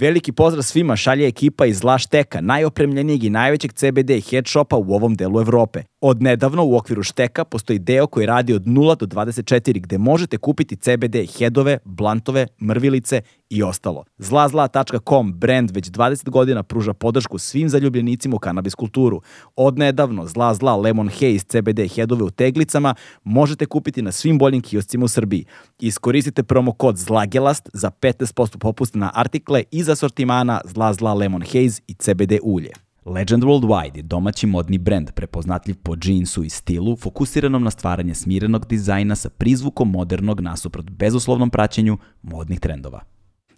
Veliki pozdrav svima šalje ekipa iz Lašteka, najopremljenijeg i najvećeg CBD head shopa u ovom delu Evrope. Od nedavno u okviru Šteka postoji deo koji radi od 0 do 24 gde možete kupiti CBD headove, blantove, mrvilice i ostalo. Zlazla.com brand već 20 godina pruža podršku svim zaljubljenicima u kanabis kulturu. Od nedavno Zla Zla Lemon Haze CBD headove u teglicama možete kupiti na svim boljim kioscima u Srbiji. Iskoristite promo kod ZLAGELAST za 15% popusta na artikle iz asortimana Zla Zla Lemon Haze i CBD ulje. Legend Worldwide je domaći modni brend prepoznatljiv po džinsu i stilu, fokusiranom na stvaranje smirenog dizajna sa prizvukom modernog nasuprot bezuslovnom praćenju modnih trendova.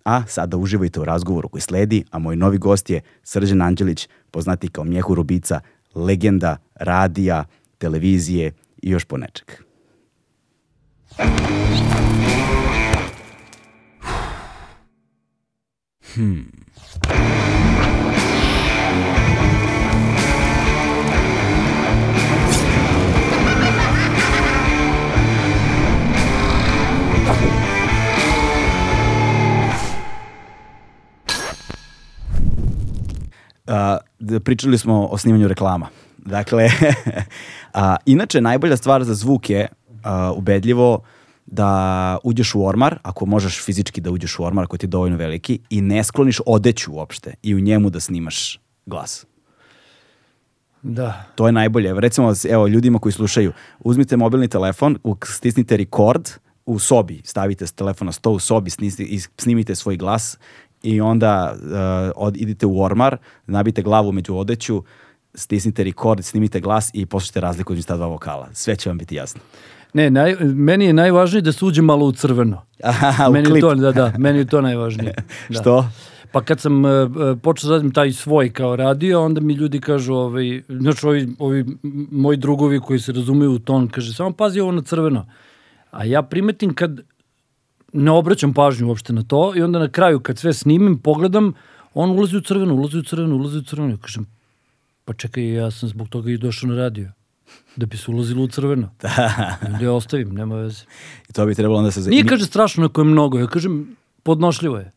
A sada uživajte u razgovoru koji sledi, a moj novi gost je Srđan Anđelić, poznati kao Mjehu Rubica, legenda radija, televizije i još po nečeg. Hmm. Da pričali smo o snimanju reklama. Dakle, a, inače najbolja stvar za zvuk je a, ubedljivo da uđeš u ormar, ako možeš fizički da uđeš u ormar ako ti je dovoljno veliki i ne skloniš odeću uopšte i u njemu da snimaš glas. Da. To je najbolje. Recimo, evo, ljudima koji slušaju, uzmite mobilni telefon, stisnite record u sobi, stavite telefon na sto u sobi, snimite svoj glas i onda uh, od, idite u ormar, nabite glavu među odeću, stisnite record, snimite glas i poslušajte razliku među ta dva vokala. Sve će vam biti jasno. Ne, naj, meni je najvažnije da se uđe malo u crveno. Aha, meni u klip. To, da, da, meni je to najvažnije. Da. Što? Pa kad sam uh, počeo da radim taj svoj kao radio, onda mi ljudi kažu, ovaj, znači ovi, ovi moji drugovi koji se razumeju u ton, kaže, samo pazi ovo na crveno. A ja primetim kad ne obraćam pažnju uopšte na to i onda na kraju kad sve snimim, pogledam, on ulazi u crveno, ulazi u crveno, ulazi u crveno. Ja kažem, pa čekaj, ja sam zbog toga i došao na radio. Da bi se ulazilo u crveno. Da. Onda ja ostavim, nema veze. I to bi trebalo onda se... Nije, kaže, strašno ako je mnogo. Ja kažem, podnošljivo je.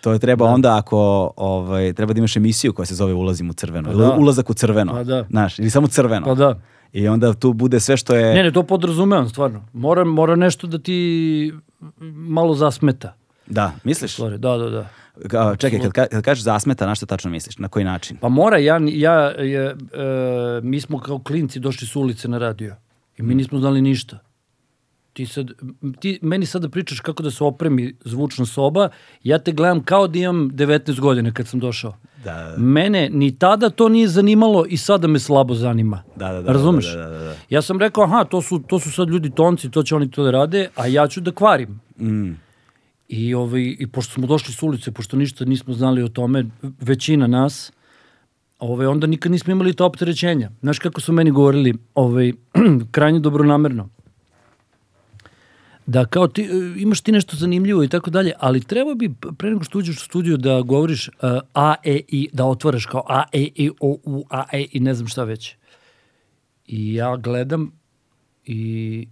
To je treba da. onda ako ovaj, treba da imaš emisiju koja se zove Ulazim u crveno. Pa da. Ulazak u crveno. Pa da. Znaš, ili samo crveno. Pa da. I onda tu bude sve što je... Ne, ne, to podrazumevam stvarno. Mora, mora nešto da ti malo zasmeta. Da, misliš? Stvari. Da, da, da. Ka, čekaj, kad, kad kažeš zasmeta, na što tačno misliš? Na koji način? Pa mora, ja, ja, ja e, mi smo kao klinci došli s ulice na radio i mi nismo znali ništa. Ti, sad, ti meni sada pričaš kako da se opremi zvučna soba, ja te gledam kao da imam 19 godina kad sam došao. Da, da. Mene ni tada to nije zanimalo i sada me slabo zanima. Da, da, da. Razumeš? Da, da, da, da. Ja sam rekao, aha, to su, to su sad ljudi tonci, to će oni to da rade, a ja ću da kvarim. Mm. I, ovaj, I pošto smo došli s ulice, pošto ništa nismo znali o tome, većina nas, ovaj, onda nikad nismo imali to opterećenja. Znaš kako su meni govorili, ovaj, krajnje dobronamerno da kao ti, imaš ti nešto zanimljivo i tako dalje, ali treba bi pre nego što uđeš u studiju da govoriš uh, A, E, I, da otvaraš kao A, E, I, O, U, A, E i ne znam šta već. I ja gledam i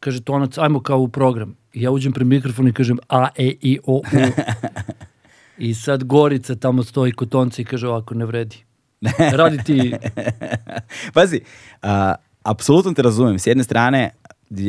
kaže tonac, ajmo kao u program. I ja uđem pre mikrofon i kažem A, E, I, O, U. I sad Gorica tamo stoji kod tonca i kaže ovako ne vredi. Radi ti... Pazi, uh, apsolutno te razumem. S jedne strane,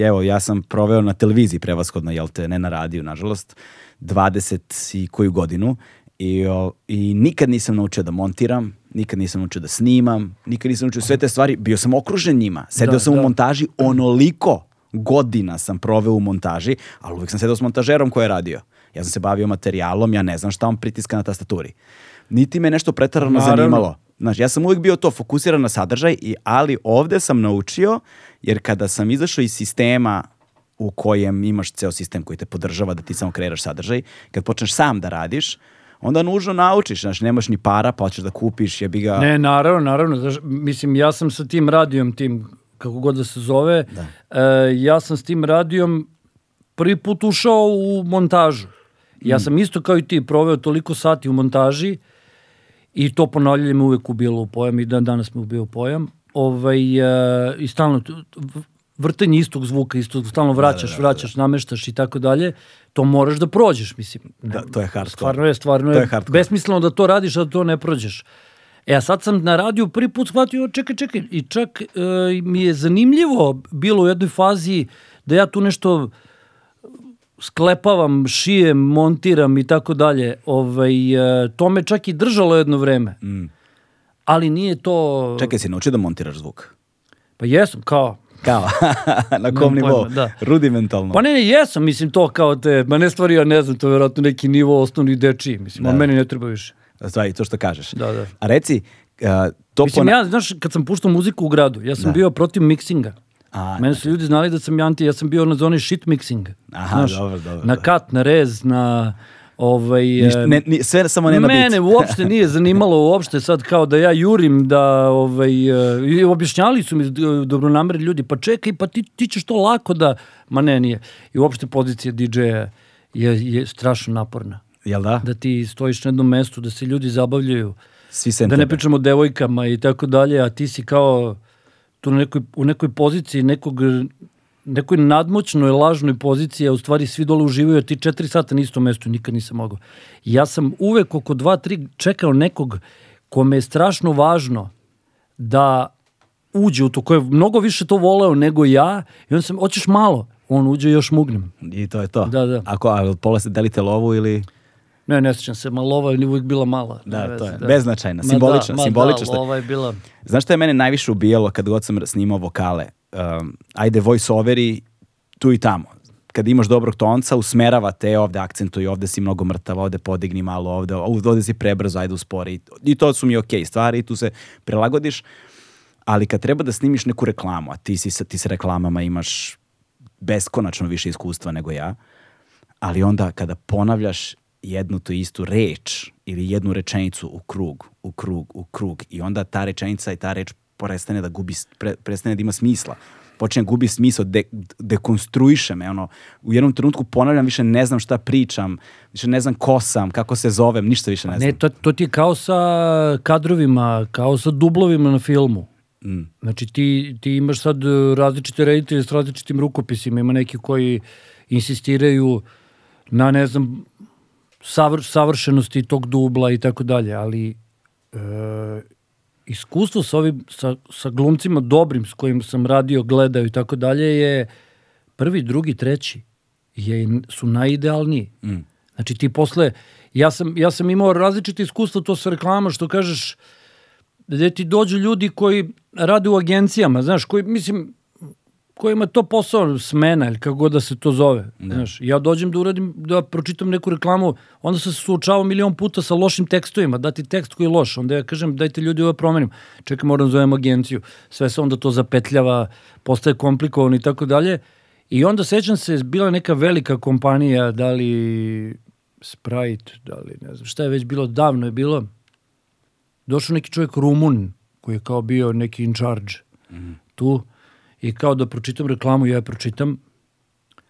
evo, ja sam proveo na televiziji prevashodno, jel te, ne na radiju, nažalost, 20 i koju godinu i, o, i nikad nisam naučio da montiram, nikad nisam naučio da snimam, nikad nisam naučio sve te stvari, bio sam okružen njima, sedeo da, sam da. u montaži onoliko godina sam proveo u montaži, ali uvijek sam sedeo s montažerom koji je radio. Ja sam se bavio materijalom, ja ne znam šta on pritiska na tastaturi. Niti me nešto pretarano zanimalo. Znaš, ja sam uvijek bio to fokusiran na sadržaj, i, ali ovde sam naučio, jer kada sam izašao iz sistema u kojem imaš ceo sistem koji te podržava da ti samo kreiraš sadržaj, kad počneš sam da radiš, onda nužno naučiš, znaš, nemaš ni para, pa hoćeš da kupiš, jebi ga... Ne, naravno, naravno, znaš, mislim, ja sam sa tim radijom, tim kako god da se zove. Da. E, ja sam s tim radijom prvi put ušao u montažu. Ja Mm. sam isto kao i ti proveo toliko sati u montaži i to ponavljanje me uvek ubilo u pojam i dan danas me ubio u pojam. Ovaj, e, I stalno vrtenje istog zvuka, istog, stalno vraćaš, vraćaš, nameštaš i tako dalje. To moraš da prođeš, mislim. Da, to je hardcore. Stvarno je, stvarno je, je besmisleno da to radiš, a da to ne prođeš. E, a sad sam na radiju prvi put shvatio, čekaj, čekaj, i čak e, mi je zanimljivo bilo u jednoj fazi da ja tu nešto sklepavam, šijem, montiram i tako dalje. Ovaj, e, to me čak i držalo jedno vreme. Mm. Ali nije to... Čekaj, si naučio da montiraš zvuk? Pa jesam, kao... Kao, na kom nivou? da. Rudimentalno. Pa ne, ne, jesam, mislim to kao te, ma ne stvari, ja ne znam, to je vjerojatno neki nivo osnovni dečiji, mislim, Da. on meni ne treba više. Stvari, to što kažeš. Da, da. A reci, uh, to Mislim, pona- ja, znaš, kad sam puštao muziku u gradu, ja sam Da. bio protiv miksinga. A, Mene su ljudi znali da sam anti, ja sam bio na zoni shit mixing. Aha, dobro, dobro, Na da. kat, na rez, na ovaj... Ne, ni, sve samo nema Mene bit. uopšte nije zanimalo uopšte sad kao da ja jurim da ovaj e, i objašnjavali su mi d- dobronamerni ljudi pa čekaj pa ti ti ćeš to lako da ma ne nije i uopšte pozicija DJ-a je je strašno naporna Jel da? da ti stojiš na jednom mestu da se ljudi zabavljaju Svi sem da ne tebe. pričamo o devojkama i tako dalje a ti si kao tu na nekoj, u nekoj poziciji nekog nekoj nadmoćnoj lažnoj poziciji, a u stvari svi dole uživaju, a ti četiri sata na istom mestu nikad nisam mogao. Ja sam uvek oko dva, tri čekao nekog kome je strašno važno da uđe u to, ko je mnogo više to voleo nego ja, i onda sam, hoćeš malo, on uđe i još mugnem. I to je to. Da, da. Ako, a pola se delite lovu ili... Ne, ne sjećam se, ma lova je uvijek bila mala. Da, to je beznačajna, Ma simbolična, da, ma simbolična Da, lova je bila... Znaš što je mene najviše ubijalo kad god sam snimao vokale? Um, ajde, voice overi tu i tamo. Kad imaš dobrog tonca, usmerava te ovde akcentuj, ovde si mnogo mrtav, ovde podigni malo, ovde, ovde si prebrzo, ajde uspori. I to su mi okej stvari, tu se prilagodiš. Ali kad treba da snimiš neku reklamu, a ti, si, sa- ti sa reklamama imaš beskonačno više iskustva nego ja, ali onda kada ponavljaš jednu tu istu reč ili jednu rečenicu u krug, u krug, u krug i onda ta rečenica i ta reč prestane da gubi, pre, prestane da ima smisla. Počne gubi smisao, de, dekonstruiše me, ono, u jednom trenutku ponavljam, više ne znam šta pričam, više ne znam ko sam, kako se zovem, ništa više ne znam. Ne, to, to ti je kao sa kadrovima, kao sa dublovima na filmu. Mm. Znači ti, ti imaš sad različite reditelje s različitim rukopisima, ima neki koji insistiraju na, ne znam, savr, savršenosti tog dubla i tako dalje, ali e, iskustvo sa, ovim, sa, sa glumcima dobrim s kojim sam radio, gledao i tako dalje je prvi, drugi, treći je, su najidealniji. Mm. Znači ti posle, ja sam, ja sam imao različite iskustva to sa reklama što kažeš gde ti dođu ljudi koji rade u agencijama, znaš, koji, mislim, kojima je to posao smena ili kako god da se to zove. Znaš, ja dođem da uradim, da pročitam neku reklamu, onda sam se suočavao milion puta sa lošim tekstovima, dati tekst koji je loš, onda ja kažem dajte ljudi ovo promenim, čekaj moram da zovem agenciju, sve se onda to zapetljava, postaje komplikovano i tako dalje. I onda sećam se, bila neka velika kompanija, da li Sprite, da li ne znam, šta je već bilo, davno je bilo, došao neki čovjek Rumun, koji je kao bio neki in charge. Tu, i kao da pročitam reklamu, ja je pročitam,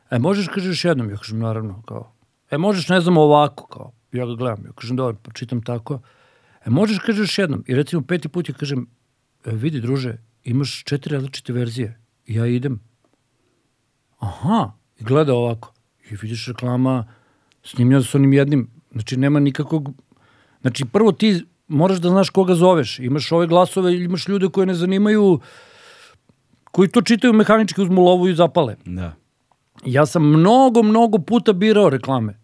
e, možeš, kažeš jednom, ja kažem, naravno, kao, e, možeš, ne znam, ovako, kao, ja ga gledam, ja kažem, dobro, pročitam tako, e, možeš, kažeš jednom, i recimo peti put ja kažem, e, vidi, druže, imaš četiri različite verzije, I ja idem, aha, i gleda ovako, i vidiš reklama snimljena s onim jednim, znači nema nikakvog, znači prvo ti moraš da znaš koga zoveš, imaš ove glasove, imaš ljude koje ne zanimaju, koji to čitaju mehanički, uzmu lovu i zapale. Da. Ja sam mnogo, mnogo puta birao reklame.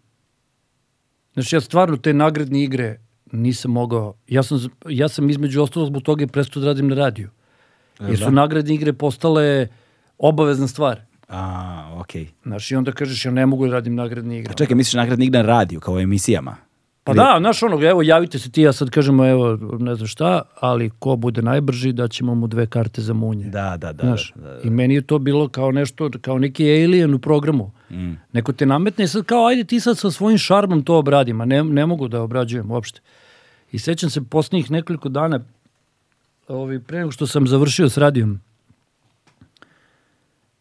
Znači ja stvarno te nagradne igre nisam mogao, ja sam, ja sam između ostalog zbog toga i prestao da radim na radiju. Jer su da? nagradne igre postale obavezna stvar. A, okej. Znaš, i onda kažeš, ja ne mogu da radim nagradne igre. A čekaj, misliš nagradni igre na radiju, kao u emisijama? Pa da, znaš ono, evo javite se ti, ja sad kažemo, evo, ne znam šta, ali ko bude najbrži, da ćemo mu dve karte za munje. Da, da, da. Znaš, da, da. i meni je to bilo kao nešto, kao neki alien u programu. Mm. Neko te nametne i sad kao, ajde ti sad sa svojim šarmom to obradim, a ne, ne mogu da obrađujem uopšte. I sećam se posljednjih nekoliko dana, ovi, pre nego što sam završio s radijom,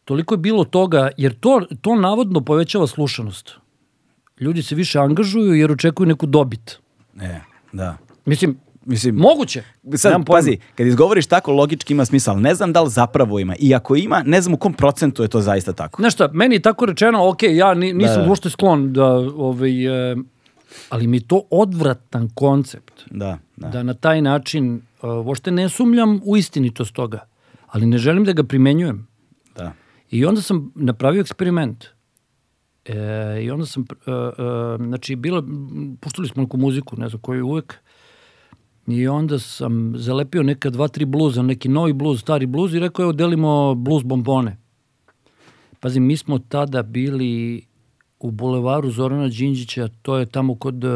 toliko je bilo toga, jer to, to navodno povećava slušanost. Ljudi se više angažuju jer očekuju neku dobit. E, da. Mislim, Mislim, moguće. Sad, Nemam pazi, kad izgovoriš tako, logički ima smisla, ali ne znam da li zapravo ima. I ako ima, ne znam u kom procentu je to zaista tako. Znaš šta, meni je tako rečeno, ok, ja ni, nisam Da, da. uopšte sklon da, ovaj, e, ali mi je to odvratan koncept. Da, da. Da na taj način, uh, uopšte ne sumljam u istinitost toga, ali ne želim da ga primenjujem. da. I onda sam napravio eksperiment. E, I onda sam, e, e, znači, bilo, m, puštali smo neku muziku, ne znam koju uvek, i onda sam zalepio neka dva, tri bluza, neki novi bluz, stari bluz i rekao, evo, delimo bluz bombone. Pazi, mi smo tada bili u bulevaru Zorana Đinđića, to je tamo kod e,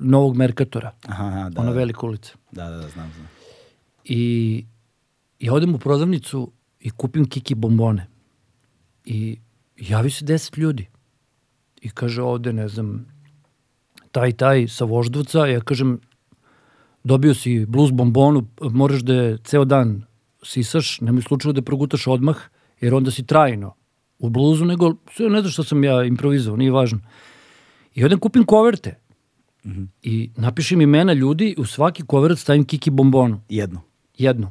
Novog Merkatora, Aha, aha, da, ona da, velika ulica. da, da, da, znam, znam. I ja odem u prodavnicu i kupim kiki bombone. I javi se deset ljudi. I kaže ovde, ne znam, taj, taj sa voždovca. Ja kažem, dobio si bluz bombonu, moraš da je ceo dan sisaš, nemoj slučajno da je progutaš odmah, jer onda si trajno u bluzu, nego ne znam što sam ja improvizovao, nije važno. I odem kupim koverte. I napišem imena ljudi, u svaki kovert stavim kiki bombonu Jedno. jedno.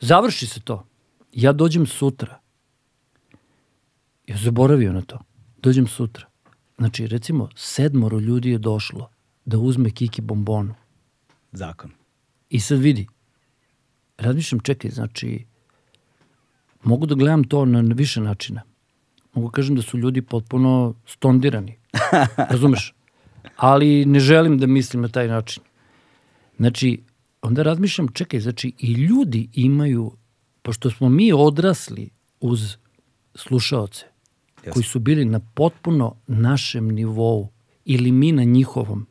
Završi se to. Ja dođem sutra. Ja zaboravio na to. Dođem sutra. Znači, recimo, sedmoro ljudi je došlo da uzme kiki bombonu. Zakon. I sad vidi, razmišljam, čekaj, znači, mogu da gledam to na na više načina. Mogu kažem da su ljudi potpuno stondirani. Razumeš? Ali ne želim da mislim na taj način. Znači, onda razmišljam, čekaj, znači i ljudi imaju, pošto smo mi odrasli uz slušaoce, Jasno. koji su bili na potpuno našem nivou ili mi na njihovom,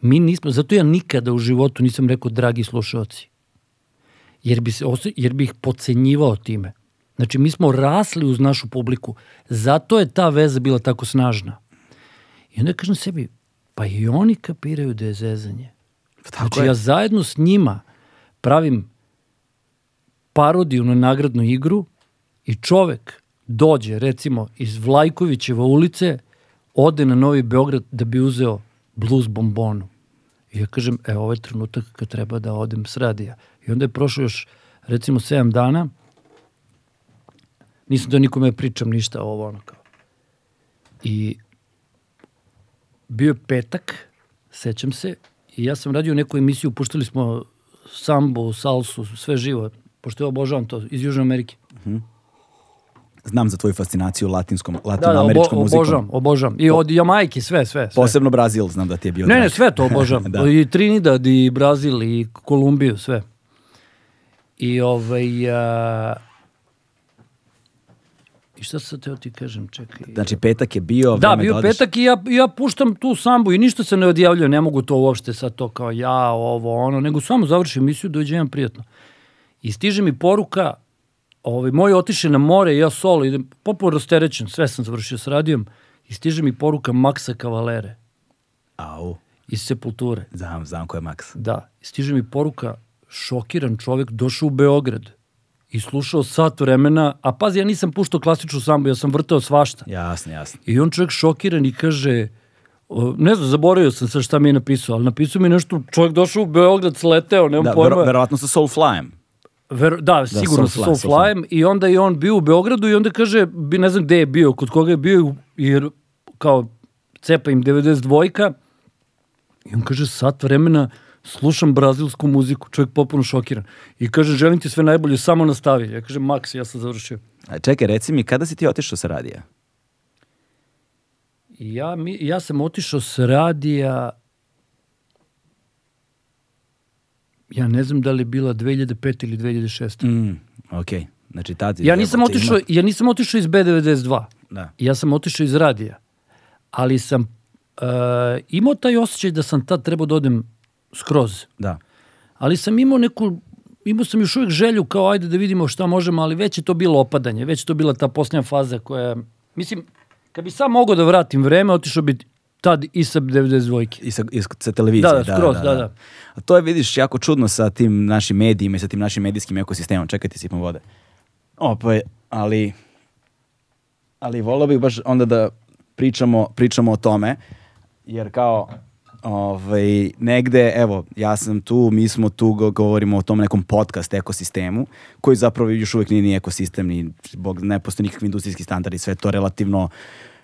mi nismo, zato ja nikada u životu nisam rekao dragi slušaoci, jer bi, se, jer bi ih pocenjivao time. Znači, mi smo rasli uz našu publiku, zato je ta veza bila tako snažna. I onda kažem sebi, pa i oni kapiraju da je zezanje. Tako Znači, je. ja zajedno s njima pravim parodiju na nagradnu igru i čovek dođe, recimo, iz Vlajkovićeva ulice, ode na Novi Beograd da bi uzeo blues bombonu. I ja kažem, e, ovo je trenutak kad treba da odem s radija. I onda je prošlo još, recimo, 7 dana, nisam da nikome pričam ništa ovo, ono kao. I bio je petak, sećam se, i ja sam radio neku emisiju, puštali smo sambu, salsu, sve živo, pošto ja obožavam to, iz Južne Amerike. Znam za tvoju fascinaciju latinskom, Da, da, obo, latinoameričkom muzikom. obožavam, obožavam. I od Jamajke, sve, sve. sve. Posebno Brazil, znam da ti je bio Ne, ne, sve to obožavam. Da. I Trinidad, i Brazil, i Kolumbiju, sve. I ovaj... A... I šta sad teo ti kažem, čekaj. Znači, petak je bio, Da, bio odeš. petak i ja, ja puštam tu sambu i ništa se ne odjavljuje, ne mogu to uopšte sad to kao ja, ovo, ono, nego samo završim emisiju, dođe jedan prijatno. I stiže mi poruka, ovaj, moj otiše na more, ja solo, idem, popuno rasterećen, sve sam završio s radijom, i stiže mi poruka Maksa Kavalere Au, iz Sepulture. znam, znam ko je Max. Da, stiže mi poruka, šokiran čovjek, došao u Beograd i slušao sat vremena, a pazi, ja nisam puštao klasičnu sambu, ja sam vrtao svašta. Jasno, jasno. I on čovjek šokiran i kaže, ne znam, zaboravio sam sad šta mi je napisao, ali napisao mi nešto, čovjek došao u Beograd, sleteo, nemam Da, pojma. vero, verovatno sa Soulflyem. Ver, da, sigurno sa Soulfly, Soulflyem i onda je on bio u Beogradu i onda kaže, ne znam gde je bio, kod koga je bio, jer kao cepa im 92-ka i on kaže, sat vremena slušam brazilsku muziku, čovjek potpuno šokiran. I kaže, želim ti sve najbolje, samo nastavi. Ja kažem, Max, ja sam završio. A čekaj, reci mi, kada si ti otišao sa radija? Ja, mi, ja sam otišao s radija ja ne znam da li je bila 2005 ili 2006. Mm, ok, znači tad je Ja nisam otišao, ima- ja nisam otišao iz B92. Da. Ja sam otišao iz radija. Ali sam uh, imao taj osjećaj da sam tad trebao da odem skroz. Da. Ali sam imao neku imao sam još uvijek želju kao ajde da vidimo šta možemo, ali već je to bilo opadanje, već je to bila ta posljednja faza koja, mislim, kad bi sam mogao da vratim vreme, otišao bi tad i sa 92. I sa, televizije. Da, da, skroz, da, da. A to je, vidiš, jako čudno sa tim našim medijima i sa tim našim medijskim ekosistemom. Čekaj ti sipam vode. O, pa je, ali ali volao bih baš onda da pričamo, pričamo o tome, jer kao ovaj, negde, evo, ja sam tu, mi smo tu, go- govorimo o tom nekom podcast ekosistemu, koji zapravo još uvek nije ni ekosistem, ni, bog, ne postoje nikakvi industrijski standardi, sve to relativno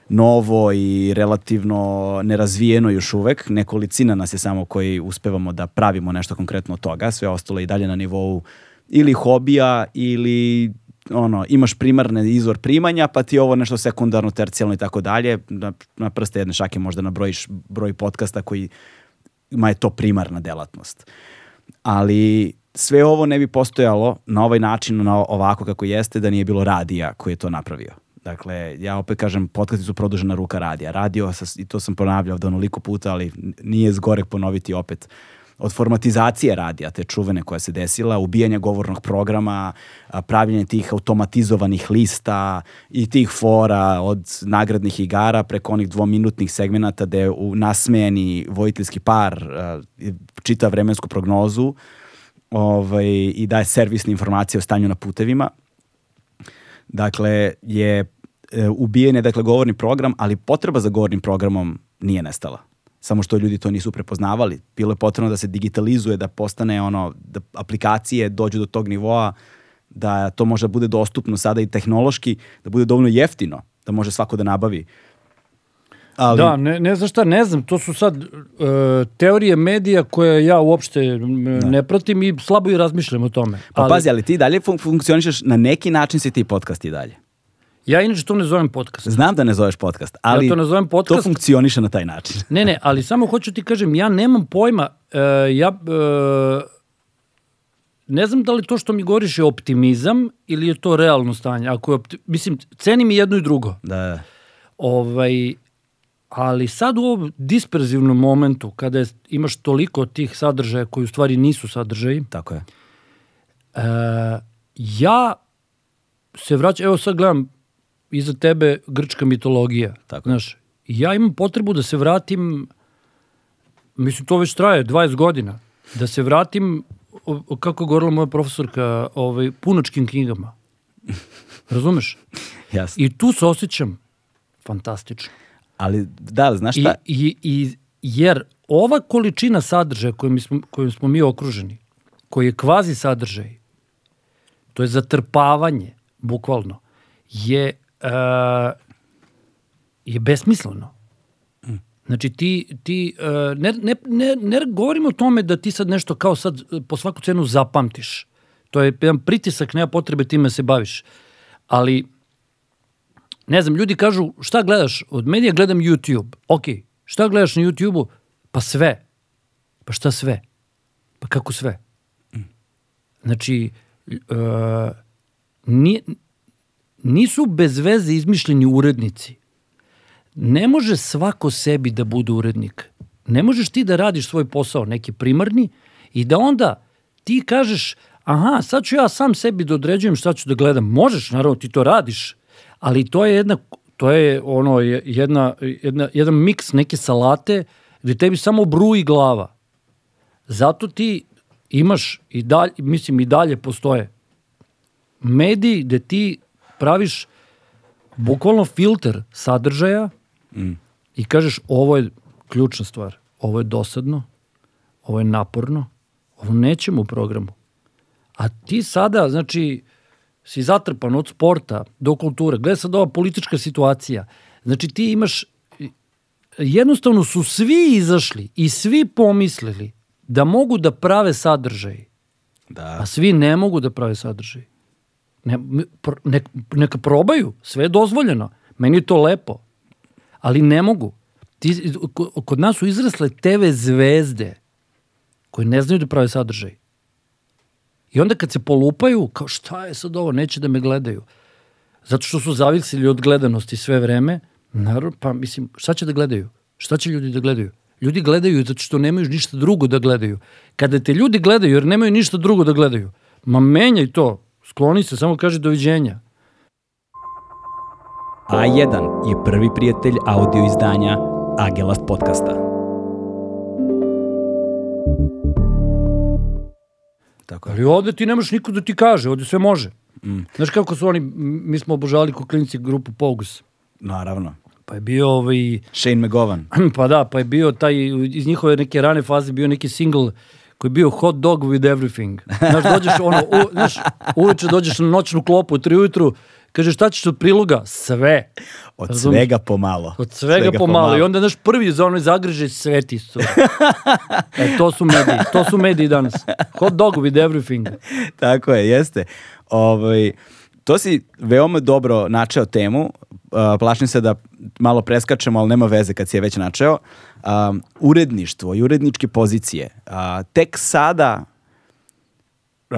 novo i relativno nerazvijeno još uvek. Nekolicina nas je samo koji uspevamo da pravimo nešto konkretno od toga, sve ostalo je i dalje na nivou ili hobija ili ono, imaš primarni izvor primanja, pa ti ovo nešto sekundarno, tercijalno i tako dalje. Na, na prste jedne šake možda nabrojiš broj podcasta koji ma je to primarna delatnost. Ali sve ovo ne bi postojalo na ovaj način, na ovako kako jeste, da nije bilo radija koji je to napravio. Dakle, ja opet kažem, podcasti su produžena ruka radija. Radio, i to sam ponavljao da onoliko puta, ali nije zgorek ponoviti opet od formatizacije radija, te čuvene koja se desila, ubijanja govornog programa, pravljenje tih automatizovanih lista i tih fora od nagradnih igara preko onih dvominutnih segmenata gde u nasmejani vojiteljski par čita vremensku prognozu ovaj, i daje servisne informacije o stanju na putevima. Dakle, je e, ubijen je dakle, govorni program, ali potreba za govornim programom nije nestala. Samo što ljudi to nisu prepoznavali. Bilo je potrebno da se digitalizuje, da postane ono, da aplikacije dođu do tog nivoa, da to može da bude dostupno sada i tehnološki, da bude dovoljno jeftino, da može svako da nabavi. Ali, Da, ne, ne znam šta, ne znam, to su sad e, teorije medija koje ja uopšte m, ne pratim i slabo i razmišljam o tome. pa pazi, ali ti dalje fun funkcionišeš, na neki način si ti podcast i dalje. Ja inače to ne zovem podcast. Znam da ne zoveš podcast, ali to ne zovem to podcast. funkcioniše na taj način. Ne, ne, ali samo hoću ti kažem, ja nemam pojma, e, ja e, ne znam da li to što mi govoriš je optimizam ili je to realno stanje. Ako je opti- mislim, cenim i jedno i drugo. Da, Ovaj, ali sad u ovom disperzivnom momentu, kada je, imaš toliko tih sadržaja koji u stvari nisu sadržaji, tako je. e, ja se vraćam, evo sad gledam iza tebe grčka mitologija. Tako. Znaš, ja imam potrebu da se vratim, mislim to već traje 20 godina, da se vratim, o- kako je govorila moja profesorka, ovaj, punačkim knjigama. Razumeš? Jasno. I tu se osjećam fantastično. Ali, da, znaš I, šta? i, i, jer ova količina sadržaja kojim smo, kojim smo mi okruženi, koji je kvazi sadržaj, to je zatrpavanje, bukvalno, je, uh, je besmisleno. Znači ti, ti uh, ne, ne, ne, ne govorimo o tome da ti sad nešto kao sad uh, po svaku cenu zapamtiš. To je jedan pritisak, nema potrebe time se baviš. Ali ne znam, ljudi kažu šta gledaš? Od medija gledam YouTube. Ok, šta gledaš na YouTube-u? Pa sve. Pa šta sve? Pa kako sve? Znači, uh, ni, nisu bez veze izmišljeni urednici. Ne može svako sebi da bude urednik. Ne možeš ti da radiš svoj posao, neki primarni, i da onda ti kažeš, aha, sad ću ja sam sebi da određujem šta ću da gledam. Možeš, naravno, ti to radiš, ali to je jedna, to je ono, je- jedna, jedna, jedan miks neke salate gde tebi samo bruji glava. Zato ti imaš i dalje, mislim i dalje postoje mediji gde ti praviš bukvalno filter sadržaja i kažeš ovo je ključna stvar, ovo je dosadno, ovo je naporno, ovo nećemo u programu. A ti sada, znači, si zatrpan od sporta do kulture. Gledaj sad ova politička situacija. Znači ti imaš, jednostavno su svi izašli i svi pomislili da mogu da prave sadržaj, Da. a svi ne mogu da prave sadržaj. Ne, nek, neka probaju, sve je dozvoljeno. Meni je to lepo. Ali ne mogu. Ti, ko- kod nas su izrasle TV zvezde koje ne znaju da prave sadržaj. I onda kad se polupaju, kao šta je sad ovo, neće da me gledaju. Zato što su zavisili od gledanosti sve vreme, naravno, pa mislim, šta će da gledaju? Šta će ljudi da gledaju? Ljudi gledaju zato što nemaju ništa drugo da gledaju. Kada te ljudi gledaju jer nemaju ništa drugo da gledaju, ma menjaj to, skloni se, samo kaže doviđenja. A1 je prvi prijatelj audio izdanja Agelast podcasta. Tako je. Ali ovde ti nemaš niko da ti kaže, ovde sve može. Mm. Znaš kako su oni, mi smo obožavali ko klinici grupu Pogus. Naravno. Pa je bio ovaj, Shane McGowan. pa da, pa je bio taj, iz njihove neke rane faze bio neki single koji je bio hot dog with everything. Znaš, dođeš ono, u, znaš, uveče dođeš na noćnu klopu u tri ujutru, kažeš šta ćeš od priloga? Sve. Od Razumeš? svega pomalo. Od svega, pomalo. I onda naš prvi za ono zagreže sve ti su. e, to su mediji. To su mediji danas. Hot dog with everything. Tako je, jeste. Ovaj, to si veoma dobro načeo temu. Uh, plašim se da malo preskačemo, ali nema veze kad si je već načeo. Um, uredništvo i uredničke pozicije. Uh, tek sada uh,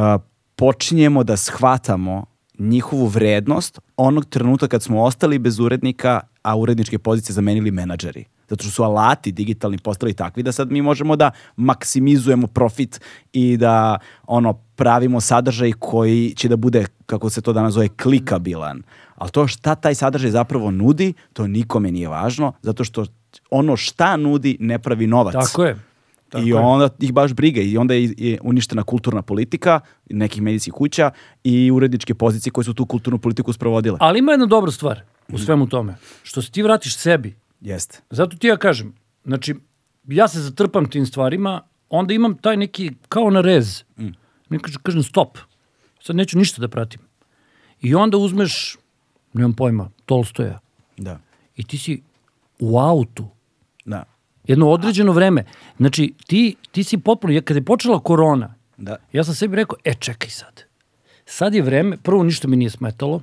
počinjemo da shvatamo njihovu vrednost onog trenutka kad smo ostali bez urednika, a uredničke pozicije zamenili menadžeri. Zato što su alati digitalni postali takvi da sad mi možemo da maksimizujemo profit i da ono pravimo sadržaj koji će da bude, kako se to danas zove, klikabilan. Ali to šta taj sadržaj zapravo nudi, to nikome nije važno, zato što ono šta nudi ne pravi novac. Tako je. Tako I je. onda ih baš briga i onda je, je uništena kulturna politika nekih medijskih kuća i uredničke pozicije koje su tu kulturnu politiku sprovodile. Ali ima jedna dobra stvar u svemu tome. Što se ti vratiš sebi. Jeste. Zato ti ja kažem, znači, ja se zatrpam tim stvarima, onda imam taj neki, kao na rez, mm. kažem, kažem stop, sad neću ništa da pratim. I onda uzmeš, nemam pojma, Tolstoja, Da. i ti si u autu, Da. jedno određeno vreme. Znači, ti, ti si potpuno, ja, kada je počela korona, Da. ja sam sebi rekao, e, čekaj sad. Sad je vreme, prvo ništa mi nije smetalo,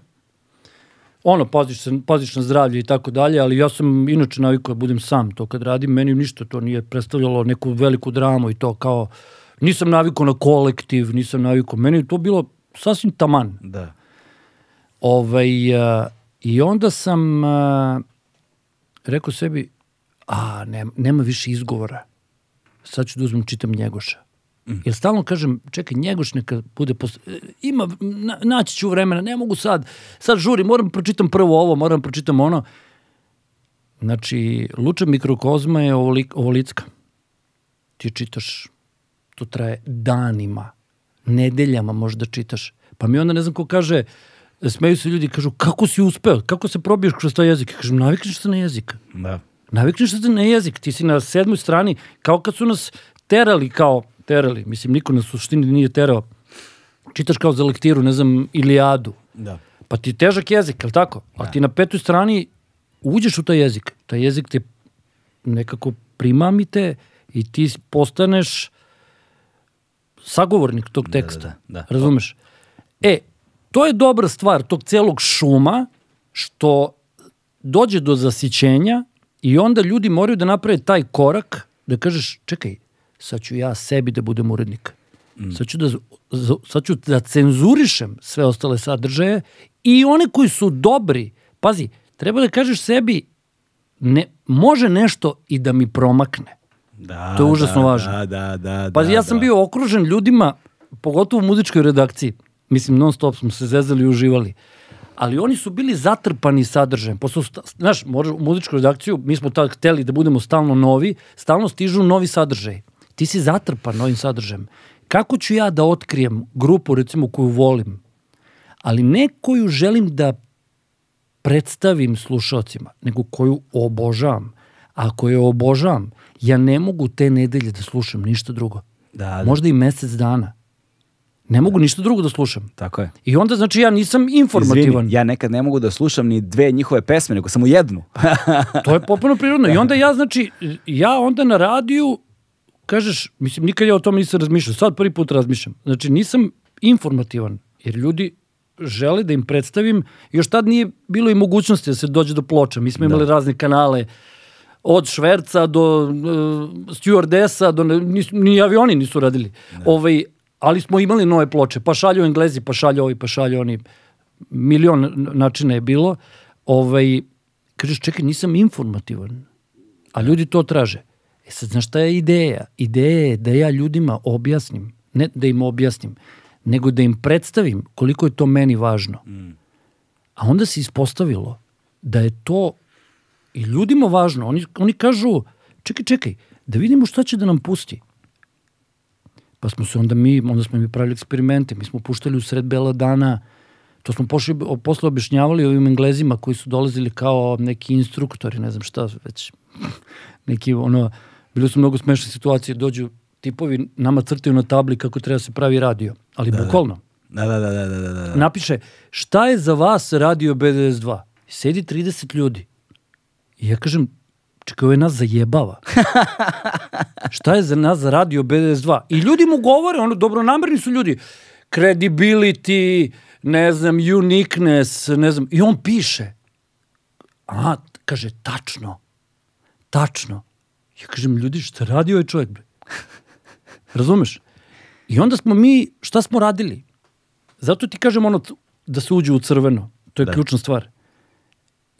ono, paziš, se, paziš na zdravlje i tako dalje, ali ja sam inače navikao da budem sam to kad radim, meni ništa to nije predstavljalo neku veliku dramu i to kao, nisam navikao na kolektiv, nisam navikao, meni je to bilo sasvim taman. Da. Ovaj, a, I onda sam a, rekao sebi, a, nema, nema više izgovora. Sad ću da uzmem čitam Njegoša. Mm. Jer stalno kažem, čekaj, Njegoš neka bude... Pos... e, Ima, na, naći ću vremena, ne mogu sad. Sad žuri, moram pročitam prvo ovo, moram pročitam ono. Znači, Luča mikrokozma je ovolik, ovolicka. Ti čitaš, to traje danima, nedeljama možda čitaš. Pa mi onda ne znam ko kaže, smeju se ljudi, kažu, kako si uspeo, kako se probiješ kroz taj jezik? Kažem, navikneš se na jezik. Da. Navikneš se na jezik, ti si na sedmoj strani, kao kad su nas terali, kao, terali, mislim, niko nas u suštini nije terao. Čitaš kao za lektiru, ne znam, Ilijadu. Da. Pa ti je težak jezik, je li tako? A ti na petoj strani uđeš u taj jezik. Taj jezik te nekako primami te i ti postaneš sagovornik tog teksta. da, da. Razumeš? E, to je dobra stvar tog celog šuma što dođe do zasićenja i onda ljudi moraju da naprave taj korak da kažeš, čekaj, sad ću ja sebi da budem urednik. Sad, ću da, sad ću da cenzurišem sve ostale sadržaje i one koji su dobri. Pazi, treba da kažeš sebi, ne, može nešto i da mi promakne. Da, To je užasno da, važno. Da, da, da. Pazi, da, ja sam da. bio okružen ljudima, pogotovo u muzičkoj redakciji. Mislim, non stop smo se zezali i uživali. Ali oni su bili zatrpani sadržajem. Sta- znaš, u muzičku redakciju, mi smo tad hteli da budemo stalno novi, stalno stižu novi sadržaj. Ti si zatrpan novim sadržajem. Kako ću ja da otkrijem grupu, recimo, koju volim, ali ne koju želim da predstavim slušalcima, nego koju obožavam. Ako je obožavam, ja ne mogu te nedelje da slušam ništa drugo. Da, da. Možda i mesec dana. Ne mogu ništa drugo da slušam. Tako je. I onda, znači, ja nisam informativan. Izvini, ja nekad ne mogu da slušam ni dve njihove pesme, nego samo jednu. To je potpuno prirodno. I onda ja, znači, ja onda na radiju, kažeš, mislim, nikad ja o tome nisam razmišljao, sad prvi put razmišljam. Znači, nisam informativan, jer ljudi žele da im predstavim, još tad nije bilo i mogućnosti da se dođe do ploča. Mi smo imali razne kanale, od šverca do uh, stewardesa, do, ne- nisu, ni avioni nisu radili. Ovaj, ali smo imali nove ploče, pa šalju Englezi, pa šalju ovi, pa šalju oni. Milion načina je bilo. Ovaj, kažeš, čekaj, nisam informativan. A ljudi to traže. E sad, znaš šta je ideja? Ideja je da ja ljudima objasnim, ne da im objasnim, nego da im predstavim koliko je to meni važno. A onda se ispostavilo da je to i ljudima važno. Oni, oni kažu, čekaj, čekaj, da vidimo šta će da nam pusti. Pa smo se onda mi, onda smo mi pravili eksperimente, mi smo puštali u sred bela dana To smo pošli, posle objašnjavali ovim englezima koji su dolazili kao neki instruktori, ne znam šta već. Neki, ono, bili su mnogo smešne situacije, dođu tipovi, nama crtaju na tabli kako treba se pravi radio, ali da, bukvalno. Da, da, da, da, da, da, da. Napiše, šta je za vas radio BDS2? Sedi 30 ljudi. I ja kažem, čekaj, ovo je nas zajebava. šta je za nas za radio BDS2? I ljudi mu govore, ono, dobronamerni su ljudi. Credibility, ne znam, uniqueness, ne znam. I on piše. A, kaže, tačno. Tačno. Ja kažem, ljudi, šta radi ovaj čovjek, bre? Razumeš? I onda smo mi, šta smo radili? Zato ti kažem ono, da se uđe u crveno. To je da. ključna stvar.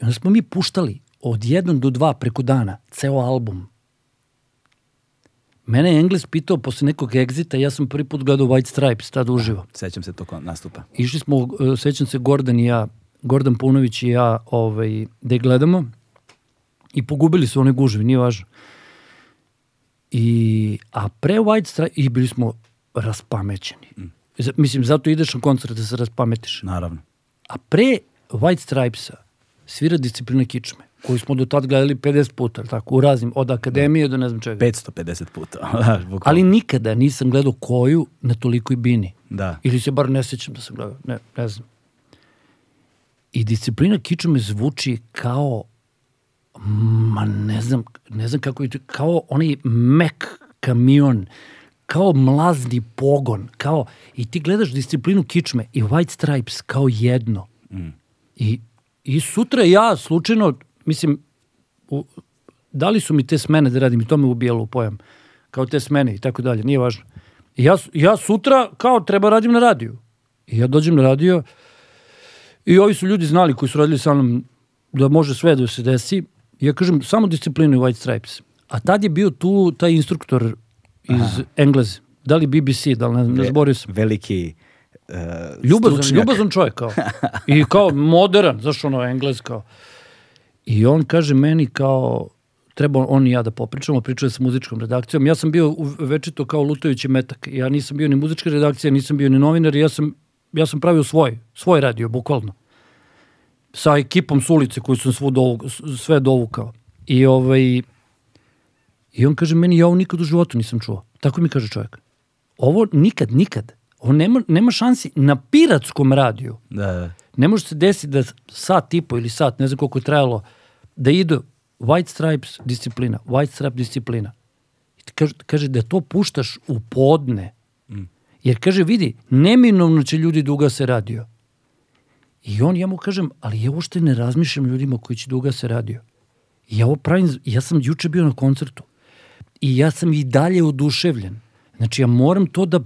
I onda smo mi puštali od jedan do dva preko dana ceo album. Mene je Engles pitao posle nekog egzita, ja sam prvi put gledao White Stripes, tada uživo. Sećam se tog nastupa. Išli smo, e, sećam se Gordon i ja, Gordon Punović i ja, ovaj, da je gledamo i pogubili su one gužve, nije važno. I, a pre White Stripes, i bili smo raspamećeni. Mm. Mislim, zato ideš na koncert da se raspametiš. Naravno. A pre White Stripesa svira disciplina kičme, koju smo do tad gledali 50 puta, tako, u raznim, od akademije da. do ne znam čega. 550 puta. Da, Ali nikada nisam gledao koju na tolikoj bini. Da. Ili se bar ne sećam da sam gledao, ne, ne znam. I disciplina kičme zvuči kao ma ne znam, ne znam kako je to, kao onaj mek kamion, kao mlazni pogon, kao, i ti gledaš disciplinu kičme i White Stripes kao jedno. Mm. I, I sutra ja slučajno, mislim, u, dali su mi te smene da radim i to me ubijalo u pojam, kao te smene i tako dalje, nije važno. I ja, ja sutra kao treba radim na radiju. I ja dođem na radio i ovi su ljudi znali koji su radili sa mnom da može sve da se desi. I ja kažem, samo disciplinu i White Stripes. A tad je bio tu taj instruktor iz Aha. Engleze. Da li BBC, da li ne, ne zborio sam. Veliki uh, ljubazan, stručnjak. ljubazan čovjek kao. I kao modern, zašto ono engles kao. I on kaže meni kao, treba on i ja da popričamo, pričao sa muzičkom redakcijom. Ja sam bio večito kao lutajući metak. Ja nisam bio ni muzička redakcija, nisam bio ni novinar, ja sam, ja sam pravio svoj, svoj radio, bukvalno. Sa ekipom s ulice koju sam svu dovu, sve dovukao. I ovaj, I on kaže meni, ja ovo nikad u životu nisam čuo. Tako mi kaže čovjek. Ovo nikad, nikad. Ovo nema, nema šansi na piratskom radiju. Da, da. Ne može se desiti da sat i po ili sat, ne znam koliko je trajalo, da idu White Stripes disciplina, White Stripe disciplina. I kaže, kaže da to puštaš u podne. Mm. Jer kaže, vidi, neminovno će ljudi da ugase radio. I on, ja mu kažem, ali ja uopšte ne razmišljam ljudima koji će da ugase radio. I ja ovo pravim, ja sam juče bio na koncertu i ja sam i dalje oduševljen. Znači ja moram to da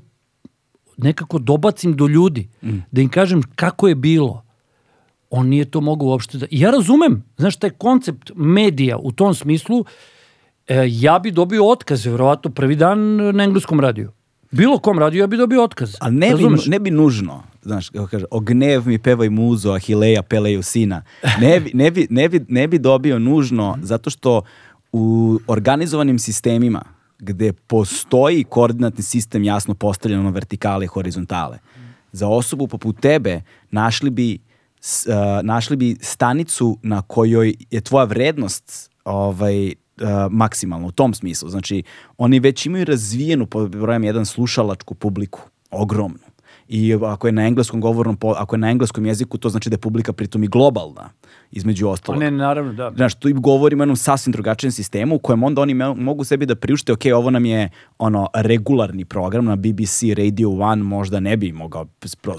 nekako dobacim do ljudi, mm. da im kažem kako je bilo. On nije to mogao uopšte da... Ja razumem, znaš, taj koncept medija u tom smislu, e, ja bi dobio otkaz, verovatno, prvi dan na engleskom radiju. Bilo kom radiju ja bi dobio otkaz. A ne bi, ne bi nužno, znaš, kako kaže, o gnev mi pevaj muzo, Ahileja peleju sina. Ne bi, ne bi, ne bi, ne bi dobio nužno, zato što u organizovanim sistemima gde postoji koordinatni sistem jasno postavljen na vertikale i horizontale, za osobu poput tebe našli bi, uh, našli bi stanicu na kojoj je tvoja vrednost ovaj, uh, maksimalna u tom smislu. Znači, oni već imaju razvijenu, po brojem jedan, slušalačku publiku, ogromnu i ako je na engleskom govornom, ako je na engleskom jeziku, to znači da je publika pritom i globalna, između ostalog. Pa ne, naravno, da. Znaš, tu govorimo o jednom sasvim drugačijem sistemu u kojem onda oni mogu sebi da priušte, ok, ovo nam je ono regularni program na BBC Radio 1, možda ne bi mogao,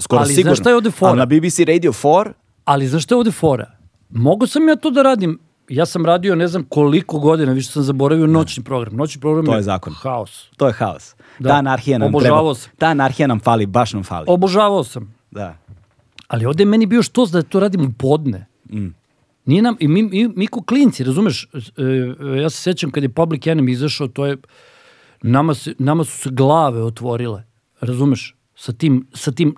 skoro Ali, sigurno. Ali znaš šta je ovde fora? Ali na BBC Radio 4... Ali znaš šta je ovde fora? Mogu sam ja to da radim ja sam radio ne znam koliko godina, više sam zaboravio noćni program. Noćni program to je, zakon. haos. To je haos. Da. Ta anarhija nam treba. Sam. Ta anarhija nam fali, baš nam fali. Obožavao sam. Da. Ali ovde je meni bio što da to radim u podne. Mm. Nije nam, i mi, mi, mi ko klinci, razumeš, e, e, ja se sećam kad je Public Enemy izašao, to je, nama, se, nama su se glave otvorile, razumeš, sa tim, sa tim,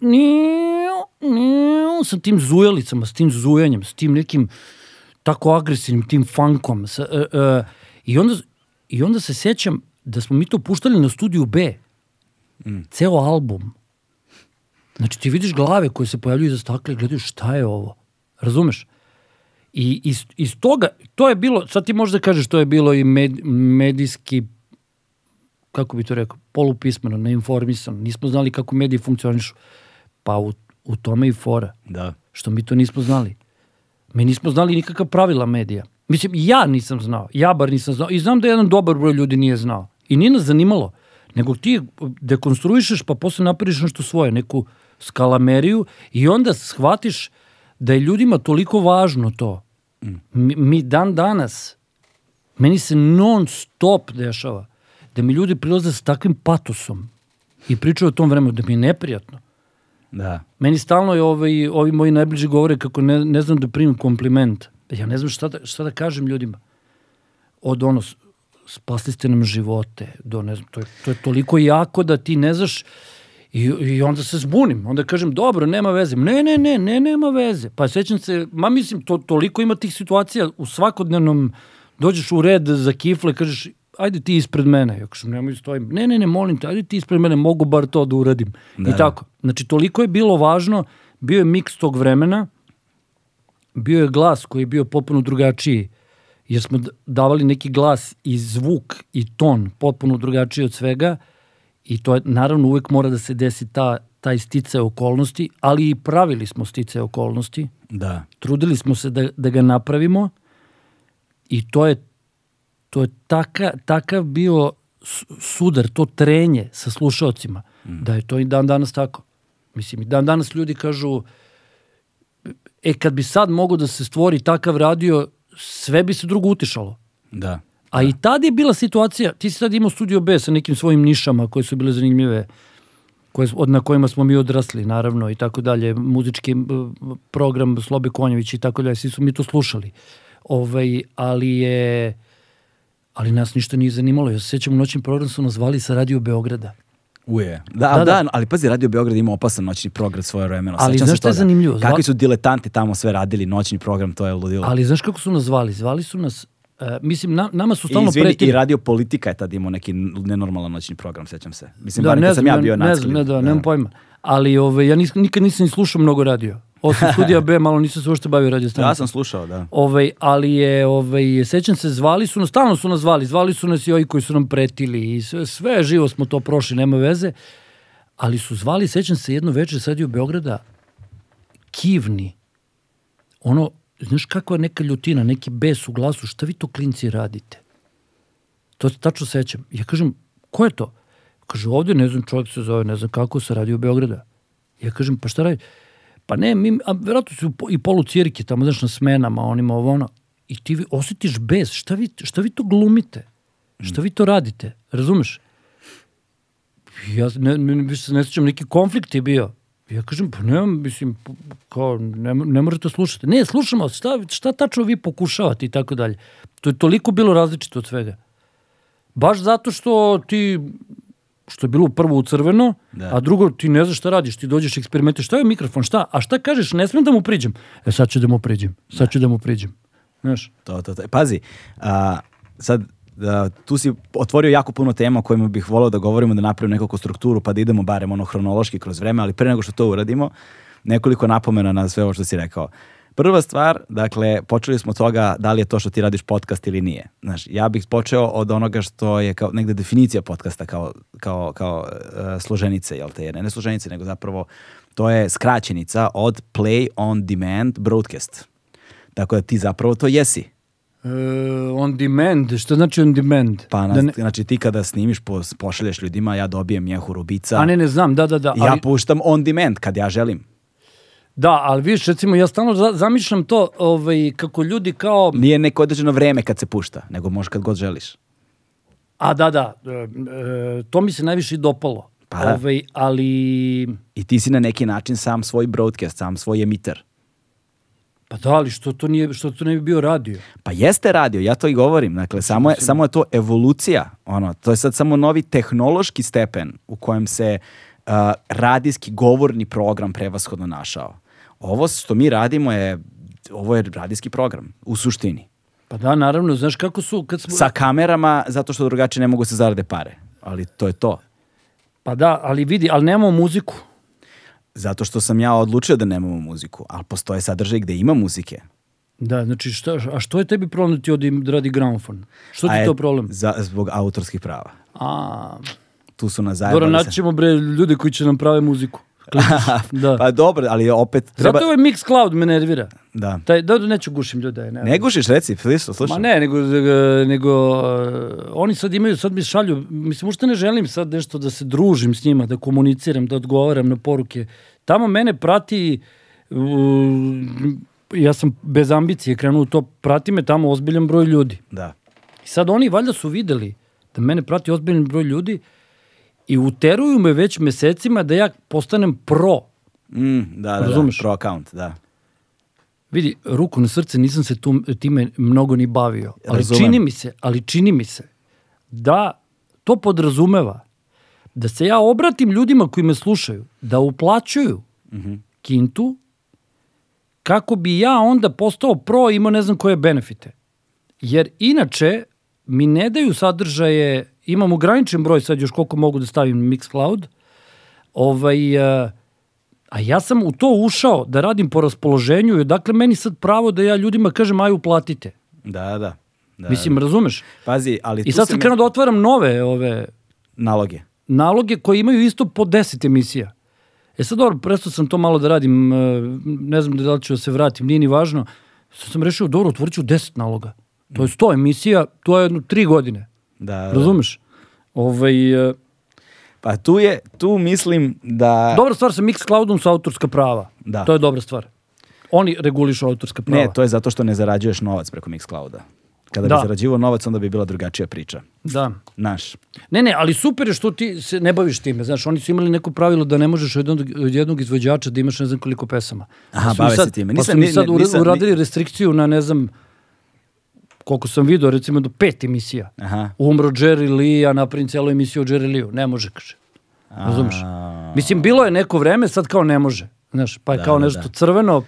sa tim zujalicama, sa tim zujanjem, sa tim nekim tako agresivnim, tim funkom. Sa, uh, uh, i, onda, I onda se sećam da smo mi to puštali na studiju B. Mm. Ceo album. Znači ti vidiš glave koje se pojavljuju iza stakla i gledaju šta je ovo. Razumeš? I iz, iz toga, to je bilo, sad ti možeš da kažeš, to je bilo i med, medijski, kako bi to rekao, polupismeno, neinformisano. Nismo znali kako mediji funkcionišu. Pa u, u tome i fora. Da. Što mi to nismo znali. Mi nismo znali nikakva pravila medija. Mislim, ja nisam znao. Ja bar nisam znao. I znam da jedan dobar broj ljudi nije znao. I nije nas zanimalo. Nego ti dekonstruišeš pa posle napraviš nešto svoje, neku skalameriju i onda shvatiš da je ljudima toliko važno to. Mi, mi dan danas, meni se non stop dešava da mi ljudi prilaze sa takvim patosom i pričaju o tom vremenu da mi je neprijatno. Da. Meni stalno je ovaj, ovi moji najbliži govore kako ne, ne znam da primim kompliment. Ja ne znam šta da, šta da kažem ljudima. Od ono, spasli ste nam živote, do ne znam, to je, to je toliko jako da ti ne znaš i, i onda se zbunim. Onda kažem, dobro, nema veze. Ne, ne, ne, ne, nema veze. Pa sećam se, ma mislim, to, toliko ima tih situacija u svakodnevnom, dođeš u red za kifle, kažeš, ajde ti ispred mene. Ja kažem, nemoj stojim. Ne, ne, ne, molim te, ajde ti ispred mene, mogu bar to da uradim. Da, I da. tako. Znači, toliko je bilo važno, bio je miks tog vremena, bio je glas koji je bio potpuno drugačiji, jer smo davali neki glas i zvuk i ton potpuno drugačiji od svega i to je, naravno, uvek mora da se desi ta, taj stice okolnosti, ali i pravili smo stice okolnosti, Da. trudili smo se da, da ga napravimo i to je to je taka, takav bio su- sudar, to trenje sa slušalcima, da je to i dan danas tako. Mislim, i dan danas ljudi kažu, e, kad bi sad mogo da se stvori takav radio, sve bi se drugo utišalo. Da. A i tad je bila situacija, ti si tad imao Studio B sa nekim svojim nišama koje su bile zanimljive, koje, od, na kojima smo mi odrasli, naravno, i tako dalje, muzički program Slobe Konjević i tako dalje, svi su mi to slušali. Ovaj, ali je, ali nas ništa nije zanimalo. Ja se sjećam, u noćni program su nas zvali sa Radio Beograda. Uje. Da, Da, da, da. ali pazi, Radio Beograd ima opasan noćni program svoje vremeno. Ali znaš šta je zanimljivo? Zva- Kakvi su diletanti tamo sve radili, noćni program, to je ludilo. Ali znaš kako su nas zvali? Zvali su nas, uh, mislim, na, nama su I, stalno izvini, pretili. i Radio Politika je tad imao neki nenormalan noćni program, sećam se. Mislim, da, bar ne kad sam znam, ja bio ne nackli. znam, ne, da, nemam pojma. Ali ove, ja nis, nikad nisam ni slušao mnogo radio. Osim studija B, malo nisam se uopšte bavio radio stanicom. Ja sam slušao, da. Ovaj, ali je, ovaj, sećam se, zvali su nas, stalno su nas zvali, zvali su nas i ovi koji su nam pretili i sve, sve živo smo to prošli, nema veze. Ali su zvali, sećam se, jedno večer sad je u Beograda, kivni. Ono, znaš kakva je neka ljutina, neki bes u glasu, šta vi to klinci radite? To se tačno sećam. Ja kažem, ko je to? Kaže, ovde, ne znam, čovjek se zove, ne znam kako, se radi u Beograda. Ja kažem, pa šta radi? Pa ne, mi, a verovatno su i polucirke tamo, znaš, na smenama, onima, ovo, ono. I ti vi osjetiš bes, šta vi, šta vi to glumite? Šta vi to radite? Razumeš? Ja ne, ne, se ne sjećam, neki konflikt je bio. Ja kažem, pa nemam, mislim, kao, ne, ne možete slušati. Ne, slušamo, šta, šta tačno vi pokušavate i tako dalje. To je toliko bilo različito od svega. Baš zato što ti, što je bilo prvo u crveno, Da. a drugo ti ne znaš šta radiš, ti dođeš eksperimentiš, šta je mikrofon, šta, a šta kažeš, ne smem da mu priđem. E sad ću da mu priđem, sad ću da mu priđem. Znaš, To, to, to. Pazi, a, sad, da, tu si otvorio jako puno tema o kojima bih volao da govorimo, da napravimo nekakvu strukturu, pa da idemo barem ono hronološki kroz vreme, ali pre nego što to uradimo, nekoliko napomena na sve ovo što si rekao. Prva stvar, dakle, počeli smo od toga da li je to što ti radiš podcast ili nije. Znaš, ja bih počeo od onoga što je kao negde definicija podcasta kao, kao, kao e, složenice, jel te, ne, ne složenice, nego zapravo to je skraćenica od play on demand broadcast. Tako da ti zapravo to jesi. e, on demand, šta znači on demand? Pa, na, Da ne- znači ti kada snimiš, pos, pošalješ ljudima, ja dobijem mjehu rubica. a ne, ne znam, da, da, da. i ja ali- puštam on demand kad ja želim. Da, ali vidiš, recimo, ja stalno za, zamišljam to ovaj, kako ljudi kao... Nije neko određeno vreme kad se pušta, nego može kad god želiš. A da, da, e, e, to mi se najviše i dopalo. Pa da. Ovaj, ali, I ti si na neki način sam svoj broadcast, sam svoj emiter. pa da, ali što to, nije, što to ne bi bio radio? Pa jeste radio, ja to i govorim. Dakle, samo je, samo je to evolucija. Ono, to je sad samo novi tehnološki stepen u kojem se uh, radijski govorni program prevashodno našao. Ovo što mi radimo je, ovo je radijski program, u suštini. Pa da, naravno, znaš kako su... Kad smo, Sa kamerama, zato što drugačije ne mogu se zarade pare. Ali to je to. Pa da, ali vidi, ali nemamo muziku. Zato što sam ja odlučio da nemamo muziku, ali postoje sadržaj gde ima muzike. Da, znači, šta, a što je tebi problem da ti odi da radi gramofon? Što ti je to problem? Za, zbog autorskih prava. A, Tu su nas dobro, zajebali. naći ćemo bre ljude koji će nam prave muziku. Da. pa dobro, ali opet treba... Zato ovaj Mixcloud me nervira. Da. Taj, da, da, neću gušim ljude. Ne, Ne gušiš, reci, slušaj. Ma ne, nego, nego uh, oni sad imaju, sad mi šalju, mislim, ušte ne želim sad nešto da se družim s njima, da komuniciram, da odgovaram na poruke. Tamo mene prati, uh, ja sam bez ambicije krenuo u to, prati me tamo ozbiljan broj ljudi. Da. I sad oni valjda su videli da mene prati ozbiljan broj ljudi i uteruju me već mesecima da ja postanem pro. Mm, da, da, da, Razumeš? pro account, da. Vidi, ruku na srce nisam se tu, time mnogo ni bavio. Ali Razumem. čini mi se, ali čini mi se da to podrazumeva da se ja obratim ljudima koji me slušaju, da uplaćuju kintu kako bi ja onda postao pro i imao ne znam koje benefite. Jer inače mi ne daju sadržaje, imam ograničen broj sad još koliko mogu da stavim Mixcloud, ovaj, eh, a ja sam u to ušao da radim po raspoloženju i dakle meni sad pravo da ja ljudima kažem aj uplatite. Da, da. da Mislim, razumeš? Pazi, ali I tu sad se sam mi- krenuo da otvaram nove ove Naloge. naloge koji imaju isto po 10 emisija. E sad dobro, prestao sam to malo da radim, e, ne znam da li ću da se vratim, nije ni važno. Sad sam rešio, dobro, otvorit ću 10 naloga. To je 100 emisija, to je jedno 3 godine. Da, da. Razumeš? Ovaj, e, Pa tu je, tu mislim da... dobra stvar sa Mixcloudom su autorska prava. Da. To je dobra stvar. Oni regulišu autorska prava. Ne, to je zato što ne zarađuješ novac preko Mixclouda. Kada Da. bi zarađivao novac, onda bi bila drugačija priča. Da. Naš. Ne, ne, ali super je što ti se ne baviš time. Znaš, oni su imali neko pravilo da ne možeš od jednog, od jednog izvođača da imaš ne znam koliko pesama. Aha, Pa bave se sad, time. Pa Nisam su mi sad ura- nisam ni- uradili restrikciju na ne znam koliko sam vidio, recimo do pet emisija. Aha. Umro Jerry Lee, ja napravim celu emisiju o Jerry Lee-u. Ne može, kaže. Razumeš? A, Mislim, bilo je neko vreme, sad kao ne može. Znaš, pa je Da, kao da, nešto da. crveno.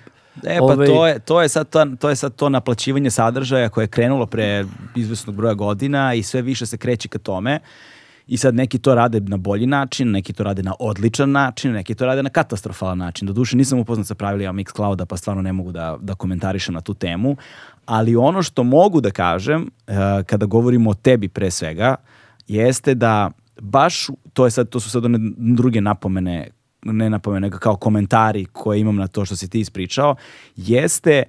E, pa ovaj, to, je, to, je sad to, to je sad to naplaćivanje sadržaja koje je krenulo pre izvesnog broja godina i sve više se kreće ka tome. I sad neki to rade na bolji način, neki to rade na odličan način, neki to rade na katastrofalan način. Doduše nisam upoznat sa pravilima Mixclouda, pa stvarno ne mogu da, da komentarišem na tu temu. Ali ono što mogu da kažem, eh, kada govorimo o tebi pre svega, jeste da baš, to, je sad, to su sad one druge napomene, ne napomene, kao komentari koje imam na to što si ti ispričao, jeste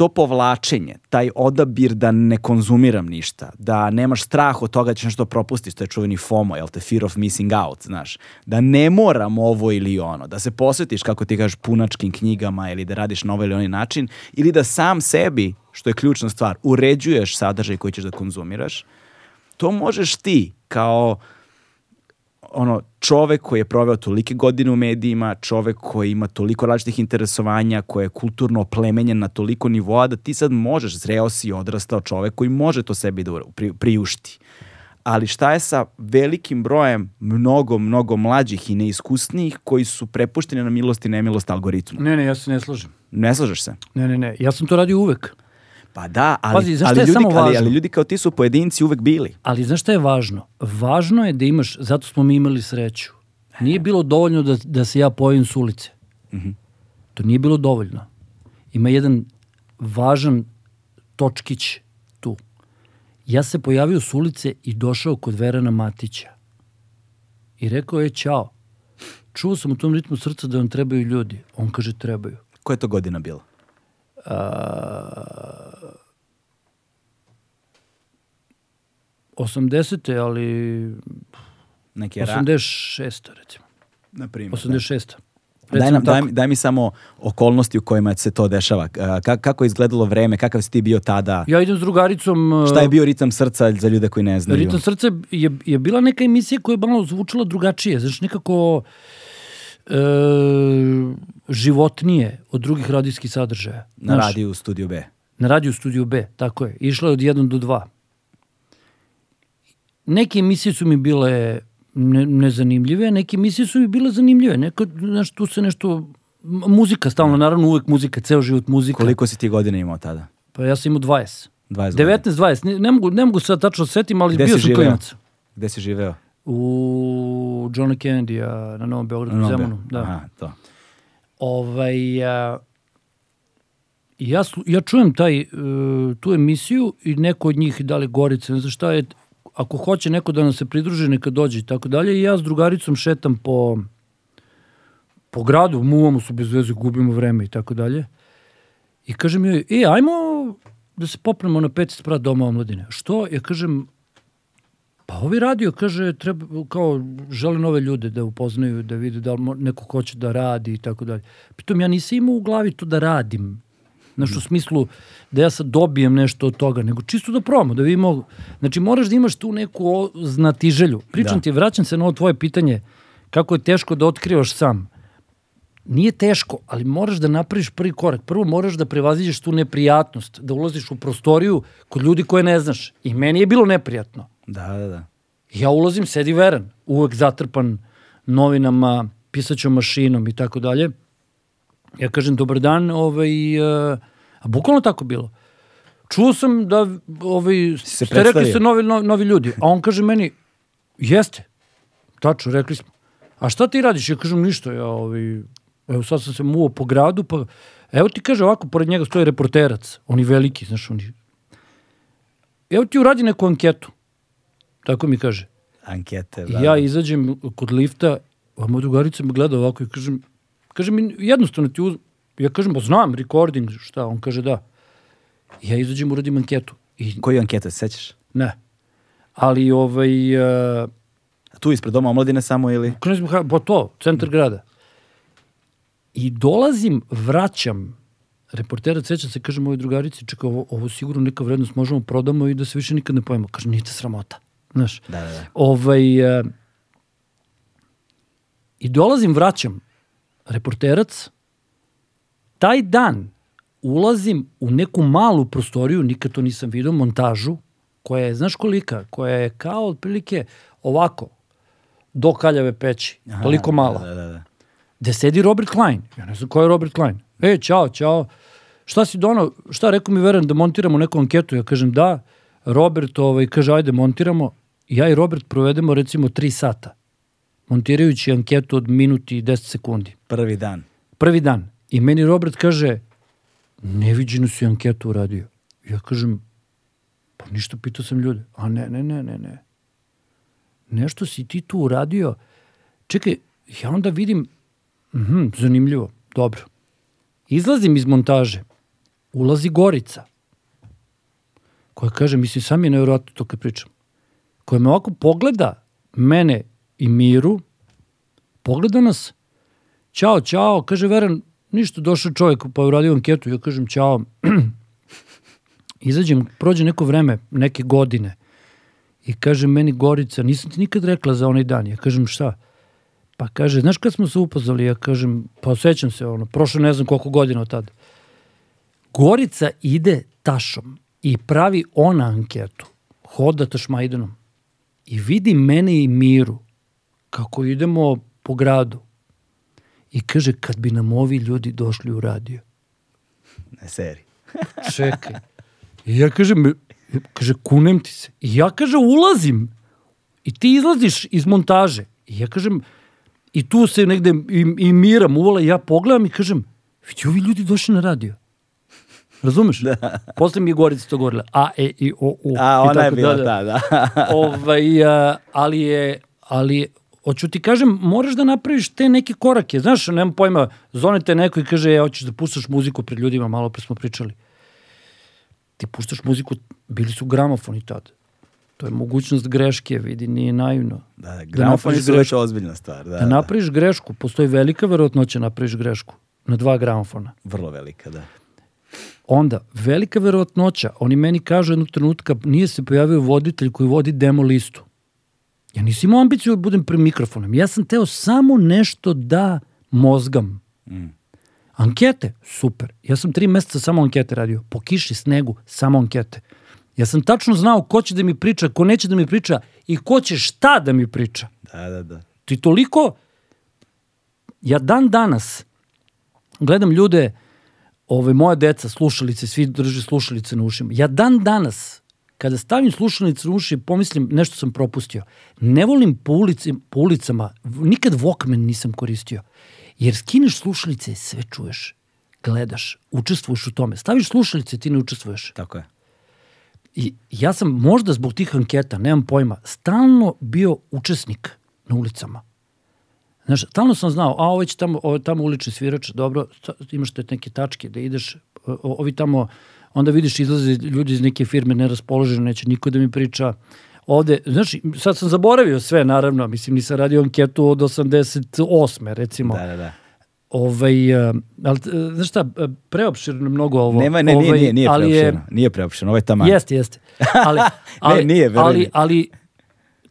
to povlačenje, taj odabir da ne konzumiram ništa, da nemaš strah od toga da ćeš nešto propustiti, to je čuveni FOMO, jel te, fear of missing out, znaš, da ne moram ovo ili ono, da se posvetiš, kako ti kažeš, punačkim knjigama ili da radiš na ovaj ili onaj način, ili da sam sebi, što je ključna stvar, uređuješ sadržaj koji ćeš da konzumiraš, to možeš ti kao ono čovek koji je proveo tolike godine u medijima, čovek koji ima toliko različitih interesovanja, koji je kulturno oplemenjen na toliko nivoa da ti sad možeš, zreo si odrastao čovek koji može to sebi da pri, priušti. Ali šta je sa velikim brojem mnogo, mnogo mlađih i neiskusnijih koji su prepušteni na milost i nemilost algoritmu? Ne, ne, ja se ne slažem. Ne slažeš se? Ne, ne, ne, ja sam to radio uvek. Pa da, ali, Pazi, znaš ali, ljudi, samo ali, važno? ali ljudi kao ti su pojedinci uvek bili. Ali znaš šta je važno? Važno je da imaš, zato smo mi imali sreću. Nije bilo dovoljno da, da se ja pojavim s ulice. To nije bilo dovoljno. Ima jedan važan točkić tu. Ja se pojavio s ulice i došao kod Verana Matića. I rekao je, čao, čuo sam u tom ritmu srca da vam trebaju ljudi. On kaže, trebaju. Koja je to godina bila? A, 80. ali Neke ra... 86. recimo. Na primjer. 86. Daj, Recimo nam, daj, tako. mi- daj mi samo okolnosti u kojima se to dešava. Ka- kako je izgledalo vreme, kakav si ti bio tada? Ja idem s drugaricom... uh, Šta je bio ritam srca za ljude koji ne znaju? Ritam srce je, je bila neka emisija koja je malo zvučala drugačije. Znaš, nekako e, životnije od drugih radijskih sadržaja. Na Znaš, radiju u Studio B. Na radiju studiju B, tako je. Išla je od 1 do 2. Neke emisije su mi bile ne, nezanimljive, neke emisije su mi bile zanimljive. Neko, znaš, tu se nešto... Muzika, stalno, naravno, uvek muzika, ceo život muzika. Koliko si ti godina imao tada? Pa ja sam imao 20. 20 godina. 19, 20. Ne, ne, mogu, ne mogu sad tačno da setim, ali Gde bio sam živeo? klinac. Gde si živeo? U Johna Kennedy-a na Novom Beogradu, No, Zemunu. Da. Aha, to. Ovaj, a, ja, slu- ja čujem taj, e, tu emisiju i neko od njih, da li Gorica, ne znam šta je, ako hoće neko da nam se pridruži, neka dođe i tako dalje. I ja s drugaricom šetam po, po gradu, muvamo su bez veze, gubimo vreme i tako dalje. I kažem joj, e, ajmo da se popnemo na peti sprat doma omladine. Što? Ja kažem, pa ovi radio, kaže, treba, kao, žele nove ljude da upoznaju, da vide da li neko hoće da radi i tako dalje. Pritom ja nisam imao u glavi to da radim. Znaš, u smislu da ja sad dobijem nešto od toga, nego čisto da probamo, da vidimo. Znači, moraš da imaš tu neku znatiželju. Pričam Da. ti, vraćam se na ovo tvoje pitanje, kako je teško da otkrivaš sam. Nije teško, ali moraš da napraviš prvi korak. Prvo moraš da prevaziđeš tu neprijatnost, da ulaziš u prostoriju kod ljudi koje ne znaš. I meni je bilo neprijatno. Da, da, da. Ja ulazim, sedi veran, uvek zatrpan novinama, pisaćom mašinom i tako dalje. Ja kažem, dobar dan, ovaj, uh, a bukvalno tako bilo. Čuo sam da ovaj, se ste rekli ste novi, novi, novi ljudi, a on kaže meni, jeste, tačno, rekli smo. A šta ti radiš? Ja kažem, ništa, ja ovaj, evo sad sam se muo po gradu, pa evo ti kaže ovako, pored njega stoji reporterac, oni veliki, znaš, oni, evo ti uradi neku anketu, tako mi kaže. Ankete, I da. ja izađem kod lifta, a moja drugarica me gleda ovako i kažem, kaže mi, jednostavno ti uz... Ja kažem, pa znam, recording, šta? On kaže, da. I ja izađem, uradim anketu. I Koju anketu, se sećaš? ne. Ali, ovaj, uh, Tu ispred doma omladine samo ili? znam, ha- pa to, centar grada. I dolazim, vraćam reportera, sećam se, kaže mojoj drugarici, čekaj, ovo, ovo sigurno neka vrednost možemo prodamo i da se više nikad ne pojemo. Kaže, nije te sramota. Znaš, Da, da, da. Ovaj, e, I dolazim, vraćam reporterac. Taj dan ulazim u neku malu prostoriju, nikad to nisam vidio, montažu, koja je, znaš kolika, koja je kao otprilike ovako, do kaljave peći, Aha, toliko mala Da, da, da. gde sedi Robert Klein. Ja ne znam ko je Robert Klein. E, čao, čao. Šta si dono, šta rekao mi Veran da montiramo neku anketu? Ja kažem da. Robert ovaj, kaže ajde montiramo. Ja i Robert provedemo recimo 3 sata. Montirajući anketu od minuti i 10 sekundi. Prvi dan. Prvi dan. I meni Robert kaže neviđenu si anketu uradio. Ja kažem pa ništa pitao sam ljude. A ne, ne, ne, ne, ne. Nešto si ti tu uradio. Čekaj, ja onda vidim Mhm, zanimljivo. Dobro. Izlazim iz montaže. Ulazi Gorica. Koja kaže, mislim, sam je nevjerojatno to kad pričam. Koja me ovako pogleda, mene i Miru, pogleda nas, ćao, ćao, kaže Veran, ništa, došao čovjek pa uradio anketu, ja kažem ćao. Izađem, prođe neko vreme, neke godine, i kaže meni Gorica, nisam ti nikad rekla za onaj dan. Ja kažem šta? Pa kaže, znaš kad smo se upoznali? Ja kažem, pa sećam se, ono, prošlo ne znam koliko godina od tada. Gorica ide tašom i pravi ona anketu. Hoda tašmajdanom. I vidi mene i Miru kako idemo po gradu. I kaže, kad bi nam ovi ljudi došli u radio. Ne, seri. Čekaj. I ja kažem, kaže, kunem ti se. I ja, kaže, ulazim. I ti izlaziš iz montaže. I ja kažem, i tu se negde i, i miram uvala i ja pogledam i kažem, vidi, ovi ljudi došli na radio. Razumeš? Da. Posle mi je Gorica to govorila. A, E, I, O, U. A, i ona je bila dalje. ta, da. ovaj, a, ali je, ali je, hoću ti kažem, moraš da napraviš te neke korake. Znaš, nemam pojma, zonete neko i kaže, ja, hoćeš da puštaš muziku pred ljudima, malo pre smo pričali. Ti puštaš muziku, bili su gramofoni tad. To je mogućnost greške, vidi, nije naivno. Da, da, gramofoni napraviš su već ozbiljna stvar. Da, Da da. napraviš grešku, postoji velika verovatnoća da napraviš grešku na dva gramofona. Vrlo velika, da. Onda, velika verovatnoća, oni meni kažu jednog trenutka, nije se pojavio voditelj koji vodi demo listu. Ja nisam imao ambiciju da budem pre mikrofonom. Ja sam teo samo nešto da mozgam. Mm. Ankete, super. Ja sam tri meseca samo ankete radio. Po kiši, snegu, samo ankete. Ja sam tačno znao ko će da mi priča, ko neće da mi priča i ko će šta da mi priča. Da, da, da. Ti toliko, ja dan danas gledam ljude, ove moja deca, slušalice, svi drže slušalice na ušima. Ja dan danas kada stavim slušalice u uši, pomislim nešto sam propustio. Ne volim po, ulici, po ulicama, nikad Walkman nisam koristio. Jer skineš slušalice, sve čuješ, gledaš, učestvuješ u tome. Staviš slušalice, ti ne učestvuješ. Tako je. I ja sam možda zbog tih anketa, nemam pojma, stalno bio učesnik na ulicama. Znaš, stalno sam znao, a ovo će tamo, ovo je tamo ulični svirač, dobro, imaš te neke tačke da ideš, o- ovi tamo, onda vidiš izlaze ljudi iz neke firme neraspoloženi, neće niko da mi priča. Ovde, znaš, sad sam zaboravio sve, naravno, mislim, nisam radio anketu od 88. recimo. Da, da, da. Ovaj, uh, ali, uh, znaš šta, uh, preopširno mnogo ovo. Nema, ne, nije, ovaj, nije, nije ali je- preopšeno. Nije preopšeno, ovo je taman. Jeste, jeste. Ali, ali, nije, veruj ali, ali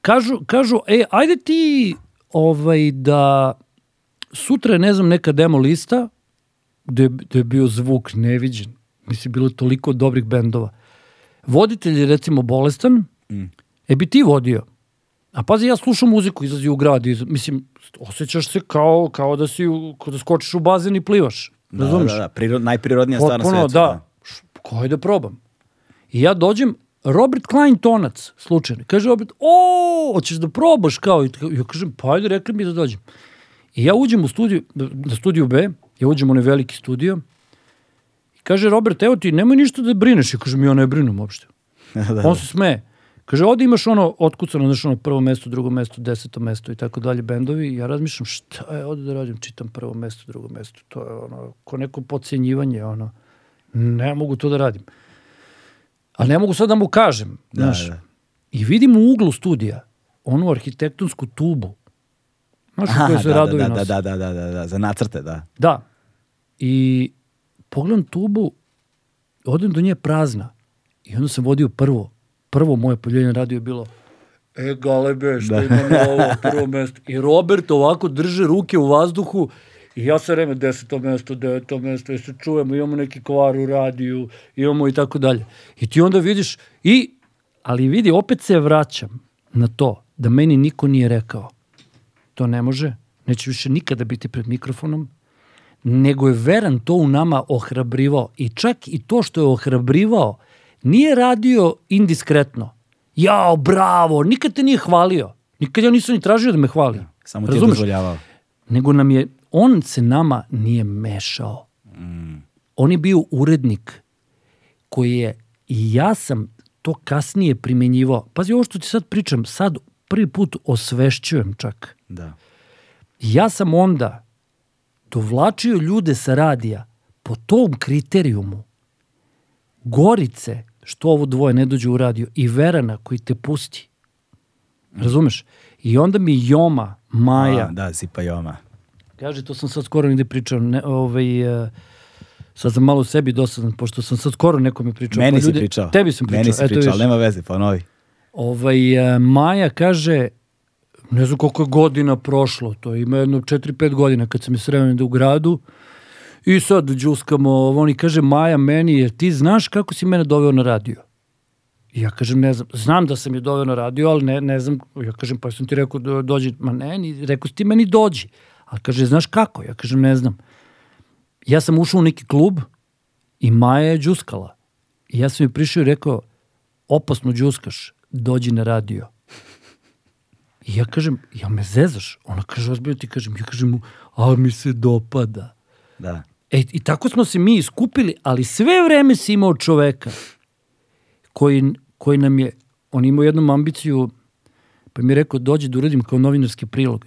kažu, kažu, e, ajde ti ovaj, da sutra je, ne znam, neka demo lista gde, gde je bio zvuk neviđen. Mislim, bilo je toliko dobrih bendova. Voditelj je, recimo, bolestan, Mm. e bi ti vodio. A pazi, ja slušam muziku, izlazi u grad, iz, mislim, osjećaš se kao, kao da si, u, kao da skočiš u bazen i plivaš. Da, Razumeš? Da, da, Prirod, najprirodnija stvar na svetu. da. Š- Ko je da probam? I ja dođem, Robert Klein tonac, slučajno. Kaže Robert, o, hoćeš da probaš kao? I ja kažem, pa ajde, rekli mi da dođem. I ja uđem u studiju, na studiju B, ja uđem u onaj veliki studio, i kaže Robert, evo ti, nemoj ništa da brineš. Ja kažem, ja ne brinem uopšte. da, da. On se smeje. Kaže, ovde imaš ono otkucano, znaš ono prvo mesto, drugo mesto, deseto mesto i tako dalje bendovi. Ja razmišljam, šta je ovde da radim, čitam prvo mesto, drugo mesto. To je ono, ko neko podcjenjivanje, ono. Ne mogu to da radim. Ali ne mogu sad da mu kažem, Da, znaš. da. I vidim u uglu studija onu arhitektonsku tubu. Znaš, u kojoj se da, radovi da, da, da, da, da, da, da, za nacrte, da. Da. I pogledam tubu, odem do nje prazna. I onda sam vodio prvo. Prvo moje pojavljanje radio je bilo E, galebe, što Da. ima novo, prvo mesto. I Robert ovako drže ruke u vazduhu i ja sa vreme deseto mesto, deveto mesto, i se čujemo, imamo neki kvar u radiju, imamo i tako dalje. I ti onda vidiš, i, ali vidi, opet se vraćam na to da meni niko nije rekao to ne može, neće više nikada biti pred mikrofonom, nego je Veran to u nama ohrabrivao. I čak i to što je ohrabrivao, nije radio indiskretno. Jao, bravo, nikad te nije hvalio. Nikad ja nisam ni tražio da me hvali. Samo ti je dozvoljavao. Nego nam je, on se nama nije mešao. On je bio urednik koji je, i ja sam to kasnije primenjivao. Pazi, ovo što ti sad pričam, sad prvi put osvešćujem čak. Da. Ja sam onda dovlačio ljude sa radija po tom kriterijumu. Gorice, što ovo dvoje ne dođe u radio, i Verana koji te pusti. Razumeš? I onda mi Joma, Maja, A, da, Zipa Joma. Kaže, to sam sad skoro negde pričao, ne, ovaj, uh, sad sam malo sebi dosadan, pošto sam sad skoro nekome pričao. Meni pa si ljudi- pričao. Tebi sam pričao. Meni si pričao, ali nema veze, ponovi. Ovaj, uh, Maja kaže, ne znam koliko je godina prošlo, to ima jedno 4-5 godina kad sam je sreo u gradu, i sad džuskamo, oni kaže, Maja meni, jer ti znaš kako si mene doveo na radio? I ja kažem, ne znam, znam da sam je doveo na radio, ali ne, ne znam, ja kažem, pa sam ti rekao dođi, ma ne, ni, rekao si ti meni dođi. A kaže, znaš kako? Ja kažem, ne znam. Ja sam ušao u neki klub i Maja je džuskala. I ja sam joj prišao i rekao, opasno džuskaš, dođi na radio. I ja kažem, ja me zezaš? Ona kaže, ozbiljno ti kažem, ja kažem mu, a mi se dopada. Da. E, I tako smo se mi iskupili, ali sve vreme si imao čoveka koji, koji nam je, on imao jednom ambiciju, pa mi je rekao, dođi da uradim kao novinarski prilog.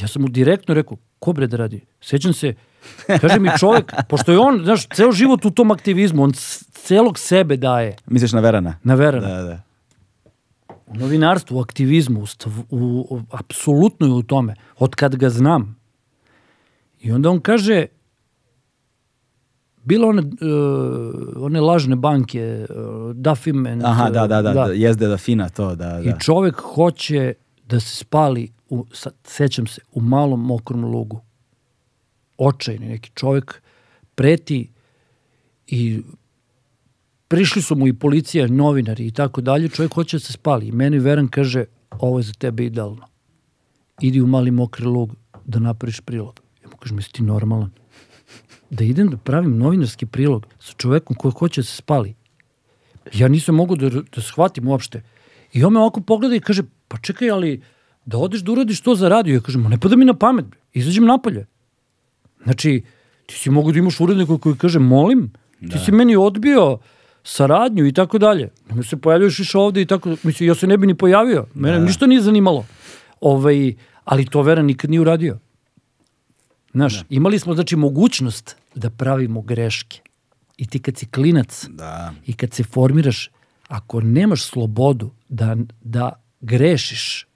Ja sam mu direktno rekao, ko bre da radi? Sećam se, kaže mi čovek, pošto je on, znaš, ceo život u tom aktivizmu, on celog sebe daje Misliš na Verana? na veranu. Da, da. U novinarstvu, u aktivizmu, u, stav- u, u, apsolutno je u tome, od kad ga znam. I onda on kaže, bilo one, uh, one lažne banke, uh, Dafim and, Aha, da, da, da, da. da. jezde da fina to, da, da. I čovek hoće da se spali, u, sa, sećam se, u malom mokrom lugu. Očajni neki čovek preti i prišli su mu i policija, novinari i tako dalje, čovjek hoće da se spali. I meni Veran kaže, ovo je za tebe idealno. Idi u mali mokri lug da napraviš prilog. Ja mu kažem, jesi ti normalan? Da idem da pravim novinarski prilog sa čovekom koji hoće da se spali. Ja nisam mogu da, da shvatim uopšte. I on me ovako pogleda i kaže, pa čekaj, ali da odeš da uradiš to za radio. Ja kažem, ne pada mi na pamet, bre. izađem napolje. Znači, ti si mogu da imaš urednika koji kaže, molim, ti si meni odbio saradnju i tako dalje. Ne se pojavljaš više ovde i tako, mislim, ja se ne bi ni pojavio. Mene ništa nije zanimalo. Ovaj, ali to Vera nikad nije uradio. Znaš, imali smo, znači, mogućnost da pravimo greške. I ti kad si klinac Da. i kad se formiraš, ako nemaš slobodu da, da grešiš,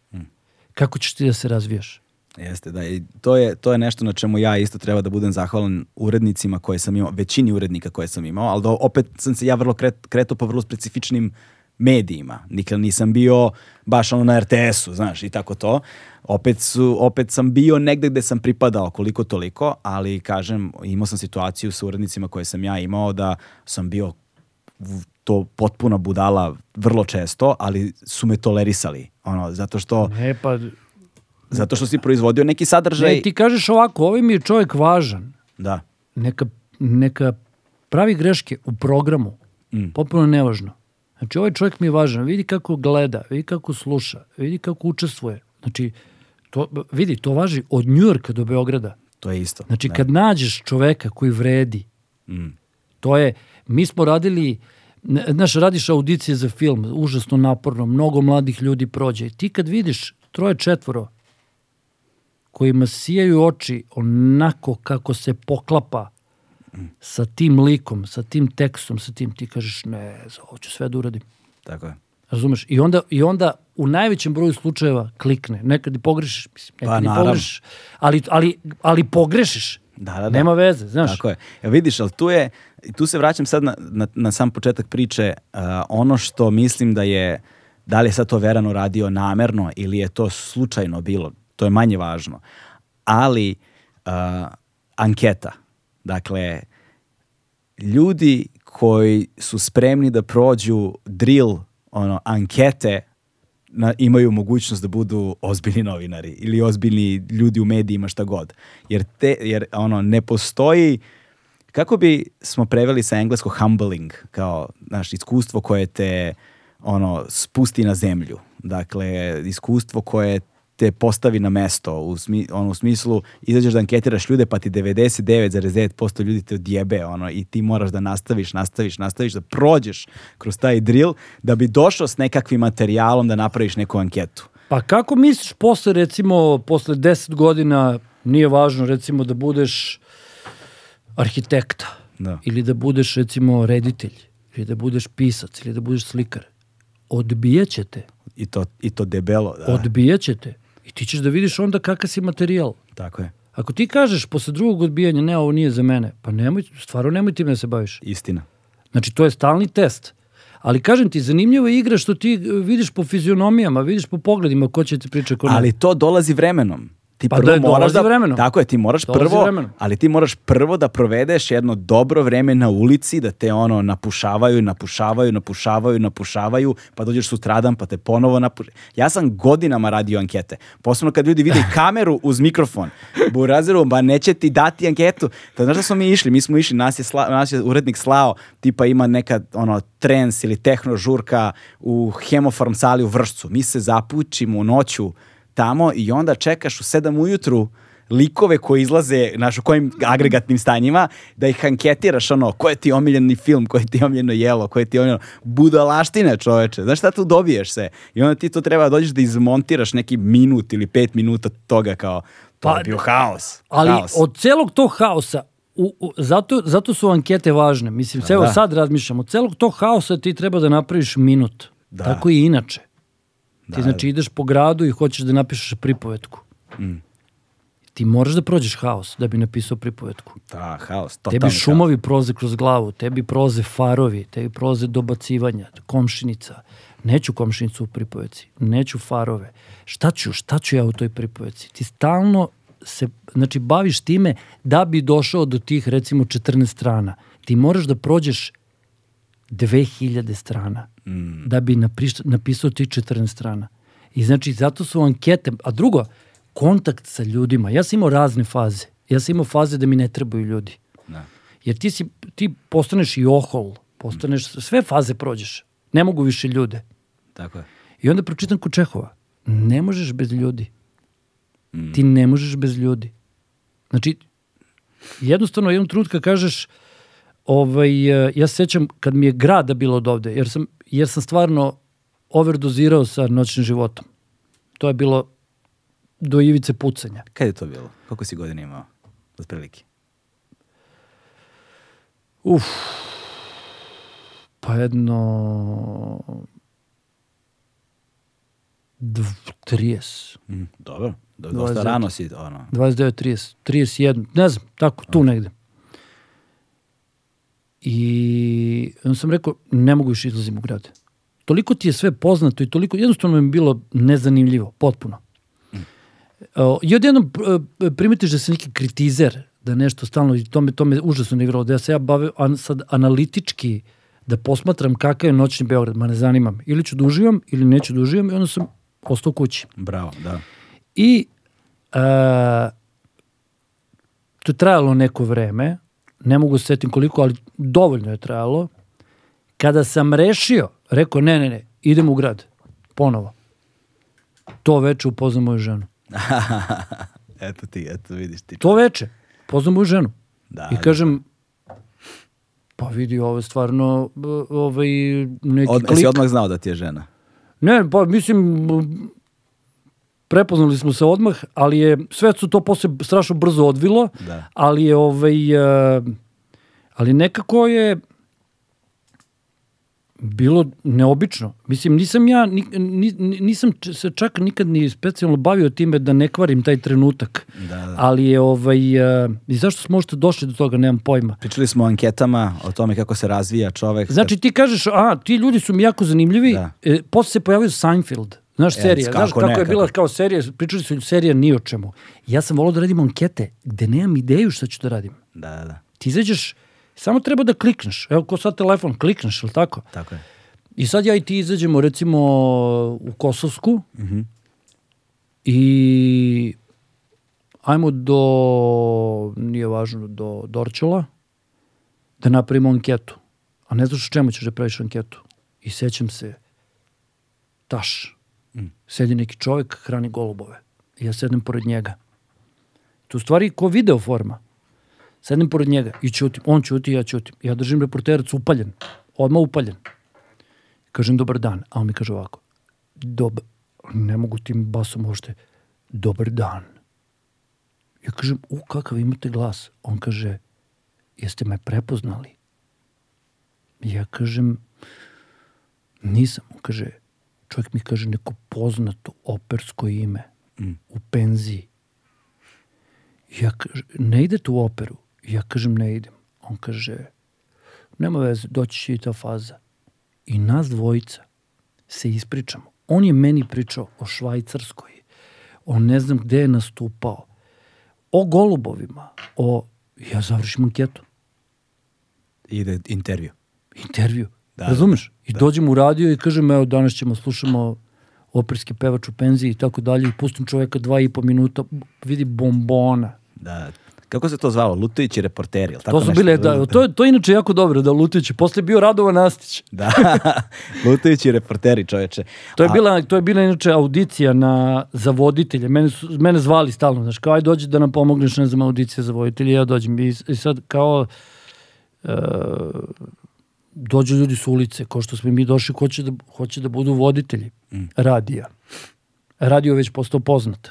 kako ćeš ti da se razvijaš? Jeste, da. I to je, to je nešto na čemu ja isto treba da budem zahvalan urednicima koje sam imao, većini urednika koje sam imao, ali da opet sam se ja vrlo kret, kretao po vrlo specifičnim medijima. Nikad nisam bio baš ono na RTS-u, znaš, i tako to. Opet, su, opet sam bio negde gde sam pripadao koliko toliko, ali kažem, imao sam situaciju sa urednicima koje sam ja imao da sam bio to potpuna budala vrlo često, ali su me tolerisali. Ono, zato što, Ne, pa, zato što si proizvodio neki sadržaj. ne, ti kažeš ovako, ovaj mi je čovjek važan, Da. neka, neka pravi greške u programu, Mm. potpuno nevažno. Znači, ovaj čovjek mi je važan, vidi kako gleda, vidi kako sluša, vidi kako učestvuje. Znači, to, vidi, to važi od Njujorka do Beograda. To je isto. Znači, Da. kad nađeš čoveka koji vredi, Mm. to je, mi smo radili, znaš, radiš audicije za film, užasno naporno, mnogo mladih ljudi prođe. Ti kad vidiš troje četvoro kojima sijaju oči onako kako se poklapa sa tim likom, sa tim tekstom, sa tim, ti kažeš, ne, za ovo ću sve da uradim. Tako je. Razumeš? I onda, I onda u najvećem broju slučajeva klikne. Nekad i pogrešiš, mislim, nekad Pa, i pogrešiš, ali, ali, ali pogrešiš. Da, da, da. Nema veze, znaš. Tako je. Ja, vidiš, ali tu je, tu se vraćam sad na, na, na sam početak priče, uh, ono što mislim da je, da li je sad to Verano radio namerno ili je to slučajno bilo, to je manje važno. Ali, uh, anketa, dakle, ljudi koji su spremni da prođu drill, ono, ankete, na, imaju mogućnost da budu ozbiljni novinari ili ozbiljni ljudi u medijima šta god. Jer, te, jer ono, ne postoji kako bi smo preveli sa engleskog humbling, kao naš iskustvo koje te ono spusti na zemlju. Dakle, iskustvo koje te postavi na mesto u, smi, ono, u smislu izađeš da anketiraš ljude pa ti 99,9% ljudi te odjebe ono, i ti moraš da nastaviš, nastaviš, nastaviš da prođeš kroz taj drill da bi došao s nekakvim materijalom da napraviš neku anketu. Pa kako misliš posle recimo, posle 10 godina, nije važno recimo da budeš arhitekta Da. ili da budeš recimo reditelj ili da budeš pisac ili da budeš slikar. Odbijaće te. I to, i to debelo. Da. Odbijaće te. I ti ćeš da vidiš onda kakav si materijal. Tako je. Ako ti kažeš posle drugog odbijanja, ne, ovo nije za mene, pa nemoj, stvarno nemoj time da se baviš. Istina. Znači, to je stalni test. Ali kažem ti, zanimljiva je igra što ti e, vidiš po fizionomijama, vidiš po pogledima ko će ti pričati, ko ne. Ali to dolazi vremenom. Ti Pa prvo da, moraš da, vremenom. Tako je, ti moraš Dolazi prvo, vremenom. ali ti moraš prvo da provedeš jedno dobro vreme na ulici, da te ono napušavaju, napušavaju, napušavaju, napušavaju, pa dođeš sutradan pa te ponovo napušavaju. Ja sam godinama radio ankete. Posebno kad ljudi vide kameru uz mikrofon. Burazeru, ba neće ti dati anketu. Da, znaš da smo mi išli? Mi smo išli, nas je, sla, nas je urednik slao, tipa ima neka ono, trens ili tehno žurka u hemofarm sali u Vršcu. Mi se zapučimo u noću tamo i onda čekaš u sedam ujutru likove koji izlaze, znaš, u kojim agregatnim stanjima, da ih anketiraš, ono, ko je ti omiljeni film, ko je ti omiljeno jelo, ko je ti omiljeno budalaštine, čoveče. Znaš šta tu dobiješ se? I onda ti to treba da dođeš da izmontiraš neki minut ili pet minuta toga kao, to Pa, je bio haos. Ali haos. od celog tog haosa, u, u, zato, zato su ankete važne. Mislim, evo da. sad razmišljam, od celog tog haosa ti treba da napraviš minut. Da. Tako i inače. Da, Ti znači ideš po gradu i hoćeš da napišeš pripovetku. Ti moraš da prođeš haos da bi napisao pripovetku. Da, haos, Tebi totalni šumovi proze kroz glavu, tebi proze farovi, tebi proze dobacivanja, komšinica. Neću komšinicu u pripovetci, neću farove. Šta ću, šta ću ja u toj pripovetci? Ti stalno se, znači, baviš time da bi došao do tih, recimo, 14 strana. Ti moraš da prođeš 2000 strana Mm. da bi napiš, napisao tih 14 strana. I znači, zato su ankete, a drugo, kontakt sa ljudima. Ja sam imao razne faze. Ja sam imao faze da mi ne trebaju ljudi. Da. Jer ti, si, ti postaneš i ohol Postaneš, sve faze prođeš. Ne mogu više ljude. Tako je. I onda pročitam kod Čehova. Ne možeš bez ljudi. Ti ne možeš bez ljudi. Znači, jednostavno jednom trenutka kažeš ovaj, eh, ja se sećam kad mi je grada bilo od ovde, jer sam, jer sam stvarno overdozirao sa noćnim životom. To je bilo do ivice pucanja. Kad je to bilo? Koliko si godina imao? Otprilike. Uf. Pa jedno... Dv- 30. Mm, dobro. Do, dosta 29. rano si, ono. 29, 30, 31, ne znam, tako, tu negde. I onda sam rekao, ne mogu više izlazim u grad. Toliko ti je sve poznato i toliko, jednostavno mi je bilo nezanimljivo, potpuno. O, I odjednom e, primetiš da si neki kritizer, da nešto stalno, i to me, to me užasno ne igralo, da ja se ja bavim an, sad analitički, da posmatram kakav je noćni Beograd, ma ne zanimam. Ili ću da uživam, ili neću da uživam, i onda sam ostao kući. Bravo, da. I a, to je trajalo neko vreme, ne mogu se setim koliko, ali dovoljno je trajalo. Kada sam rešio, rekao ne, ne, ne, idem u grad, ponovo. To veče upoznam moju ženu. eto ti, eto vidiš ti. To veče, poznam moju ženu. Da, I kažem, pa vidi, ovo je stvarno ovaj, neki Od, klik. jesi odmah znao da ti je žena? Ne, pa mislim, prepoznali smo se odmah, ali je, sve su to posle strašno brzo odvilo, Da. ali je ovaj, e, ali nekako je bilo neobično. Mislim, nisam ja, ni, ni, nisam se čak nikad ni specijalno bavio time da ne kvarim taj trenutak. Da, da. Ali je, ovaj, e, i zašto smo možete došli do toga, nemam pojma. Pričali smo o anketama, o tome kako se razvija čovek. Znači ti kažeš, a, ti ljudi su mi jako zanimljivi, Da. e, posle se pojavio Seinfeld. Znaš, E, serija. Znaš kako kako ne, je bila kao serija, pričali su serija ni o čemu. Ja sam volao da radim ankete gde nemam ideju šta ću da radim. Da, da, da. Ti izađeš, samo treba da klikneš. Evo ko sad telefon, klikneš, ili tako? Tako je. I sad ja i ti izađemo recimo u Kosovsku i ajmo do, nije važno, do Dorčola da napravimo anketu. A ne znaš o čemu ćeš da praviš anketu. I sećam se, taš, sedi neki čovjek, hrani golubove. Ja sedem pored njega. To u stvari ko video forma. Sedem pored njega i ćutim. On ćuti, ja ćutim. Ja držim reporterac upaljen. Odmah upaljen. Kažem dobar dan, a on mi kaže ovako. Dob, ne mogu tim basom uopšte. Dobar dan. Ja kažem, u kakav imate glas? On kaže, jeste me prepoznali? Ja kažem, nisam. On kaže, čovjek mi kaže neko poznato opersko ime u penziji. Ja kažem, ne idete u operu? Ja kažem, ne idem. On kaže, nema veze, doći će i ta faza. I nas dvojica se ispričamo. On je meni pričao o Švajcarskoj, o ne znam gde je nastupao, o golubovima, o... Ja završim anketu, Ide intervju. intervju. Da, Da, Razumeš? I dođem u radio i kažem, evo, danas ćemo slušamo operski pevač u penziji i tako dalje i pustim čoveka dva i po minuta, vidi bombona. Da. Kako se to zvalo? Lutajući reporteri, ili tako to su nešto? bile, da, to, je, to je inače jako dobro da Lutić. Posle je bio Radovan Nastić. Da, lutajući reporteri, čoveče. To je bila, to je bila inače audicija na, za voditelje. Mene, su, mene zvali stalno, znaš, kao aj dođi da nam pomogneš, ne znam, audicija za voditelje, ja dođem. I, i sad kao e, dođu ljudi s ulice, kao što smo mi došli, hoće da, hoće da budu voditelji radija. Radio je već postao poznat.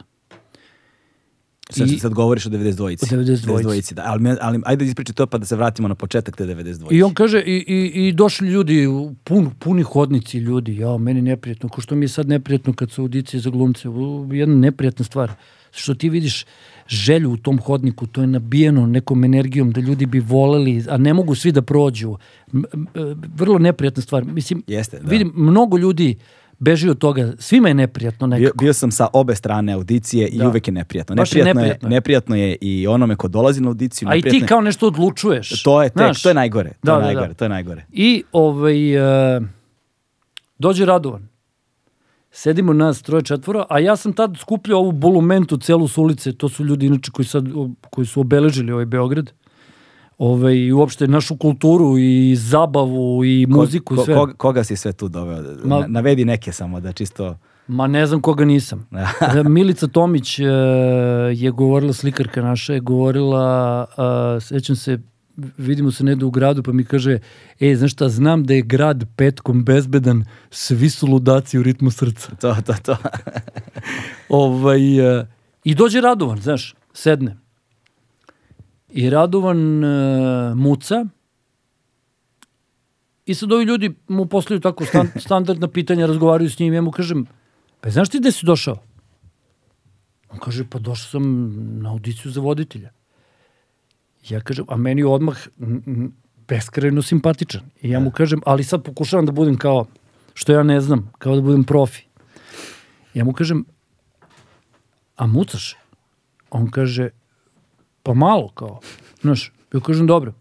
Sad, I- sad govoriš o 92-ici. O 92-ici. 92-ici, da. Ali, ali ajde ispričaj to pa da se vratimo na početak te 92 I on kaže, i, i, i došli ljudi, pun, puni hodnici ljudi, ja, meni neprijatno, ko što mi je sad neprijatno kad su audicije za glumce, jedna neprijatna stvar. Što ti vidiš želju u tom hodniku, to je nabijeno nekom energijom da ljudi bi voleli, a ne mogu svi da prođu. E, vrlo neprijatna stvar. Mislim, Jeste, da. vidim, mnogo ljudi beži od toga, svima je neprijatno Bio, nekako. bio sam sa obe strane audicije i Da. uvek je neprijatno. Neprijatno je, neprijatno je. neprijatno je i onome ko dolazi na audiciju. A i ti kao nešto odlučuješ. To je tek, znaš. to je najgore. To Da, je da, da. najgore, to je najgore. I ovaj, e, dođe Radovan. Sedimo nas troje četvora, a ja sam tad skupljao ovu bolumentu celu s ulice, to su ljudi inače koji, sad, koji su obeležili ovaj Beograd. ovaj, i uopšte našu kulturu i zabavu i muziku ko, i sve. Koga, koga si sve tu doveo? Ma- Na, navedi neke samo da čisto... Ma ne znam koga nisam. E, Milica Tomić e, je govorila, slikarka naša je govorila, a, sećam se, vidimo se negde u gradu, pa mi kaže, e, znaš šta, znam da je grad petkom bezbedan, svi su ludaci u ritmu srca. To, to, to. Ovaj, e, I dođe Radovan, znaš, sedne. I Radovan e, muca i sad ovi ljudi mu postavljaju tako stan, standardna pitanja, razgovaraju s njim, ja mu kažem, pa znaš ti gde si došao? On kaže, pa došao sam na audiciju za voditelja. Ja kažem, a meni odmah beskrajno simpatičan. I ja mu kažem, ali sad pokušavam da budem kao, što ja ne znam, kao da budem profi. Ja mu kažem, a mucaš? On kaže, pa malo kao, znaš, ja kažem, dobro.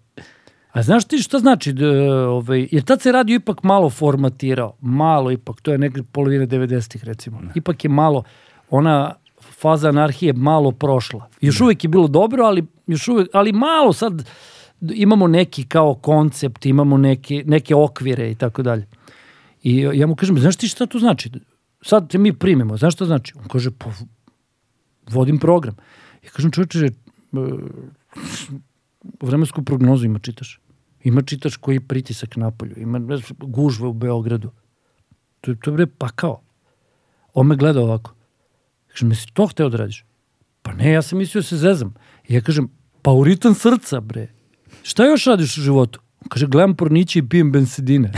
A znaš ti šta znači, da, ovaj, jer tad se radio ipak malo formatirao, malo ipak, to je neka polovina 90-ih recimo, ipak je malo, ona faza anarhije malo prošla. Još uvek je bilo dobro, ali, još uvek, ali malo sad imamo neki kao koncept, imamo neke, neke okvire i tako dalje. I ja mu kažem, znaš ti šta to znači? Sad te mi primemo, znaš šta znači? On kaže, pa vodim program. Ja kažem, čovječe, e, vremensku prognozu ima čitaš. Ima čitaš koji je pritisak napolju, ima ne znam, gužve u Beogradu. To, je- to je bre pakao. On me gleda ovako. Kažem, jesi to hteo da radiš? Pa ne, ja sam mislio da se zezam. I ja kažem, pa u ritam srca, bre. Šta još radiš u životu? On kaže, gledam porniće i pijem bensedine.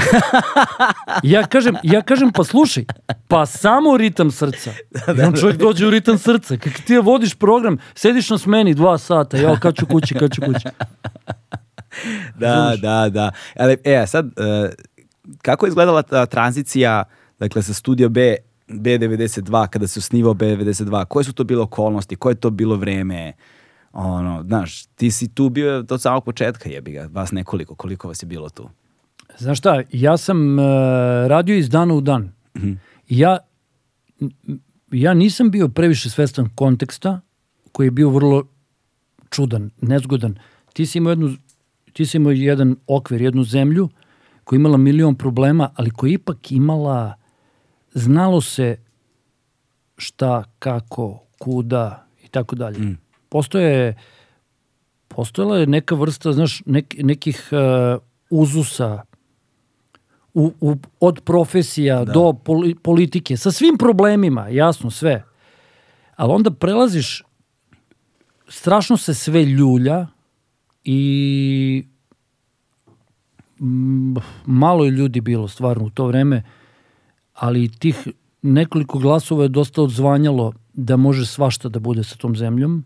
ja kažem, ja kažem, pa slušaj, pa samo ritam srca. I on čovjek dođe u ritam srca. Kako ti je vodiš program, sediš na smeni dva sata, ja kad ću kući, kad ću kući. Da, Razumeš? da, da. Ali, e, sad, e, kako je izgledala ta tranzicija, dakle, sa Studio B, B92, kada se osnivao B92, koje su to bile okolnosti, koje je to bilo vreme, ono, znaš, ti si tu bio od samog početka, jebi ga, vas nekoliko, koliko vas je bilo tu? Znaš šta, ja sam uh, radio iz dana u dan. I ja, m, ja nisam bio previše svestan konteksta, koji je bio vrlo čudan, nezgodan. Ti si imao, jednu, ti si imao jedan okvir, jednu zemlju koja je imala milion problema, ali koja je ipak imala, znalo se šta, kako, kuda i tako dalje. Postoje, postojala je neka vrsta, znaš, nek, nekih uh, uzusa, u, u, od profesija do poli- politike, sa svim problemima, jasno, sve. Ali onda prelaziš, strašno se sve ljulja i mm, malo je ljudi bilo stvarno u to vreme, ali tih nekoliko glasova je dosta odzvanjalo da može svašta da bude sa tom zemljom.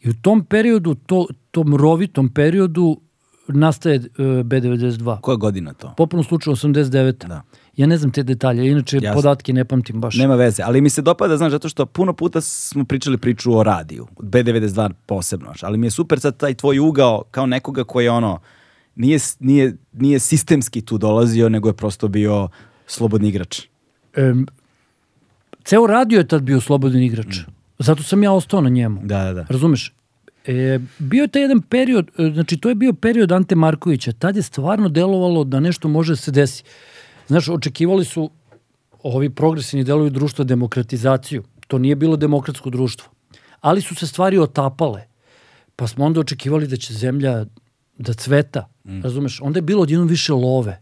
I u tom periodu, to, tom rovitom periodu, nastaje e, B92. Koja godina to? Popuno slučaju 89. Da. Ja ne znam te detalje, inače Jasno. podatke ne pamtim baš. Nema veze, ali mi se dopada, znaš, zato što puno puta smo pričali priču o radiju, B92 posebno, ali mi je super sad taj tvoj ugao kao nekoga koji je ono, nije, nije, nije sistemski tu dolazio, nego je prosto bio slobodni igrač. Em, ceo radio je tad bio slobodan igrač. Zato sam ja ostao na njemu. Da, da, da. Razumeš? E, bio je taj jedan period, e, znači to je bio period Ante Markovića, tad je stvarno delovalo da nešto može da se desi. Znaš, očekivali su ovi progresivni delovi društva demokratizaciju. To nije bilo demokratsko društvo. Ali su se stvari otapale. Pa smo onda očekivali da će zemlja da cveta. Razumeš? Onda je bilo odjednom više love.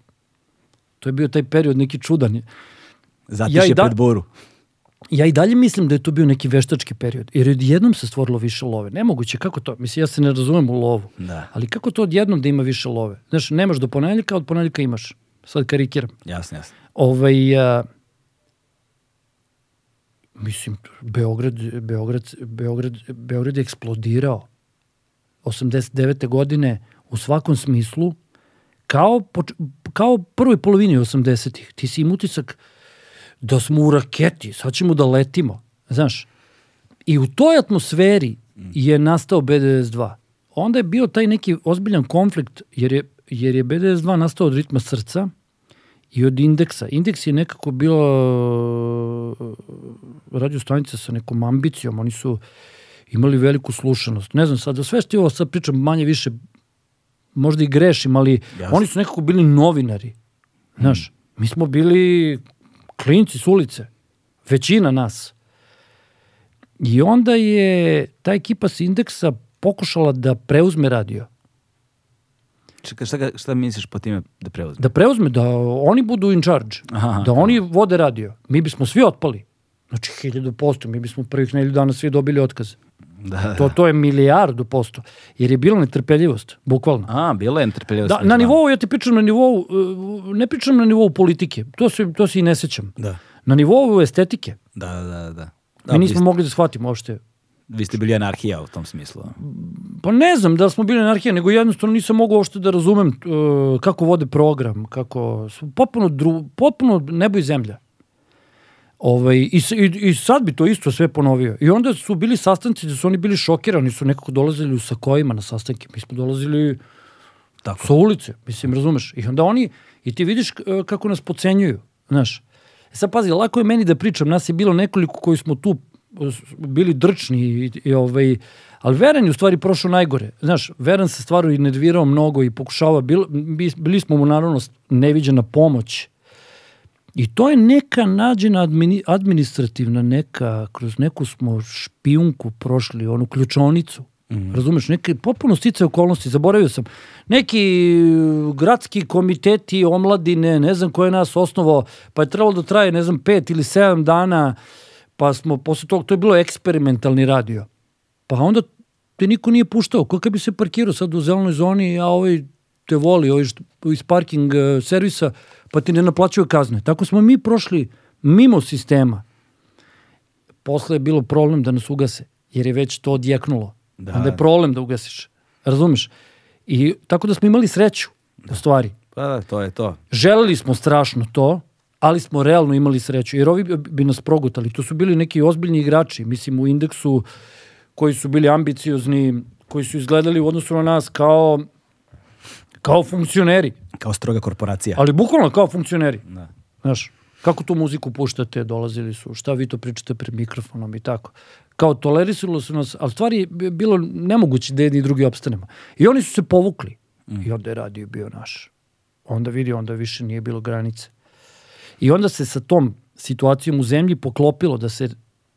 To je bio taj period neki čudan. Zatiš Ja je da- pred buru. Ja i dalje mislim da je to bio neki veštački period, jer odjednom se stvorilo više love. Nemoguće, kako to? Mislim, ja se ne razumem u lovu. Da. Ali kako to odjednom da ima više love? Znaš, nemaš do ponedjeljka, od ponedjeljka imaš. Sad karikiram. Jasno, jasno. Ovaj, a, mislim, Beograd, Beograd, Beograd, Beograd je eksplodirao 89. godine u svakom smislu kao, kao prvoj polovini 80-ih. Ti si im utisak da smo u raketi, sad ćemo da letimo. Znaš, i u toj atmosferi je nastao B92. Onda je bio taj neki ozbiljan konflikt, jer je, jer je B92 nastao od ritma srca i od indeksa. Indeks je nekako bila radio stanica sa nekom ambicijom. Oni su imali veliku slušanost. Ne znam sad, da sve što ovo sad pričam manje više možda i grešim, ali Jasno. oni su nekako bili novinari. Znaš, mi smo bili klinci s ulice. Većina nas. I onda je ta ekipa s indeksa pokušala da preuzme radio. Čekaj, šta, šta misliš po time da preuzme? Da preuzme, da oni budu in charge. Aha. da oni vode radio. Mi bismo svi otpali. Znači, hiljadu posto. Mi bismo prvih nedelju dana svi dobili otkaz. Da, To, to je milijardu posto. Jer je bila netrpeljivost, bukvalno. A, bilo je netrpeljivost. Da, na vama. nivou, ja ti pričam na nivou, uh, ne pričam na nivou politike, to se, to se i ne sećam. Da. Na nivou estetike. Da, da, da. da. Mi nismo ste, mogli da shvatimo uopšte. vi ste bili anarhija u tom smislu. Pa ne znam da smo bili anarhija, nego jednostavno nisam mogao uopšte da razumem uh, kako vode program, kako su potpuno, dru, potpuno nebo i zemlja. Ovaj, i, i, I sad bi to isto sve ponovio. I onda su bili sastanci gde su oni bili šokirani, su nekako dolazili u sakojima na sastanke. Mi smo dolazili Tako. sa ulice, mislim, razumeš? I onda oni, i ti vidiš k- kako nas pocenjuju, znaš. E sad pazi, lako je meni da pričam, nas je bilo nekoliko koji smo tu e, bili drčni i, i ovaj, ali Veren je u stvari prošao najgore. Znaš, Veren se stvarno i nervirao mnogo i pokušava, bil, bi- bili smo mu naravno neviđena pomoć. I to je neka nađena admini, administrativna neka, kroz neku smo špijunku prošli, onu ključonicu. Mm. Razumeš, neke popuno stice okolnosti, zaboravio sam. Neki uh, gradski komiteti omladine, ne znam ko je nas osnovao, pa je trebalo da traje, ne znam, pet ili sedam dana, pa smo posle toga, to je bilo eksperimentalni radio. Pa onda te niko nije puštao. Ko kad bi se parkirao sad u zelenoj zoni, a ovaj te voli, ovaj što, iz parking eh, servisa, pa ti ne naplaćuje kazne. Tako smo mi prošli mimo sistema. Posle je bilo problem da nas ugase, jer je već to odjeknulo. Da. Da. Onda je problem da ugasiš. Razumeš? I tako da smo imali sreću, u stvari. Pa da, to je to. Želeli smo strašno to, ali smo realno imali sreću. Jer ovi bi nas progutali. To su bili neki ozbiljni igrači. Mislim, u indeksu koji su bili ambiciozni, koji su izgledali u odnosu na nas kao, kao funkcioneri. Kao stroga korporacija. Ali bukvalno kao funkcioneri. Da. Znaš, kako tu muziku puštate, dolazili su, šta vi to pričate pred mikrofonom i tako. Kao tolerisalo su nas, ali stvari je bi- bilo nemoguće da jedni i drugi opstanemo. I oni su se povukli. I onda je radio bio naš. Onda vidi, onda više nije bilo granice. I onda se sa tom situacijom u zemlji poklopilo da se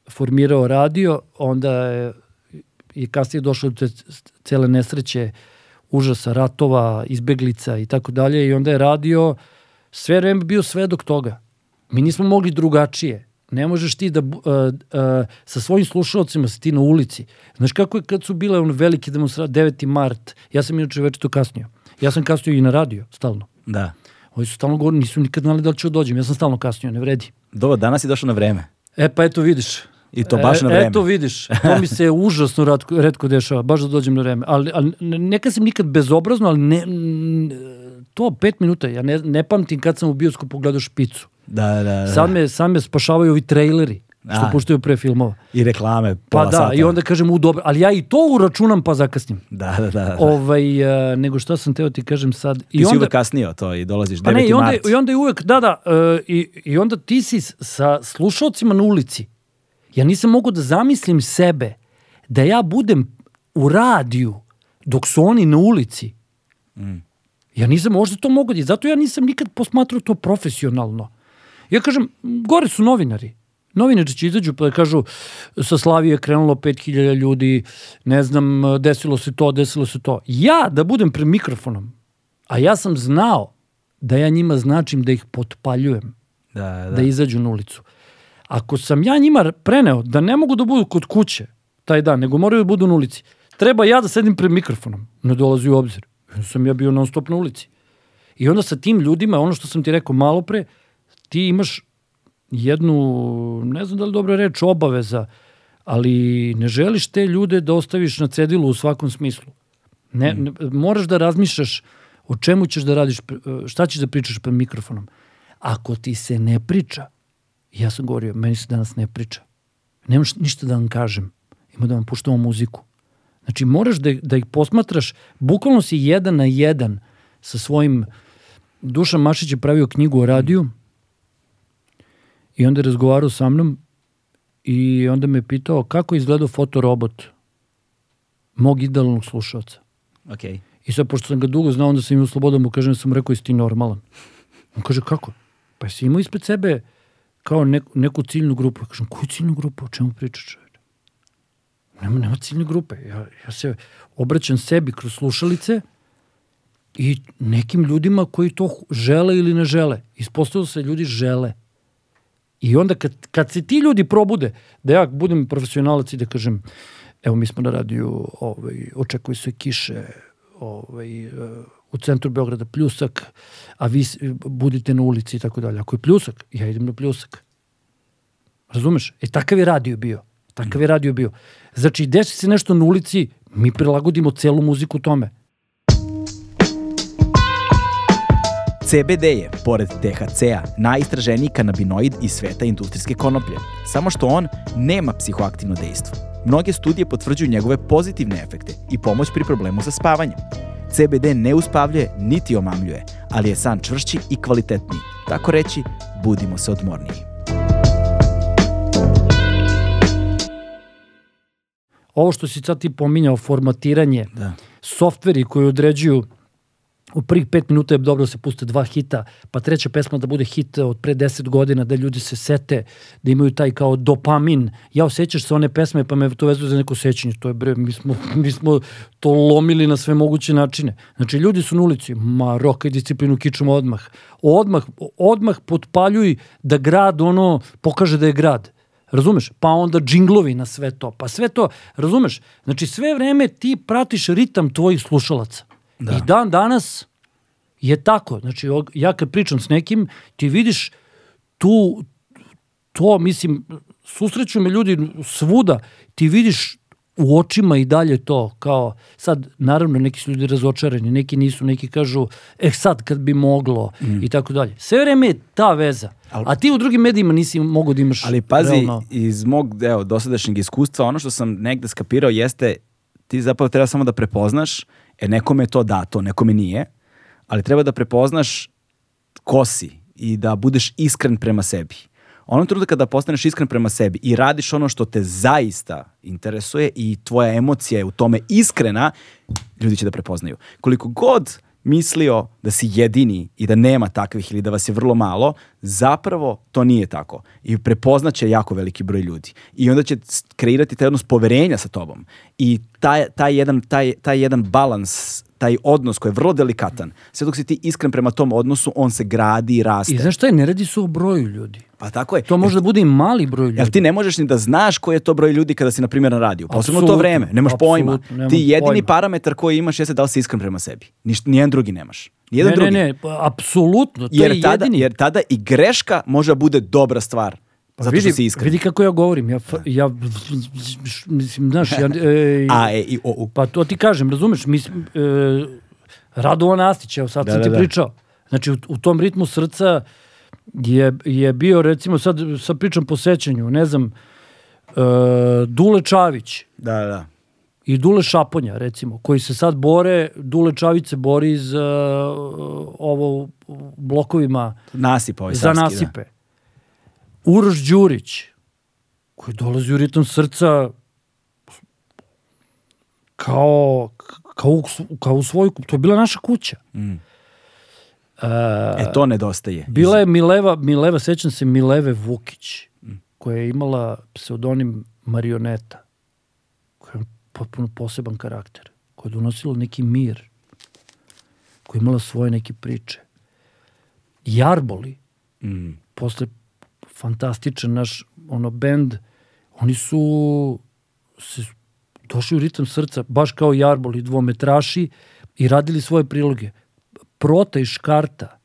formirao radio, onda je i kasnije došlo do te cele nesreće, užasa, ratova, izbeglica i tako dalje i onda je radio sve vreme bio svedok toga. Mi nismo mogli drugačije. Ne možeš ti da uh, uh, sa svojim slušalcima si ti na ulici. Znaš kako je kad su bile one velike demonstracije, 9. mart, ja sam inače već to kasnio. Ja sam kasnio i na radio, stalno. Da. Ovi su stalno govorili, nisu nikad znali da li ću da dođem, ja sam stalno kasnio, ne vredi. Dobro, danas je došao na vreme. E pa eto vidiš. I to baš e, na vreme. Eto vidiš, to mi se užasno redko, redko dešava, baš da dođem na vreme. Ali, ali neka sam nikad bezobrazno, ali ne, to pet minuta, ja ne, ne pamtim kad sam u bioskopu gledao špicu. Da, da, da. Sad me, sad me spašavaju ovi traileri, što A. puštaju pre filmova. I reklame, Pa pola da, sata. i onda kažem u dobro, ali ja i to uračunam pa zakasnim. Da, da, da. da. Ovaj, a, nego šta sam teo ti kažem sad. Ti I si onda, uvek kasnio to i dolaziš 9. Pa ne, i onda, mart. i onda je uvek, da, da, e, i, i onda ti si sa slušalcima na ulici. Ja nisam mogao da zamislim sebe da ja budem u radiju dok su oni na ulici. Ja nisam možda to mogao, i zato ja nisam nikad posmatrao to profesionalno. Ja kažem, gore su novinari. Novinari će izađu pa da kažu sa Slavije je krenulo 5000 ljudi, ne znam, desilo se to, desilo se to. Ja da budem pred mikrofonom, a ja sam znao da ja njima značim da ih potpaljujem, Da, da. da, izađu na ulicu. Ako sam ja njima preneo da ne mogu da budu kod kuće taj dan, nego moraju da budu na ulici, treba ja da sedim pred mikrofonom. Ne dolazi u obzir. Onda sam ja bio non stop na ulici. I onda sa tim ljudima, ono što sam ti rekao malo pre, ti imaš jednu, ne znam da li dobra reč, obaveza, ali ne želiš te ljude da ostaviš na cedilu u svakom smislu. Ne, ne, moraš da razmišljaš o čemu ćeš da radiš, šta ćeš da pričaš pred mikrofonom. Ako ti se ne priča, ja sam govorio, meni se danas ne priča. Nemaš ništa da vam kažem. Ima da vam puštamo muziku. Znači, moraš da, da ih posmatraš, bukvalno si jedan na jedan sa svojim... Dušan Mašić je pravio knjigu o radiju i onda je razgovarao sa mnom i onda me pitao kako je izgledao fotorobot mog idealnog slušalca. Okej. I sad, pošto sam ga dugo znao, onda sam imao slobodu da mu kažem, sam mu rekao, jesi ti normalan? On kaže, kako? Pa jesi imao ispred sebe kao neku, neku ciljnu grupu. Ja kažem, koju ciljnu grupu? O čemu pričaš? Nema, nema ciljne grupe. Ja, ja se obraćam sebi kroz slušalice i nekim ljudima koji to žele ili ne žele. Ispostavilo se da ljudi žele. I onda kad, kad se ti ljudi probude, da ja budem profesionalac i da kažem, evo mi smo na radiju, ovaj, očekuju se kiše, ovaj, eh, u centru Beograda pljusak, a vi budite na ulici i tako dalje. Ako je pljusak, ja idem na pljusak. Razumeš? E takav je radio bio. Takav je radio bio. Znači, desi se nešto na ulici, mi prilagodimo celu muziku tome. CBD je, pored THC-a, najistraženiji kanabinoid iz sveta industrijske konoplje, samo što on nema psihoaktivno dejstvo. Mnoge studije potvrđuju njegove pozitivne efekte i pomoć pri problemu sa spavanjem. CBD ne uspavljuje niti omamljuje, ali je san čvršći i kvalitetniji. Tako reći, budimo se odmorniji. Ovo što si sad ti pominjao, formatiranje, Da. softveri koji određuju u prvih pet minuta je dobro da se puste dva hita, pa treća pesma da bude hit od pre deset godina, da ljudi se sete, da imaju taj kao dopamin. Ja osjećaš se one pesme, pa me to vezuje za neko sećanje. To je bre, mi smo, mi smo to lomili na sve moguće načine. Znači, ljudi su na ulici, ma rokaj disciplinu kičom odmah. Odmah, odmah potpaljuj da grad ono pokaže da je grad. Razumeš? Pa onda džinglovi na sve to. Pa sve to, razumeš? Znači sve vreme ti pratiš ritam tvojih slušalaca. Da. I dan danas je tako. Znači ja kad pričam s nekim, ti vidiš tu, to, mislim, susreću me ljudi svuda, ti vidiš u očima i dalje to, kao, sad, naravno, neki su ljudi razočarani, neki nisu, neki kažu, eh, sad kad bi moglo, mm. i tako dalje. Sve vreme je ta veza. Al- A ti u drugim medijima nisi mogo da imaš Ali pazi, realno- iz mog evo, dosadašnjeg iskustva, ono što sam negde skapirao jeste, ti zapravo treba samo da prepoznaš, e nekome je to dato, nekome nije, ali treba da prepoznaš ko si i da budeš iskren prema sebi. Onom trudu kada postaneš iskren prema sebi i radiš ono što te zaista interesuje i tvoja emocija je u tome iskrena, ljudi će da prepoznaju. Koliko god mislio da si jedini i da nema takvih ili da vas je vrlo malo, zapravo to nije tako. I prepoznaće jako veliki broj ljudi. I onda će kreirati taj odnos poverenja sa tobom. I taj, taj, jedan, taj, taj jedan balans, taj odnos koji je vrlo delikatan, sve dok si ti iskren prema tom odnosu, on se gradi i raste. I znaš šta je, ne radi se o broju ljudi. Pa tako je. To može da bude i mali broj ljudi. Jel ti ne možeš ni da znaš koji je to broj ljudi kada si na primjer na radiju? Posebno to vreme, nemaš pojma. Ti jedini pojma. parametar koji imaš jeste da li si iskren prema sebi. Niš, nijedan drugi nemaš. Nijedan ne, drugi. ne, ne, pa, apsolutno, to jer, je tada, jedini. jer tada i greška može da bude dobra stvar. Pa zato vidi, što si iskren. Vidi kako ja govorim. Ja, fa- ja mislim, znaš, ja, e, A, e, i, o, u. pa to ti kažem, razumeš, mislim, e, Radovan Astić, evo sad Da, sam da, ti da. pričao. Znači, u, u tom ritmu srca je, je bio, recimo, sad, sad pričam po sećanju, ne znam, e, Dule Čavić, Da, da, da. I Dule Šaponja, recimo, koji se sad bore, Dule Čavić se bori za ovo u blokovima Nasip ovaj za savski, nasipe. Uroš Đurić, koji dolazi u ritam srca kao, kao, u- kao u svoju, to je bila naša kuća. Mm. Da. E, to nedostaje. Bila je Mileva, Mileva, sećam se Mileve Vukić, koja je imala pseudonim Marioneta, potpuno poseban karakter, koja je donosila neki mir, koja je imala svoje neke priče. Jarboli, Mm. posle fantastičan naš ono bend, oni su se došli u ritam srca, baš kao Jarboli, dvometraši i radili svoje priloge. Prota i Škarta,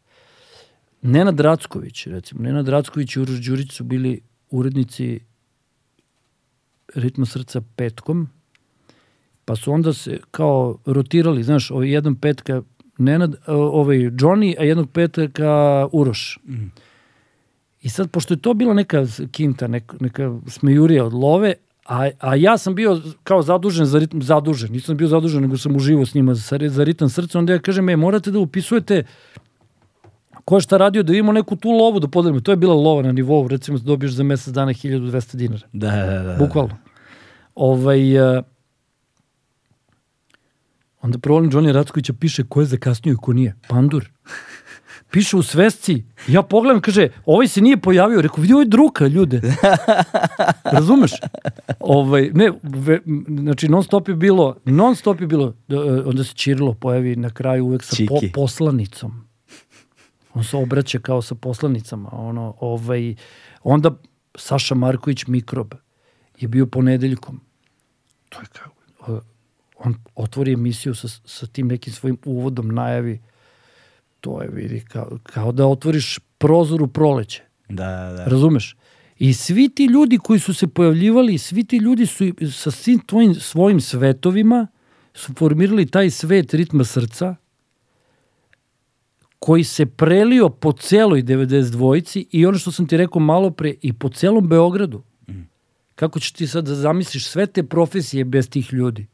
Nenad Racković, recimo, Nenad Racković i Uroš Đurić su bili urednici ritma srca petkom, pa su onda se kao rotirali, znaš, ovaj jedan petka Nenad, o- ovaj Johnny, a jednog petka Uroš. I sad, pošto je to bila neka kinta, neka, neka smejurija od love, a, a ja sam bio kao zadužen za ritam, zadužen, nisam bio zadužen, nego sam uživo s njima za, za ritam srca, onda ja kažem, e, morate da upisujete ko je šta radio, da vidimo neku tu lovu da podelimo. To je bila lova na nivou, recimo, da dobiješ za mesec dana 1200 dinara. Da, da, da. da. Bukvalno. Ovaj, uh, Onda provolim Johnny Rackovića, piše ko je zakasnio i ko nije. Pandur. Piše u svesci. Ja pogledam, kaže, ovaj se nije pojavio. Rekao, vidi, ovo je druka, ljude. Razumeš? Ovaj, ne, ve, znači, non stop je bilo, non stop je bilo, e, onda se Čirilo pojavi na kraju uvek sa po, poslanicom. On se obraća kao sa poslanicama. Ono, ovaj, onda Saša Marković Mikrob je bio ponedeljkom. To je kao, e, on otvori emisiju sa, sa tim nekim svojim uvodom najavi. To je, vidi, kao, kao da otvoriš prozor u proleće. Da, da, da. Razumeš? I svi ti ljudi koji su se pojavljivali, svi ti ljudi su sa svim tvojim, svojim svetovima su formirali taj svet ritma srca koji se prelio po celoj 92-ci i ono što sam ti rekao malo pre i po celom Beogradu. Kako ćeš ti sad da zamisliš sve te profesije bez tih ljudi?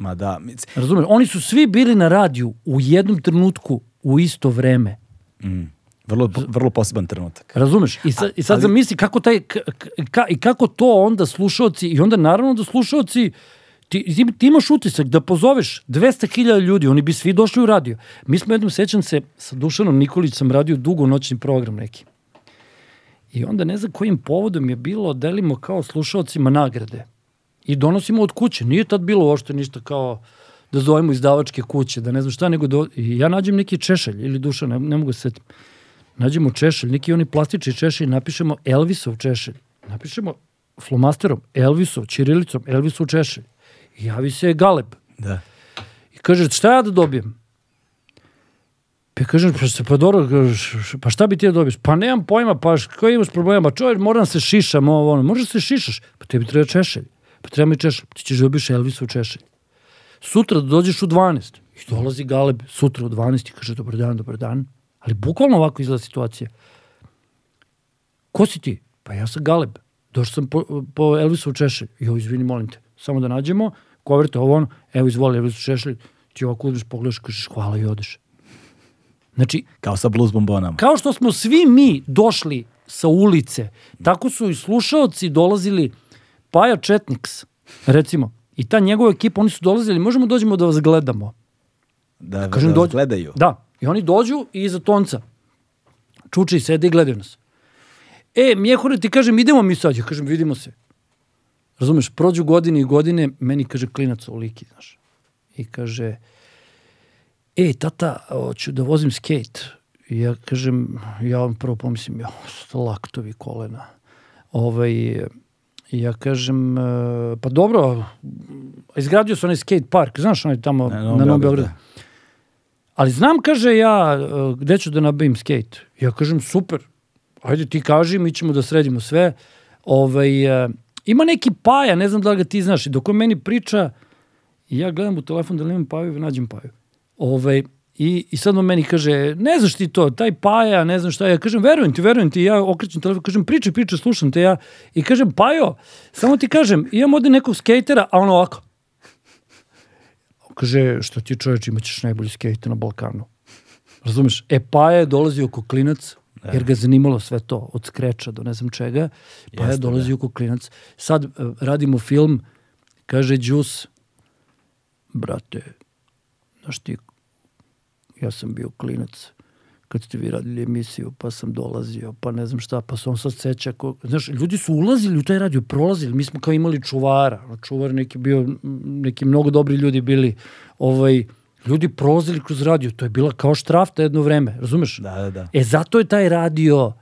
Ma da, Razumeš? Oni su svi bili na radiju u jednom trenutku u isto vreme. mm, vrlo, vrlo poseban trenutak. Razumeš? I sad, i sad ali- zamisli kako taj, ka, i kako to onda slušaoci, i onda naravno da slušaoci, ti, ti, ti imaš utisak da pozoveš 200.000 ljudi, oni bi svi došli u radio. Mi smo jednom, sećam se, sa Dušanom Nikolić sam radio dugo noćni program neki. I onda ne znam kojim povodom je bilo, delimo kao slušaocima nagrade. I donosimo od kuće. Nije tad bilo uopšte ništa kao da zovemo izdavačke kuće, da ne znam šta, nego do... I ja nađem neki češelj ili duša, ne, ne mogu se setiti nađemo češelj, neki oni plastični češelj, napišemo Elvisov češelj. Napišemo flomasterom Elvisov, čirilicom, Elvisov češelj. I javi se Galeb. Da. I kaže, šta ja da dobijem? Pa kažem, pa, se, pa dobro, pa šta bi ti da dobiješ? Pa nemam pojma, pa koji imaš problema? Čovjek, moram se šišam, ovo, ono. Možeš se šišaš? Pa tebi treba češelj. Pa treba mi češelj. Ti ćeš da dobiješ Elvisov češelj. Sutra da dođeš u 12. I dolazi Galeb sutra u 12 i kaže, dobar dan, dobar dan. Ali bukvalno ovako izgleda situacija. Ko si ti? Pa ja sam Galeb. Došao sam po, po Elvisov češelj. Jo, izvini, molim te. Samo da nađemo, koverte ovo ono, evo izvoli Elvisov češelj, ti ovako uzmeš, pogledaš, kažeš hvala i odeš. Znači, Kao sa blues bombonama. kao što smo svi mi došli sa ulice, tako su i slušaoci dolazili, Paja Četniks, recimo, i ta njegova ekipa, oni su dolazili, možemo dođemo da vas gledamo. Da, Kažem, da dođu. gledaju. Da, i oni dođu i iza tonca. Čuče i sede i gledaju nas. E, Mjehore, ti kažem, idemo mi sad. Ja kažem, vidimo se. Razumeš, prođu godine i godine, meni kaže klinac u liki, znaš. I kaže, e, tata, hoću da vozim skate. I ja kažem, ja vam prvo pomislim, ja, laktovi kolena. Ovaj, i ja kažem, e, pa dobro, izgradio sam onaj skate park, znaš, onaj tamo Novom na Novom Beogradu. Ali znam, kaže ja, e, gde ću da nabavim skate? Ja kažem, super, ajde ti kaži, mi ćemo da sredimo sve. Ovaj, e, ima neki paja, ne znam da li ga ti znaš, i dok on meni priča, ja gledam u telefon da li imam paju, nađem paju. Ovaj, i, I sad on meni kaže, ne znaš ti to, taj paja, ne znam šta, ja kažem, verujem ti, verujem ti, ja okrećem telefon, kažem, pričaj, pričaj, slušam te ja, i kažem, pajo, samo ti kažem, imam ovde nekog skejtera, a on ovako, On kaže, što ti čoveč, imaćeš najbolji skejt na Balkanu. Razumeš? E, Paja je dolazio oko klinac, jer ga je zanimalo sve to, od skreča do ne znam čega. Je Jeste, dolazio oko klinac. Sad e, radimo film, kaže Đus, brate, znaš ti, ja sam bio klinac kad ste vi radili emisiju, pa sam dolazio, pa ne znam šta, pa se on sad seća. Ko, znaš, ljudi su ulazili u taj radio, prolazili, mi smo kao imali čuvara, čuvar neki bio, neki mnogo dobri ljudi bili, ovaj, ljudi prolazili kroz radio, to je bila kao štrafta jedno vreme, razumeš? Da, da, da. E, zato je taj radio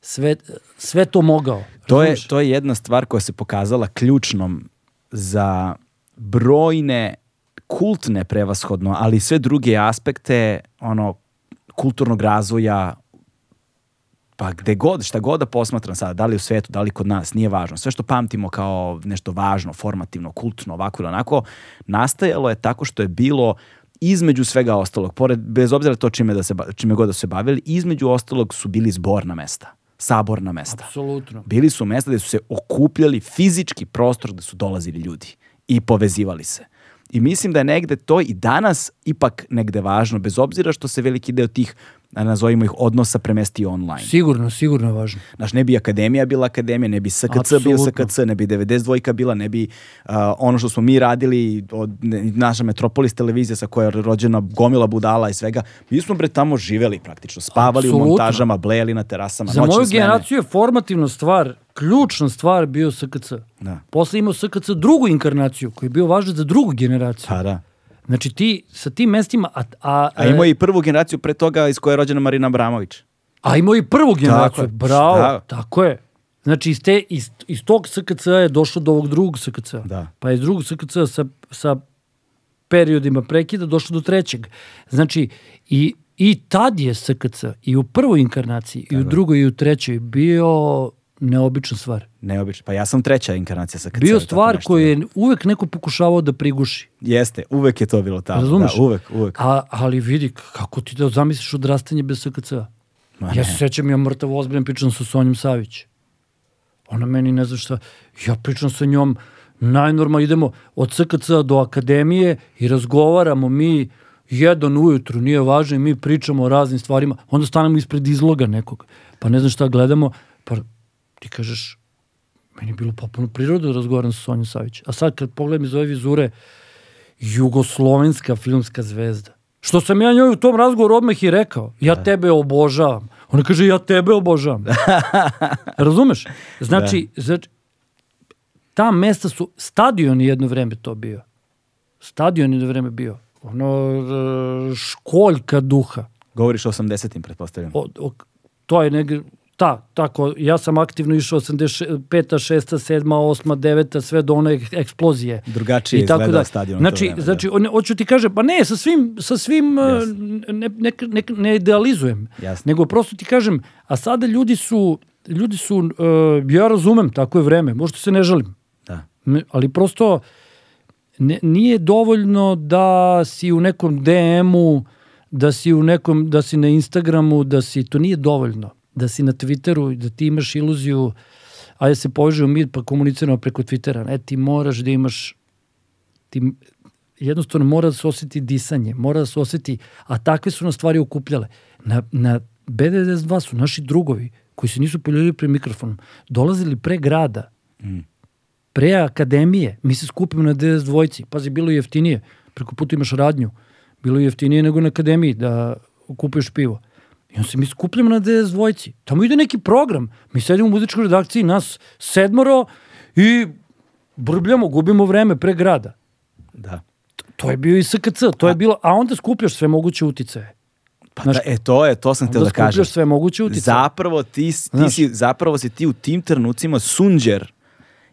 sve, sve to mogao. To je, razumeš? to je jedna stvar koja se pokazala ključnom za brojne kultne prevashodno, ali sve druge aspekte ono kulturnog razvoja pa gde god, šta god da posmatram sada, da li u svetu, da li kod nas, nije važno. Sve što pamtimo kao nešto važno, formativno, kultno, ovako ili onako, nastajalo je tako što je bilo između svega ostalog, pored, bez obzira to čime, da se, čime god da su se bavili, između ostalog su bili zborna mesta, saborna mesta. Apsolutno. Bili su mesta gde su se okupljali fizički prostor gde su dolazili ljudi i povezivali se. I mislim da je negde to i danas ipak negde važno, bez obzira što se veliki deo tih nazovimo ih odnosa premesti online. Sigurno, sigurno je važno. Znaš, ne bi akademija bila akademija, ne bi SKC bio Apsolutno. SKC, ne bi 92 bila, ne bi uh, ono što smo mi radili, od, ne, naša Metropolis televizija sa koja je rođena gomila budala i svega. Mi smo bre tamo živeli praktično, spavali u Apsolutno. montažama, blejali na terasama, Za moju generaciju je formativna stvar, ključna stvar bio SKC. Da. Posle imao SKC drugu inkarnaciju, koji je bio važan za drugu generaciju. Pa da. Znači ti sa tim mestima, a, a, A imao je i prvu generaciju pre toga iz koje je rođena Marina Abramović. a imao i prvu generaciju. je. Bravo, Da. tako je. Znači iz, te, iz, iz tog SKC je došlo do ovog drugog SKC. Da. Pa iz drugog SKC sa, sa periodima prekida došlo do trećeg. Znači i, i tad je SKC i u prvoj inkarnaciji i u drugoj i u trećoj bio neobična stvar. Neobično. Pa ja sam treća inkarnacija sa. Bio tako stvar koju je uvek neko pokušavao da priguši. Jeste, uvek je to bilo tamo. Razumeš? Da, uvek, uvek. A, ali vidi, kako ti da zamisliš odrastanje bez SKC-a? Ja se sećam, ja mrtav ozbiljan pričam sa Sonjom Savić. Ona meni ne zna šta. Ja pričam sa njom, najnormalno idemo od SKC do akademije i razgovaramo mi jedan ujutru, nije važno i mi pričamo o raznim stvarima. Onda stanemo ispred izloga nekog. Pa ne znam šta gledamo, pa ti kažeš, meni je bilo potpuno prirodno da razgovaram sa Sonjom Savić. A sad kad pogledam iz ove vizure, jugoslovenska filmska zvezda. Što sam ja njoj u tom razgovoru odmah i rekao, ja tebe obožavam. Ona kaže, ja tebe obožavam. Razumeš? Znači, znači, ta mesta su, stadion je jedno vreme to bio. Stadion je jedno vreme bio. Ono, e, školjka duha. Govoriš o 80-im, pretpostavljam. O, o, to je negdje, ta, tako, ja sam aktivno išao 85. 6. 7. 8. 9. sve do one ek- eksplozije. Drugačije I tako da. stadion Znači, vreme, da. znači on, hoću ti kažem, pa ne, sa svim, sa svim uh, ne, ne, ne, ne idealizujem, Jasno. nego prosto ti kažem, a sada ljudi su, ljudi su, uh, ja razumem, tako je vreme, možda se ne žalim, Da. Ali prosto ne, nije dovoljno da si u nekom DM-u, da si u nekom, da si na Instagramu, da si, to nije dovoljno. Da si na Twitteru, da ti imaš iluziju, ajde se povežemo mi pa komuniciramo preko Twittera. Ne, ti moraš da imaš, ti jednostavno mora da se osjeti disanje, mora da se osjeti, a takve su nas stvari okupljale. Na, na B92 su naši drugovi, koji se nisu poljeli pre mikrofonom, dolazili pre grada, pre akademije, mi se skupimo na 92-ci, pazi, bilo je jeftinije, preko puta imaš radnju, bilo je jeftinije nego na akademiji da kupuješ pivo. I onda se mi skupljamo na 92-ci, tamo ide neki program, mi sedimo u muzičkoj redakciji, nas sedmoro i brbljamo, gubimo vreme pre grada. Da. To je bio i SKC, to je bilo, a onda skupljaš sve moguće uticaje. Pa Znaš, da, e, to je, to sam te da kažem. skupljaš sve moguće uticaje. Zapravo ti, ti Znaš. si, zapravo si ti u tim trenucima sunđer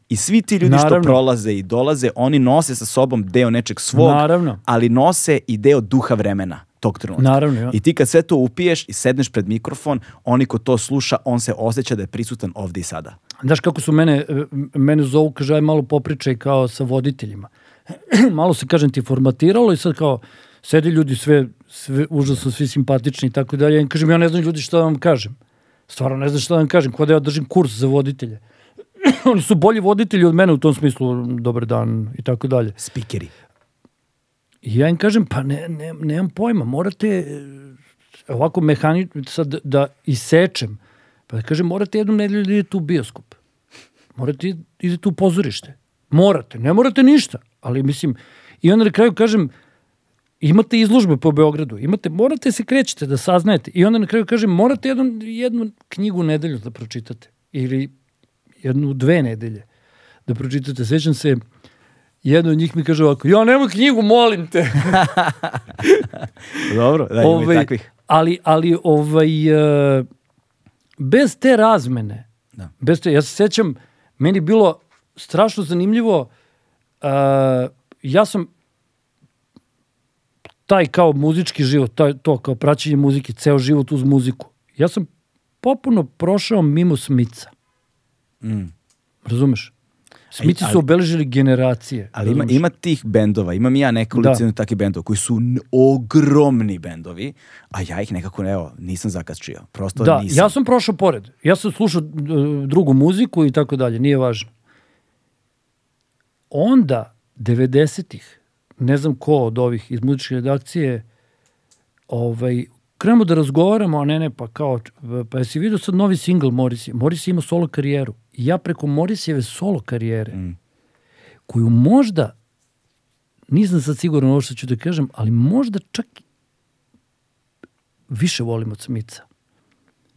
i svi ti ljudi što Naravno. prolaze i dolaze, oni nose sa sobom deo nečeg svog, Naravno. ali nose i deo duha vremena tog trenutka. Naravno, ja. I ti kad sve to upiješ i sedneš pred mikrofon, oni ko to sluša, on se osjeća da je prisutan ovde i sada. Znaš kako su mene, e, mene zovu, kaže, aj malo popričaj kao sa voditeljima. malo se, kažem ti, formatiralo i sad kao, sedi ljudi sve, sve užasno, svi simpatični i tako dalje. Kažem, ja ne znam ljudi šta da vam kažem. Stvarno ne znam šta da vam kažem, kod da ja držim kurs za voditelje. Oni su bolji voditelji od mene u tom smislu, dobar dan i tako dalje. Spikeri. I ja im kažem, pa ne, ne, nemam pojma, morate e, ovako mehanično sad da, da isečem. Pa da kažem, morate jednu nedelju da idete u bioskop. Morate da idete u pozorište. Morate, ne morate ništa. Ali mislim, i onda na kraju kažem, imate izložbe po Beogradu, imate, morate se krećete da saznajete. I onda na kraju kažem, morate jednu, jednu knjigu u nedelju da pročitate. Ili jednu, dve nedelje da pročitate. Sećam se, jedan od njih mi kaže ovako, ja nemoj knjigu, molim te. Dobro, da, ima i Ovaj, takvih. ali, ali ovaj, e, bez te razmene, Da. bez te, ja se sećam, meni bilo strašno zanimljivo, e, ja sam taj kao muzički život, taj, to kao praćenje muzike, ceo život uz muziku, ja sam popuno prošao mimo Smica. Mm. Razumeš? Smici su obeležili generacije. Ali ima, ima tih bendova, imam ja nekolicinu da. takvih bendova koji su ogromni bendovi, a ja ih nekako, evo, nisam zakačio. Prosto Da, nisam. ja sam prošao pored. Ja sam slušao drugu muziku i tako dalje, nije važno. Onda, 90-ih, ne znam ko od ovih iz muzičke redakcije, ovaj, krenemo da razgovaramo, a ne, ne, pa kao, pa jesi vidio sad novi single Morisi? Morisi ima solo karijeru. I ja preko Morisijeve solo karijere, Mm. koju možda, nisam sad siguran ovo što ću da kažem, ali možda čak više volim od Smica.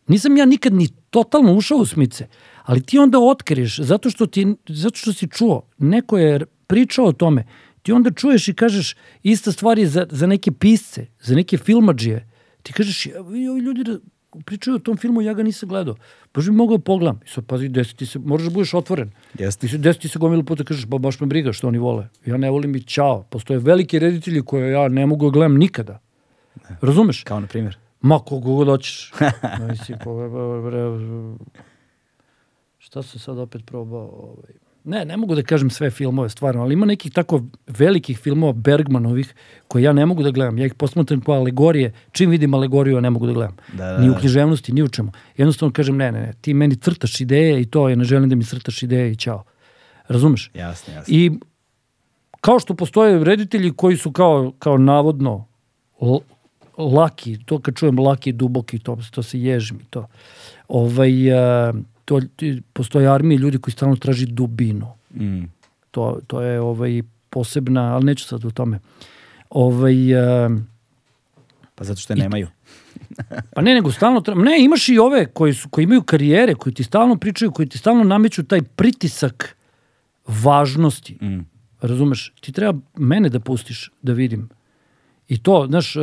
Nisam ja nikad ni totalno ušao u Smice, ali ti onda otkriješ, zato što, ti, zato što si čuo, neko je pričao o tome, ti onda čuješ i kažeš, ista stvar je za, za neke pisce, za neke filmađije. Ti kažeš, ja, vi, ovi ljudi da pričaju o tom filmu, ja ga nisam gledao. Bože mi mogao da pogledam. I sad, pazi, desi ti se, moraš da budeš otvoren. Jeste. Ti se desi ti se gomilu puta kažeš, ba baš me briga što oni vole. Ja ne volim i čao. Postoje veliki reditelji koje ja ne mogu da gledam nikada. Razumeš? Kao na primjer. Ma, kogo god hoćeš. Mislim, šta sam sad opet probao? Ovaj. Ne, ne mogu da kažem sve filmove, stvarno, ali ima nekih tako velikih filmova Bergmanovih koje ja ne mogu da gledam. Ja ih posmatram kao alegorije. Čim vidim alegoriju, ja ne mogu da gledam. Da, da, Ni u da. književnosti, ni u čemu. Jednostavno kažem, ne, ne, ne, ti meni crtaš ideje i to, ja ne želim da mi crtaš ideje i čao. Razumeš? Jasno, jasno. I kao što postoje reditelji koji su kao, kao navodno laki, to kad čujem laki, duboki, to, to se ježim i to. Ovaj, a, to, postoje armije ljudi koji stalno traži dubinu. Mm. To, to je ovaj, posebna, ali neću sad o tome. Ovaj, a, Pa zato što je nemaju. Pa ne, nego stalno treba, ne, imaš i ove koji, su, koji imaju karijere, koji ti stalno pričaju, koji ti stalno nameću taj pritisak važnosti. Mm. Razumeš? Ti treba mene da pustiš da vidim. I to, znaš, e,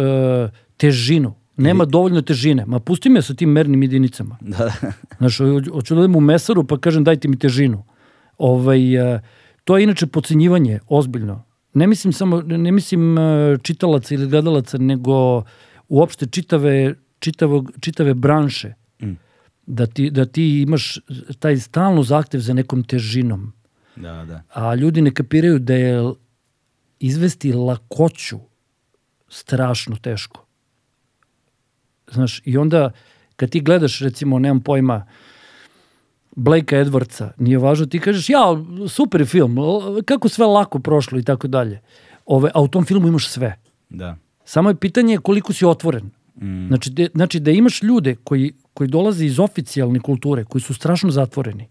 težinu. Nema dovoljno težine. Ma pusti me sa tim mernim jedinicama. Da, da. Znaš, ho- hoću da odem u mesaru pa kažem dajte mi težinu. Ovaj, e, to je inače pocenjivanje, ozbiljno. Ne mislim samo, ne mislim e, čitalaca ili gledalaca, nego uopšte čitave, čitavog, čitave branše. Mm. Da, ti, da ti imaš taj stalno zahtev za nekom težinom. da, da. A ljudi ne kapiraju da je izvesti lakoću strašno teško. Znaš, i onda kad ti gledaš, recimo, nemam pojma, Blakea Edwardsa, nije važno, ti kažeš, ja, super film, kako sve lako prošlo i tako dalje. Ove, a u tom filmu imaš sve. Da. Samo je pitanje koliko si otvoren. Mm. Znači, de, znači da imaš ljude koji, koji dolaze iz oficijalne kulture, koji su strašno zatvoreni,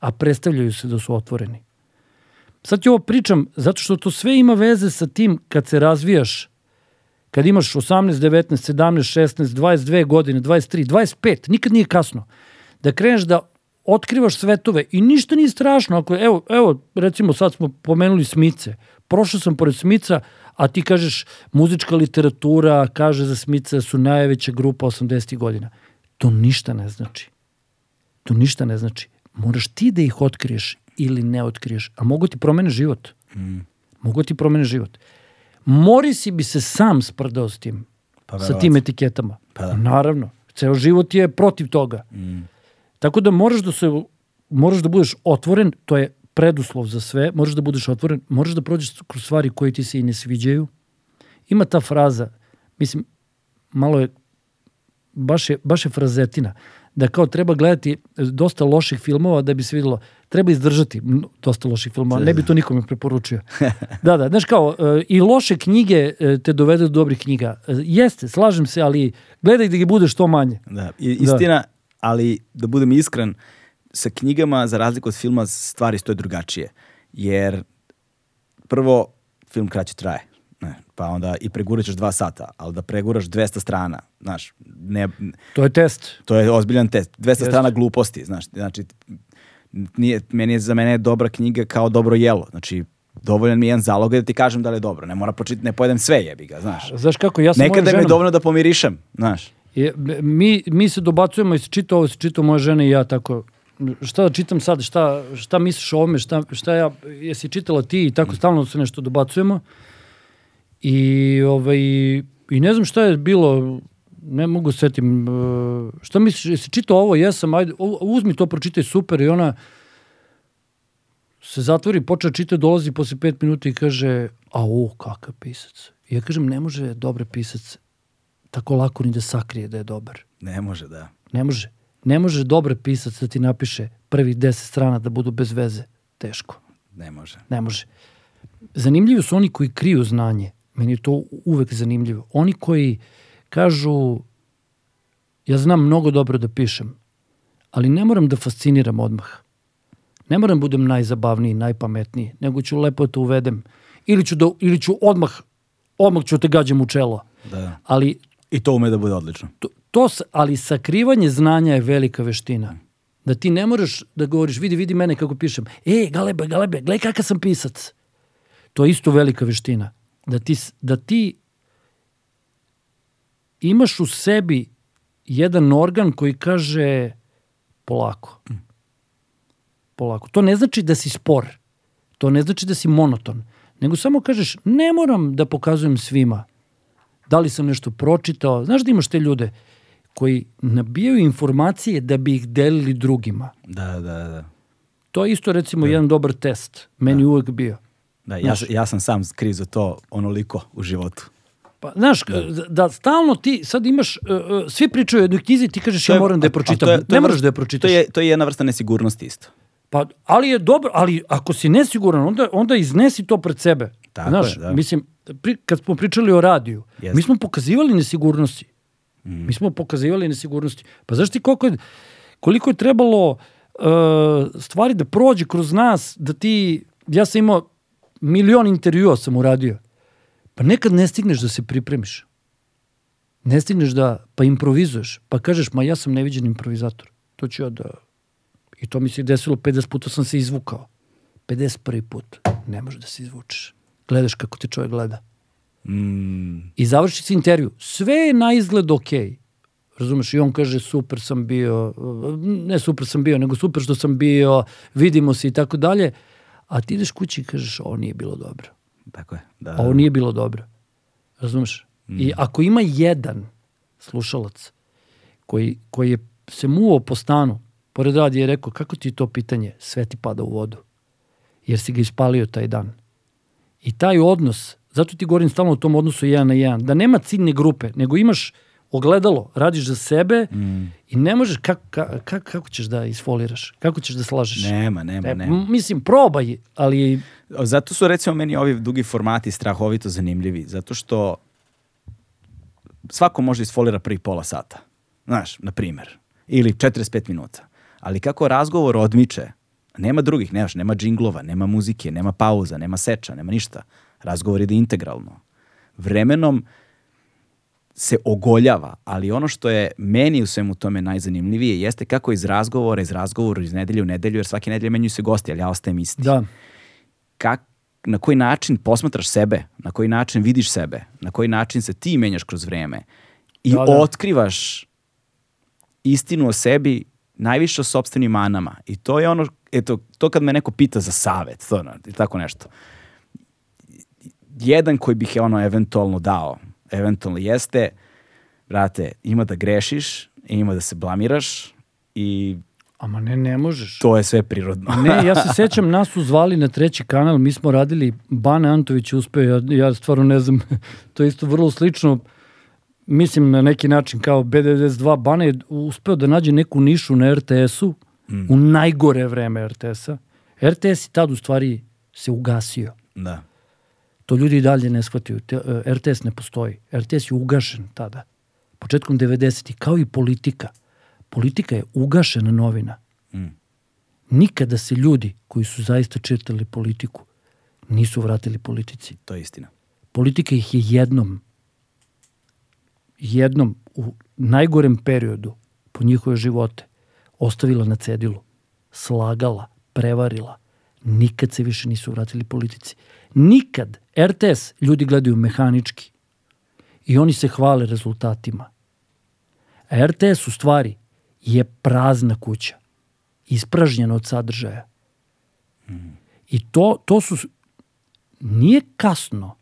a predstavljaju se da su otvoreni. Sad ti ovo pričam zato što to sve ima veze sa tim kad se razvijaš, kad imaš 18, 19, 17, 16, 22 godine, 23, 25, nikad nije kasno, da kreneš da otkrivaš svetove i ništa nije strašno. Ako, evo, evo, recimo sad smo pomenuli Smice. Prošao sam pored Smica, a ti kažeš muzička literatura kaže za Smica su najveća grupa 80. godina. To ništa ne znači. To ništa ne znači. Moraš ti da ih otkriješ ili ne otkriješ, a mogu ti promene život. Mm. Mogu ti promene život. Morisi bi se sam sprdao s tim, Pa sa tim etiketama. Pa da. Naravno. Ceo život je protiv toga. Mm. Tako da moraš da se moraš da budeš otvoren, to je preduslov za sve, moraš da budeš otvoren, moraš da prođeš kroz stvari koje ti se i ne sviđaju. Ima ta fraza, mislim, malo je, baš je, baš je frazetina, da kao treba gledati dosta loših filmova da bi se videlo, treba izdržati dosta loših filmova, ne bi to nikome preporučio. Da, da, znaš kao, e, i loše knjige e, te dovede do dobrih knjiga. E, Jeste, slažem se, ali gledaj da ih bude što manje. Da, i- istina, ali da budem iskren, sa knjigama, za razliku od filma, stvari stoje drugačije. Jer prvo, film kraće traje. Ne, pa onda i preguraš dva sata, ali da preguraš 200 strana, znaš, ne, To je test. to je ozbiljan test. 200 Jeste. strana gluposti, znaš, znači, nije, meni je, za mene je dobra knjiga kao dobro jelo, znači, dovoljan mi je jedan zalog da ti kažem da li je dobro, ne mora početi, ne pojedem sve jebi ga, znaš. Znaš kako, ja sam Nekada mi je dovoljno da pomirišem, znaš. Je, mi, mi se dobacujemo i se čita ovo, se čita moja žena i ja tako. Šta da čitam sad, šta, šta misliš o ovome, šta, šta ja, jesi čitala ti i tako stalno se nešto dobacujemo. I, ovaj, I ne znam šta je bilo, ne mogu se setim, e, šta misliš, jesi čitao ovo, jesam, ajde, uzmi to, pročitaj, super, i ona se zatvori, počne da čita, dolazi posle pet minuta i kaže, a o, kakav pisac. I ja kažem, ne može dobar pisac tako lako ni da sakrije da je dobar. Ne može, da. Ne može. Ne može dobar pisac da ti napiše prvih deset strana da budu bez veze. Teško. Ne može. Ne može. Zanimljivi su oni koji kriju znanje. Meni je to uvek zanimljivo. Oni koji kažu Ja znam mnogo dobro da pišem, ali ne moram da fasciniram odmah. Ne moram da budem najzabavniji, najpametniji, nego ću lepo da te uvedem. Ili ću, da, ili ću odmah, odmah ću te gađam u čelo. Da. Ali I to ume da bude odlično. to, to, ali sakrivanje znanja je velika veština. Da ti ne moraš da govoriš, vidi, vidi mene kako pišem. E, galebe, galebe, gledaj kakav sam pisac. To je isto velika veština. Da ti, da ti imaš u sebi jedan organ koji kaže polako. Polako. To ne znači da si spor. To ne znači da si monoton. Nego samo kažeš, ne moram da pokazujem svima da li sam nešto pročitao. Znaš da imaš te ljude koji nabijaju informacije da bi ih delili drugima. Da, da, da. To je isto recimo jedan dobar test. Meni uvek bio. Da, ja, ja sam sam skrizo to onoliko u životu. Pa, znaš, da, da stalno ti sad imaš, uh, svi pričaju o jednoj knjizi, ti kažeš To ja moram da je pročitam. to je- to ne je moraš vrsta- da je pročitaš. To je, to je jedna vrsta nesigurnosti isto. Pa, ali je dobro, ali ako si nesiguran, onda, onda iznesi to pred sebe. Tako Znaš, je, da. mislim, pri, kad smo pričali o radiju, Jeste. mi smo pokazivali nesigurnosti. Mm. Mi smo pokazivali nesigurnosti. Pa znaš ti koliko je, koliko je trebalo uh, stvari da prođe kroz nas, da ti, ja sam imao milion intervjua sam uradio, pa nekad ne stigneš da se pripremiš. Ne stigneš da, pa improvizuješ, pa kažeš, ma ja sam neviđen improvizator. To ću ja da... I to mi se desilo, 50 puta sam se izvukao. 51. put ne može da se izvučeš. Gledaš kako te čovjek gleda. Mm, I završi se intervju. Sve je na izgled okej. Razumeš? I on kaže super sam bio, ne super sam bio, nego super što sam bio, vidimo se i tako dalje. A ti ideš kući i kažeš ovo nije bilo dobro. tako je. Da, Ovo nije bilo dobro. Razumeš? Mm. I ako ima jedan slušalac koji, koji je se muo po stanu, pored radi je rekao, kako ti to pitanje? Sve ti pada u vodu. Jer si ga ispalio taj dan. I taj odnos, zato ti govorim stalno o tom odnosu jedan na jedan, da nema ciljne grupe, nego imaš ogledalo, radiš za sebe Mm. i ne možeš, kako, kako, kako ćeš da isfoliraš? Kako ćeš da slažeš? Nema, nema, E, nema. Mislim, probaj, ali Zato su recimo meni ovi dugi formati strahovito zanimljivi, zato što svako može isfolira prvih pola sata. Znaš, na primer. Ili 45 minuta. Ali kako razgovor odmiče, nema drugih, nemaš, nema džinglova, nema muzike, nema pauza, nema seča, nema ništa. Razgovor ide integralno. Vremenom se ogoljava, ali ono što je meni u svemu tome najzanimljivije jeste kako iz razgovora, iz razgovora, iz nedelje u nedelju, jer svake nedelje menjuju se gosti, ali ja ostajem isti da, kak, na koji način posmatraš sebe, na koji način vidiš sebe, na koji način se ti menjaš kroz vreme i Da, da. otkrivaš istinu o sebi najviše o sobstvenim manama. I to je ono, eto, to kad me neko pita za savet, to, tako nešto. Jedan koji bih je ono eventualno dao, eventualno jeste, brate, ima da grešiš, ima da se blamiraš i ama ne, ne možeš. to je sve prirodno. Ne, ja se sećam, nas su zvali na treći kanal, mi smo radili, Bane Antović je uspeo, ja, ja stvarno ne znam, to je isto vrlo slično, mislim na neki način kao B92, Bane je uspeo da nađe neku nišu na RTS-u, u najgore vreme RTS-a. RTS i tad u stvari se ugasio. da. To ljudi i dalje ne shvataju. E, RTS ne postoji. RTS je ugašen tada. Početkom 90-ih, kao i politika. Politika je ugašena novina. Mm. Nikada se ljudi koji su zaista čitali politiku nisu vratili politici. To je istina. Politika ih je jednom, jednom u najgorem periodu po njihove živote ostavila na cedilu, slagala, prevarila. Nikad se više nisu vratili politici. Nikad. RTS ljudi gledaju mehanički i oni se hvale rezultatima. A RTS u stvari je prazna kuća, ispražnjena od sadržaja. I to, to su, nije kasno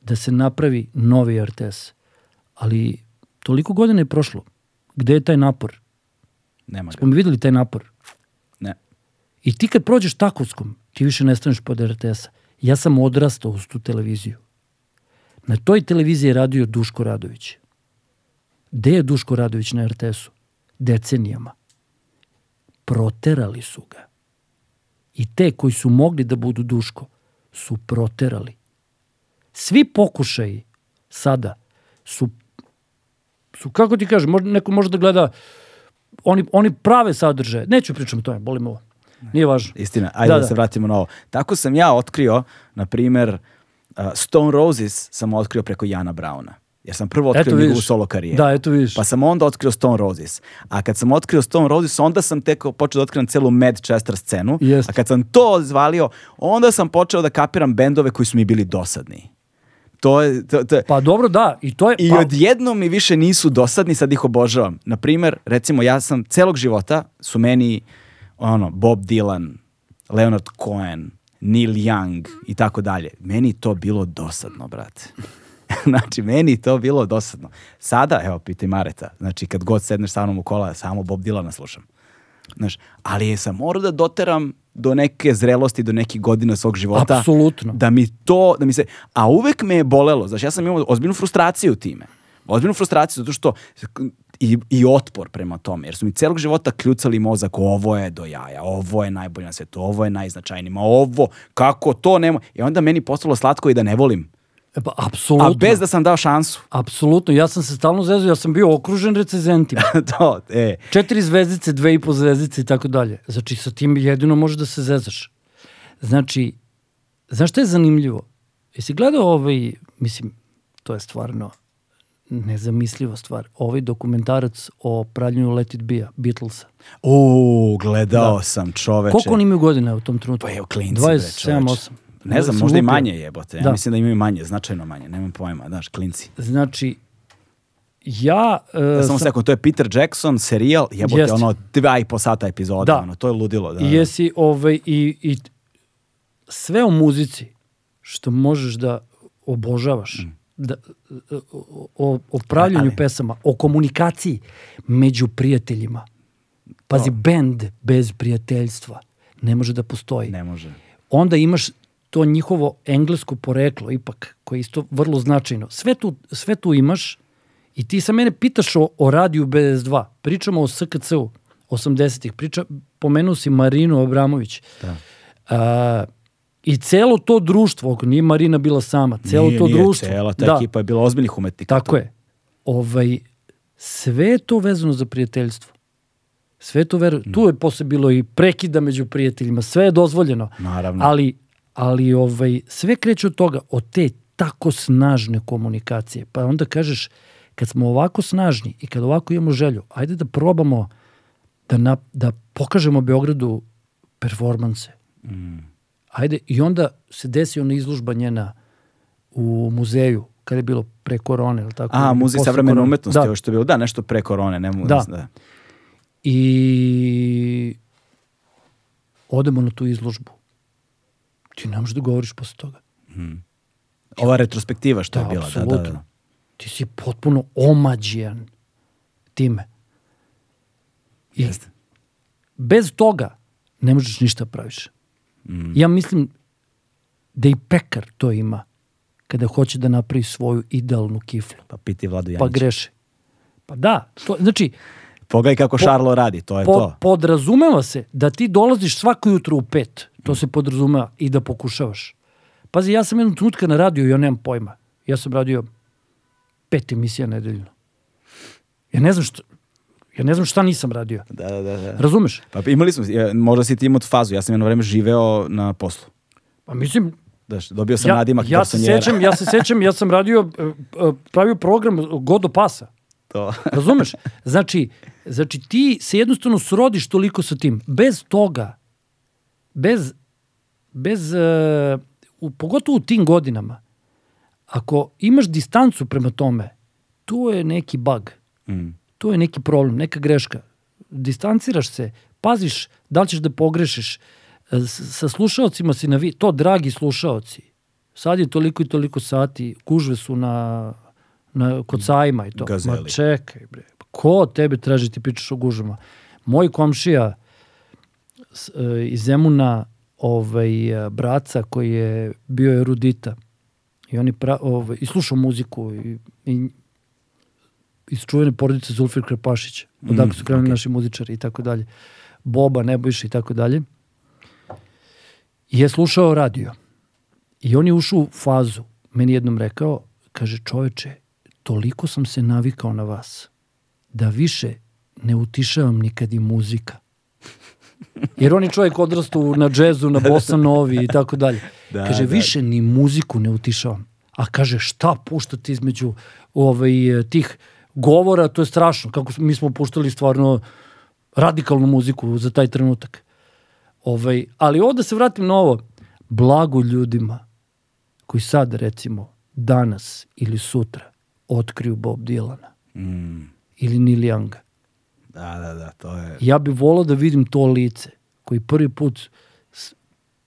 da se napravi novi RTS, ali toliko godina je prošlo. Gde je taj napor? Nema ga. Smo mi videli taj napor. Ne. I ti kad prođeš Takovskom, ti više ne staneš pod RTS-a. Ja sam odrastao uz tu televiziju. Na toj televiziji je radio Duško Radović. Gde je Duško Radović na RTS-u? Decenijama. Proterali su ga. I te koji su mogli da budu Duško su proterali. Svi pokušaji sada su, su, kako ti kažem, neko može da gleda, oni, oni prave sadržaje. Neću pričam o tome, bolim ovo. Nije važno. Istina, ajde da, da, se vratimo na ovo. Tako sam ja otkrio, na primer, uh, Stone Roses sam otkrio preko Jana Brauna. Jer sam prvo otkrio njegovu solo karijeru. Da, eto vidiš. Pa sam onda otkrio Stone Roses. A kad sam otkrio Stone Roses, onda sam tek počeo da otkrivam celu Manchester scenu. Jest. A kad sam to zvalio, onda sam počeo da kapiram bendove koji su mi bili dosadni. To je, to, to je. Pa dobro, da. I, to je, I pa... odjednom mi više nisu dosadni, sad ih obožavam. Naprimer, recimo, ja sam celog života, su meni ono, Bob Dylan, Leonard Cohen, Neil Young i tako dalje. Meni to bilo dosadno, brate. znači, meni to bilo dosadno. Sada, evo, pitaj Mareta, znači, kad god sedneš sa mnom u kola, samo Bob Dylana slušam. Znaš, ali sam morao da doteram do neke zrelosti, do nekih godina svog života. Apsolutno. Da mi to, da mi se, a uvek me je bolelo, znaš, ja sam imao ozbiljnu frustraciju time. Ozbiljnu frustraciju, zato što i, i otpor prema tome, jer su mi celog života kljucali mozak, ovo je do jaja, ovo je najbolje na svetu, ovo je najznačajnije, ma ovo, kako to nema. I onda meni postalo slatko i da ne volim. E pa, apsolutno. A bez da sam dao šansu. Apsolutno, ja sam se stalno zezao, ja sam bio okružen recenzentima. to, e. Četiri zvezdice, dve i po zvezdice i tako dalje. Znači, sa tim jedino možeš da se zezaš. Znači, znaš šta je zanimljivo? Jesi gledao ovaj, mislim, to je stvarno nezamisliva stvar. Ovaj dokumentarac o pravljenju Let It Be-a, Beatlesa. O, gledao da. sam čoveče. Koliko oni imaju godina u tom trenutku? Pa evo, klinci 27, 8. Ne znam, možda i manje jebote. Ja da. mislim da imaju manje, značajno manje, nemam pojma, znaš, klinci. Znači, ja... Uh, ja samo sam... sekund, to je Peter Jackson, serijal, jebote, jest. ono, dva i po sata epizoda, da. ono, to je ludilo. Da, I jesi, ovaj, i, i sve o muzici što možeš da obožavaš, mm da, o, o pravljanju Ali. pesama, o komunikaciji među prijateljima. Pazi, to. bend bez prijateljstva ne može da postoji. Ne može. Onda imaš to njihovo englesko poreklo ipak, koje je isto vrlo značajno. Sve tu, sve tu imaš i ti sa mene pitaš o, o radiju BS2. Pričamo o SKC-u 80-ih. Priča, pomenuo si Marinu Abramović. Da. A, I celo to društvo, ako nije Marina bila sama, celo nije, to nije, društvo. Cela ta da, ekipa je bila ozbiljnih umetnika. Tako to. je. Ovaj, sve je to vezano za prijateljstvo. Sve to ver... Mm. Tu je posle bilo i prekida među prijateljima, sve je dozvoljeno. Naravno. Ali, ali ovaj, sve kreće od toga, od te tako snažne komunikacije. Pa onda kažeš, kad smo ovako snažni i kad ovako imamo želju, ajde da probamo da, na, da pokažemo Beogradu performanse. Mm Ajde, i onda se desi ona izlužba njena u muzeju, kada je bilo pre korone, ili tako? A, muzej savremene umetnosti, da. ovo što je bilo, da, nešto pre korone, ne mogu da. da. I odemo na tu izložbu. Ti ne možeš da govoriš posle toga. Hmm. Ova retrospektiva što da, je bila. Absolutno. Da, da, da. Ti si potpuno omađijan time. I Jeste. bez toga ne možeš ništa praviš. Mm. Ja mislim da i pekar to ima kada hoće da napravi svoju idealnu kiflu. Pa piti Vladu Janića. Pa greše. Pa da, to, znači... Pogledaj kako po, Šarlo radi, to je po, to. Podrazumeva se da ti dolaziš svako jutro u pet, to mm. se podrazumeva, i da pokušavaš. Pazi, ja sam jednog trenutka na radio i ja nemam pojma. Ja sam radio pet emisija nedeljno. Ja ne znam što, Ja ne znam šta nisam radio. Da, da, da. da. Razumeš? Pa imali smo, možda si ti imao fazu, ja sam jedno vreme živeo na poslu. Pa mislim, Da, dobio sam ja, nadimak ja se sećam, ja se sećam, ja sam radio, e, e, pravio program Godo Pasa. To. Razumeš? Znači, znači ti se jednostavno srodiš toliko sa tim. Bez toga, bez, bez uh, u, pogotovo u tim godinama, ako imaš distancu prema tome, tu je neki bug. Mm to je neki problem, neka greška. Distanciraš se, paziš da li ćeš da pogrešiš. E, sa slušalcima si na vi, to dragi slušalci. Sad je toliko i toliko sati, kužve su na, na kod sajma i to. Gazeli. Ma čekaj bre, ko tebe traži ti pričaš o gužvama? Moj komšija e, iz Zemuna, ovaj, braca koji je bio erudita i oni pra, ovaj, i slušao muziku i, i iz čuvene porodice Zulfir Krepašić, odakle mm, su krenuli okay. naši muzičari i tako dalje. Boba, Nebojša i tako dalje. I je slušao radio. I on je ušao u fazu. Meni jednom rekao, kaže čoveče, toliko sam se navikao na vas. da više ne utišavam nikad i muzika. Jer on je čovjek odrastao na džezu, na bossa novi i tako dalje. Da, kaže, da. više ni muziku ne utišavam. A kaže, šta puštati između ovaj, tih govora, to je strašno. Kako mi smo puštali stvarno radikalnu muziku za taj trenutak. Ovaj, ali ovo da se vratim na ovo, blago ljudima koji sad recimo danas ili sutra otkriju Bob Dylana Mm, ili Neil Younga. da, da, da, to je... Ja bih volao da vidim to lice koji prvi put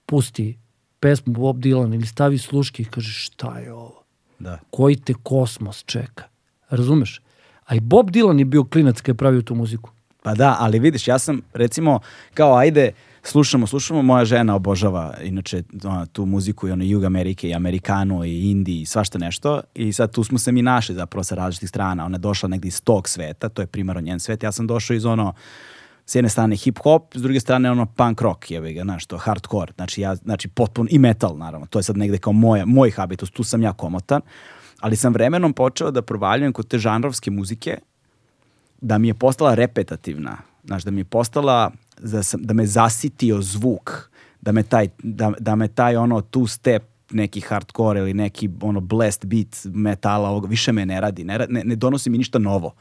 pusti pesmu Bob Dylan ili stavi sluške i kaže šta je ovo? Da. Koji te kosmos čeka? Razumeš? A i Bob Dylan je bio klinac kad je pravio tu muziku. Pa da, ali vidiš, ja sam recimo, kao ajde, slušamo, slušamo, moja žena obožava inače tu muziku i ono Jug Amerike i Amerikano i Indiji i svašta nešto i sad tu smo se mi našli zapravo sa različitih strana, ona je došla negdje iz tog sveta, to je primarno njen svet, ja sam došao iz ono, s jedne strane hip hop, s druge strane ono punk rock, jebe ga, znaš, to hardcore, znači ja, znači potpuno, i metal naravno, to je sad negde kao moja, moj habitus, tu sam ja komotan, ali sam vremenom počeo da provaljujem kod te žanrovske muzike, da mi je postala repetativna, znaš, da mi je postala, da, sam, da me zasitio zvuk, da me taj, da, da me taj ono two step neki hardcore ili neki ono blast beat metala ovoga, više me ne radi, ne, ne, ne donosi mi ništa novo.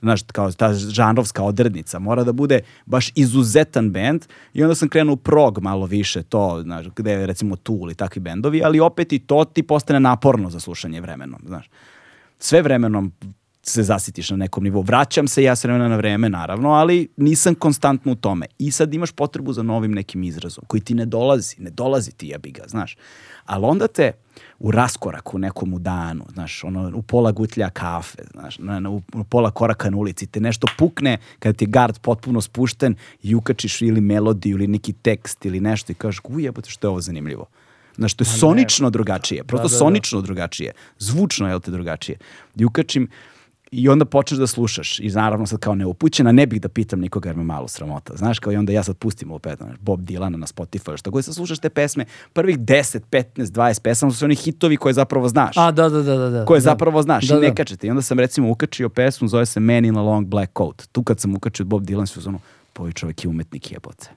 Znaš, kao ta žanrovska odrednica, mora da bude baš izuzetan bend i onda sam krenuo prog malo više to, znaš, gde je recimo Tool i takvi bendovi, ali opet i to ti postane naporno za slušanje vremenom, znaš sve vremenom se zasitiš na nekom nivou. Vraćam se ja s vremena na vreme, naravno, ali nisam konstantno u tome. I sad imaš potrebu za novim nekim izrazom, koji ti ne dolazi, ne dolazi ti jebi ga, znaš. Ali onda te u raskoraku nekom u danu, znaš, ono, u pola gutlja kafe, znaš, na, na, u, u pola koraka na ulici, te nešto pukne kada ti je gard potpuno spušten i ukačiš ili melodiju ili neki tekst ili nešto i kažeš, ujebote što je ovo zanimljivo. Znaš, to je sonično drugačije, prosto da, da. sonično drugačije, zvučno je te drugačije. I ukačim i onda počneš da slušaš i naravno sad kao neupućena ne bih da pitam nikoga jer me malo sramota. Znaš, kao i onda ja sad pustim opet znaš, Bob Dylana na Spotify, što god sad slušaš te pesme, prvih 10, 15, 20 pesama su oni hitovi koje zapravo znaš. A, da, da, da, da. da. koje da. zapravo znaš Da, i ne da. kačete. I onda sam recimo ukačio pesmu, zove se Man in a Long Black Coat. Tu kad sam ukačio Bob Dylan, su ono, pa ovaj čovjek je umetnik jebote.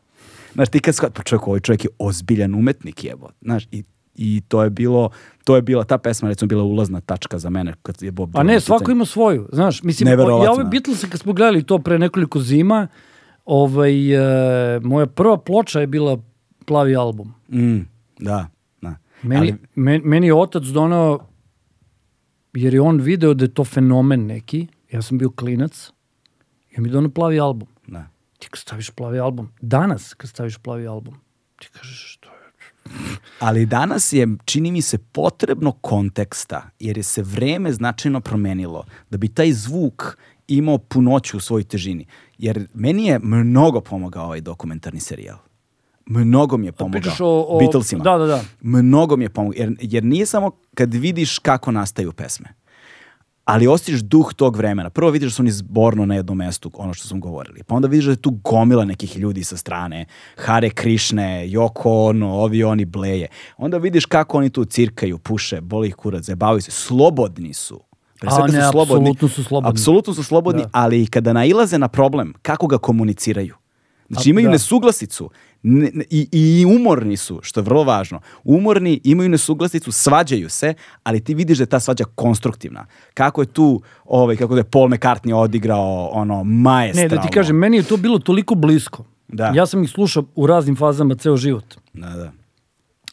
Znaš, ti kad shvat, pa čovjek, ovaj čovjek je ozbiljan umetnik jebote. Znaš, i, i to je bilo, to je bila, ta pesma recimo bila ulazna tačka za mene kad je Bob A Dylan ne, u svako ima svoju, znaš, mislim, ja ove Beatlese kad smo gledali to pre nekoliko zima, ovaj, e, moja prva ploča je bila plavi album. Mm, da, da. Meni, Ali, men, meni je otac donao, jer je on video da je to fenomen neki, ja sam bio klinac, i on mi donao plavi album. da. Ti kad staviš plavi album, danas kad staviš plavi album, ti kažeš Ali danas je, čini mi se, potrebno konteksta, jer je se vreme značajno promenilo, da bi taj zvuk imao punoću u svojoj težini. Jer meni je mnogo pomogao ovaj dokumentarni serijal. Mnogo mi je pomogao. O, o Beatlesima. Da, da, da. Mnogo mi je pomogao. Jer, jer nije samo kad vidiš kako nastaju pesme, ali osjetiš duh tog vremena. Prvo vidiš da su oni zborno na jednom mestu, ono što smo govorili. Pa onda vidiš da je tu gomila nekih ljudi sa strane. Hare Krišne, Yoko Ono, ovi oni bleje. Onda vidiš kako oni tu cirkaju, puše, boli ih kurac, zabavaju se. Slobodni su. Pre A, ne, su slobodni. apsolutno su slobodni. Apsolutno su slobodni, Da. ali i kada nailaze na problem, kako ga komuniciraju? Znači imaju da. nesuglasicu ne- ne- i, i umorni su, što je vrlo važno. Umorni, imaju nesuglasicu, svađaju se, ali ti vidiš da je ta svađa konstruktivna. Kako je tu, ovaj, kako da je Paul McCartney odigrao ono Ne, maestralno. da ti kažem, meni je to bilo toliko blisko. Da. Ja sam ih slušao u raznim fazama ceo život. Da, da.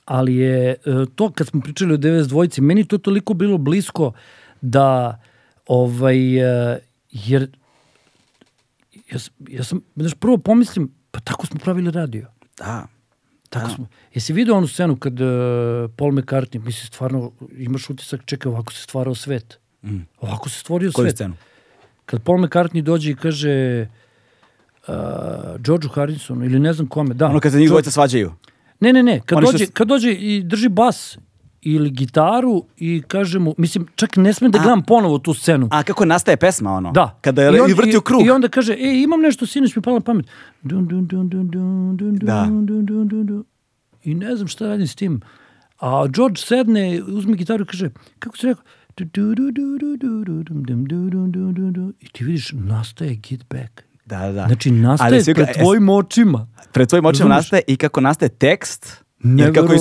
ali je e, to kad smo pričali o 92-ci, meni je to toliko bilo blisko da ovaj, e, jer ja, sam- ja sam, znaš, prvo pomislim, pa tako smo pravili radio. Da. Tako Da. smo. Jesi vidio onu scenu kad uh, Paul McCartney, misli stvarno, imaš utisak, čekaj, ovako se stvarao svet. Mm. Ovako se stvorio Koju svet. scenu? Kad Paul McCartney dođe i kaže uh, Georgeu Harrisonu ili ne znam kome, da. Ono kad se njih George- dvojica svađaju. Ne, ne, ne. Kad Oni što dođe, s- kad dođe i drži bas ili gitaru i kaže mu, mislim, čak ne smem da gledam ponovo tu scenu. A kako nastaje pesma ono? Da. Kada je on- i vrti u krug. I onda kaže, e, imam nešto, sinoć mi na pamet. Dun, dun, dun, dun, dun, dun, Da. dun, dun, dun, dun, dun. I ne znam šta radim s tim. A George sedne, uzme gitaru i kaže, kako si rekao. I ti vidiš, nastaje Get Back. Da, da. Znači, nastaje svi- pred e, tvojim očima. Pred tvojim očima nastaje i kako nastaje tekst. I kako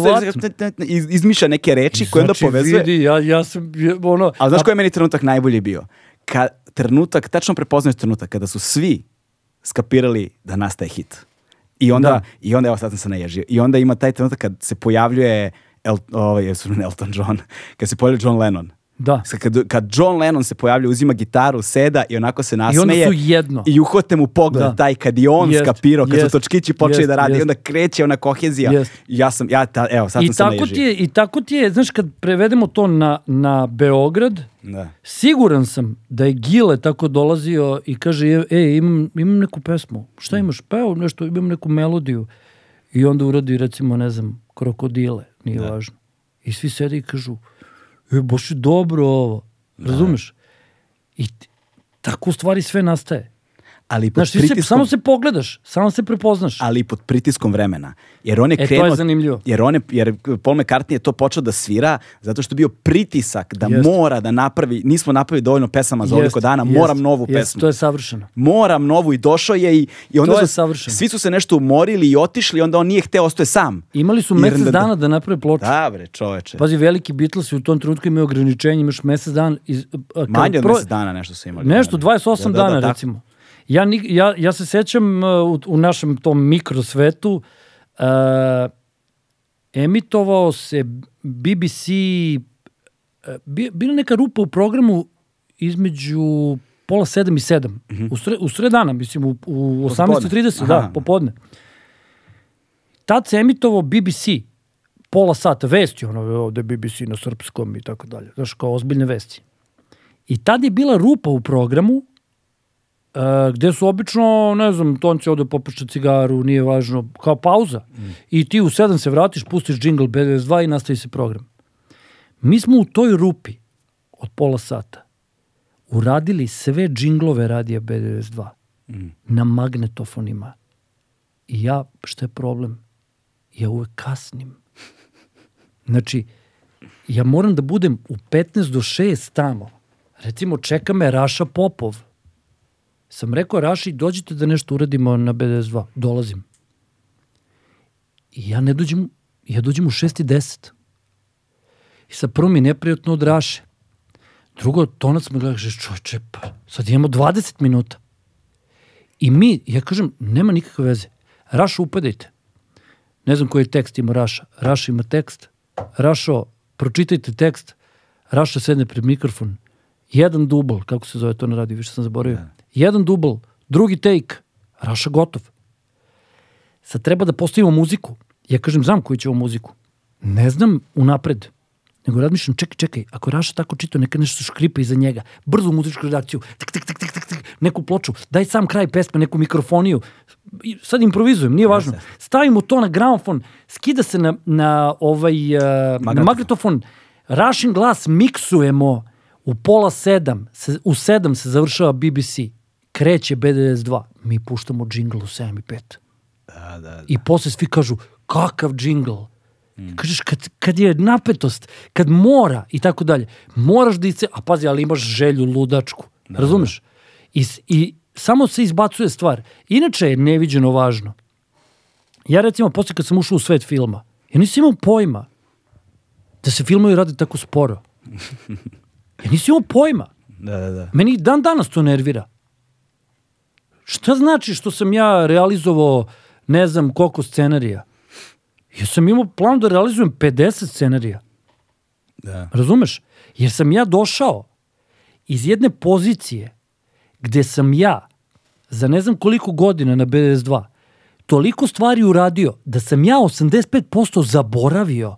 iz- izmišlja neke reči koje onda Znači, povezuje. vidi, ja, ja sam, ono... Ali znaš koji je meni trenutak najbolji bio? Ka, trenutak, tačno prepoznaš trenutak kada su svi skapirali da nastaje hit. I onda, Da. i onda evo sad sam se naježio. I onda ima taj trenutak kad se pojavljuje El, ovaj, Elton John, kad se pojavljuje John Lennon. Da. Sad Kad, kad John Lennon se pojavlja, uzima gitaru, seda i onako se nasmeje. su jedno. I uhvate mu pogled, Da. taj kad i on Jest, skapirao, kad jest, su točkići počeli jest, da radi, i jest. onda kreće ona kohezija. Jest. I Ja sam, ja, ta, evo, sad I sam se tako, naježio. ti je, I tako ti je, znaš, kad prevedemo to na, na Beograd, Da. siguran sam da je Gile tako dolazio i kaže, e, e, imam, imam neku pesmu. Šta imaš? Pa evo nešto, imam neku melodiju. I onda uradi, recimo, ne znam, krokodile, nije važno. I svi sede i kažu, e, je dobro ovo. Razumeš? I tako u stvari sve nastaje. Ali pod Znaš, ti se, pritiskom- samo se pogledaš, samo se prepoznaš. ali pod pritiskom vremena. Jer on je E, to je krenuo, zanimljivo. Jer, on je, jer Paul McCartney je to počeo da svira zato što je bio pritisak da Jest. mora da napravi, nismo napravili dovoljno pesama za ovoliko dana, jest, moram novu jest, pesmu. To je savršeno. Moram novu i došao je i, i onda To je savršeno. svi su se nešto umorili i otišli, onda on nije hteo, ostaje sam. Imali su mesec da- dana da naprave ploču. Da bre, čoveče. Pazi, veliki Beatlesi u tom trenutku imaju ograničenje, imaš mesec dan. Iz, Manje od pro- mesec dana nešto su imali. Nešto, Da, 28 da, da, dana tako. recimo. Ja, ja, ja se sećam uh, u, u našem tom mikrosvetu uh, emitovao se BBC uh, bi, bila neka rupa u programu između pola sedam i sedam. U, sre, u sred dana, mislim, u, u Popodne. 18.30, Aha. da, popodne. Tad se emitovao BBC, pola sata, vesti, ono, ovde BBC na srpskom i tako dalje. Znaš, kao ozbiljne vesti. I tad je bila rupa u programu uh, gde su obično, ne znam, Tonci ode popušta cigaru, nije važno, kao pauza. I ti u sedam se vratiš, pustiš jingle B92 i nastavi se program. Mi smo u toj rupi od pola sata uradili sve džinglove radija B92 na magnetofonima. I ja, šta je problem? Ja uvek kasnim. Znači, ja moram da budem u 15 do 6 tamo. Recimo, čeka me Raša Popov. Sam rekao, Raši, dođite da nešto uradimo na BDS2. Dolazim. I ja ne dođem, ja dođem u 6 i 10. I sad prvo mi je neprijatno od Raše. Drugo, tonac me gleda, kaže, čoče, pa sad imamo 20 minuta. I mi, ja kažem, nema nikakve veze. Rašo, upadajte. Ne znam koji tekst ima Raša. Raša ima tekst. Rašo, pročitajte tekst. Raša sedne pred mikrofon. Jedan dubl, kako se zove to na radiju, više sam zaboravio. Jedan dubl, drugi take. Raša gotov. Sad treba da postavimo muziku. Ja kažem, znam koju će ovo muziku. Ne znam unapred. Nego razmišljam, čekaj, čekaj, ako je Raša tako čitao, neka nešto škripa iza njega. Brzo muzičku redakciju, tik, tik, tik, tik, tik, tik, neku ploču, daj sam kraj pesme, neku mikrofoniju. I sad improvizujem, nije važno. Stavimo to na gramofon, skida se na, na ovaj, uh, na magnetofon, Rašin glas miksujemo u pola sedam, se, u sedam se završava BBC, kreće BDS2, mi puštamo džingl u 7 i 5. Da, da, I posle svi kažu, kakav džingl. Kažeš, kad, kad je napetost, kad mora i tako dalje, moraš da ice, a pazi, ali imaš želju ludačku, razumeš? I, I samo se izbacuje stvar. Inače je neviđeno važno. Ja recimo, posle kad sam ušao u svet filma, ja nisam imao pojma da se filmovi rade tako sporo. Ja nisam imao pojma. da, da, da. Meni dan danas to nervira. Šta znači što sam ja realizovao ne znam koliko scenarija? Ja sam imao plan da realizujem 50 scenarija. da. Razumeš? Jer sam ja došao iz jedne pozicije gde sam ja za ne znam koliko godina na BDS2 toliko stvari uradio da sam ja 85% zaboravio.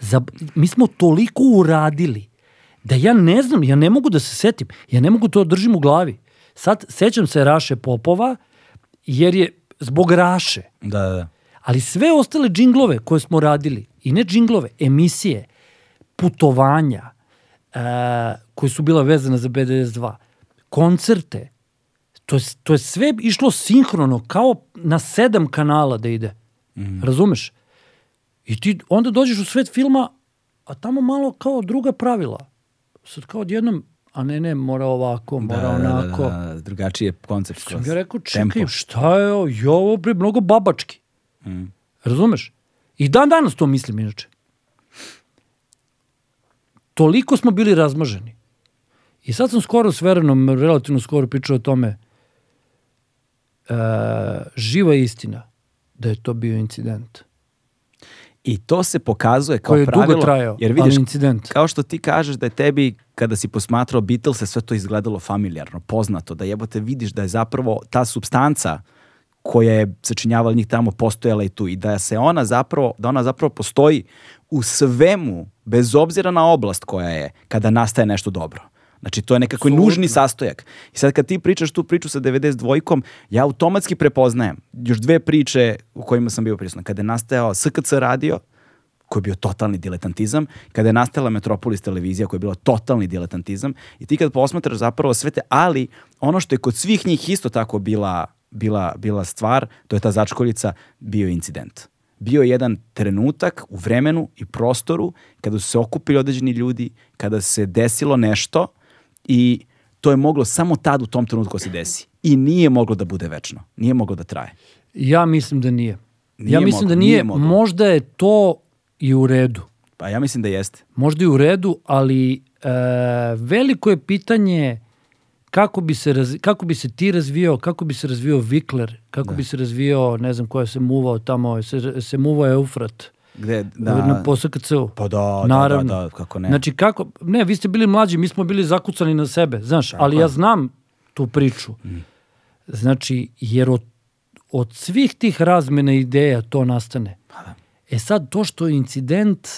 Zab... Mi smo toliko uradili da ja ne znam, ja ne mogu da se setim, ja ne mogu to da držim u glavi. Sad sećam se Raše Popova jer je zbog Raše Da, da, da. ali sve ostale džinglove koje smo radili, i ne džinglove, emisije, putovanja, e, koje su bila vezana za BDS2, koncerte, to je, to je sve išlo sinhrono, kao na sedam kanala da ide. Razumeš? I ti onda dođeš u svet filma, a tamo malo kao druga pravila. Sad kao odjednom, a ne, ne, mora ovako, mora onako. Da, da, da, drugačiji je koncept. Sam ja rekao, čekaj, Tempo. šta je ovo? Je ovo bre mnogo babački. Mm. Razumeš? I dan danas to mislim inače. Toliko smo bili razmaženi. I sad sam skoro s Verenom, relativno skoro pričao o tome, e, živa istina da je to bio incident. I to se pokazuje kao Koji je dugo pravilo. trajao, jer vidiš, ali incident. kao što ti kažeš da je tebi, kada si posmatrao Beatlese, sve to izgledalo familijarno, poznato, da jebote vidiš da je zapravo ta substanca koja je sačinjavala njih tamo postojala i tu i da se ona zapravo, da ona zapravo postoji u svemu, bez obzira na oblast koja je, kada nastaje nešto dobro. Znači, to je nekako Apsolutno. nužni sastojak. I sad kad ti pričaš tu priču sa 92-kom, ja automatski prepoznajem još dve priče u kojima sam bio prisutan. Kada je nastajao SKC radio, koji je bio totalni diletantizam, kada je nastala Metropolis televizija koja je bila totalni diletantizam i ti kad posmatraš zapravo sve te, ali ono što je kod svih njih isto tako bila, bila, bila stvar, to je ta začkoljica, bio incident. Bio je jedan trenutak u vremenu i prostoru kada su se okupili određeni ljudi, kada se desilo nešto i to je moglo samo tad u tom trenutku da se desi. I nije moglo da bude večno. Nije moglo da traje. Ja mislim da nije. Nije ja mislim moglo, da nije, nije moglo. možda je to i u redu. Pa ja mislim da jeste. Možda i u redu, ali e, veliko je pitanje kako bi, se raz, kako bi se ti razvio, kako bi se razvio Vikler, kako bi se razvio, ne znam koja se muvao tamo, se, se muvao Eufrat Gde, da, na PSKC-u. Pa da, Naravno. da, da, da, kako ne. Znači kako, ne, vi ste bili mlađi, mi smo bili zakucani na sebe, znaš, ali ja znam tu priču. Mm. Znači, jer od, od svih tih razmena ideja to nastane. Pa E sad, to što je incident,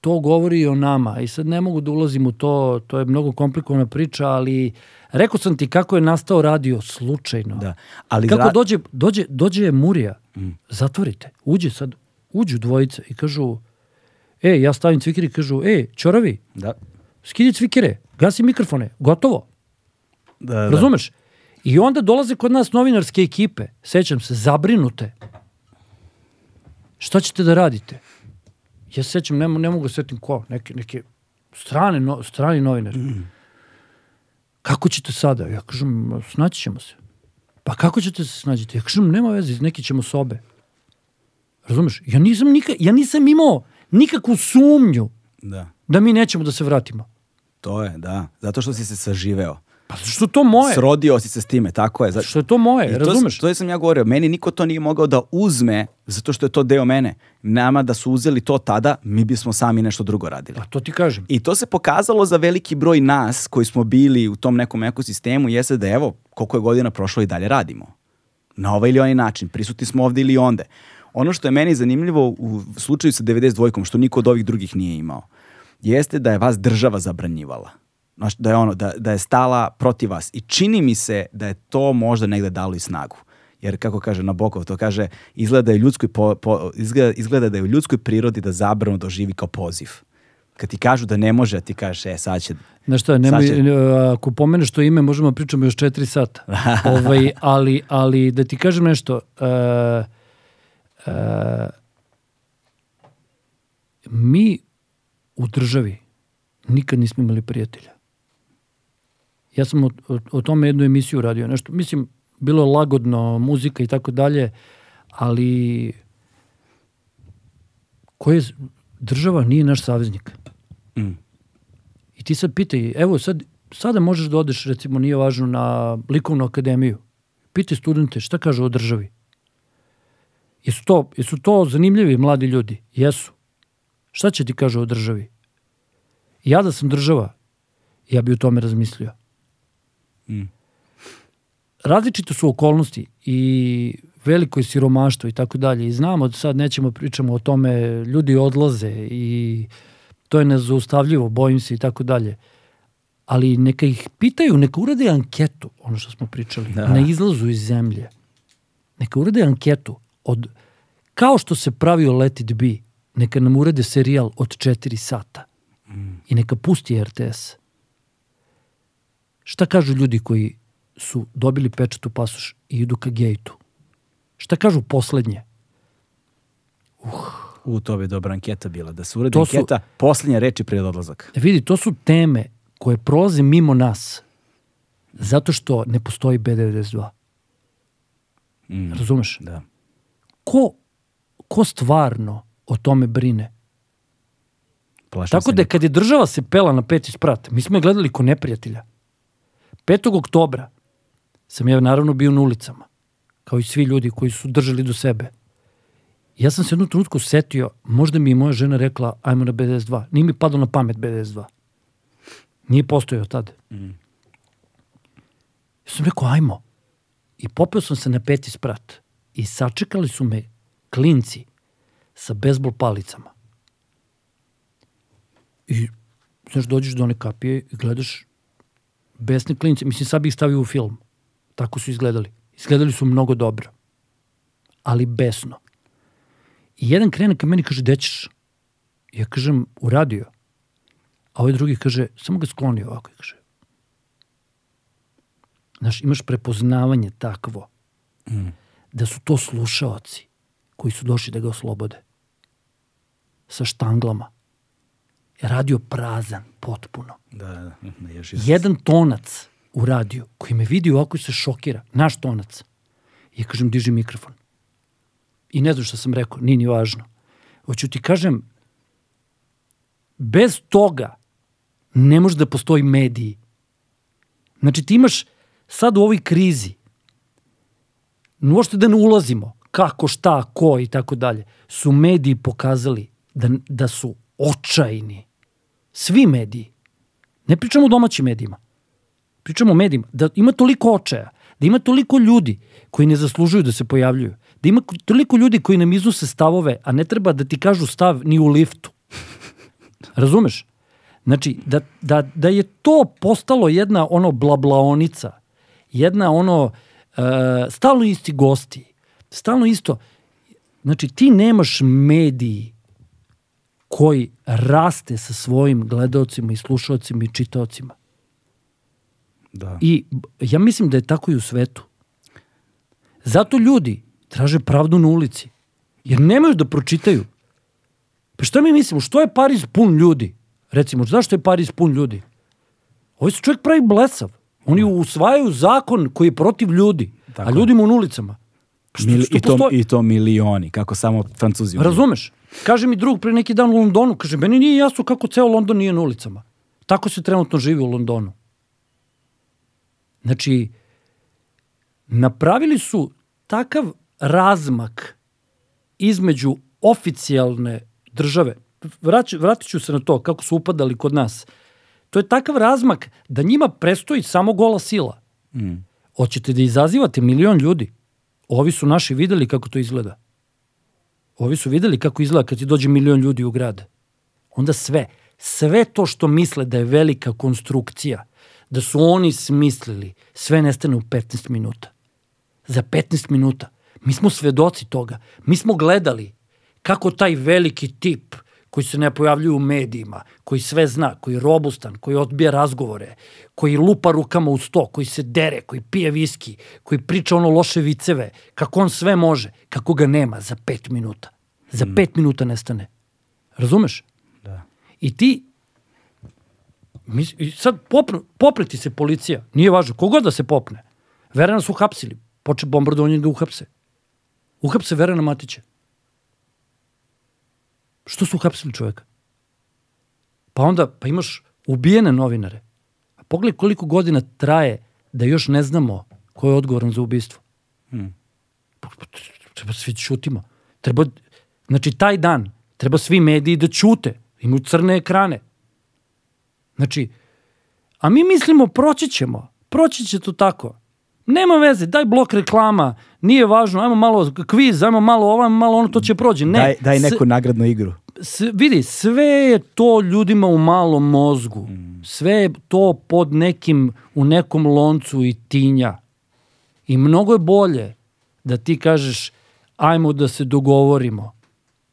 to govori i o nama. I sad ne mogu da ulazim u to, to je mnogo komplikovana priča, ali rekao sam ti kako je nastao radio slučajno. Da. Ali Kako ra- Mm. dođe, dođe, dođe Murija, zatvorite, uđe sad, uđu dvojica i kažu, e, ja stavim cvikere i kažu, e, čoravi, Da. skidi cvikere, gasi mikrofone, gotovo, Da, da. razumeš? I onda dolaze kod nas novinarske ekipe, sećam se, zabrinute. Šta ćete da radite? Ja se sećam, ne, ne mogu da setim ko, neke, neke strane, no, strani novinari. Kako ćete sada? Ja kažem, snaći ćemo se. Pa kako ćete se snađiti? Ja kažem, nema veze, neki ćemo sobe. Razumeš? Ja nisam, nika, ja nisam imao nikakvu sumnju Da. da mi nećemo da se vratimo. To je, da. Zato što si se saživeo. Pa što to moje? Srodio si se s time, tako je. Zato Što je to moje, I to, razumeš? To sam ja govorio, meni niko to nije mogao da uzme zato što je to deo mene. Nama da su uzeli to tada, mi bismo sami nešto drugo radili. Pa to ti kažem. I to se pokazalo za veliki broj nas koji smo bili u tom nekom ekosistemu, jeste da evo, koliko je godina prošlo i dalje radimo. Na ovaj ili onaj način. Prisutni smo ovde ili onde. Ono što je meni zanimljivo u slučaju sa 92-kom, što niko od ovih drugih nije imao, jeste da je vas država zabranjivala. Znaš, da je ono, da, da je stala protiv vas. I čini mi se da je to možda negde dalo i snagu. Jer kako kaže Nabokov, to kaže, izgleda da je, ljudskoj po, po, izgleda, izgleda da je u ljudskoj prirodi da zabranu doživi kao poziv. Kad ti kažu da ne može, a ti kažeš, e, sad će... Znaš šta, nemoj, će- ako pomeneš to ime, možemo da pričamo još četiri sata. ovaj, ali, ali da ti kažem nešto, uh, uh, mi u državi nikad nismo imali prijatelja. Ja sam o, o, o tome jednu emisiju radio, nešto, mislim, bilo je lagodno, muzika i tako dalje, ali koje država nije naš saveznik. Mm. I ti sad pitaj, evo sad, sada možeš da odeš, recimo nije važno, na likovnu akademiju. Pitaj studente šta kažu o državi. Jesu to, jesu to zanimljivi mladi ljudi? Jesu. Šta će ti kažu o državi? Ja da sam država, ja bi o tome razmislio. Mm. Različite su okolnosti i veliko je siromaštvo i tako dalje. I znamo, sad nećemo pričamo o tome, ljudi odlaze i to je nezaustavljivo, bojim se i tako dalje. Ali neka ih pitaju, neka urade anketu, ono što smo pričali, Da. na izlazu iz zemlje. Neka urade anketu od, kao što se pravio Let It Be, neka nam urade serijal od 4 sata i neka pusti RTS. Šta kažu ljudi koji su dobili pečat u pasoš i idu ka gejtu? Šta kažu poslednje? Uh, U, to bi dobra anketa bila. Da se uredi To su- anketa, posljednje reči pred odlazak. E vidi, to su teme koje prolaze mimo nas zato što ne postoji B92. Mm, Razumeš? da. Ko, ko stvarno o tome brine? Plašim Tako da kad je država se pela na peti sprat, mi smo je gledali ko neprijatelja. 5. oktobra sam ja naravno bio na ulicama, kao i svi ljudi koji su držali do sebe. Ja sam se jednu trenutku setio, možda mi je moja žena rekla, ajmo na BDS-2. Nije mi padalo na pamet BDS-2. Nije postojao tad. Ja sam rekao, ajmo. I popeo sam se na peti sprat. I sačekali su me klinci sa bezbol palicama. I, znaš, dođeš do one kapije i gledaš besne klinice. Mislim, sad bih ih stavio u film. Tako su izgledali. Izgledali su mnogo dobro. Ali besno. I jedan krene ka meni kaže, gde ćeš? Ja kažem, u radio. A ovaj drugi kaže, samo ga skloni ovako. I kaže, znaš, imaš prepoznavanje takvo da su to slušaoci koji su došli da ga oslobode. Sa štanglama. Radio prazan, potpuno. Da, da, da, se. Jedan tonac u radiju koji me vidi ovako i se šokira, naš tonac. Ja kažem, diži mikrofon. I ne znam šta sam rekao, nije ni važno. Hoću ti kažem, bez toga ne može da postoji mediji. Znači ti imaš sad u ovoj krizi, uopšte da ne ulazimo kako, šta, ko i tako dalje, su mediji pokazali da, da su očajni. Svi mediji. Ne pričamo o domaćim medijima. Pričamo o medijima. Da ima toliko očaja, da ima toliko ljudi koji ne zaslužuju da se pojavljuju, da ima toliko ljudi koji nam iznose stavove, a ne treba da ti kažu stav ni u liftu. Razumeš? Znači, da, da, da je to postalo jedna ono blablaonica, jedna ono, uh, stalno isti gosti, stalno isto. Znači, ti nemaš mediji koji raste sa svojim gledaocima i slušaocima i čitaocima. Da. I ja mislim da je tako i u svetu. Zato ljudi traže pravdu na ulici. Jer nemaju da pročitaju. Pa šta mi mislimo? Što je Pariz pun ljudi? Recimo, zašto je Pariz pun ljudi? Ovaj se čovjek pravi blesav. Oni usvajaju zakon koji je protiv ljudi, Tako a je. ljudima u ulicama. Pa Što, Mil, što i, to, postoji? I to milioni, kako samo Francuzi. Razumeš? Kaže mi drug pre neki dan u Londonu, kaže, meni nije jasno kako ceo London nije na ulicama. Tako se trenutno živi u Londonu. Znači, napravili su takav razmak između oficijalne države, Vrać, vratit ću se na to kako su upadali kod nas, to je takav razmak da njima prestoji samo gola sila. Mm. Hoćete da izazivate milion ljudi? Ovi su naši videli kako to izgleda. Ovi su videli kako izgleda kad ti dođe milion ljudi u grad. Onda sve, sve to što misle da je velika konstrukcija, da su oni smislili, sve nestane u 15 minuta. Za 15 minuta. Mi smo svedoci toga. Mi smo gledali kako taj veliki tip koji se ne pojavljuje u medijima, koji sve zna, koji je robustan, koji odbija razgovore, koji lupa rukama u sto, koji se dere, koji pije viski, koji priča ono loše viceve, kako on sve može, kako ga nema za pet minuta. Za pet minuta nestane. Razumeš? Da. I ti i sad popnu, popreti se policija, nije važno, kogod da se popne. Verana su uhapsili, poče bombardovanje da uhapse. Uhapse Verana Matića. Što su uhapsili čoveka? Pa onda, pa imaš ubijene novinare. A pogledaj koliko godina traje da još ne znamo ko je odgovoran za ubistvo. Hmm. Pa, pa, treba svi da ćutimo. Treba, znači, taj dan treba svi mediji da ćute. Imaju crne ekrane. Znači, a mi mislimo proći ćemo. Proći će to tako. Nema veze, daj blok reklama, nije važno, ajmo malo kviz, ajmo malo ovo, ajmo malo ono, to će prođe. Ne, Daj, daj s- neku nagradnu igru. s, vidi, sve je to ljudima u malom mozgu. Sve je to pod nekim, u nekom loncu i tinja. I mnogo je bolje da ti kažeš ajmo da se dogovorimo.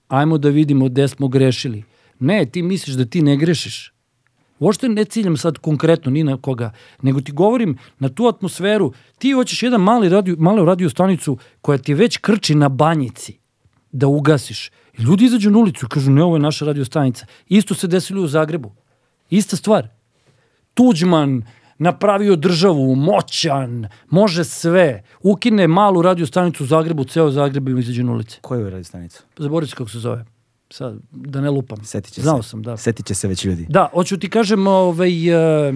Ajmo da vidimo gde smo grešili. Ne, ti misliš da ti ne grešiš. Uopšte ne ciljam sad konkretno ni na koga, nego ti govorim na tu atmosferu. Ti hoćeš jedan mali radio, malu radio stanicu koja ti već krči na banjici da ugasiš. I ljudi izađu na ulicu i kažu, ne, ovo je naša radio stanica. Isto se desilo u Zagrebu. Ista stvar. Tuđman napravio državu, moćan, može sve. Ukine malu radio stanicu u Zagrebu, ceo Zagreb im izađe na ulice. Koju je radio stanicu? Zaboravit ću kako se zove. Sad, da ne lupam. Setit će Znao se. sam, da. Setit će se već ljudi. Da, hoću ti kažem, ovaj, e,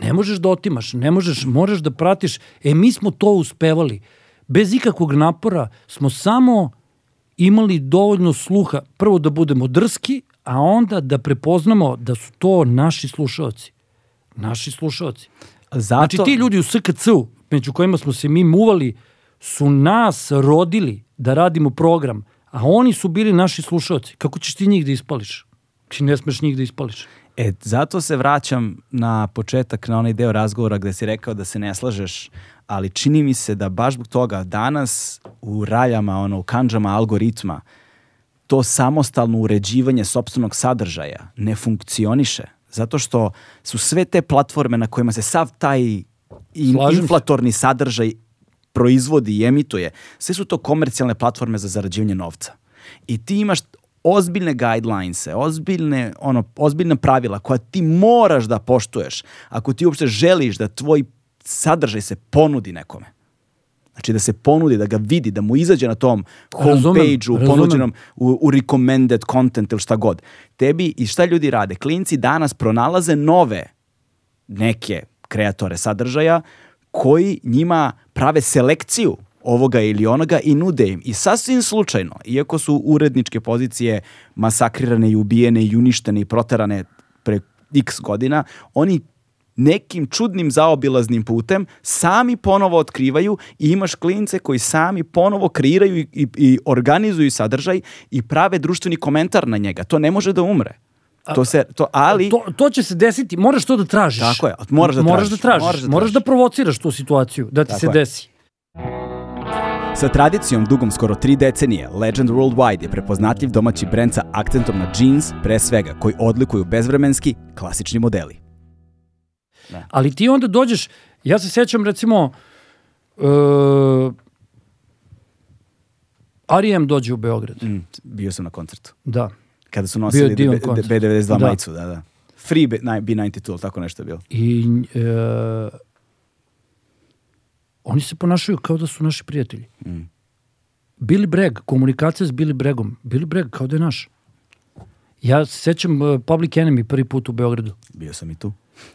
ne možeš da otimaš, ne možeš, moraš da pratiš. E, mi smo to uspevali. Bez ikakvog napora smo samo imali dovoljno sluha, prvo da budemo drski, a onda da prepoznamo da su to naši slušaoci. Naši slušaoci. Zato, Znači ti ljudi u SKC-u, među kojima smo se mi muvali, su nas rodili da radimo program, a oni su bili naši slušaoci. Kako ćeš ti njih da ispališ? Ti ne smeš njih da ispališ. E, zato se vraćam na početak, na onaj deo razgovora gde si rekao da se ne slažeš, ali čini mi se da baš zbog toga danas u raljama, ono, u kanđama algoritma, to samostalno uređivanje sopstvenog sadržaja ne funkcioniše. Zato što su sve te platforme na kojima se sav taj inflatorni sadržaj proizvodi i emituje, sve su to komercijalne platforme za zarađivanje novca. I ti imaš ozbiljne guidelinese, ozbiljne, ono, ozbiljne pravila koja ti moraš da poštuješ ako ti uopšte želiš da tvoj sadržaj se ponudi nekome. Znači da se ponudi, da ga vidi, da mu izađe na tom homepage-u, ponuđenom u, u recommended content ili šta god. Tebi i šta ljudi rade? Klinci danas pronalaze nove neke kreatore sadržaja koji njima prave selekciju ovoga ili onoga i nude im. I sasvim slučajno, iako su uredničke pozicije masakrirane i ubijene i uništene i proterane pre x godina, oni nekim čudnim zaobilaznim putem sami ponovo otkrivaju i imaš klince koji sami ponovo kreiraju i, i, i organizuju sadržaj i prave društveni komentar na njega. To ne može da umre. To se, to, ali... To, to će se desiti, moraš to da tražiš. Tako je, moraš da moraš tražiš, Da tražiš. moraš da moraš da tražiš. provociraš tu situaciju, da ti Tako se je. desi. Sa tradicijom dugom skoro tri decenije, Legend Worldwide je prepoznatljiv domaći brend sa akcentom na jeans, pre svega, koji odlikuju bezvremenski, klasični modeli. Ali ti onda dođeš, ja se sjećam recimo, uh, R.E.M. dođe u Beograd. Mm, bio sam na koncertu. Da. Kada su nosili je divan B- koncert. B92 Da. majicu, da, da. Free B- naj- B92, ili tako nešto je bilo. I uh, oni se ponašaju kao da su naši prijatelji. Mm. Billy Bragg, komunikacija s Billy Braggom. Billy Bragg kao da je naš. Ja se sjećam uh, Public Enemy prvi put u Beogradu. Bio sam i tu.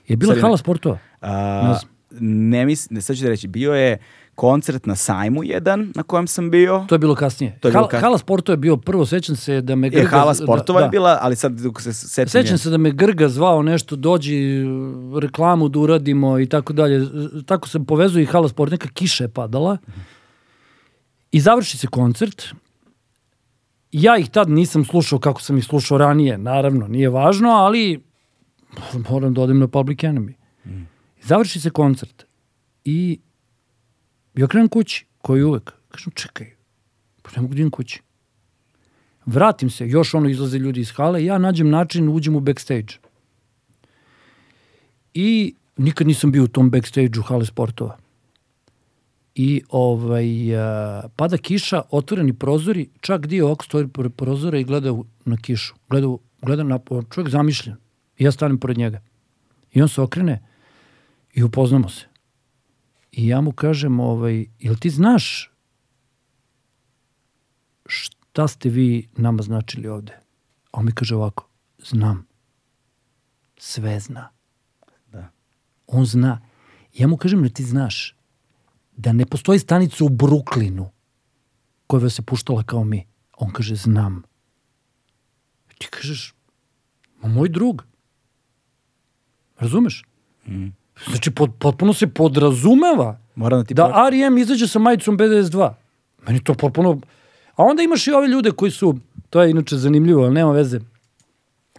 Je bila Sad hala ne- sportova. A, Ne ne mislim, sad ću ti reći, bio je koncert na sajmu jedan na kojem sam bio. To je bilo kasnije. To je bilo kasnije. hala sportova je bio prvo, sećam se da me Grga... hala sportova da, je bila, ali sad dok se setim... Sećam je- se da me Grga zvao nešto, dođi reklamu da uradimo i tako dalje. Tako se povezuje i hala sport, neka kiša je padala. I završi se koncert. Ja ih tad nisam slušao kako sam ih slušao ranije, naravno, nije važno, ali moram da odem na Public Enemy. Završi se koncert i ja krenem kući, koji uvek. Kažem, čekaj, pa ne mogu da idem kući. Vratim se, još ono izlaze ljudi iz hale, ja nađem način, uđem u backstage. I nikad nisam bio u tom backstage-u hale sportova. I ovaj, a, pada kiša, otvoreni prozori, čak dio ovako stoji pored prozora i gleda u- na kišu. Gleda, u- gleda na, čovjek zamišljen. I ja stanem pored njega. I on se okrene i upoznamo se. I ja mu kažem, ovaj, jel ti znaš šta ste vi nama značili ovde? A on mi kaže ovako, znam. Sve zna. Da. On zna. Ja mu kažem da ti znaš da ne postoji stanica u Bruklinu koja vas se puštala kao mi. On kaže, znam. Ti kažeš, ma moj drug. Razumeš? Znači, pot, potpuno se podrazumeva Moram da ti da po- R.E.M. izađe sa majicom BDS2. Meni to potpuno... A onda imaš i ove ljude koji su, to je inače zanimljivo, ali nema veze.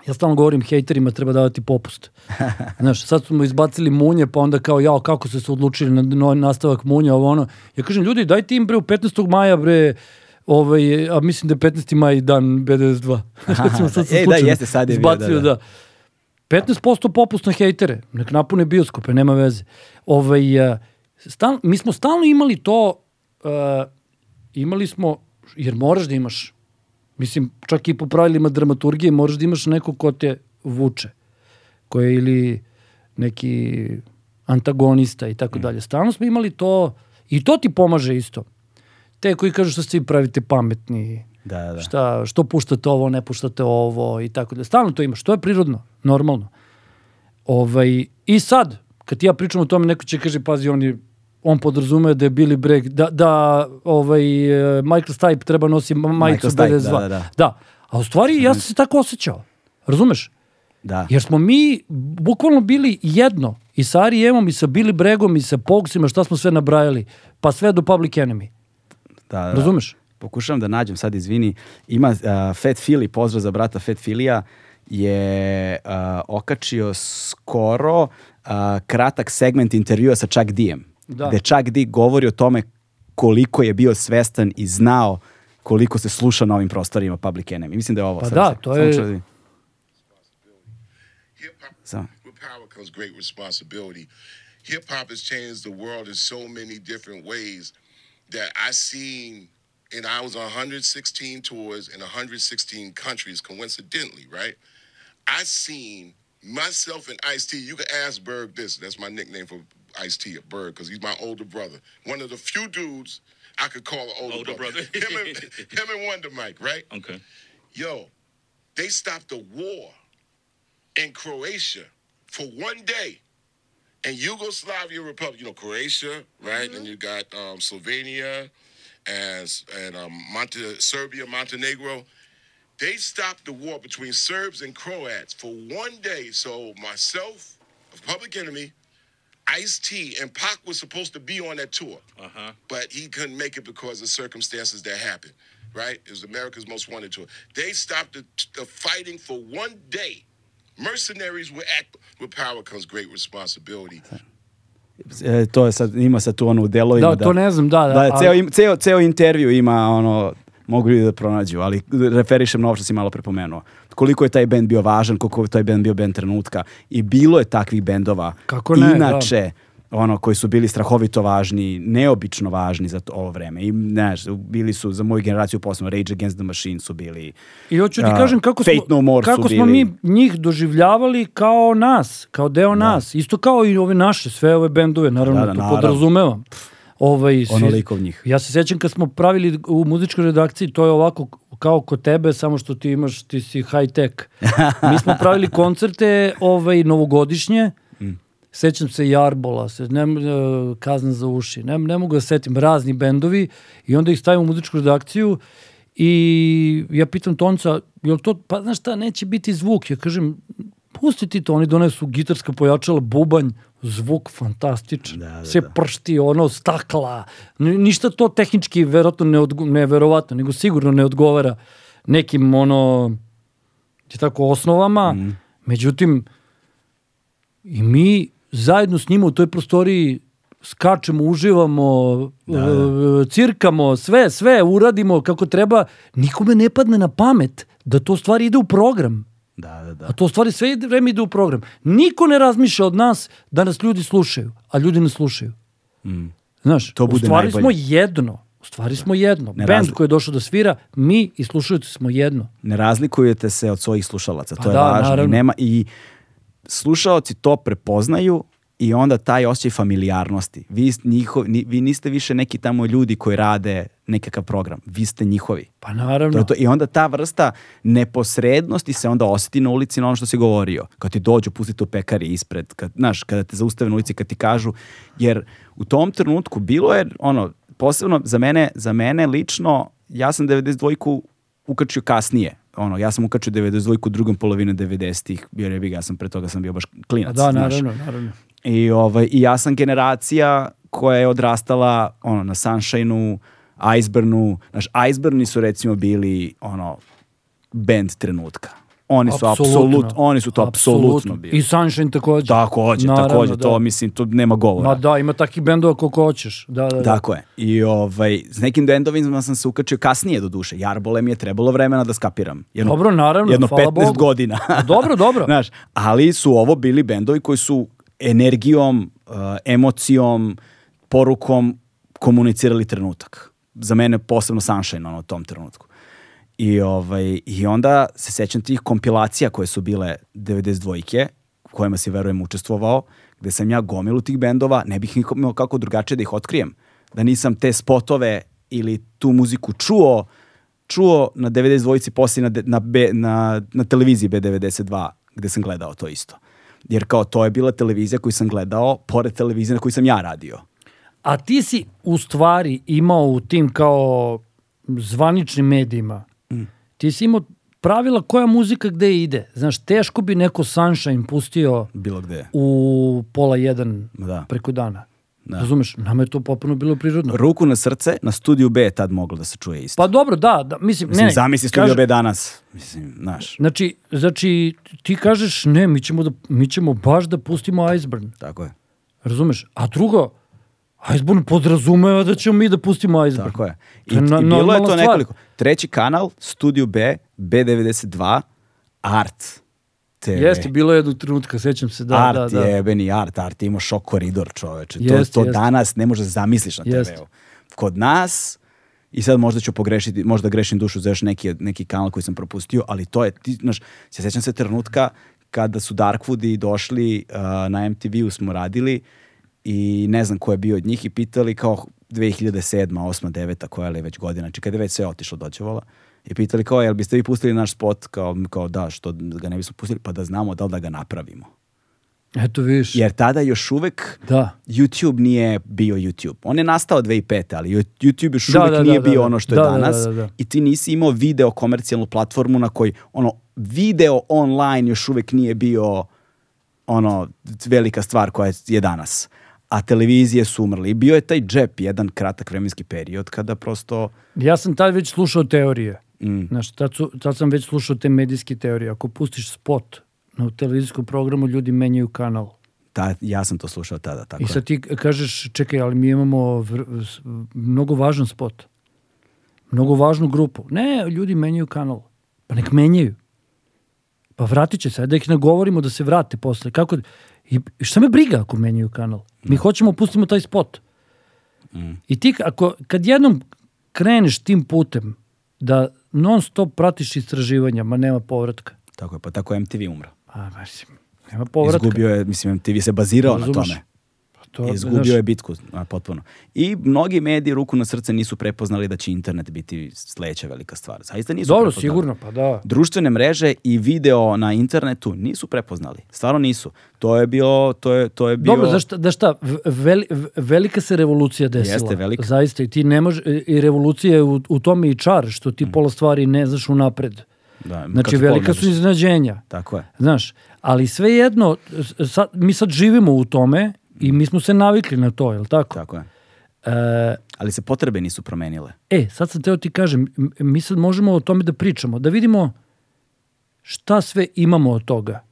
Ja stalno govorim hejterima treba davati popust. Znaš, sad smo izbacili munje, pa onda kao, jao, kako ste se odlučili na no, nastavak munja, ovo ono. Ja kažem, ljudi, dajte im bre u 15. maja, bre, ovaj, a mislim da je 15. maj dan BDS2. Recimo, sad sam Ej, da, jeste, sad je bio, da, da. da. 15% popust na hejtere, nek napune bioskope, nema veze. Ovaj, uh, stal, mi smo stalno imali to, uh, imali smo, jer moraš da imaš Mislim, čak i po pravilima dramaturgije moraš da imaš neko ko te vuče. Ko je ili neki antagonista i tako dalje. Stalno smo imali to i to ti pomaže isto. Te koji kažu što ste vi pravite pametni, Da, da. šta, što puštate ovo, ne puštate ovo i tako dalje. Stalno to imaš, to je prirodno, normalno. Ovaj, I sad, kad ja pričam o tome, neko će kaže, pazi, on, je, on podrazume da je Billy Bragg, da, da ovaj, eh, Michael Stipe treba nosi ma- majicu Michael Stipe, 52. da, da, da. da. A u stvari ja sam se tako osjećao. Razumeš? Da. Jer smo mi bukvalno bili jedno. I sa Arijemom, i sa Billy Bregom, i sa Pogsima, šta smo sve nabrajali. Pa sve do Public Enemy. da, da. Razumeš? Pokušavam da nađem, sad izvini, ima uh, Fat Philly, pozdrav za brata Fat Filija, je uh, okačio skoro uh, kratak segment intervjua sa Chuck D-em. Da. Gde Chuck D govori o tome koliko je bio svestan i znao koliko se sluša na ovim prostorima Public Enemy. Mislim da je ovo. Pa sad da, to je- with power comes great responsibility. Hip hop has changed the world in so many different ways that I seen, and I was on 116 tours in 116 countries, coincidentally, right? I seen myself and Ice T. You can ask Berg this. That's my nickname for Ice T, Berg, because he's my older brother. One of the few dudes I could call an older, Older brother. brother. him, and, him and Wonder Mike, right? Okay. Yo, they stopped the war in Croatia for one day. And Yugoslavia Republic, you know, Croatia, right? And you got um, Slovenia and, and um, Monte- Serbia, Montenegro. They stopped the war between Serbs and Croats for one day. So myself, a public enemy, Ice T, and Pac was supposed to be on that tour Uh huh. but he couldn't make it because of circumstances that happened. Right? It was America's Most Wanted tour. They stopped the, the fighting for one day. Mercenaries were at. With power comes great responsibility. E, to je sad, ima sad tu ono u delovima. Da, to ne znam, da, da, Da, ali- ceo, im- ceo, ceo intervju ima ono, mogu ljudi da pronađu, ali referišem na ovo što si malo prepomenuo. Koliko je taj bend bio važan, koliko je taj bend bio bend trenutka. I bilo je takvih bendova. Kako ne, Inače, ono, koji su bili strahovito važni, neobično važni za to, ovo vreme. I, znaš, bili su, za moju generaciju posebno, Rage Against the Machine su bili. I hoću ti kažem kako smo, Fate No More su kako smo bili. mi njih doživljavali kao nas, kao deo nas. Isto kao i ove naše, sve ove bendove, naravno, Da, da, to naravno. podrazumevam. Ovaj, Onoliko njih. Ja se sjećam kad smo pravili u muzičkoj redakciji, to je ovako kao kod tebe, samo što ti imaš, ti si high tech. Mi smo pravili koncerte ovaj, novogodišnje. Sećam se Jarbola, se, ne, e, Kazna za uši, ne, ne mogu da se setim, razni bendovi i onda ih stavim u muzičku redakciju i ja pitam Tonca, jel to, pa znaš šta, neće biti zvuk, ja kažem, pusti ti to, oni donesu gitarska pojačala, bubanj, zvuk fantastičan, Da, da, sve da. pršti, ono, stakla, Ni- ništa to tehnički verovatno ne, odgo, ne verovatno, nego sigurno ne odgovara nekim, ono, je tako, osnovama, Mhm. međutim, i mi zajedno s njima u toj prostoriji skačemo, uživamo, e, cirkamo, sve, sve uradimo kako treba. Nikome ne padne na pamet da to stvari ide u program. Da, da, da. A to stvari sve vreme ide u program. Niko ne razmišlja od nas da nas ljudi slušaju, a ljudi ne slušaju. Znaš, To u bude stvari najbolje. smo jedno. U stvari smo jedno. Ne Band razli- koji je došao da svira, mi i slušajući smo jedno. ne razlikujete se od svojih slušalaca, to Pa je da, važno. I, naravno. nema, I slušaoci to prepoznaju i onda taj osjećaj familijarnosti. Vi, njiho, ni- vi niste više neki tamo ljudi koji rade nekakav program. Vi ste njihovi. Pa naravno. To to. I onda ta vrsta neposrednosti se onda osjeti na ulici na ono što si govorio. Kad ti dođu, pustite u pekari ispred, kad, znaš, kada te zaustave na ulici, kad ti kažu, jer u tom trenutku bilo je, ono, posebno za mene, za mene lično, ja sam 92-ku ukačio kasnije. Ono, ja sam ukačio 92-ku drugom polovine 90-ih, jer je ja sam pre toga sam bio baš klinac. da, znaš. naravno, naravno. I, ovaj, I ja sam generacija koja je odrastala ono, na Sunshineu, Iceburnu. Znaš, Iceburni su recimo bili ono, band trenutka. Oni su apsolutno, oni su to apsolutno bili. I Sunshine takođe. Takođe, Naravno, takođe, da. to mislim, to nema govora. Ma da, ima takih bendova koliko hoćeš. Da, da, da. Tako je. I ovaj, s nekim bendovima sam se ukačio kasnije do duše. Jarbole mi je trebalo vremena da skapiram. Jedno, Dobro, naravno, Jedno hvala 15 Bogu. godina. Dobro, dobro. Znaš, ali su ovo bili bendovi koji su energijom, uh, emocijom, porukom komunicirali trenutak. Za mene posebno Sunshine ono, u tom trenutku. I, ovaj, I onda se sećam tih kompilacija koje su bile 92-ke, kojima si verujem učestvovao, gde sam ja gomilu tih bendova, ne bih imao kako drugačije da ih otkrijem. Da nisam te spotove ili tu muziku čuo, čuo na 92-ci poslije na, na, B, na, na televiziji B92 gde sam gledao to isto. Jer kao to je bila televizija koju sam gledao pored televizije na koju sam ja radio. A ti si u stvari imao u tim kao zvaničnim medijima, Mm. ti si imao pravila koja muzika gde ide. Znaš, teško bi neko Sunshine pustio Bilo gde. u pola jedan Da. preko dana. Da. Razumeš? Nama je to potpuno bilo prirodno. Ruku na srce, na studiju B je tad moglo da se čuje isto. Pa dobro, da, da mislim, Mislim, ne, zamisli studio kaže- B danas. Mislim, znaš, Znači, znači, ti kažeš, ne, mi ćemo, da, mi ćemo baš da pustimo Iceburn. tako je. Razumeš? A drugo, Iceburn podrazumeva da ćemo mi da pustimo Iceburn. Tako je. I, To je i bilo je to stvar. nekoliko. Treći kanal, Studio B, B92, Art TV. Jeste, bilo je jednog trenutka, sećam se, da, art da, da. jebeni art, art imao šok koridor čoveče. To, Jeste, to jeste. danas ne može da zamisliš na. TV-u. Kod nas, i sad možda ću pogrešiti, možda grešim dušu za još neki, neki kanal koji sam propustio, ali to je, ti, znaš, se sećam se trenutka kada su Darkwoodi došli uh, na MTV-u smo radili i ne znam ko je bio od njih i pitali kao 2007. 8. 9. koja je već godina, znači kada je već sve otišlo dođevala i pitali kao jel biste vi pustili naš spot kao, kao da što ga ne bismo pustili pa da znamo da li da ga napravimo. Eto vidiš. Jer tada još uvek Da. YouTube nije bio YouTube. On je nastao 2005. ali YouTube još Da, uvek da, nije da, da, bio da. ono što je Da, da, danas da, da, da. i ti nisi imao video komercijalnu platformu na koji ono video online još uvek nije bio ono velika stvar koja je danas. A televizije su umrli. I bio je taj džep, jedan kratak vremenski period kada prosto Ja sam tad već slušao teorije. Mm. Znaš, tad, su, tad sam već slušao te medijske teorije. Ako pustiš spot na televizijskom programu, ljudi menjaju kanal. ta, ja sam to slušao tada. Tako I sad ti kažeš, čekaj, ali mi imamo vr- mnogo važan spot. Mnogo važnu grupu. Ne, ljudi menjaju kanal. Pa nek menjaju. Pa vratit će se, da ih nagovorimo da se vrate posle. Kako? I šta me briga ako menjaju kanal? Mi hoćemo pustimo taj spot. I ti ako, kad jednom kreneš tim putem da non stop pratiš istraživanja, ma nema povratka. Tako je, pa tako MTV umro. Pa, mislim, nema povratka. Izgubio je, mislim, MTV se bazirao na Razumeš? tome. To, Izgubio znaš, je bitku a, potpuno. I mnogi mediji ruku na srce nisu prepoznali da će internet biti sledeća velika stvar. Zaista nisu Dobro, prepoznali. sigurno, pa da. Društvene mreže i video na internetu nisu prepoznali. Stvarno nisu. To je bio to je to je bio Dobro, da šta, da šta veli- velika se revolucija desila. Jeste, velika. Zaista, i ti ne može, i revolucija je u, u tome i čar, što ti pola stvari ne znaš unapred. da, Znači, velika su iznenađenja. Tako je. Znaš, ali svejedno, sad, mi sad živimo u tome i mi smo se navikli na to, je li tako? Tako je. E, Ali se potrebe nisu promenile. E, sad sam teo ti kažem, mi sad možemo o tome da pričamo, da vidimo šta sve imamo od toga.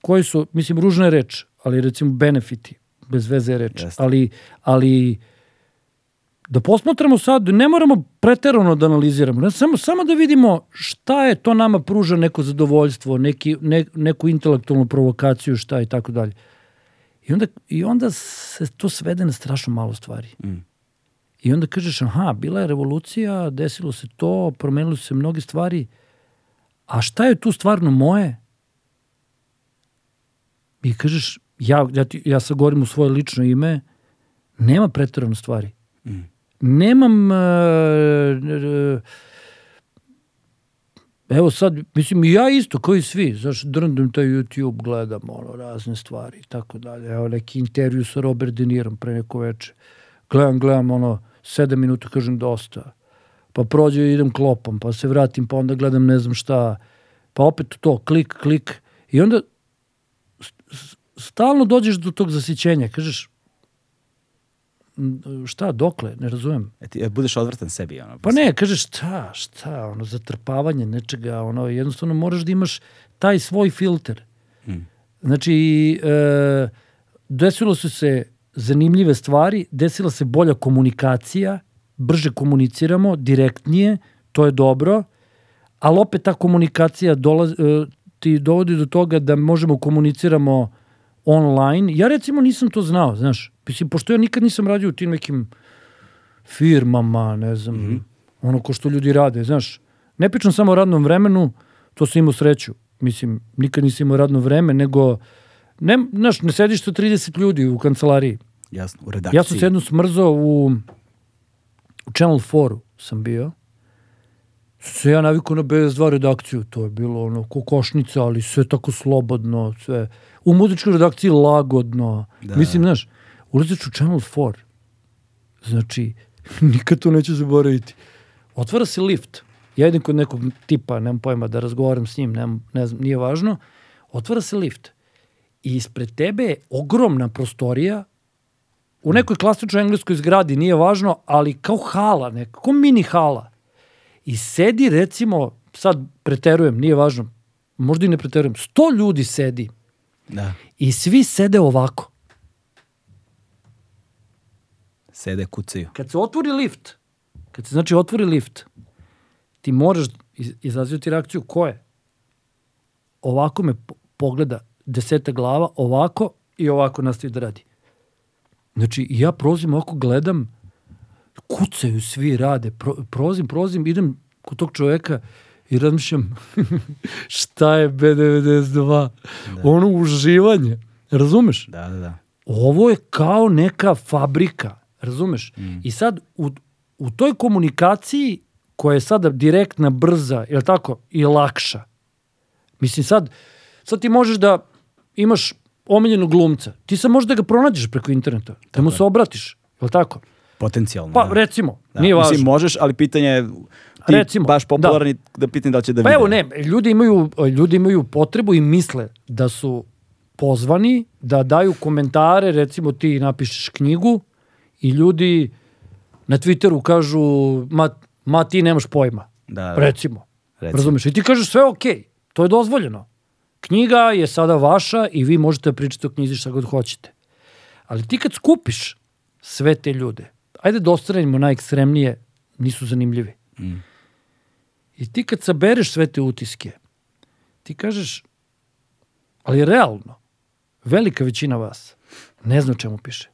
Koji su, mislim, ružna je reč, ali recimo benefiti, bez veze je reč. Jeste. Ali, ali da posmatramo sad, ne moramo preterano da analiziramo, ne, samo, samo da vidimo šta je to nama pruža neko zadovoljstvo, neki, ne, neku intelektualnu provokaciju, šta i tako dalje. I onda, I onda se to svede na strašno malo stvari. I onda kažeš, aha, bila je revolucija, desilo se to, promenilo se mnoge stvari, a šta je tu stvarno moje? I kažeš, ja, ja, ti, ja sad govorim u svoje lično ime, nema pretarano stvari. Nemam... e, e, evo sad, mislim, i ja isto, kao i svi, znaš, drndam taj YouTube, gledam ono, razne stvari i tako dalje. Evo neki intervju sa Robert De Nirom pre neko veče. Gledam, gledam, ono, sedam minuta, kažem, dosta. Pa prođe i idem klopom, pa se vratim, pa onda gledam ne znam šta. Pa opet to, klik, klik. I onda stalno dođeš do tog zasićenja. Kažeš, "M, šta, dokle, ne razumem. E, ti, e, budeš odvrtan sebi. Ono, Pa ne, kažeš šta, šta, ono, zatrpavanje nečega, ono, jednostavno moraš da imaš taj svoj filter. Znači, e, desilo su se zanimljive stvari, desila se bolja komunikacija, brže komuniciramo, direktnije, to je dobro, ali opet ta komunikacija dolaz, e, ti dovodi do toga da možemo komuniciramo online. Ja recimo nisam to znao, znaš. Mislim, pošto ja nikad nisam radio u tim nekim firmama, ne znam, ono ko što ljudi rade, znaš. Ne pričam samo o radnom vremenu, to sam imao sreću. Mislim, nikad nisam imao radno vreme, nego, ne, znaš, ne sediš sa 30 ljudi u kancelariji. Jasno, u redakciji. Ja sam se jednom smrzao u, u Channel 4 sam bio. Se ja navikao na BS2 redakciju, to je bilo ono kokošnica, ali sve tako slobodno, sve. U muzičkoj redakciji lagodno. Da. Mislim, znaš, ulaziš u Channel 4, znači, nikad to neću zaboraviti. Otvara se lift, ja idem kod nekog tipa, nemam pojma da razgovaram s njim, nemam, ne znam, nije važno, otvara se lift. I ispred tebe je ogromna prostorija. U nekoj klasičnoj engleskoj zgradi, nije važno, ali kao hala, neka, kao mini hala. I sedi, recimo, sad preterujem, nije važno, možda i ne preterujem, sto ljudi sedi. Da, i svi sede ovako. Sede, kucaju. Kad se otvori lift, kad se znači otvori lift, ti moraš iz- izazivati reakciju ko je? Ovako me po- pogleda deseta glava, ovako i ovako nastavi da radi. Znači, ja prozim ovako, gledam, kucaju svi, rade, pro, prozim, prozim, idem kod tog čoveka i razmišljam šta je B92? Ono uživanje, razumeš? Da, da, da. ovo je kao neka fabrika, razumeš? I sad u, u toj komunikaciji koja je sada direktna, brza, je tako, i lakša. Mislim sad, sad ti možeš da imaš omiljenog glumca. Ti sad možeš da ga pronađeš preko interneta, da mu se obratiš, je tako? Potencijalno. Pa da. recimo, Da, nije važno. Mislim, možeš, ali pitanje je ti Recimo, baš popularni da, pitanje da li će da Pa vide. evo ne, ljudi imaju, ljudi imaju potrebu i misle da su pozvani da daju komentare, recimo ti napišeš knjigu i ljudi na Twitteru kažu ma, ma ti nemaš pojma. Da, da. Recimo. Recimo. Razumeš? I ti kažeš sve okej, to je dozvoljeno. Knjiga je sada vaša i vi možete da pričate o knjizi šta god hoćete. Ali ti kad skupiš sve te ljude, ajde da ostranimo najekstremnije, nisu zanimljivi. I ti kad sabereš sve te utiske, ti kažeš, ali realno, velika većina vas ne zna o čemu piše.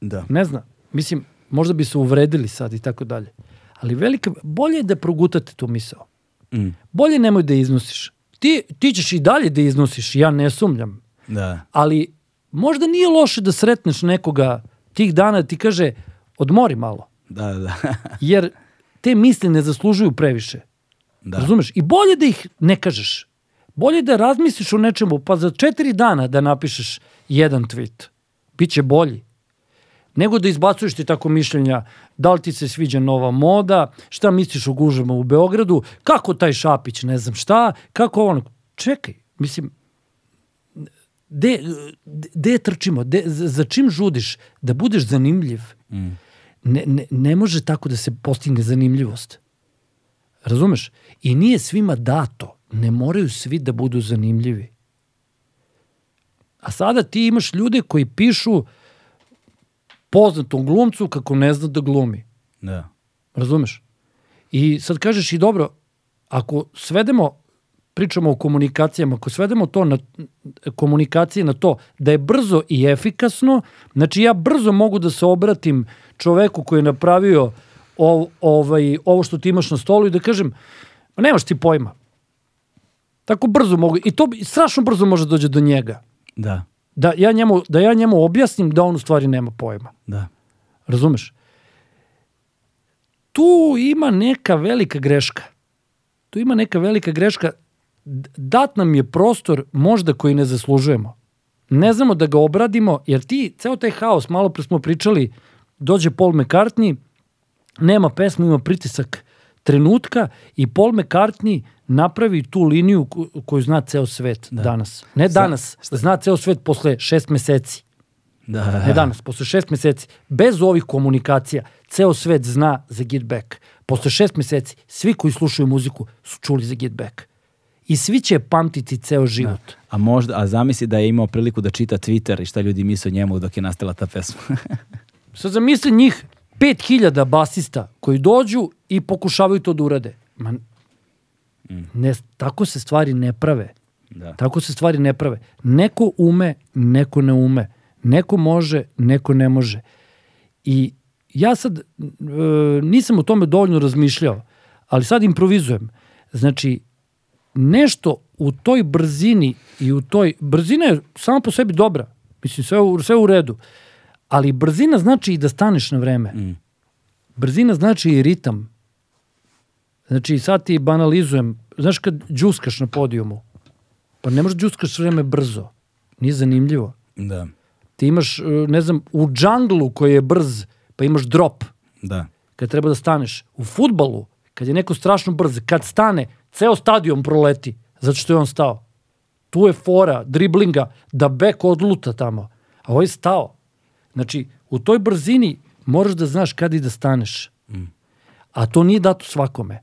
Da. Ne zna. Mislim, možda bi se uvredili sad i tako dalje. Ali velika, bolje je da progutate tu misao. Mm. Bolje nemoj da iznosiš. Ti, ti ćeš i dalje da iznosiš, ja ne sumnjam. Da. Ali možda nije loše da sretneš nekoga tih dana da ti kaže odmori malo. Da, da. Jer te misli ne zaslužuju previše. da. Razumeš? I bolje da ih ne kažeš. Bolje da razmisliš o nečemu, pa za četiri dana da napišeš jedan tweet. Biće bolji. Nego da izbacuješ ti tako mišljenja, da li ti se sviđa nova moda, šta misliš o gužama u Beogradu, kako taj Šapić, ne znam šta, kako ono. Čekaj, mislim, de, de trčimo, de, za, za čim žudiš? Da budeš zanimljiv. Ne, ne, ne može tako da se postigne zanimljivost. Razumeš? I nije svima dato. Ne moraju svi da budu zanimljivi. A sada ti imaš ljude koji pišu poznatom glumcu kako ne zna da glumi. Da. Razumeš? I sad kažeš i dobro, ako svedemo, pričamo o komunikacijama, ako svedemo to na komunikacije na to da je brzo i efikasno, znači ja brzo mogu da se obratim čoveku koji je napravio ov, ovaj, ovo što ti imaš na stolu i da kažem, ma nemaš ti pojma. Tako brzo mogu, i to strašno brzo može dođe do njega. Da. Da ja njemu, da ja njemu objasnim da on u stvari nema pojma. Da. Razumeš? Tu ima neka velika greška. Tu ima neka velika greška. Dat nam je prostor možda koji ne zaslužujemo. Ne znamo da ga obradimo, jer ti, ceo taj haos, malo pre smo pričali, dođe Paul McCartney, nema pesmu, ima pritisak trenutka i Paul McCartney napravi tu liniju ko- koju zna ceo svet danas. Ne danas, zna ceo svet posle šest meseci. Da. Ne danas, posle šest meseci, bez ovih komunikacija, ceo svet zna za Get Back. Posle šest meseci, svi koji slušaju muziku su čuli za Get Back. I svi će pamtiti ceo život. A možda, a zamisli da je imao priliku da čita Twitter i šta ljudi misle o njemu dok je nastala ta pesma. Sad zamisli njih 5000 basista koji dođu i pokušavaju to da urade. Ma, ne, tako se stvari ne prave. da. Tako se stvari ne prave. Neko ume, neko ne ume. Neko može, neko ne može. I ja sad e, nisam o tome dovoljno razmišljao, ali sad improvizujem. Znači, nešto u toj brzini i u toj... Brzina je sama po sebi dobra. Mislim, sve, u- sve u redu. Ali brzina znači i da staneš na vreme. Mm. Brzina znači i ritam. Znači, sad ti banalizujem. Znaš kad džuskaš na podijumu, pa ne možeš džuskaš sve vreme brzo. Nije zanimljivo. Da, Ti imaš, e, ne znam, u džanglu koji je brz, pa imaš drop da. kad treba da staneš. U futbalu, kad je neko strašno brz, kad stane, ceo stadion proleti, zato što je on stao. Tu je fora, driblinga, da bek odluta tamo. A ovo je stao. Znači, u toj brzini moraš da znaš kad i da staneš. A to nije dato svakome.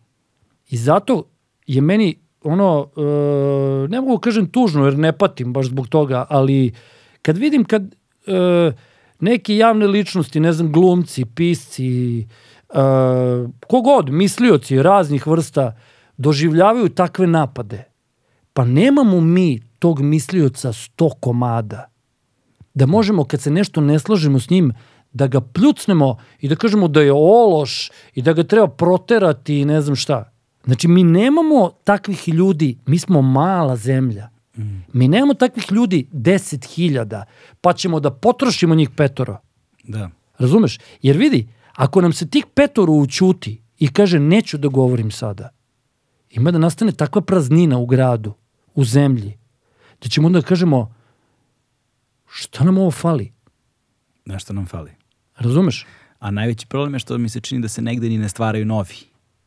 I zato je meni ono, e, ne mogu kažem tužno jer ne patim baš zbog toga, ali kad vidim kad e, neke javne ličnosti, ne znam, glumci, pisci, e, kogod, mislioci raznih vrsta, doživljavaju takve napade, pa nemamo mi tog mislioca sto komada da možemo kad se nešto ne slažemo s njim da ga pljucnemo i da kažemo da je ološ i da ga treba proterati i ne znam šta. Znači mi nemamo takvih ljudi, mi smo mala zemlja. Mi nemamo takvih ljudi 10.000 pa ćemo da potrošimo njih petoro. Da. Razumeš? Jer vidi, ako nam se tih petoro učuti i kaže neću da govorim sada, ima da nastane takva praznina u gradu, u zemlji, da ćemo onda da kažemo šta nam ovo fali? Nešto nam fali. Razumeš? A najveći problem je što mi se čini da se negde ni ne stvaraju novi.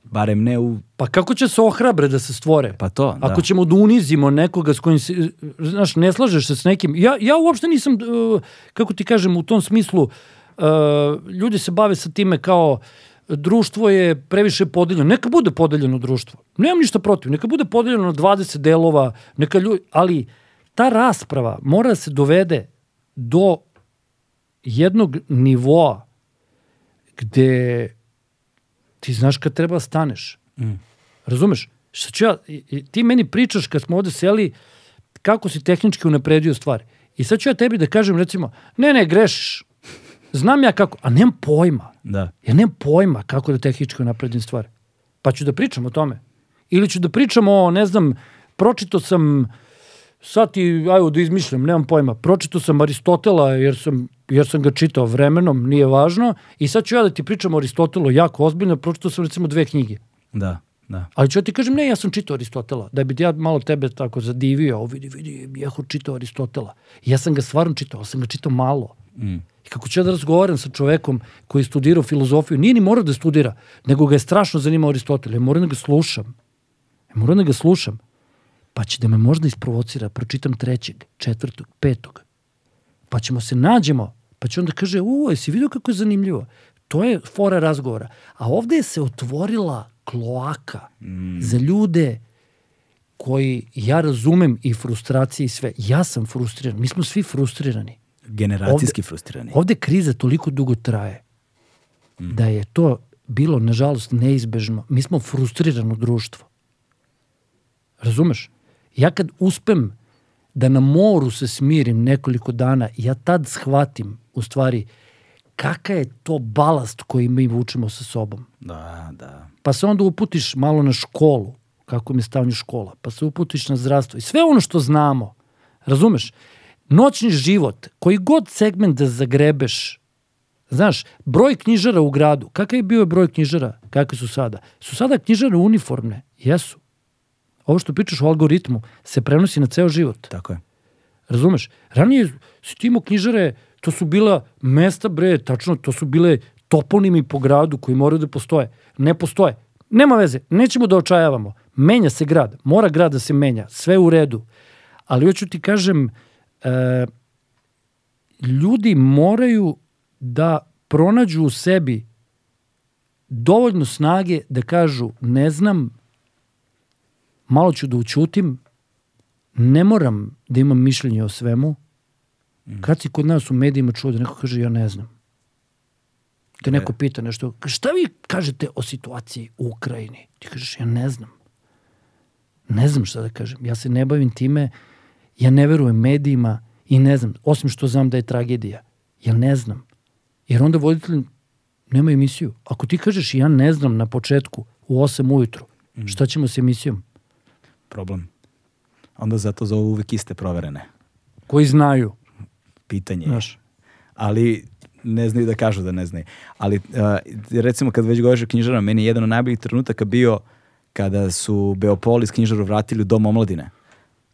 Barem ne u... Pa kako će se ohrabre da se stvore? Pa to, da. Ako ćemo da unizimo nekoga s kojim se, znaš, ne slažeš se s nekim. Ja, ja uopšte nisam, uh, kako ti kažem, u tom smislu, uh, ljudi se bave sa time kao društvo je previše podeljeno. Neka bude podeljeno društvo. Nemam ništa protiv. Neka bude podeljeno na 20 delova, neka ljudi, ali ta rasprava mora da se dovede do jednog nivoa gde ti znaš kad treba da staneš. Mm. Razumeš? Šta ću ja, ti meni pričaš kad smo ovde seli kako si tehnički unapredio stvari. I sad ću ja tebi da kažem recimo, ne, ne, grešiš. Znam ja kako, a nemam pojma. Da. Ja nemam pojma kako da tehnički unapredim stvari. Pa ću da pričam o tome. Ili ću da pričam o, ne znam, pročito sam, sad ti, ajmo da izmišljam, nemam pojma, pročito sam Aristotela jer sam, jer sam ga čitao vremenom, nije važno, i sad ću ja da ti pričam o Aristotelu jako ozbiljno, pročito sam recimo dve knjige. Da. Da. Ali ću ja ti kažem, ne, ja sam čitao Aristotela. Da bi ja malo tebe tako zadivio, o vidi, vidi, Jehu čitao Aristotela. I ja sam ga stvarno čitao, ali sam ga čitao malo. Mm. I kako ću ja da razgovaram sa čovekom koji je studirao filozofiju, nije ni morao da studira, nego ga je strašno zanimao Aristotel. Ja moram da ga slušam. Ja moram da ga slušam. Pa će da me možda isprovocira, pročitam trećeg, četvrtog, petog. Pa ćemo se nađemo, pa će onda kaže, u, jesi vidio kako je zanimljivo? To je fora razgovora. A ovde je se otvorila kloaka Mm. za ljude koji, ja razumem i frustracije i sve. Ja sam frustriran. Mi smo svi frustrirani. Generacijski Ovde- frustrirani. Ovde kriza toliko dugo traje da je to bilo, nažalost, neizbežno. Mi smo frustrirano društvo. Razumeš? Ja kad uspem da na moru se smirim nekoliko dana, ja tad shvatim, u stvari, kakav je to balast koji mi vučemo sa sobom. Da, da. Pa se onda uputiš malo na školu, kako mi je stavnju škola, pa se uputiš na zdravstvo i sve ono što znamo, razumeš? Noćni život, koji god segment da zagrebeš, znaš, broj knjižara u gradu, kakav je bio broj knjižara, kakvi su sada? Su sada knjižare uniformne? Jesu. Ovo što pričaš o algoritmu se prenosi na ceo život. Tako je. Razumeš? Ranije si ti imao knjižare, to su bila mesta, bre, tačno, to su bile toponimi po gradu koji moraju da postoje. Ne postoje. Nema veze, nećemo da očajavamo. Menja se grad, mora grad da se menja, sve u redu. Ali hoću ti kažem, e, ljudi moraju da pronađu u sebi dovoljno snage da kažu ne znam, malo ću da učutim, ne moram da imam mišljenje o svemu. Kad si kod nas u medijima čuo da neko kaže ja ne znam. Te neko pita nešto, šta vi kažete o situaciji u Ukrajini? Ti kažeš ja ne znam. Ne znam šta da kažem. Ja se ne bavim time, ja ne verujem medijima i ne znam, osim što znam da je tragedija. Ja ne znam. Jer onda voditelj nema emisiju. Ako ti kažeš ja ne znam na početku, u 8 ujutru. Mm. Šta ćemo s emisijom? Problem. Onda zato zovu uvek iste proverene. Koji znaju, Pitanje je. ali ne znaju da kažu da ne znaju. Ali uh, recimo kad već govoriš o knjižarama, meni je jedan od najboljih trenutaka bio kada su Beopolis knjižaru vratili u dom omladine.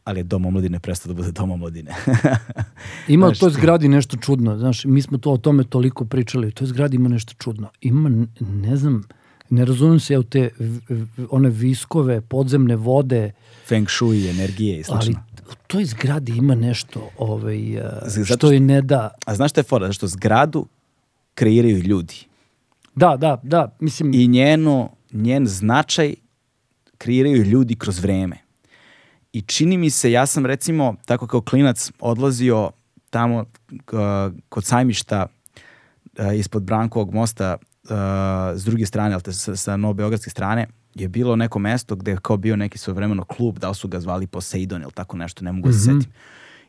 Ali je dom omladine prestao da bude dom omladine. Ima u Znaš, toj zgradi nešto čudno, znaš, mi smo to o tome toliko pričali, u toj zgradi ima nešto čudno. Ima, ne znam, ne razumem se ja u te one viskove, podzemne vode, Feng shui, energije i slično. ali u toj zgradi ima nešto ovaj, Z- zato što je ne da. A znaš šta je fora? Zašto zgradu kreiraju ljudi. Da, da, da, mislim, I njeno, njen značaj kreiraju ljudi kroz vreme. I čini mi se, ja sam recimo, tako kao klinac, odlazio tamo k- kod sajmišta e, ispod Brankovog mosta s druge strane, ali te sa, sa novobeogradske strane, je bilo neko mesto gde je kao bio neki svojevremeno klub, da li su ga zvali Poseidon ili tako nešto, ne mogu da se setim.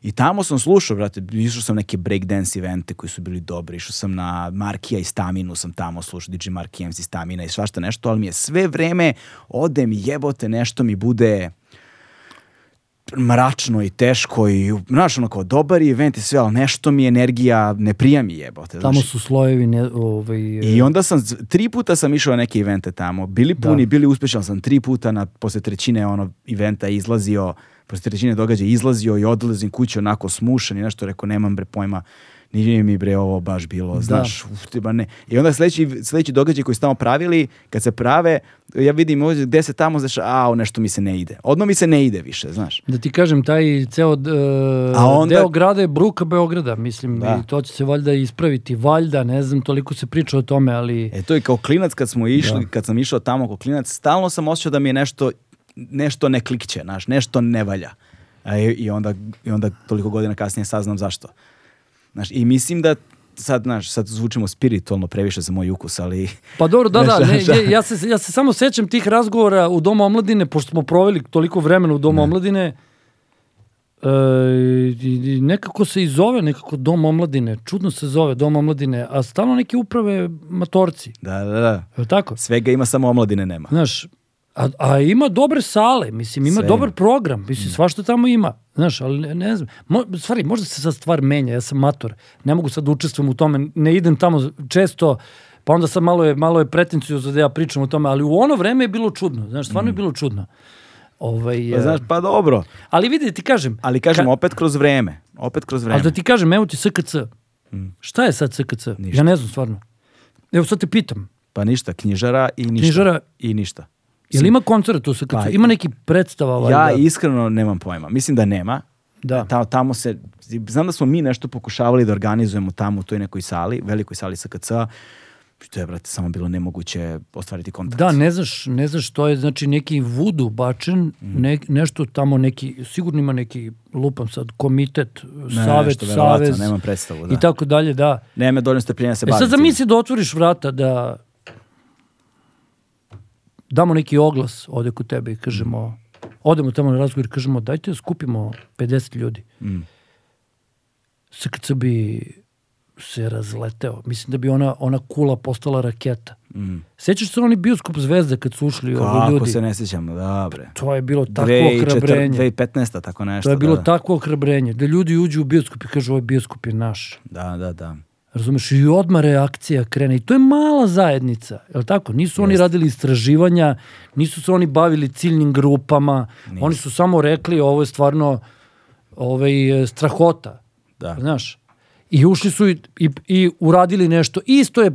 I tamo sam slušao, brate, išao sam neke breakdance evente koji su bili dobri, išao sam na Markija i Staminu, sam tamo slušao DJ Markija MC Stamina i svašta nešto, ali mi je sve vreme, odem i jebote, nešto mi bude mračno i teško i, znaš, ono kao, dobar je event i sve, ali nešto mi energija ne prija mi jebote. tamo su slojevi, ne, ovaj, I onda sam, tri puta sam išao na neke evente tamo, bili puni, bili uspešan sam tri puta na, posle trećine ono eventa izlazio, posle trećine događaja izlazio i odlazim kući onako smušan i nešto rekao, nemam bre pojma, nije mi bre ovo baš bilo, znaš, uf, ti ba ne. I onda sledeći, sledeći događaj koji su tamo pravili, kad se prave, ja vidim ovdje gde se tamo, znaš, a nešto mi se ne ide. Odmah mi se ne ide više, znaš. Da ti kažem, taj ceo A onda- deo grada je bruka Beograda, mislim, Da. i to će se valjda ispraviti. Valjda, ne znam, toliko se priča o tome, ali... E to je kao klinac kad smo išli, kad sam išao tamo kao klinac, stalno sam osjećao da mi je nešto, nešto ne klikće, znaš, nešto ne valja. I, i, onda, I onda toliko godina kasnije saznam zašto. Znaš, I mislim da sad, znaš, sad zvučimo spiritualno previše za moj ukus, ali... Pa dobro, da, da, Znaš, ne, znaš, je- ja, se, ja se samo sećam tih razgovora u Domu omladine, pošto smo proveli toliko vremena u Domu omladine, e, i- nekako se i zove nekako Dom omladine, čudno se zove Dom omladine, a stalno neke uprave matorci, Da, da, da. je tako? Svega ima, samo omladine nema. Znaš, a, a ima dobre sale, mislim, ima Sve dobar program, mislim, svašta tamo ima. Znaš, ali ne, ne znam, mo, stvari, možda se sad stvar menja, ja sam mator, ne mogu sad da učestvujem u tome, ne idem tamo često, pa onda sad malo je, malo je pretencijozno da ja pričam o tome, ali u ono vreme je bilo čudno, znaš, stvarno je bilo čudno. Ovaj, Pa, e, znaš, pa dobro. ali vidi, ti kažem, Ali kažem, ka- opet kroz vreme. Opet kroz vreme. ali da ti kažem, evo ti SKC, šta je sad SKC? Ništa. Ja ne znam stvarno. Evo sad te pitam, Pa ništa, knjižara i ništa. Knjižara- I ništa. Je li ima koncert u SKC? Pa, ima neki predstava? valjda? Ja iskreno nemam pojma. Mislim da nema. Da. Ta, tamo se, znam da smo mi nešto pokušavali da organizujemo tamo u toj nekoj sali, velikoj sali SKC, što je, brate, samo bilo nemoguće ostvariti kontakt. Da, ne znaš, ne znaš što je, znači neki vudu bačen, Mm. ne, nešto tamo neki, sigurno ima neki, lupam sad, komitet, savet, nešto, verovatno, savez nemam predstavu, da. i tako dalje, da. Nema dovoljno strpljenja da se E bavim sad zamisli da otvoriš vrata, da damo neki oglas ovde kod tebe i kažemo, odemo tamo na razgovor i kažemo, dajte da skupimo 50 ljudi. Mm. SKC bi se razleteo. Mislim da bi ona, ona kula postala raketa. Mm. Sećaš se oni bioskop zvezde kad su ušli ovi Kako ljudi? se ne sjećam, dobre. To je bilo takvo 2004 ohrabrenje. 2015. tako nešto. To je bilo da, da. takvo ohrabrenje. Da ljudi uđu u bioskop i kažu ovaj bioskop je naš. Da, da, da. Razumeš? I odmah reakcija krene. I to je mala zajednica. Je li tako? Nisu oni radili istraživanja, nisu se oni bavili ciljnim grupama. Oni su samo rekli ovo je stvarno ovaj, strahota. Da. Znaš? I ušli su i, i, i uradili nešto. Isto je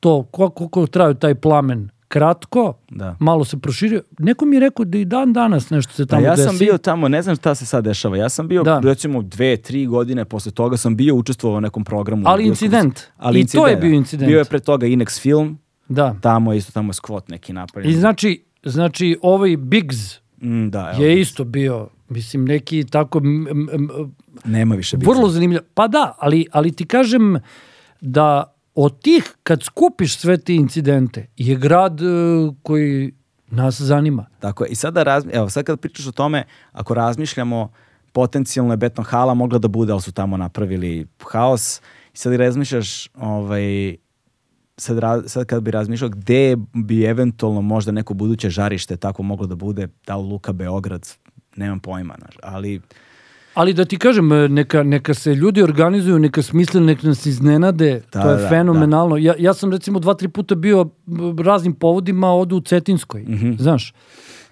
to, koliko, koliko traju taj plamen kratko, Da. malo se proširio. Neko mi je rekao da i dan danas nešto se Pa tamo ja desi. sam bio tamo, ne znam šta se sad dešava. Ja sam bio, Da. recimo, dve, tri godine posle toga sam bio učestvovao u nekom programu. Ali Bio sam- incident. Ali I to je bio incident. Bio je pre toga Inex film, Da. tamo je isto tamo skvot neki napravljen. I znači, znači ovaj Biggs Mm, da, evo, je isto bio, mislim, neki tako m, m, m, nema više Bigza. vrlo zanimljiv. Pa da, ali, ali ti kažem da od tih, kad skupiš sve te incidente, je grad e, koji nas zanima. Tako je. I sada, razmi... evo, sad kad pričaš o tome, ako razmišljamo, potencijalno je beton hala mogla da bude, ali su tamo napravili haos. I sad razmišljaš, ovaj, sad, ra- sad kad bi razmišljao gde bi eventualno možda neko buduće žarište tako moglo da bude, da li Luka Beograd, nemam pojma, ali Ali da ti kažem, neka, neka se ljudi organizuju, neka smisle, neka nas iznenade, Da, to je da, fenomenalno. Ja, ja sam recimo dva, tri puta bio raznim povodima odu u Cetinskoj, Mhm. znaš.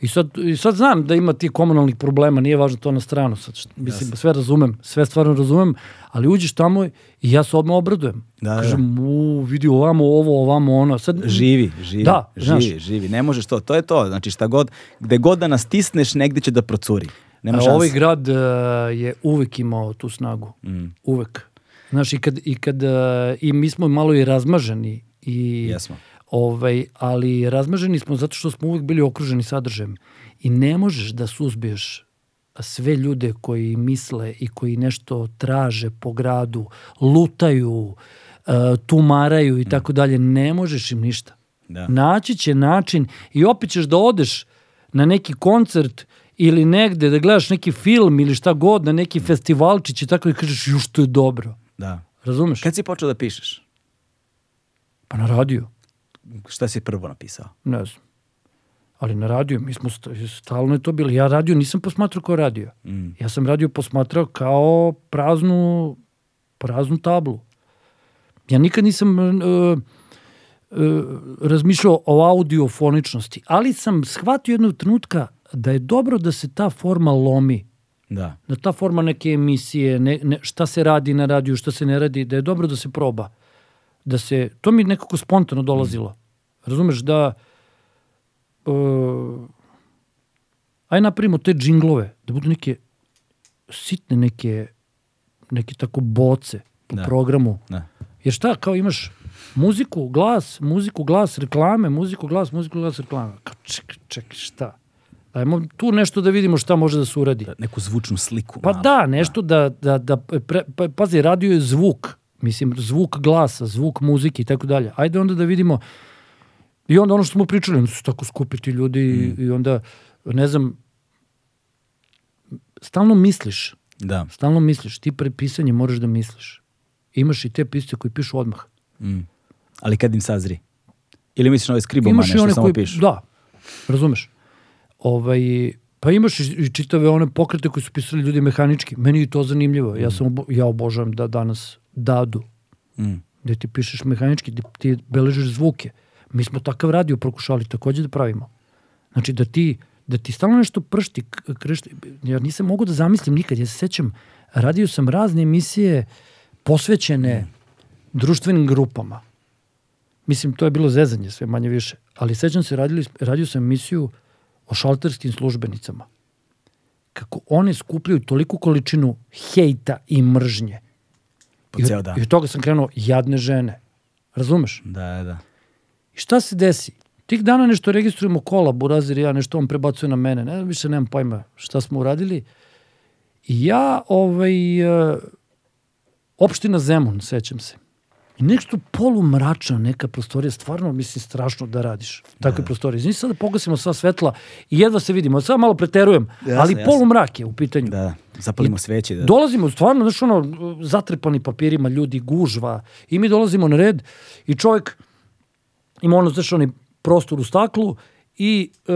I sad, I sad znam da ima ti komunalnih problema, nije važno to na stranu. Sad, mislim, sve razumem, sve stvarno razumem, ali uđeš tamo i ja se odmah obradujem. Da, da. Kažem, u, vidi ovamo ovo, ovamo ono. Sad, živi, živi, Da, znaš. živi, živi, ne možeš to, to je to, znači šta god, gde god da nas stisneš, negde će da procuri. Nema A šanse. ovaj grad e, je uvek imao tu snagu. Mm. Uvek. Znaš, i kad, i kad e, i mi smo malo i razmaženi i Jesmo. ovaj, ali razmaženi smo zato što smo uvek bili okruženi sadržajem i ne možeš da suzbiješ sve ljude koji misle i koji nešto traže po gradu, lutaju, e, tumaraju i tako dalje, ne možeš im ništa. Da. Naći će način i opet ćeš da odeš na neki koncert ili negde da gledaš neki film ili šta god, na neki festivalčić i tako i kažeš, ju što je dobro. Da. Razumeš? Kad si počeo da pišeš? Pa na radiju. Šta si prvo napisao? Ne znam. Ali na radiju, mi smo st- stalno je to bilo. Ja radio nisam posmatrao kao radio. Mm. Ja sam radio posmatrao kao praznu, praznu tablu. Ja nikad nisam uh, uh, razmišljao o audiofoničnosti, ali sam shvatio jednog trenutka da je dobro da se ta forma lomi. Da. Da ta forma neke emisije, ne, ne, šta se radi na radiju, šta se ne radi, da je dobro da se proba. Da se, to mi nekako spontano dolazilo. Razumeš, da uh, aj napravimo te džinglove, da budu neke sitne neke, neke tako boce po Da. programu. Da. Jer šta, kao imaš muziku, glas, muziku, glas, reklame, muziku, glas, muziku, glas, reklame. Kao čekaj, čekaj, šta? Dajmo tu nešto da vidimo šta može da se uradi. Da, Neku zvučnu sliku. Pa malo. da, nešto da, da, da pre, pa, pazi, radio je zvuk, mislim, zvuk glasa, zvuk muzike i tako dalje. Ajde onda da vidimo, i onda ono što smo pričali, onda su tako skupi ti ljudi i, i onda, ne znam, stalno misliš, Da. stalno misliš, ti pre pisanja moraš da misliš. Imaš i te pisce koji pišu odmah. Mm. Ali kad im sazri? Ili misliš na ove skribomane Imaš i što one samo koji, pišu? da, razumeš. Ovaj, pa imaš i, čitave one pokrete koji su pisali ljudi mehanički. Meni je to zanimljivo. Ja, sam, obo, ja obožavam da danas dadu, Mm. gde ti pišeš mehanički, gde ti beležiš zvuke. Mi smo takav radio prokušali takođe da pravimo. Znači da ti, da ti stalno nešto pršti, krešti. Ja nisam mogu da zamislim nikad. Ja se sećam, radio sam razne emisije posvećene društvenim grupama. Mislim, to je bilo zezanje sve manje više. Ali sećam se, radili, radio sam emisiju o šalterskim službenicama. Kako one skupljaju toliku količinu hejta i mržnje. Po I, ceo dan. I od toga sam krenuo jadne žene. Razumeš? Da, da. I šta se desi? Tih dana nešto registrujemo kola, Burazir i ja, nešto on prebacuje na mene. Ne, više nemam pojma šta smo uradili. I ja, ovaj, e, opština Zemun, sećam se. I nešto polumračna neka prostorija, stvarno mislim strašno da radiš. Takve prostorije. Znači sad da pogasimo sva svetla i jedva se vidimo. Sad malo preterujem, Jasno, ali jasno. polumrak je u pitanju. Da, da. Zapalimo sveće. Da. Dolazimo stvarno, znaš ono, zatrepani papirima, ljudi, gužva. I mi dolazimo na red i čovjek ima ono, znaš, onaj prostor u staklu i e,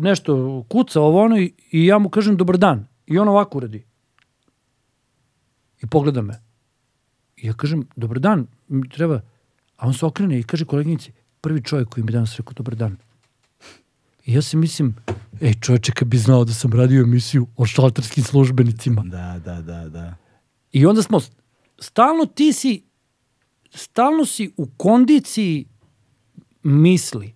nešto kuca ovo ono i, i ja mu kažem dobar dan. I on ovako uradi. I pogleda me. Ja kažem, dobar dan, m, treba. A on se okrene i kaže koleginici, prvi čovjek koji mi danas rekao dobar dan. I ja se mislim, ej čovječe, kad bi znao da sam radio emisiju o šalterskim službenicima. Da, da, da, da. I onda smo, stalno ti si, stalno si u kondiciji misli.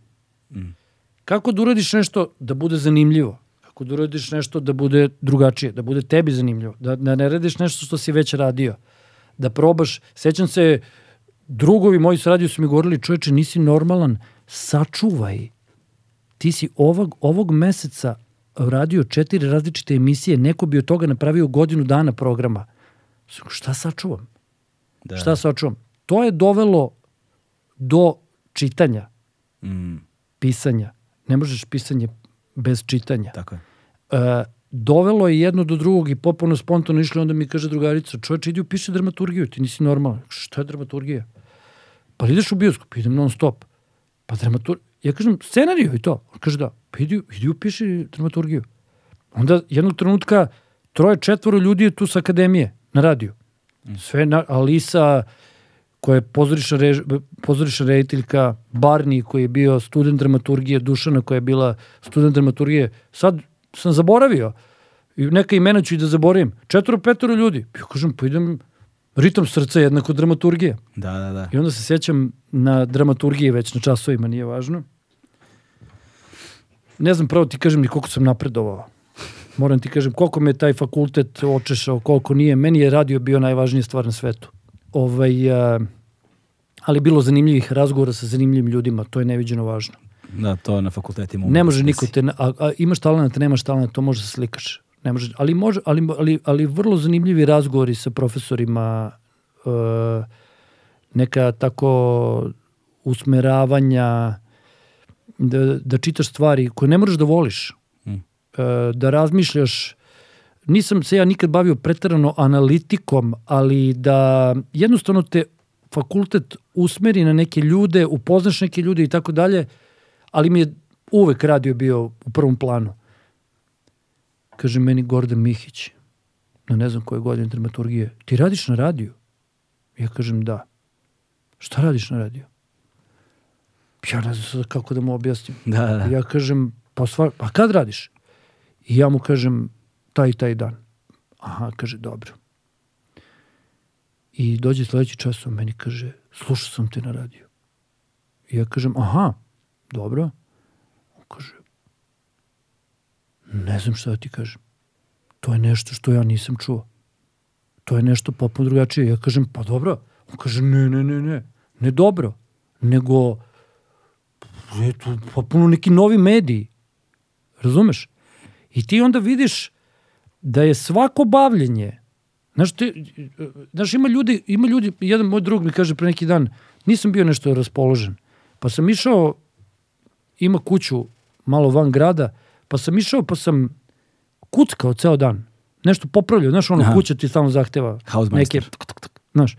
Kako da uradiš nešto da bude zanimljivo? Kako da uradiš nešto da bude drugačije, da bude tebi zanimljivo? Da, da ne radiš nešto što si već radio? Da probaš, sećam se, drugovi moji sa radio su mi govorili, čoveče, nisi normalan, sačuvaj. Ti si ovog, ovog meseca radio četiri različite emisije, neko bi od toga napravio godinu dana programa. Šta sačuvam? da. Šta sačuvam? To je dovelo do čitanja, Mm, pisanja. Ne možeš pisanje bez čitanja. tako je. E, dovelo je jedno do drugog i popuno spontano išlo, onda mi kaže drugarica, čovječ, idi upiši dramaturgiju, ti nisi normalan. Šta je dramaturgija? Pa ideš u bioskop, idem non stop. Pa dramatur... Ja kažem, scenariju i to. On kaže da, pa idi, idi upiši dramaturgiju. Onda jednog trenutka troje, četvoro ljudi je tu sa akademije, na radiju. Sve na, Alisa, koja je pozorišna, rež, pozorišna rediteljka, Barni, koji je bio student dramaturgije, Dušana, koja je bila student dramaturgije. Sad sam zaboravio. I neka imena ću i da zaboravim. Četvoro, petoro ljudi. Ja kažem, pa idem ritam srca jednako dramaturgija. Da, da, da. I onda se sjećam na dramaturgiji već na časovima, nije važno. Ne znam pravo ti kažem ni koliko sam napredovao. Moram ti kažem koliko me taj fakultet očešao, koliko nije. Meni je radio bio najvažnija stvar na svetu. Ovaj, a, ali bilo zanimljivih razgovora sa zanimljivim ljudima, to je neviđeno važno. Da, to na fakultetima. Ne može niko te, a, a imaš talent, nemaš talent, to može da slikaš. Ne može, ali, može, ali, ali, ali vrlo zanimljivi razgovori sa profesorima, e, neka tako usmeravanja, da, da čitaš stvari koje ne moraš da voliš, Mm. e, da razmišljaš, nisam se ja nikad bavio pretarano analitikom, ali da jednostavno te fakultet usmeri na neke ljude, upoznaš neke ljude i tako dalje, ali mi je uvek radio bio u prvom planu. Kaže meni Gordon Mihić, na ne znam koje godine dramaturgije, ti radiš na radiju? Ja kažem da. Šta radiš na radiju? Ja ne znam kako da mu objasnim. Da, da. Ja kažem, pa, stvar, pa kad radiš? I ja mu kažem, taj i taj dan. Aha, kaže, dobro. I dođe sledeći čas, on meni kaže, slušao sam te na radiju. I ja kažem, aha, dobro. On kaže, ne znam šta da ti kažem. To je nešto što ja nisam čuo. To je nešto potpuno drugačije. Ja kažem, pa dobro. On kaže, ne, ne, ne, ne. Ne dobro. Nego, je to potpuno neki novi mediji. Razumeš? I ti onda vidiš da je svako bavljenje, znaš, ti, znaš ima ljudi, ima ljudi, jedan moj drug mi kaže pre neki dan, nisam bio nešto raspoložen, pa sam išao, ima kuću malo van grada, pa sam išao, pa sam kuckao ceo dan. Nešto popravljao, znaš, ono Aha. kuća ti stalno zahteva neke, tuk, tuk, tuk, znaš.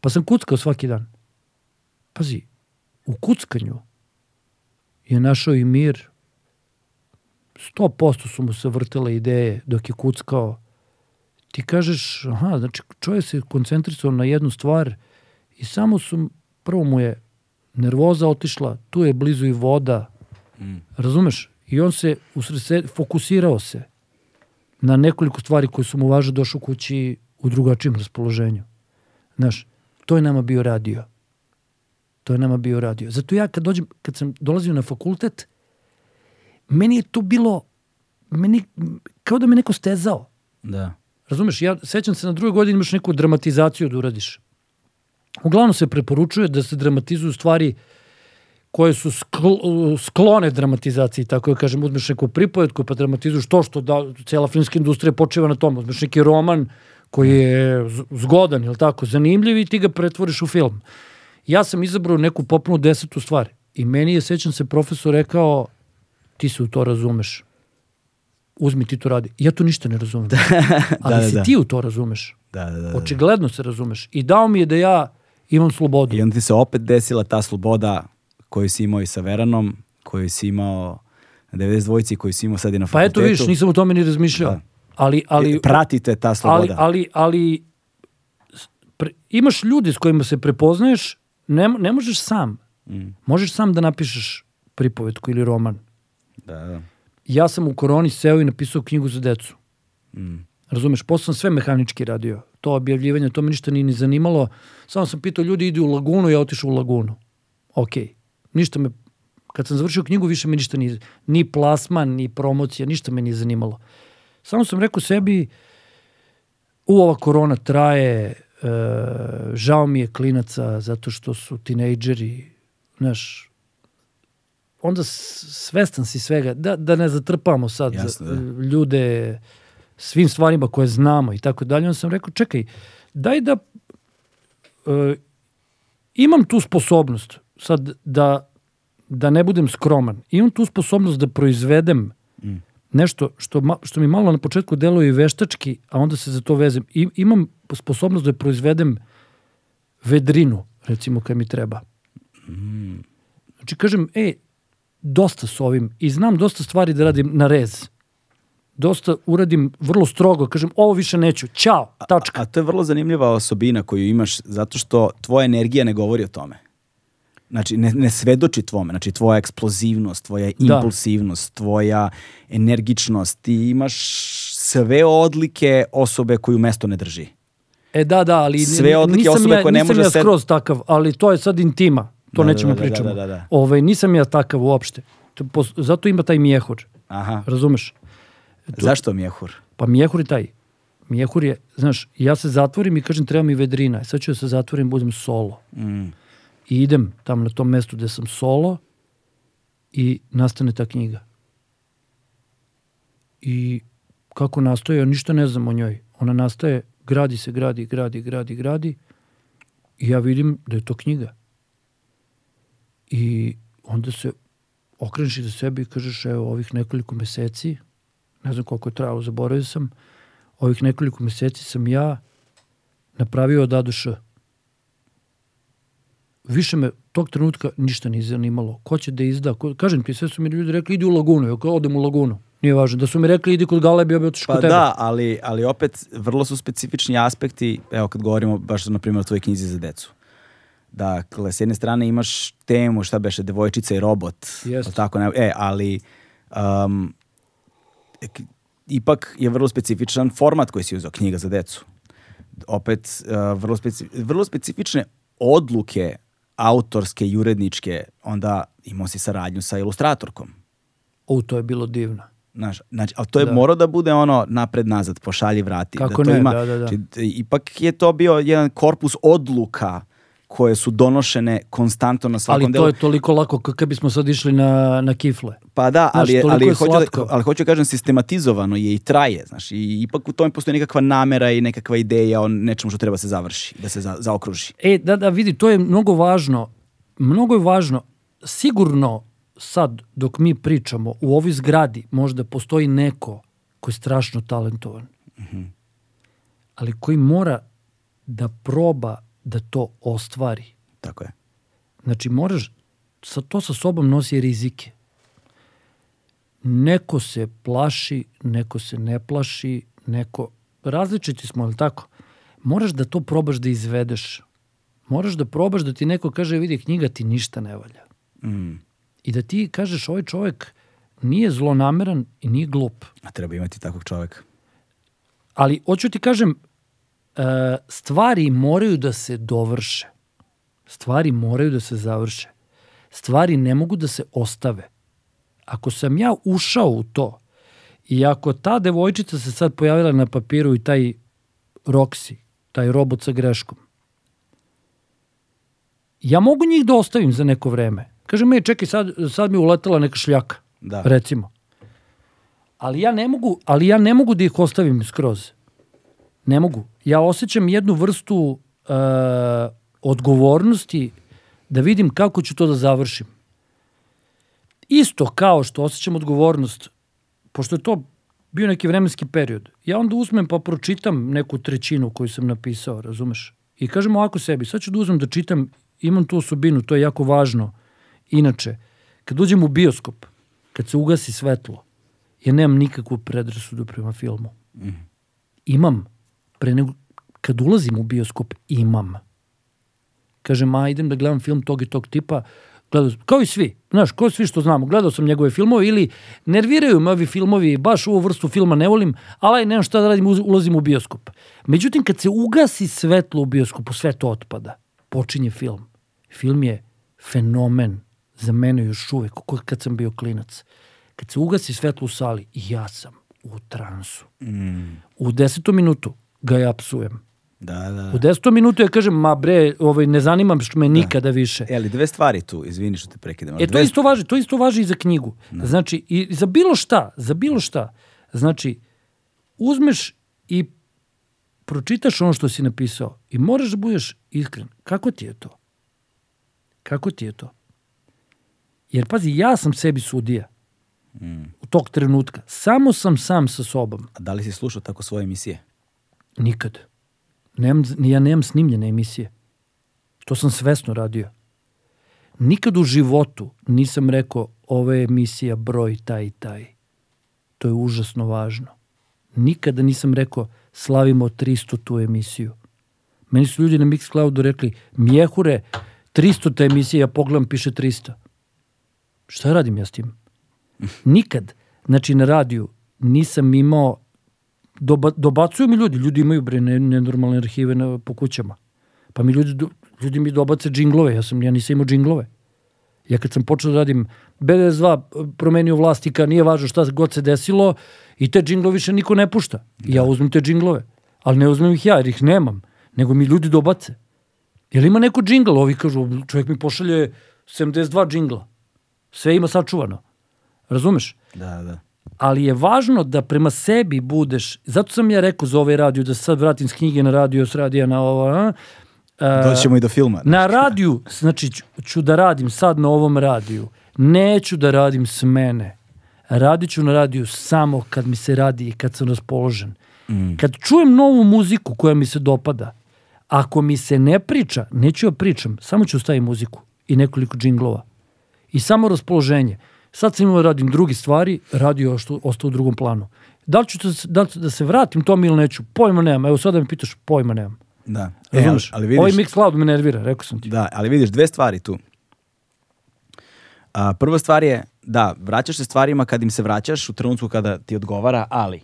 Pa sam kuckao svaki dan. Pazi, u kuckanju je našao i mir. 100% su mu se vrtele ideje dok je kuckao. Ti kažeš, aha, znači čovjek se koncentrisao na jednu stvar i samo su, prvo mu je nervoza otišla, tu je blizu i voda, Mm. razumeš? I on se usrese, fokusirao se na nekoliko stvari koje su mu važne, došao kući u drugačijem raspoloženju. Znaš, to je nama bio radio. To je nama bio radio. Zato ja kad dođem, kad sam dolazio na fakultet, meni je to bilo, meni, kao da me neko stezao. Da. Razumeš, ja sećam se na drugoj godini imaš neku dramatizaciju da uradiš. Uglavnom se preporučuje da se dramatizuju stvari koje su skl sklone dramatizaciji, tako da kažem, uzmeš neku pripovetku pa dramatizuješ to što da, cijela filmska industrija počeva na tom, uzmeš neki roman koji je zgodan, ili tako, zanimljiv i ti ga pretvoriš u film. Ja sam izabrao neku popunu desetu stvar i meni je, sećam se, profesor rekao, ti se u to razumeš. Uzmi ti to radi. Ja to ništa ne razumem. Ali da, se da. ti u to razumeš. Da, da, da. da. Očigledno se razumeš. I dao mi je da ja imam slobodu. I onda ti se opet desila ta sloboda koju si imao i sa Veranom, koju si imao na 92-ci, koju si imao sad i na Pa fakultetu. eto vidiš, nisam o tome ni razmišljao. Da. Ali, ali, Pratite ta ali, sloboda. ali, ali s- pre, imaš ljudi s kojima se prepoznaješ, ne, ne možeš sam. Mm. Možeš sam da napišeš pripovetku ili roman. Da, da. Ja sam u koroni seo i napisao knjigu za decu. Mm. Razumeš, posle sam sve mehanički radio. To objavljivanje, to me ništa nije ni zanimalo. Samo sam pitao, ljudi idu u lagunu, ja otišao u lagunu. Ok. Ništa me, kad sam završio knjigu, više me ništa nije, ni plasman, ni promocija, ništa me nije zanimalo. Samo sam rekao sebi, u ova korona traje, e, žao mi je klinaca zato što su tinejdžeri, znaš, onda svestan si svega, da, da ne zatrpamo sad Jasno, za- da. ljude svim stvarima koje znamo i tako dalje. Onda sam rekao, čekaj, daj da e, imam tu sposobnost sad da, da ne budem skroman. Imam tu sposobnost da proizvedem Mm. nešto što, ma, što mi malo na početku deluje i veštački, a onda se za to vezem. I, imam sposobnost da proizvedem vedrinu, recimo kad mi treba. Znači kažem, e, dosta s ovim i znam dosta stvari da radim na rez. Dosta uradim vrlo strogo, kažem, ovo više neću, ćao, tačka. A to je vrlo zanimljiva osobina koju imaš zato što tvoja energija ne govori o tome. Znači, ne, ne svedoči tvome. Znači, tvoja eksplozivnost, tvoja Da. impulsivnost, tvoja energičnost. Ti imaš sve odlike osobe koju mesto ne drži. E da, da, ali Sve odlike nisam osobe ja, koje ne nisam može ja sed- skroz takav, ali to je sad intima. To Da, da, nećemo da, da, pričamo. da, da, da. Ovaj, nisam ja takav uopšte. Zato ima taj mjehur, Aha. razumeš? Zašto mjehur? Pa mjehur je taj. Mjehur je, znaš, ja se zatvorim i kažem treba mi vedrina. Sad ću da se zatvorim, budem solo. Mm. I idem tamo na tom mestu gde sam solo i nastane ta knjiga. I kako nastaje, ja ništa ne znam o njoj. Ona nastaje, gradi se, gradi, gradi, gradi, gradi i ja vidim da je to knjiga. I onda se okreneš za sebe i kažeš, evo, ovih nekoliko meseci, ne znam koliko je trajalo, zaboravio sam, ovih nekoliko meseci sam ja napravio od A do Š. Više me tog trenutka ništa nije zanimalo. Ko će da izda? Ko, kažem ti, sve su mi ljudi rekli, idi u lagunu. Ja kao, odem u lagunu. Nije važno. Da su mi rekli, idi kod Galebe, ja bi otišao Pa kod tebe. da, ali, ali opet vrlo su specifični aspekti, evo kad govorimo baš na primjer o tvojoj knjizi za decu. Dakle, s jedne strane imaš temu, šta beše, devojčica i robot. Jeste. Tako, ne, e, ali um, ipak je vrlo specifičan format koji si uzeo, knjiga za decu. Opet, uh, vrlo, speci, vrlo specifične odluke autorske i uredničke, onda imao si saradnju sa ilustratorkom. O, to je bilo divno. Znaš, znači, ali to je Da. morao da bude ono napred-nazad, pošalji, vrati. Kako da to ne, ima, da, da, da. Znači, t- ipak je to bio jedan korpus odluka koje su donošene konstantno na svakom Ali delu. to je toliko lako kako bismo sad išli na, na kifle. Pa da, Znaš, ali, toliko ali, je hoću da, ali hoću da kažem sistematizovano je i traje, znaš, i ipak u tome postoji nekakva namera i nekakva ideja o nečemu što treba se završi, da se za, zaokruži. E, da, da, vidi, to je mnogo važno. Mnogo je važno. Sigurno sad, dok mi pričamo, u ovoj zgradi možda postoji neko koji je strašno talentovan. Ali koji mora da proba da to ostvari. Tako je. Znači, moraš, sa, to sa sobom nosi rizike. Neko se plaši, neko se ne plaši, neko... Različiti smo, ali tako? Moraš da to probaš da izvedeš. Moraš da probaš da ti neko kaže, vidi, knjiga ti ništa ne valja. Mm. I da ti kažeš, ovaj čovjek nije zlonameran i nije glup. A treba imati takvog čoveka. Ali, hoću ti kažem, stvari moraju da se dovrše. Stvari moraju da se završe. Stvari ne mogu da se ostave. Ako sam ja ušao u to i ako ta devojčica se sad pojavila na papiru i taj Roxy, taj robot sa greškom, ja mogu njih da ostavim za neko vreme. Kažem, me, čekaj, sad, sad mi je uletela neka šljaka, Da. recimo. Ali ja ne mogu, ali ja ne mogu da ih ostavim skroz. Ne mogu. Ja osjećam jednu vrstu uh, odgovornosti da vidim kako ću to da završim. Isto kao što osjećam odgovornost, pošto je to bio neki vremenski period, ja onda uzmem pa pročitam neku trećinu koju sam napisao, razumeš? I kažem ovako sebi, sad ću da uzmem da čitam, imam tu osobinu, to je jako važno. Inače, kad uđem u bioskop, kad se ugasi svetlo, ja nemam nikakvu predrasudu prema filmu. Imam. Pre nego, kad ulazim u bioskop, imam. Kažem, a idem da gledam film tog i tog tipa, gledao, sam- kao i svi, znaš, kao svi što znamo, gledao sam njegove filmove ili nerviraju me ovi filmovi, baš ovu vrstu filma ne volim, ali nemam šta da radim, ulazim u bioskop. Međutim, kad se ugasi svetlo u bioskopu, sve to otpada. Počinje film. Film je fenomen za mene još uvek, kad sam bio klinac. Kad se ugasi svetlo u sali, ja sam u transu. U desetom minutu ga ja psujem. Da, da. U desetom minutu ja kažem, ma bre, ovaj, ne zanimam što me nikada više. E, ali dve stvari tu, izvini što te prekidam. E, to dve isto važi, to isto važi i za knjigu. Znači, i za bilo šta, za bilo šta. Znači, uzmeš i pročitaš ono što si napisao i moraš da budeš iskren. Kako ti je to? Kako ti je to? Jer, pazi, ja sam sebi sudija. U tog trenutka. Samo sam sam sa sobom. A da li si slušao tako svoje emisije? Nikad. Nemam, ja nemam snimljene emisije. To sam svesno radio. Nikad u životu nisam rekao ova je emisija broj taj i taj. To je užasno važno. Nikada nisam rekao slavimo 300 tu emisiju. Meni su ljudi na Mixcloudu rekli Mjehure, 300 ta emisija, ja pogledam, piše 300. Šta radim ja s tim? Nikad. Znači, na radiju nisam imao doba, dobacuju mi ljudi, ljudi imaju bre ne, nenormalne arhive na, po kućama. Pa mi ljudi, ljudi mi dobace džinglove, ja, sam, ja nisam imao džinglove. Ja kad sam počeo da radim BDS2 promenio vlastika, nije važno šta god se desilo i te džinglove više niko ne pušta. I ja uzmem te džinglove, ali ne uzmem ih ja jer ih nemam, nego mi ljudi dobace. Jel ima neko džingl? Ovi kažu, čovjek mi pošalje 72 džingla. Sve ima sačuvano. Razumeš? Da, da. Ali je važno da prema sebi budeš, zato sam ja rekao za ovaj radio, da sad vratim s knjige na radio, s radija na ovo, a? A, Doći ćemo i do filma. na radiju, znači ću, da radim sad na ovom radiju, neću da radim s mene, radit ću na radiju samo kad mi se radi i kad sam raspoložen. Kad čujem novu muziku koja mi se dopada, ako mi se ne priča, neću ja pričam, samo ću staviti muziku i nekoliko džinglova. I samo raspoloženje. Sad sam imao da radim drugi stvari, radio je ošto- ostao u drugom planu. Da li ću da, se- da, ću da se vratim tom ili neću? Pojma nemam. Evo sada me pitaš, pojma nemam. Da. E, ali, ali vidiš, Ovaj Mixcloud me nervira, rekao sam ti. Da, ali vidiš dve stvari tu. A, prva stvar je, da, vraćaš se stvarima kad im se vraćaš u trenutku kada ti odgovara, ali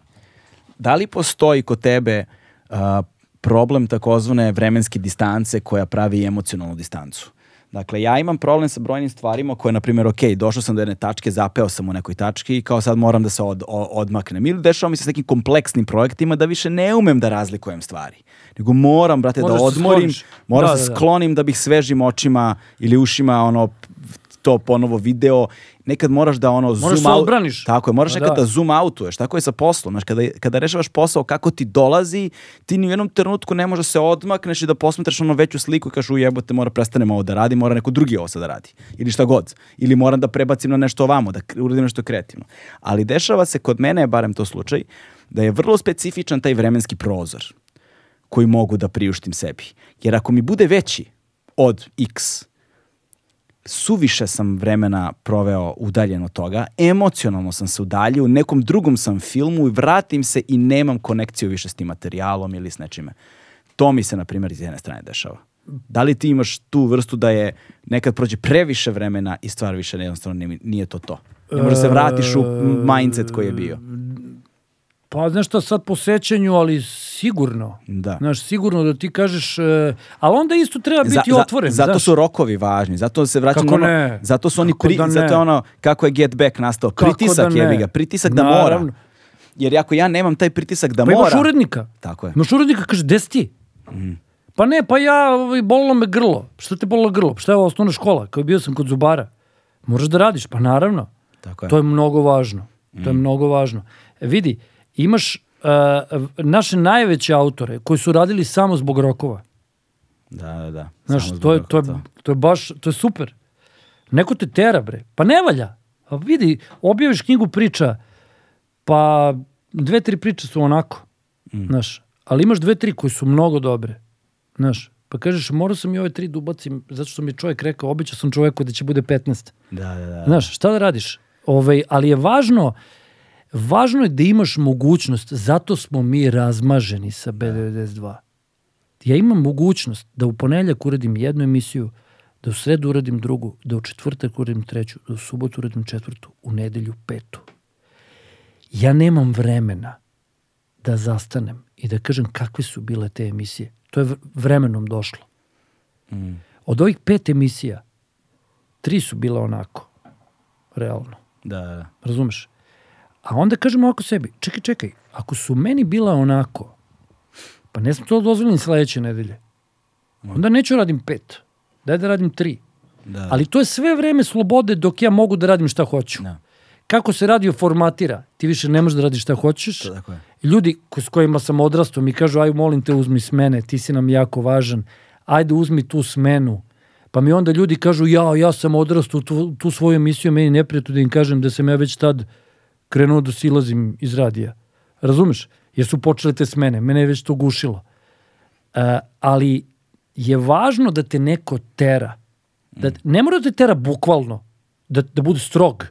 da li postoji kod tebe a, problem takozvane vremenske distance koja pravi emocionalnu distancu? Dakle, ja imam problem sa brojnim stvarima koje, na primjer, ok, došao sam do jedne tačke, zapeo sam u nekoj tački i kao sad moram da se od, o- odmaknem. Ili dešava mi se s nekim kompleksnim projektima da više ne umem da razlikujem stvari. Nego moram, brate, da se odmorim, skloniš. moram Da, se da, da. sklonim da bih svežim očima ili ušima ono to ponovo video. Nekad moraš da ono zoom se out. odbraniš. Tako je, moraš Pa nekad da. da zoom outuješ. Tako je sa poslom. Znaš, kada, kada rešavaš posao kako ti dolazi, ti ni u jednom trenutku ne možeš da se odmakneš i da posmetraš ono veću sliku i kažeš u jebote mora prestanem ovo da radi, mora neko drugi ovo sad da radi. Ili šta god. Ili moram da prebacim na nešto ovamo, da uradim nešto kreativno. Ali dešava se, kod mene je barem to slučaj, da je vrlo specifičan taj vremenski prozor koji mogu da priuštim sebi. Jer ako mi bude veći od x, suviše sam vremena proveo udaljen od toga, emocionalno sam se udaljio, u nekom drugom sam filmu i vratim se i nemam konekciju više s tim materijalom ili s nečime. To mi se, na primjer, iz jedne strane dešava. Da li ti imaš tu vrstu da je nekad prođe previše vremena i stvar više jednostavno nije, to to? Ne možeš da se vratiš u mindset koji je bio. Pa znaš šta, sad po sećanju, ali sigurno. Da. Znaš, sigurno da ti kažeš, e, ali onda isto treba biti otvoren. zato znaš. su rokovi važni, zato se vraćam Kako ono, ne? zato su oni Kako pri, da zato je ono kako je Get Back nastao, Kako pritisak da je ga, pritisak da Naravno. mora. Jer ako ja nemam taj pritisak da Pa mora. imaš urednika. Tako je. Imaš urednika, kaže, gde si ti? Pa ne, pa ja, ovaj, bolilo me grlo. Šta te bolilo grlo? Pa Šta je ovo osnovna škola? Kao bio sam kod zubara. Moraš da radiš, pa naravno. Tako je. To je mnogo važno. To je mnogo važno. E, vidi, imaš uh, naše najveće autore koji su radili samo zbog rokova. Da, da, da. Znaš, to je, to, je, to je baš, to je super. Neko te tera, bre. Pa ne valja. A vidi, objaviš knjigu priča, pa dve, tri priče su onako. Mm. Znaš, ali imaš dve, tri koje su mnogo dobre. Znaš, pa kažeš, morao sam i ove tri da ubacim, zato što mi je čovjek rekao, običao sam čovjeku da će bude 15. Da, da, da. Znaš, šta da radiš? Ovaj, ali je važno, važno je da imaš mogućnost, zato smo mi razmaženi sa B92. Ja imam mogućnost da u ponedjeljak uradim jednu emisiju, da u sredu uradim drugu, da u četvrtak uradim treću, da u subotu uradim četvrtu, u nedelju petu. Ja nemam vremena da zastanem i da kažem kakve su bile te emisije. To je vremenom došlo. Od ovih pet emisija, tri su bile onako, realno. Da, da, da. Razumeš? A onda kažemo ovako sebi, čekaj, čekaj, ako su meni bila onako, pa ne sam to dozvoljen sledeće nedelje. Onda neću radim pet. Daj da radim tri. Da. Ali to je sve vreme slobode dok ja mogu da radim šta hoću. Da. Kako se radio formatira, ti više ne možeš da radiš šta hoćeš. To tako je. Ljudi s kojima sam odrastao mi kažu, aj molim te uzmi smene, ti si nam jako važan, ajde uzmi tu smenu. Pa mi onda ljudi kažu, ja, ja sam odrastao tu, tu svoju emisiju, meni neprijatno da im kažem da sam ja već tad krenuo da silazim iz radija. Razumeš? Jer su počele te smene, mene je već to gušilo. E, ali je važno da te neko tera. Da, ne mora da te tera bukvalno, da, da bude strog,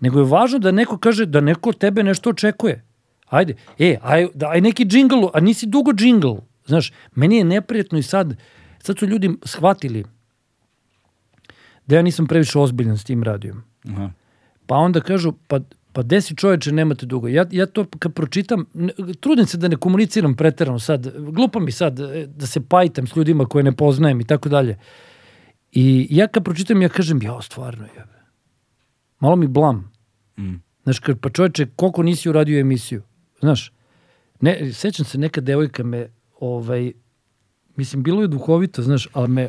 nego je važno da neko kaže da neko tebe nešto očekuje. Ajde, e, aj, da, aj neki džingl, a nisi dugo džingl. Znaš, meni je neprijatno i sad, sad su ljudi shvatili da ja nisam previše ozbiljan s tim radijom. Aha. Pa onda kažu, pa, pa desi čoveče, nemate dugo. Ja, ja to kad pročitam, ne, trudim se da ne komuniciram preterano sad. Glupo mi sad e, da se pajtam s ljudima koje ne poznajem i tako dalje. I ja kad pročitam, ja kažem, ja, stvarno, jebe. Malo mi blam. Mm. Znaš, kad, pa čoveče, koliko nisi uradio emisiju? Znaš, ne, sećam se, neka devojka me, ovaj, mislim, bilo je duhovito, znaš, ali me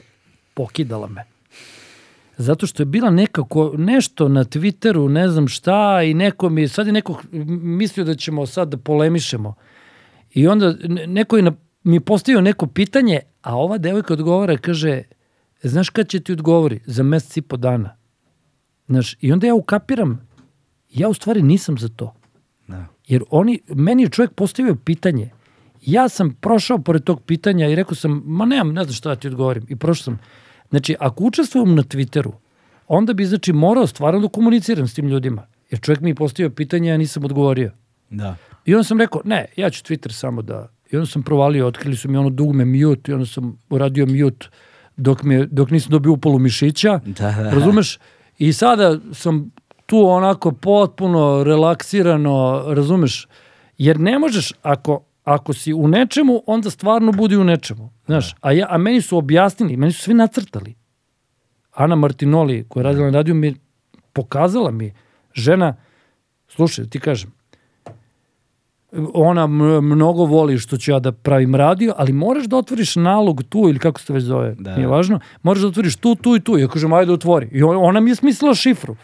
pokidala me. Zato što je bila nekako nešto na Twitteru, ne znam šta, i neko mi, sad je neko mislio da ćemo sad da polemišemo. I onda ne- neko je na, mi postavio neko pitanje, a ova devojka odgovara, kaže, znaš kad će ti odgovori? Za mesec i po dana. Znaš, i onda ja ukapiram, ja u stvari nisam za to. Da. Jer oni, meni je čovjek postavio pitanje, ja sam prošao pored tog pitanja i rekao sam, ma nemam, ne znam šta da ti odgovorim. I prošao sam. Znači, ako učestvujem na Twitteru, onda bi, znači, morao stvarno da komuniciram s tim ljudima. Jer čovjek mi je postavio pitanje, ja nisam odgovorio. Da. I onda sam rekao, ne, ja ću Twitter samo da... I onda sam provalio, otkrili su mi ono dugme mute i onda sam uradio mute dok, mi dok nisam dobio upalu mišića. Da, da. Razumeš? I sada sam tu onako potpuno relaksirano, razumeš? Jer ne možeš, ako, ako si u nečemu, onda stvarno budi u nečemu. Znaš, a, ja, a meni su objasnili, meni su svi nacrtali. Ana Martinoli, koja je radila na radiju, mi pokazala mi, žena, slušaj, da ti kažem, ona mnogo voli što ću ja da pravim radio, ali moraš da otvoriš nalog tu, ili kako se to već zove, Da. nije važno, moraš da otvoriš tu, tu i tu. Ja kažem, ajde otvori. I on- ona mi je smislila šifru.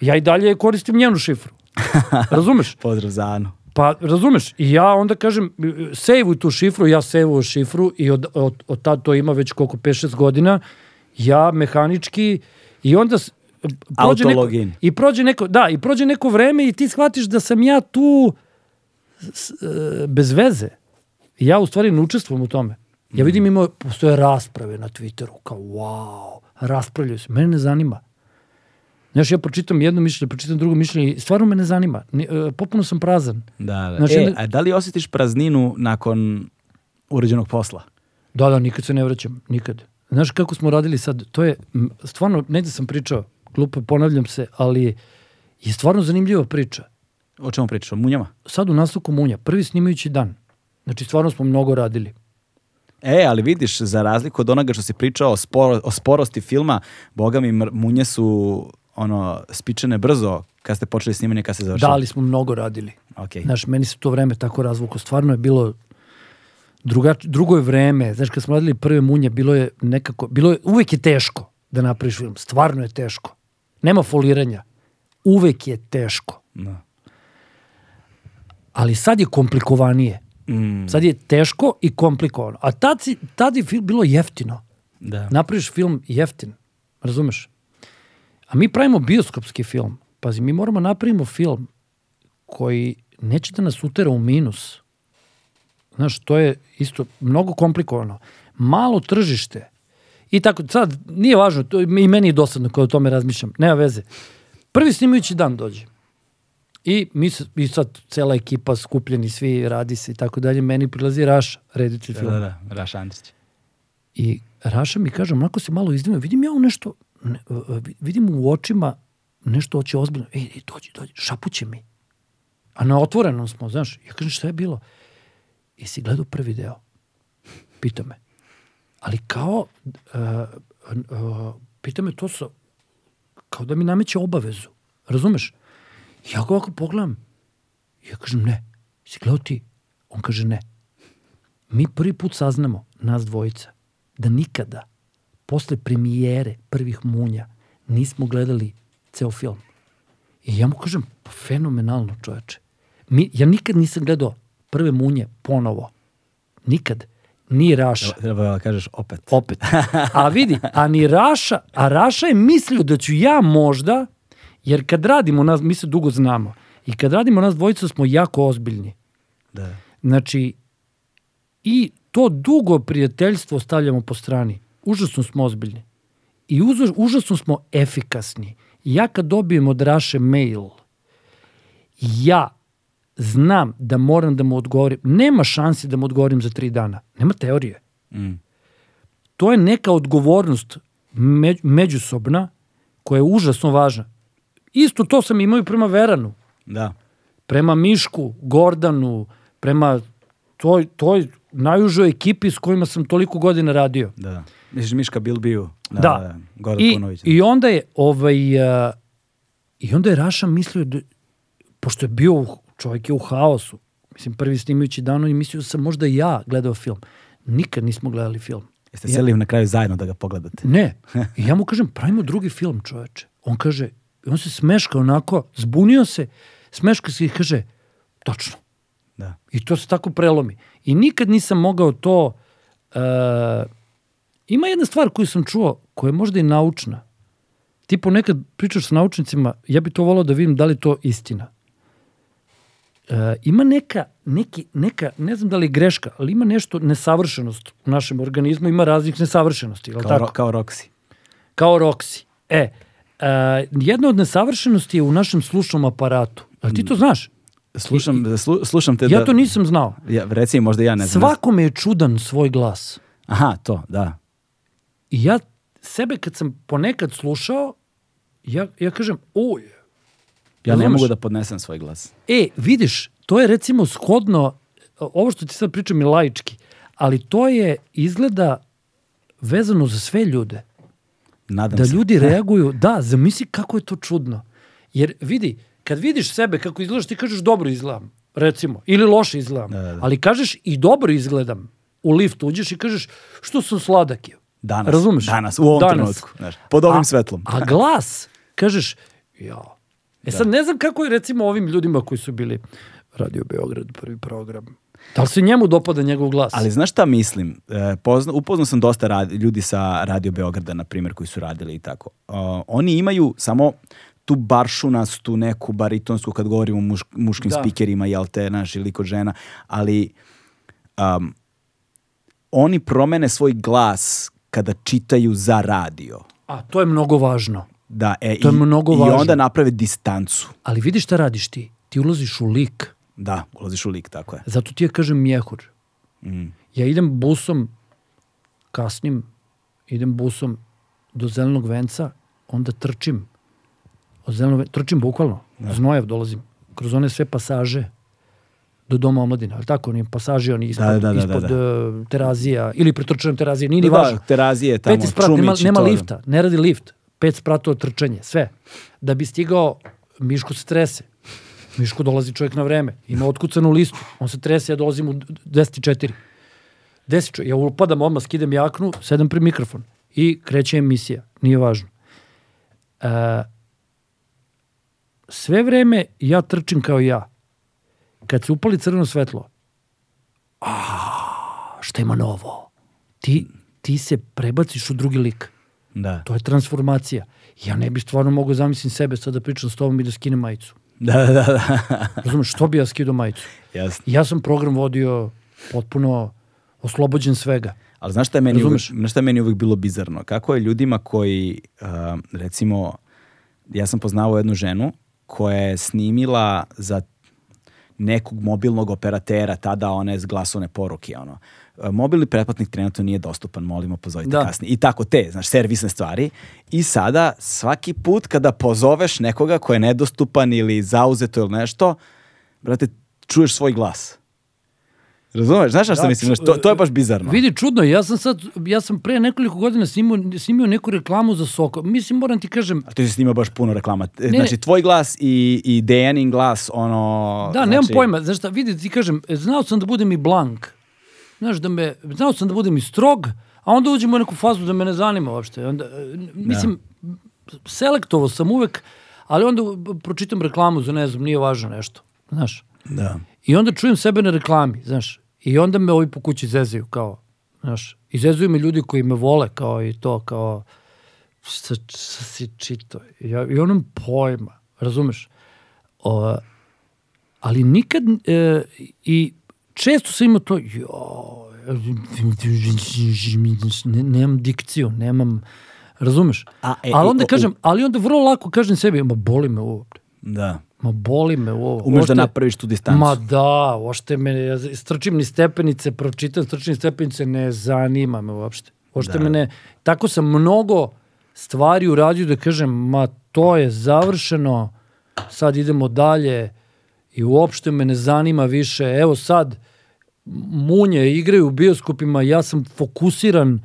Ja i dalje koristim njenu šifru. Razumeš? Pozdrav za Anu. Pa, razumeš, i ja onda kažem, sejvuj tu šifru, ja sejvuju šifru i od, od, od tad to ima već koliko, 5-6 godina, ja mehanički, i onda prođe neko, i prođe neko, da, i prođe neko vreme i ti shvatiš da sam ja tu s- e, bez veze. Ja u stvari ne učestvujem u tome. Ja vidim ima, postoje rasprave na Twitteru, kao wow, raspravljaju se, mene ne zanima. Znaš, ja pročitam jedno mišljenje, pročitam drugo mišljenje i stvarno me ne zanima. Ni, e, potpuno sam prazan. Da, da. Znači, e, onda- a da li osjetiš prazninu nakon uređenog posla? Da, da, nikad se ne vraćam, nikad. Znaš kako smo radili sad, to je, stvarno, negde sam pričao, glupo ponavljam se, ali je stvarno zanimljiva priča. O čemu pričaš? O munjama? Sad u nastavku Munja, prvi snimajući dan. Znači, stvarno smo mnogo radili. E, ali vidiš, za razliku od onoga što si pričao o, sporo, o sporosti filma, boga mi, munje su ono, spičene brzo kad ste počeli snimanje, kad se Da, završili. ali smo mnogo radili. Ok. Znaš, meni se to vreme tako razvuko. Stvarno je bilo druga, drugo je vreme. Znaš, kad smo radili prve munje, bilo je nekako, bilo je, uvek je teško da napraviš film. Stvarno je teško. Nema foliranja. Uvek je teško. Da. Ali sad je komplikovanije. Mm, Sad je teško i komplikovano. A tad, si, tad je film bilo jeftino. da. Napraviš film jeftin. Razumeš? A mi pravimo bioskopski film. Pazi, mi moramo napravimo film koji neće da nas utera u minus. Znaš, to je isto mnogo komplikovano. Malo tržište. I tako, sad, nije važno, to, i meni je dosadno kada o tome razmišljam, nema veze. Prvi snimajući dan dođe. I mi, se, mi sad, cela ekipa skupljeni, svi radi se i tako dalje, meni prilazi Raš, reditelj Da, filma. da, da, Raš Andrić. I Raša mi kaže, onako se malo izdivio, vidim ja u nešto, ne, e, e, vidim u očima nešto hoće ozbiljno. Ej, ej, dođi, dođi, šapuće mi. A na otvorenom smo, znaš. Ja kažem, šta je bilo? I si gledao prvi deo? Pita me. Ali kao, uh, uh, pita me to sa, kao da mi nameće obavezu. Razumeš? Ja ga ovako pogledam. Ja kažem, ne. Si gledao ti? On kaže, ne mi prvi put saznamo, nas dvojica, da nikada, posle premijere prvih munja, nismo gledali ceo film. I ja mu kažem, pa fenomenalno čoveče. Mi, ja nikad nisam gledao prve munje ponovo. Nikad. Ni Raša. Treba da kažeš opet. Opet. A vidi, a ni Raša, a Raša je mislio da ću ja možda, jer kad radimo, nas, mi se dugo znamo, i kad radimo nas dvojica smo jako ozbiljni. Da. Znači, i to dugo prijateljstvo stavljamo po strani. Užasno smo ozbiljni. I uzo- užasno smo efikasni. Ja kad dobijem od Raše mail, ja znam da moram da mu odgovorim. Nema šanse da mu odgovorim za tri dana. Nema teorije. Mm. To je neka odgovornost me, međusobna koja je užasno važna. Isto to sam imao i prema Veranu, Da. prema Mišku, Gordanu, prema toj, toj najužoj ekipi s kojima sam toliko godina radio. Da, da. Misliš Miška Bilbiju? Da, Da. da. Goran I, Punović. I onda je ovaj uh, i onda je Raša mislio da pošto je bio u- čovjek je u haosu. Mislim prvi snimajući dano i mislio sam možda ja gledao film. Nikad nismo gledali film. Jeste seli na kraju zajedno da ga pogledate? Ne. I ja mu kažem, pravimo drugi film, čoveče. On kaže, on se smeška onako, zbunio se, smeška se i kaže, tačno. Da. I to se tako prelomi. I nikad nisam mogao to... Uh, ima jedna stvar koju sam čuo, koja je možda i naučna. Ti ponekad pričaš sa naučnicima, ja bi to volao da vidim da li to istina. Uh, ima neka, neki, neka, ne znam da li je greška, ali ima nešto nesavršenost u našem organizmu, ima raznih nesavršenosti, je li Kao, tako? ro, kao Roxy. Kao Roxy. E, uh, jedna od nesavršenosti je u našem slušnom aparatu. Ali ti to znaš? Slušam, slu, slušam te Ja da... to nisam znao. Ja, reci možda ja ne znam. Svakome je čudan svoj glas. Aha, to, da. I ja sebe kad sam ponekad slušao, ja, ja kažem, oj, Ja ne mogu da podnesem svoj glas. e, vidiš, to je recimo shodno, ovo što ti sad pričam je laički, ali to je izgleda vezano za sve ljude. Nadam da se. ljudi reaguju, da, zamisli kako je to čudno. Jer vidi, kad vidiš sebe kako izgledaš, ti kažeš dobro izgledam, recimo, ili loše izgledam, Da, da, da. ali kažeš i dobro izgledam. U lift uđeš i kažeš što sam sladak je. Danas. Razumeš? Danas, u ovom Danas. trenutku. Znaš, pod ovim A- svetlom. A glas, kažeš, ja. E sad ne znam kako je recimo ovim ljudima koji su bili Radio Beograd, prvi program. Da li se njemu dopada njegov glas? Ali znaš šta mislim? E, pozna, upoznao sam dosta rad, ljudi sa Radio Beograda, na primjer, koji su radili i tako. Uh, oni imaju samo tu baršunastu neku baritonsku kad govorimo o muš, muškim Da. spikerima, jel te, naš, ili kod žena, ali um, oni promene svoj glas kada čitaju za radio. A to je mnogo važno. Da, e, To je i, mnogo I važno. onda naprave distancu. Ali vidi šta radiš ti. Ti ulaziš u lik. Da, ulaziš u lik, tako je. Zato ti ja kažem mjehur. Mm. Ja idem busom, kasnim, idem busom do zelenog venca, onda trčim. Od zelenog venca, trčim bukvalno. Znojev dolazim. Kroz one sve pasaže do doma omladine. Ali tako, oni pasaži, oni ispod, Da, da, da, ispod da, eh, terazija. Ili pretrčujem terazije, nije ni Da, važno. terazije tamo, Peti sprat, nema, nema to, da. lifta, ne radi lift. Pet spratova trčanje, sve. Da bi stigao, Miško se trese. Miško dolazi čovjek na vreme. Ima otkucanu listu. On se trese, ja dolazim u 10.4. 10 ja upadam odmah, skidem jaknu, sedam pri mikrofon. I kreće emisija. Nije važno. E, sve vreme ja trčim kao ja. Kad se upali crveno svetlo, a, šta ima novo? Ti, ti se prebaciš u drugi lik. Da. To je transformacija. Ja ne bi stvarno mogao zamislim sebe sad da pričam s tobom i da skinem majicu. Da, da, da. Razumeš, što bi ja skidao majicu? Jasno. Ja sam program vodio potpuno oslobođen svega. Ali znaš šta je meni, uvek, Razumeš? znaš šta je meni uvek bilo bizarno? Kako je ljudima koji, uh, recimo, ja sam poznavao jednu ženu koja je snimila za nekog mobilnog operatera, tada one glasovne poruke, ono. E, Mobilni pretplatnik trenutno nije dostupan, molimo, pozovite Da. kasnije. I tako te, znaš, servisne stvari. I sada, svaki put kada pozoveš nekoga ko je nedostupan ili zauzeto ili nešto, brate, čuješ svoj glas. Razumeš? Znaš šta Da, mislim? to, to je baš bizarno. Vidi, čudno, ja sam sad, ja sam pre nekoliko godina snimio, snimio neku reklamu za Soko. Mislim, moram ti kažem, A ti si snimao baš puno reklama. E, Ne, znači, tvoj glas i, i Dejanin glas, ono... da, znači, nemam pojma, znaš šta, vidi, ti kažem, znao sam da budem i blank. Znaš, da me, znao sam da budem i strog, a onda uđemo u neku fazu da me ne zanima uopšte. Onda, e, mislim, selektovao sam uvek, ali onda pročitam reklamu za ne znam, nije važno nešto. Znaš, Da. I onda čujem sebe na reklami, znaš. I onda me ovi po kući zezaju, kao, znaš. I zezuju me ljudi koji me vole, kao i to, kao, šta, šta si čito? I Ja, I onom pojma, razumeš? O, ali nikad, e, i često sam imao to, joj, ne, nemam dikciju, nemam, razumeš? A, e, ali onda o- kažem, ali onda vrlo lako kažem sebi, ma boli me ovo. Da. Ma boli me ovo. Umeš da napraviš tu distancu. Ma da, ošte me, ja strčim ni stepenice, pročitam, strčim ni stepenice, ne zanima me uopšte. Ošte Da. me ne, tako sam mnogo stvari uradio da kažem, ma to je završeno, sad idemo dalje i uopšte me ne zanima više. Evo sad, munje igraju u bioskopima, ja sam fokusiran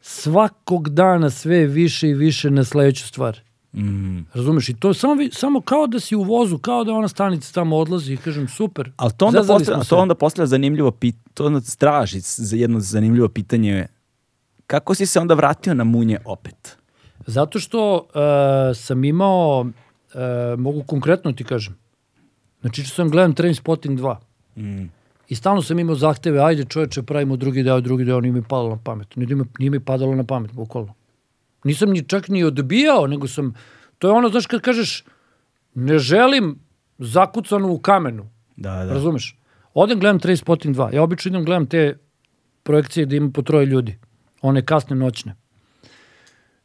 svakog dana sve više i više na sledeću stvar. Mm. Razumeš? I to je samo, samo kao da si u vozu, kao da ona stanica tamo odlazi i kažem super. Ali to onda, postavlja, to onda postavlja zanimljivo pitanje, to onda straži za jedno zanimljivo pitanje. Kako si se onda vratio na munje opet? Zato što uh, sam imao, uh, mogu konkretno ti kažem, znači što sam gledam Train Spotting 2 Mm. i stalno sam imao zahteve, ajde čoveče, pravimo drugi deo, drugi deo, nije mi padalo na pamet. Nije mi, nije mi padalo na pamet, bukvalno. Nisam ni čak ni odbijao, nego sam, to je ono, znaš, kad kažeš, ne želim zakucanu u kamenu, Da, da. Razumeš? Odem gledam Train Spotting 2. Ja obično idem gledam te projekcije gde ima po troje ljudi. One kasne noćne.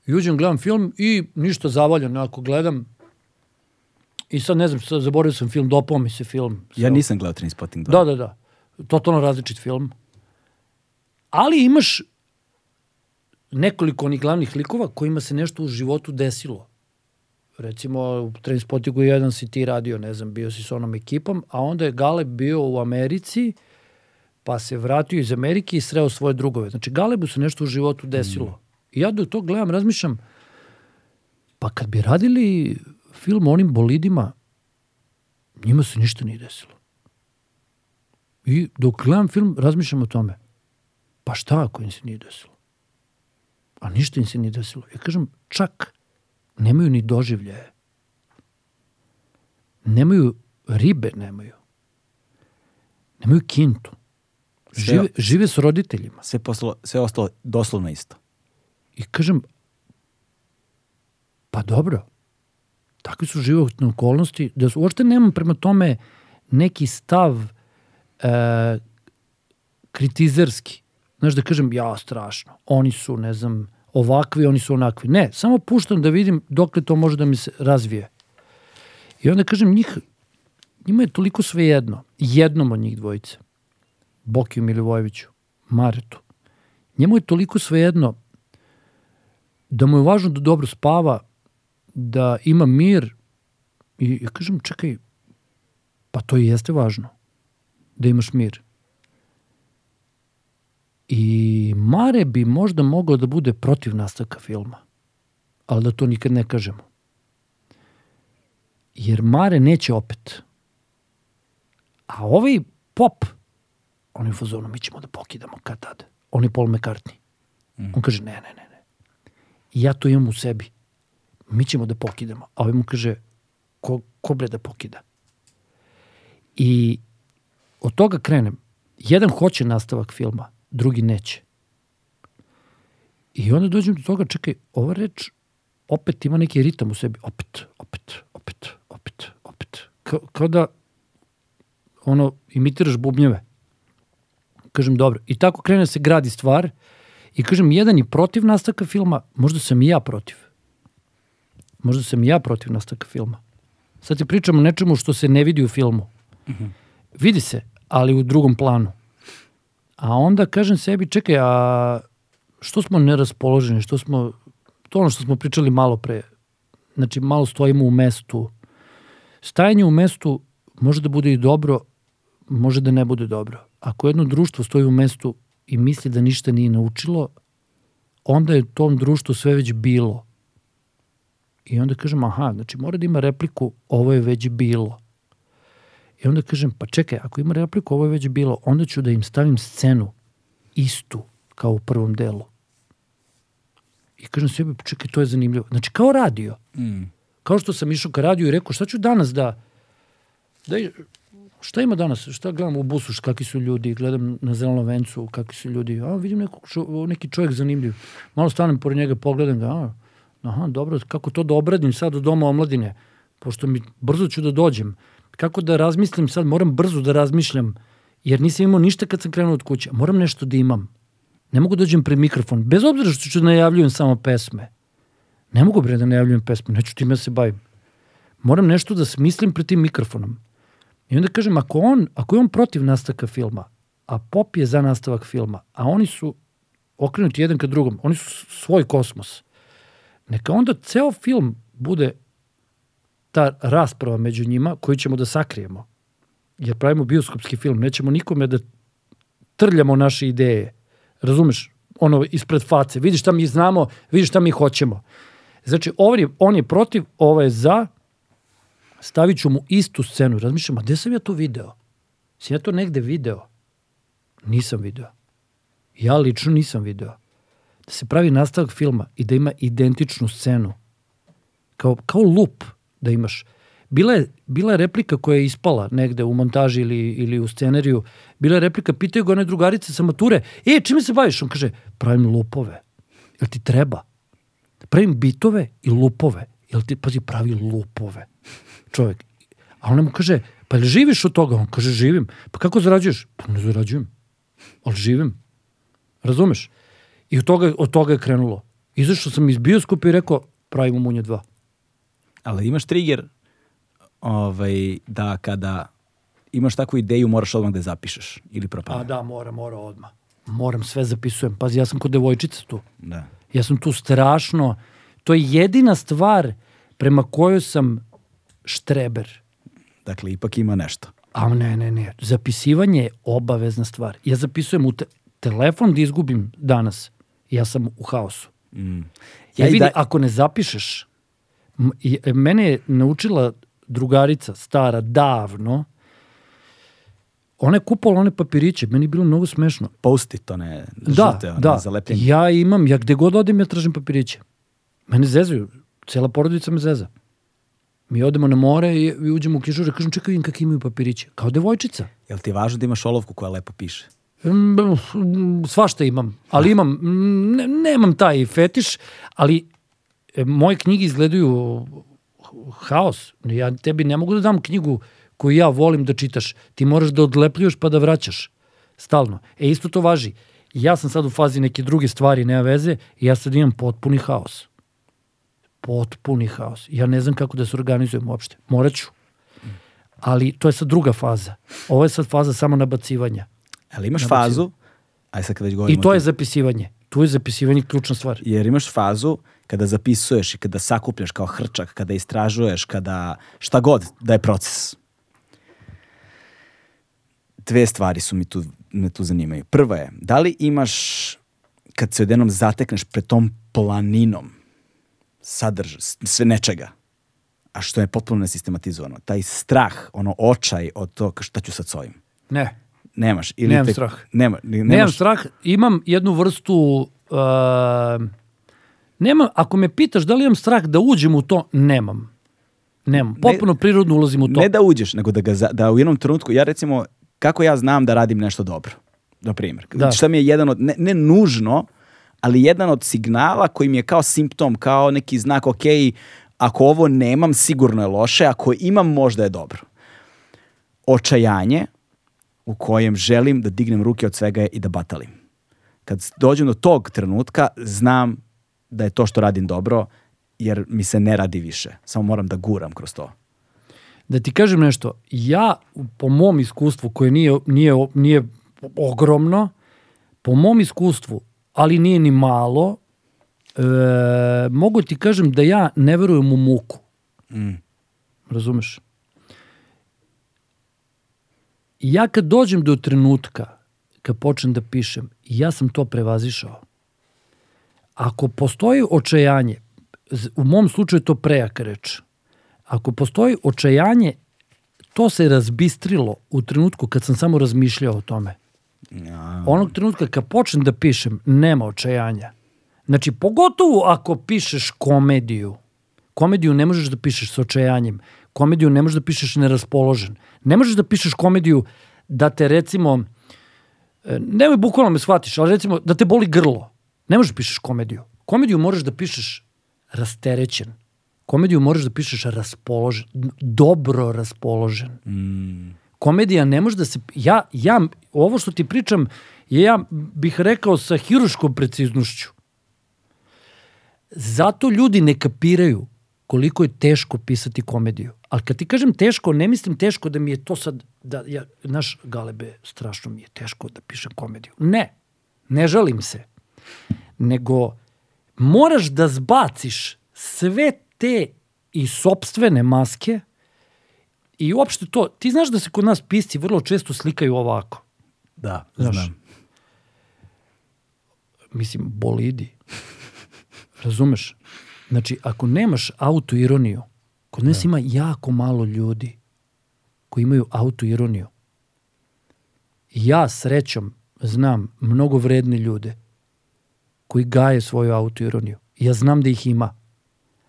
I uđem, gledam film i ništa zavaljan, ako gledam. I sad ne znam, sad zaboravio sam film, dopao mi se film. Ja nisam gledao Trainspotting 2. Da, da, da. Totalno različit film. Ali imaš nekoliko onih glavnih likova kojima se nešto u životu desilo. Recimo, u Trainspottingu jedan si ti radio, ne znam, bio si s onom ekipom, a onda je Galeb bio u Americi, pa se vratio iz Amerike i sreo svoje drugove. Znači, Galebu se nešto u životu desilo. I ja dok to gledam, razmišljam, pa kad bi radili film o onim bolidima, njima se ništa nije desilo. I dok gledam film, razmišljam o tome. Pa šta ako im se nije desilo? A ništa im se nije desilo. Ja kažem, čak nemaju ni doživljaje. Nemaju ribe, nemaju. Nemaju kintu. Sve- Žive, žive s roditeljima. Sve, poslo, sve ostalo doslovno isto. I kažem, pa dobro, takve su životne okolnosti, da su, uopšte nemam prema tome neki stav e, kritizerski. Znaš, da kažem, ja, strašno, oni su, ne znam, ovakvi, oni su onakvi. Ne, samo puštam da vidim dokle to može da mi se razvije. I onda kažem, njih, njima je toliko svejedno, jednom od njih dvojice, Bokiju Milivojeviću, Maretu, njemu je toliko svejedno da mu je važno da dobro spava, da ima mir i ja kažem, čekaj, pa to i jeste važno, da imaš mir. I Mare bi možda mogao da bude protiv nastavka filma, ali da to nikad ne kažemo. Jer Mare neće opet. A ovaj pop, on je u fazonu, mi ćemo da pokidamo kad tad. On je Paul McCartney. On kaže, ne, ne, ne, ne. I ja to imam u sebi. Mi ćemo da pokidamo. A ovaj mu kaže, ko, ko bre da pokida? I od toga krenem. Jedan hoće nastavak filma, drugi neće. I onda dođem do toga, čekaj, ova reč opet ima neki ritam u sebi. Opet, opet, opet, opet, opet. Kao, kao da ono, imitiraš bubnjeve. Kažem, dobro. I tako krene se gradi stvar i kažem, jedan je protiv nastavka filma, možda sam i ja protiv. Možda sam i ja protiv nastavka filma. Sad ti pričam o nečemu što se ne vidi u filmu. Vidi se, ali u drugom planu. A onda kažem sebi, čekaj, a što smo neraspoloženi, što smo, to ono što smo pričali malo pre, znači malo stojimo u mestu. Stajanje u mestu može da bude i dobro, može da ne bude dobro. Ako jedno društvo stoji u mestu i misli da ništa nije naučilo, onda je tom društvu sve već bilo. I onda kažem, aha, znači mora da ima repliku, ovo je već bilo. I onda kažem, pa čekaj, ako ima repliku, ovo je već bilo, onda ću da im stavim scenu istu kao u prvom delu. I kažem sebi, pa čekaj, to je zanimljivo. Znači, kao radio. Mm. Kao što sam išao ka radiju i rekao, šta ću danas da... da šta ima danas? Šta gledam u busu, kakvi su ljudi? Gledam na zelenom vencu, kakvi su ljudi. A, vidim nekog, čo, neki čovjek zanimljiv. Malo stanem pored njega, pogledam ga. A, aha, dobro, kako to da obradim sad do doma omladine? Pošto mi brzo ću da dođem. Kako da razmislim sad, moram brzo da razmišljam jer nisam imao ništa kad sam krenuo od kuće. Moram nešto da imam. Ne mogu da dođem pred mikrofon, bez obzira što ću da najavljujem samo pesme. Ne mogu bre da najavljujem pesme, neću time da se bavim. Moram nešto da smislim pred tim mikrofonom. I onda kažem, ako, on, ako je on protiv nastavka filma, a pop je za nastavak filma, a oni su okrenuti jedan ka drugom, oni su svoj kosmos, neka onda ceo film bude ta rasprava među njima koju ćemo da sakrijemo. Jer pravimo bioskopski film, nećemo nikome da trljamo naše ideje. Razumeš? Ono ispred face. Vidiš šta mi znamo, vidiš šta mi hoćemo. Znači, on je, on je protiv, ovo je za, stavit ću mu istu scenu. Razmišljam, a gde sam ja to video? Si ja to negde video? Nisam video. Ja lično nisam video. Da se pravi nastavak filma i da ima identičnu scenu. Kao, kao lup da imaš. Bila je, bila je replika koja je ispala negde u montaži ili, ili u scenariju. Bila je replika, pitaju ga one drugarice sa mature, e, čime se baviš? On kaže, pravim lupove. Jel ti treba? Pravim bitove i lupove. Jel ti, pazi, pravi lupove. Čovjek. A ona mu kaže, pa jel živiš od toga? On kaže, živim. Pa kako zarađuješ? Pa ne zarađujem. Ali živim. Razumeš? I od toga, od toga je krenulo. Izašao sam iz bioskopa i rekao, pravimo munje dva. Ali imaš trigger ovaj, da kada imaš takvu ideju moraš odmah da je zapišeš ili A propadne. da, mora, mora odmah. Moram, sve zapisujem. Pazi, ja sam kod devojčica tu. Da. Ja sam tu strašno. To je jedina stvar prema kojoj sam štreber. Dakle, ipak ima nešto. A ne, ne, ne. Zapisivanje je obavezna stvar. Ja zapisujem u te telefon da izgubim danas. Ja sam u haosu. Mm. Ja i vidi, da- ako ne zapišeš, mene je naučila drugarica stara davno, ona je kupala one papiriće, meni je bilo mnogo smešno. Posti to ne Da, žute, one da, zalepljene. ja imam, ja gde god odem ja tražim papiriće. Mene zezaju, cijela porodica me zeza. Mi odemo na more i, i uđemo u knjižare, kažem čekaj vidim kakvi imaju papiriće. Kao devojčica. Jel ti je važno da imaš olovku koja lepo piše? Svašta imam, ali imam, ne, nemam taj fetiš, ali e, moje knjige izgledaju haos. Ja tebi ne mogu da dam knjigu koju ja volim da čitaš. Ti moraš da odlepljuješ pa da vraćaš. Stalno. E, isto to važi. Ja sam sad u fazi neke druge stvari, nema veze, i ja sad imam potpuni haos. Potpuni haos. Ja ne znam kako da se organizujem uopšte. Morat ću. Ali to je sad druga faza. Ovo je sad faza samo nabacivanja. Ali imaš Nabacivanje. fazu, aj sad kada već govorimo I to je zapisivanje. Tu je zapisivanje ključna stvar. jer imaš fazu kada zapisuješ i kada sakupljaš kao hrčak, kada istražuješ, kada šta god da je proces. Dve stvari su mi tu, me tu zanimaju. Prva je, da li imaš, kad se odjednom zatekneš pred tom planinom sadrž, sve nečega, a što je potpuno nesistematizovano, taj strah, ono očaj od toga šta ću sad s ovim. Ne. Nemaš. Ili Nemam te- strah. Nema, ni- Nemam nemaš, strah. Imam jednu vrstu... Uh, nemam, ako me pitaš da li imam strah da uđem u to, nemam. Nemam. Potpuno prirodno ulazim u to. Ne da uđeš, nego da, ga, za- da u jednom trenutku, ja recimo, kako ja znam da radim nešto dobro, na primjer. Da. Šta mi je jedan od, ne, ne nužno, ali jedan od signala koji mi je kao simptom, kao neki znak, ok, ako ovo nemam, sigurno je loše, ako imam, možda je dobro. Očajanje u kojem želim da dignem ruke od svega i da batalim. Kad dođem do tog trenutka, znam da je to što radim dobro, jer mi se ne radi više. Samo moram da guram kroz to. Da ti kažem nešto, ja po mom iskustvu koje nije, nije, nije ogromno, po mom iskustvu, ali nije ni malo, e, mogu ti kažem da ja ne verujem u muku. Mm. Razumeš? Ja kad dođem do trenutka, kad počnem da pišem, ja sam to prevazišao. Ako postoji očajanje, u mom slučaju to prejaka reč, ako postoji očajanje, to se razbistrilo u trenutku kad sam samo razmišljao o tome. Ja. Onog trenutka kad počnem da pišem, nema očajanja. Znači, pogotovo ako pišeš komediju. Komediju ne možeš da pišeš sa očajanjem. Komediju ne možeš da pišeš neraspoložen. Ne možeš da pišeš komediju da te recimo, e, nemoj bukvalno me shvatiš, ali recimo da te boli grlo. Ne možeš da pišeš komediju. Komediju moraš da pišeš rasterećen. Komediju moraš da pišeš raspoložen, dobro raspoložen. Mm. Komedija ne može da se... Ja, ja, ovo što ti pričam, ja bih rekao sa hiruškom preciznošću. Zato ljudi ne kapiraju koliko je teško pisati komediju. Ali kad ti kažem teško, ne mislim teško da mi je to sad, da ja, naš galebe, strašno mi je teško da pišem komediju. Ne, ne žalim se. Nego moraš da zbaciš sve te i sobstvene maske i uopšte to, ti znaš da se kod nas pisci vrlo često slikaju ovako. Da, Znaš. znam. Mislim, bolidi. Razumeš? Znači, ako nemaš autoironiju, kod nas ima jako malo ljudi koji imaju autoironiju. Ja srećom znam mnogo vredne ljude koji gaje svoju autoironiju. Ja znam da ih ima,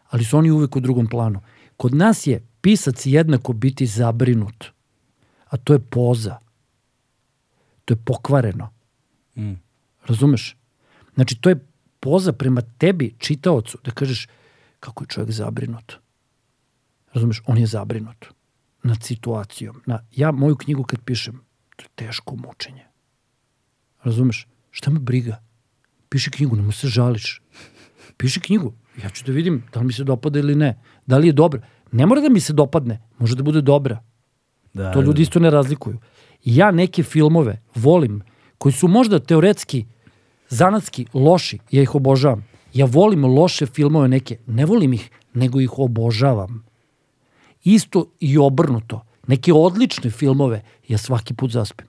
ali su oni uvek u drugom planu. Kod nas je pisac jednako biti zabrinut, a to je poza. To je pokvareno. Mm. Razumeš? Znači, to je poza prema tebi, čitaocu, da kažeš kako je čovjek zabrinut. Razumeš? On je zabrinut nad situacijom. Na, ja moju knjigu kad pišem, to je teško mučenje. Razumeš? Šta me briga? Piši knjigu, nemoj se žališ. Piši knjigu. Ja ću da vidim da li mi se dopada ili ne. Da li je dobra. Ne mora da mi se dopadne. Može da bude dobra. Da, To da, ljudi isto ne razlikuju. Ja neke filmove volim, koji su možda teoretski, zanatski loši, ja ih obožavam. Ja volim loše filmove neke, ne volim ih, nego ih obožavam. Isto i obrnuto. Neke odlične filmove ja svaki put zaspim.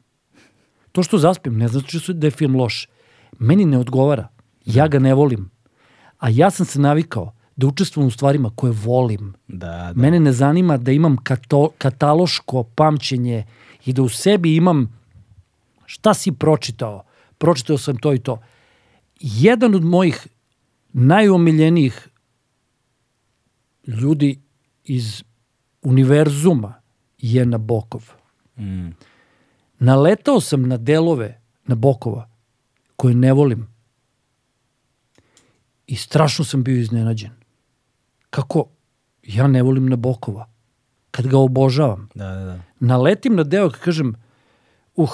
To što zaspim ne znači su- da je film loš. Meni ne odgovara. Ja ga ne volim. A ja sam se navikao da učestvujem u stvarima koje volim. Da, da. Mene ne zanima da imam kato, kataloško pamćenje i da u sebi imam šta si pročitao. Pročitao sam to i to. Jedan od mojih najomiljenijih ljudi iz univerzuma je Nabokov. Mm. Naletao sam na delove Nabokova koje ne volim. I strašno sam bio iznenađen. Kako ja ne volim Nabokova. Kad ga obožavam. Da, da, da. Naletim na deo kad kažem uh,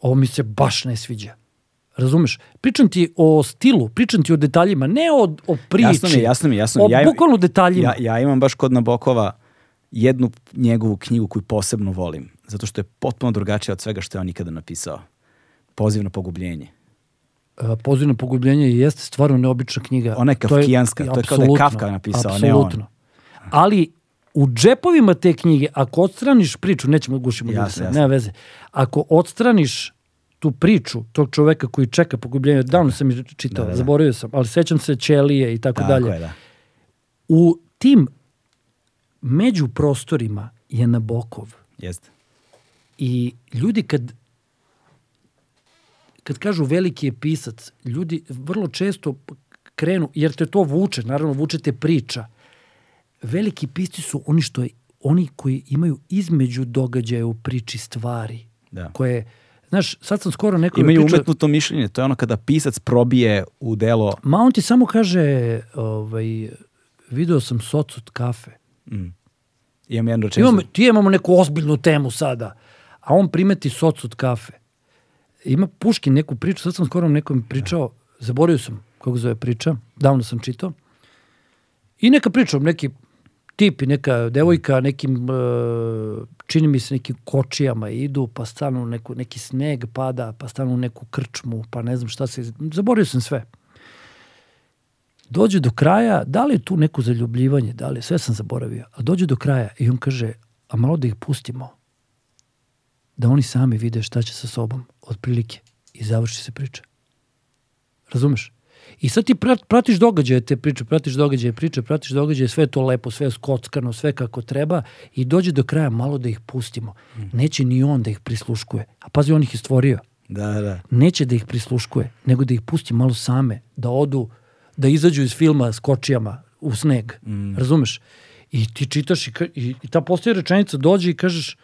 ovo mi se baš ne sviđa. Razumeš? Pričam ti o stilu, pričam ti o detaljima, ne o, o priči. Jasno mi jasno mi jasno mi. Ja, bukvalno detaljima. ja, ja imam baš kod Nabokova jednu njegovu knjigu koju posebno volim, zato što je potpuno drugačija od svega što je on ikada napisao. Poziv na pogubljenje. A, Poziv na pogubljenje jeste stvarno neobična knjiga. Ona je kafkijanska, to je kao da je Kafka napisao, ne on. Ali u džepovima te knjige, ako odstraniš priču, nećemo da gušimo sad, jasno. nema veze. Ako odstraniš tu priču tog čoveka koji čeka pogubljenje, davno sam je čitao, Da, da, da. zaboravio sam, ali sećam se Ćelije i tako, Tako dalje. je, da. U tim među prostorima je Nabokov. Jeste. I ljudi kad kad kažu veliki je pisac, ljudi vrlo često krenu, jer te to vuče, naravno vuče te priča. Veliki pisci su oni što je, oni koji imaju između događaja u priči stvari. Da. Koje, znaš, sad sam skoro neko Imaju pričao, umetnuto mišljenje, to je ono kada pisac probije u delo ma on ti samo kaže, ovaj, video sam soc od kafe. Imam jednu rečenicu. Imamo, ti imamo neku ozbiljnu temu sada, a on primeti soc od kafe. Ima Puškin neku priču, sad sam skoro nekom pričao, zaboravio sam kako zove priča, davno sam čitao. I neka priča, neki tip i neka devojka nekim, e, čini mi se nekim kočijama idu, pa stanu neku, neki sneg pada, pa stanu neku krčmu, pa ne znam šta se, zaboravio sam sve. Dođe do kraja, da li je tu neko zaljubljivanje, da li sve sam zaboravio, a dođe do kraja i on kaže, a malo da ih pustimo, da oni sami vide šta će sa sobom, otprilike, i završi se priča. Razumeš? I sad ti prat- pratiš događaje te priče, pratiš događaje priče, pratiš događaje, sve to lepo, sve skockano, sve kako treba i dođe do kraja malo da ih pustimo. Neće ni on da ih prisluškuje. A pazi, on ih je stvorio. Da, da. Neće da ih prisluškuje, nego da ih pusti malo same, da odu, da izađu iz filma s kočijama u sneg. Razumeš? I ti čitaš i, i, i ta postoji rečenica, dođe i kažeš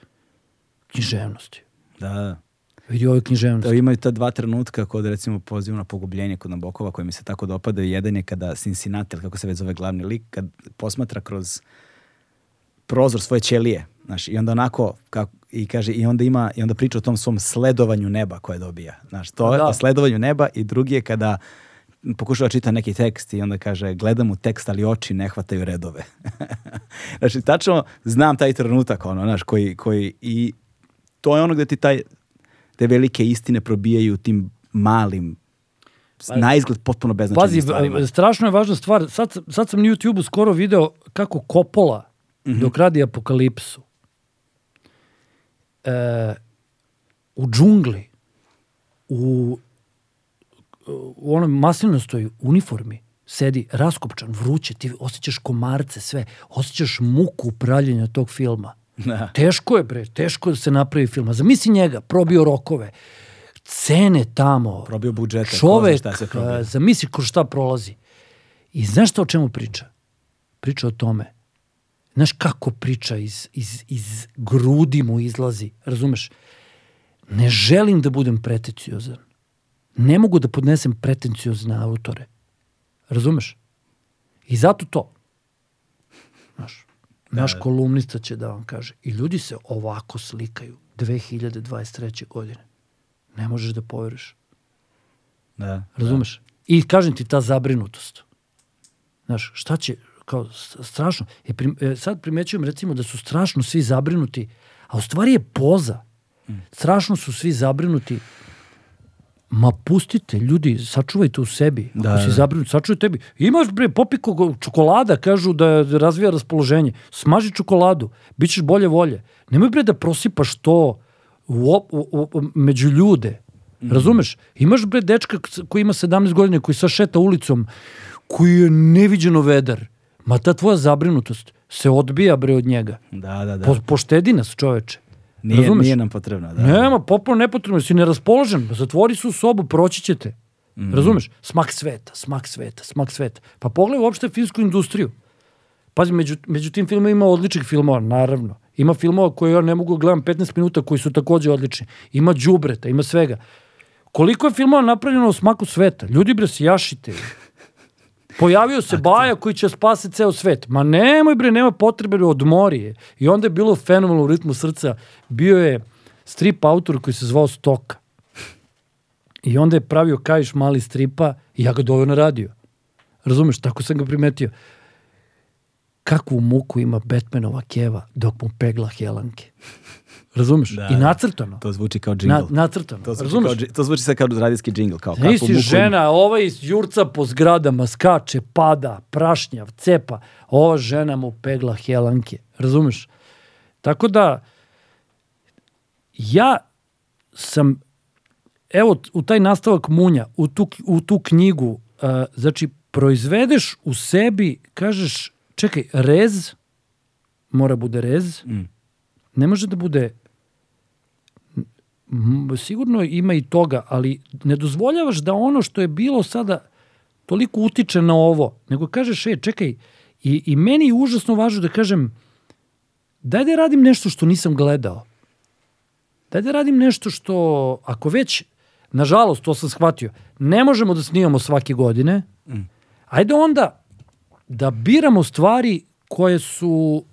književnosti. Da, da. Vidi ovo je književnost. To imaju ta dva trenutka kod recimo pozivu na pogubljenje kod Nabokova koji mi se tako dopadaju. Jedan je kada Cincinnati, ili kako se već zove glavni lik, kad posmatra kroz prozor svoje ćelije Znaš, i onda onako, kako, i kaže, i onda ima, i onda priča o tom svom sledovanju neba koje dobija. Znaš, to je Da. o sledovanju neba i drugi je kada pokušava čita neki tekst i onda kaže, gledam u tekst, ali oči ne hvataju redove. znači, tačno znam taj trenutak, ono, znaš, koji, koji, i to je ono gde ti taj, te velike istine probijaju tim malim, Pa- na izgled potpuno beznačajnim Pazi, stvarima. v- strašno je važna stvar. Sad, sad sam na YouTube-u skoro video kako Coppola Mhm. dok radi Apokalipsu e, u džungli u, u onom maslinostoj uniformi sedi raskopčan, vruće, ti osjećaš komarce, sve, osjećaš muku pravljenja tog filma. Da. Teško je, bre, teško da se napravi film. A zamisli njega, probio rokove, cene tamo, Probio budžete, čovek, šta se probio. zamisli kroz šta prolazi. I znaš šta o čemu priča? Priča o tome. Znaš kako priča iz, iz, iz grudi mu izlazi, razumeš? Ne želim da budem pretenciozan. Ne mogu da podnesem pretenciozne autore. Razumeš? I zato to. Znaš, naš kolumnista će da vam kaže. I ljudi se ovako slikaju 2023. godine. Ne možeš da poveriš. Da. Razumeš? I kažem ti ta zabrinutost. Znaš, šta će, kao strašno. E, prim, e, sad primećujem recimo da su strašno svi zabrinuti, a u stvari je poza. Strašno su svi zabrinuti. Ma pustite, ljudi, sačuvajte u sebi. Ako Da, si da. zabrinut, sačuvaj tebi. Imaš, bre, popiko čokolada, kažu da razvija raspoloženje. Smaži čokoladu, bit ćeš bolje volje. Nemoj, bre, da prosipaš to u, u, u, u- među ljude. Razumeš? Imaš, bre, dečka koji ima 17 godina, koji sad šeta ulicom, koji je neviđeno vedar. Ma ta tvoja zabrinutost se odbija, bre, od njega. Da, da, da. Po, poštedi nas, čoveče. Nije, Razumeš? nije nam potrebno. Da. Nema, potpuno nepotrebno, si neraspoložen, zatvori se u sobu, proći ćete. Mhm. Razumeš? Smak sveta, smak sveta, smak sveta. Pa pogledaj uopšte filmsku industriju. Pazi, među, među tim filmima ima odličnih filmova, naravno. Ima filmova koje ja ne mogu da gledam 15 minuta koji su takođe odlični. Ima đubreta, ima svega. Koliko je filmova napravljeno u smaku sveta? Ljudi bre, se jašite. Pojavio se Baja koji će spasiti ceo svet. Ma nemoj bre, nema potrebe, bre, odmori je. I onda je bilo fenomenalno u ritmu srca. Bio je strip autor koji se zvao Stoka. I onda je pravio kajiš mali stripa i ja ga doveo na radio. Razumeš, tako sam ga primetio. Kakvu muku ima Batmanova keva dok mu pegla helanke. Razumeš? Da, I da. nacrtano. To zvuči kao Na, džingl. nacrtano. to, zvuči Razumeš? kao, to zvuči sad kao radijski džingl. Kao, Nisi muku žena, ovaj iz jurca po zgradama, skače, pada, prašnjav, cepa. Ova žena mu pegla helanke. Razumeš? Tako da, ja sam, evo, u taj nastavak munja, u tu, u tu knjigu, uh, znači, proizvedeš u sebi, kažeš, čekaj, rez, mora bude rez, Mm. ne može da bude sigurno ima i toga, ali ne dozvoljavaš da ono što je bilo sada toliko utiče na ovo, nego kažeš, e, čekaj, i, i meni je užasno važno da kažem, daj da radim nešto što nisam gledao. Daj da radim nešto što, ako već, nažalost, to sam shvatio, ne možemo da snimamo svake godine, ajde onda da biramo stvari koje su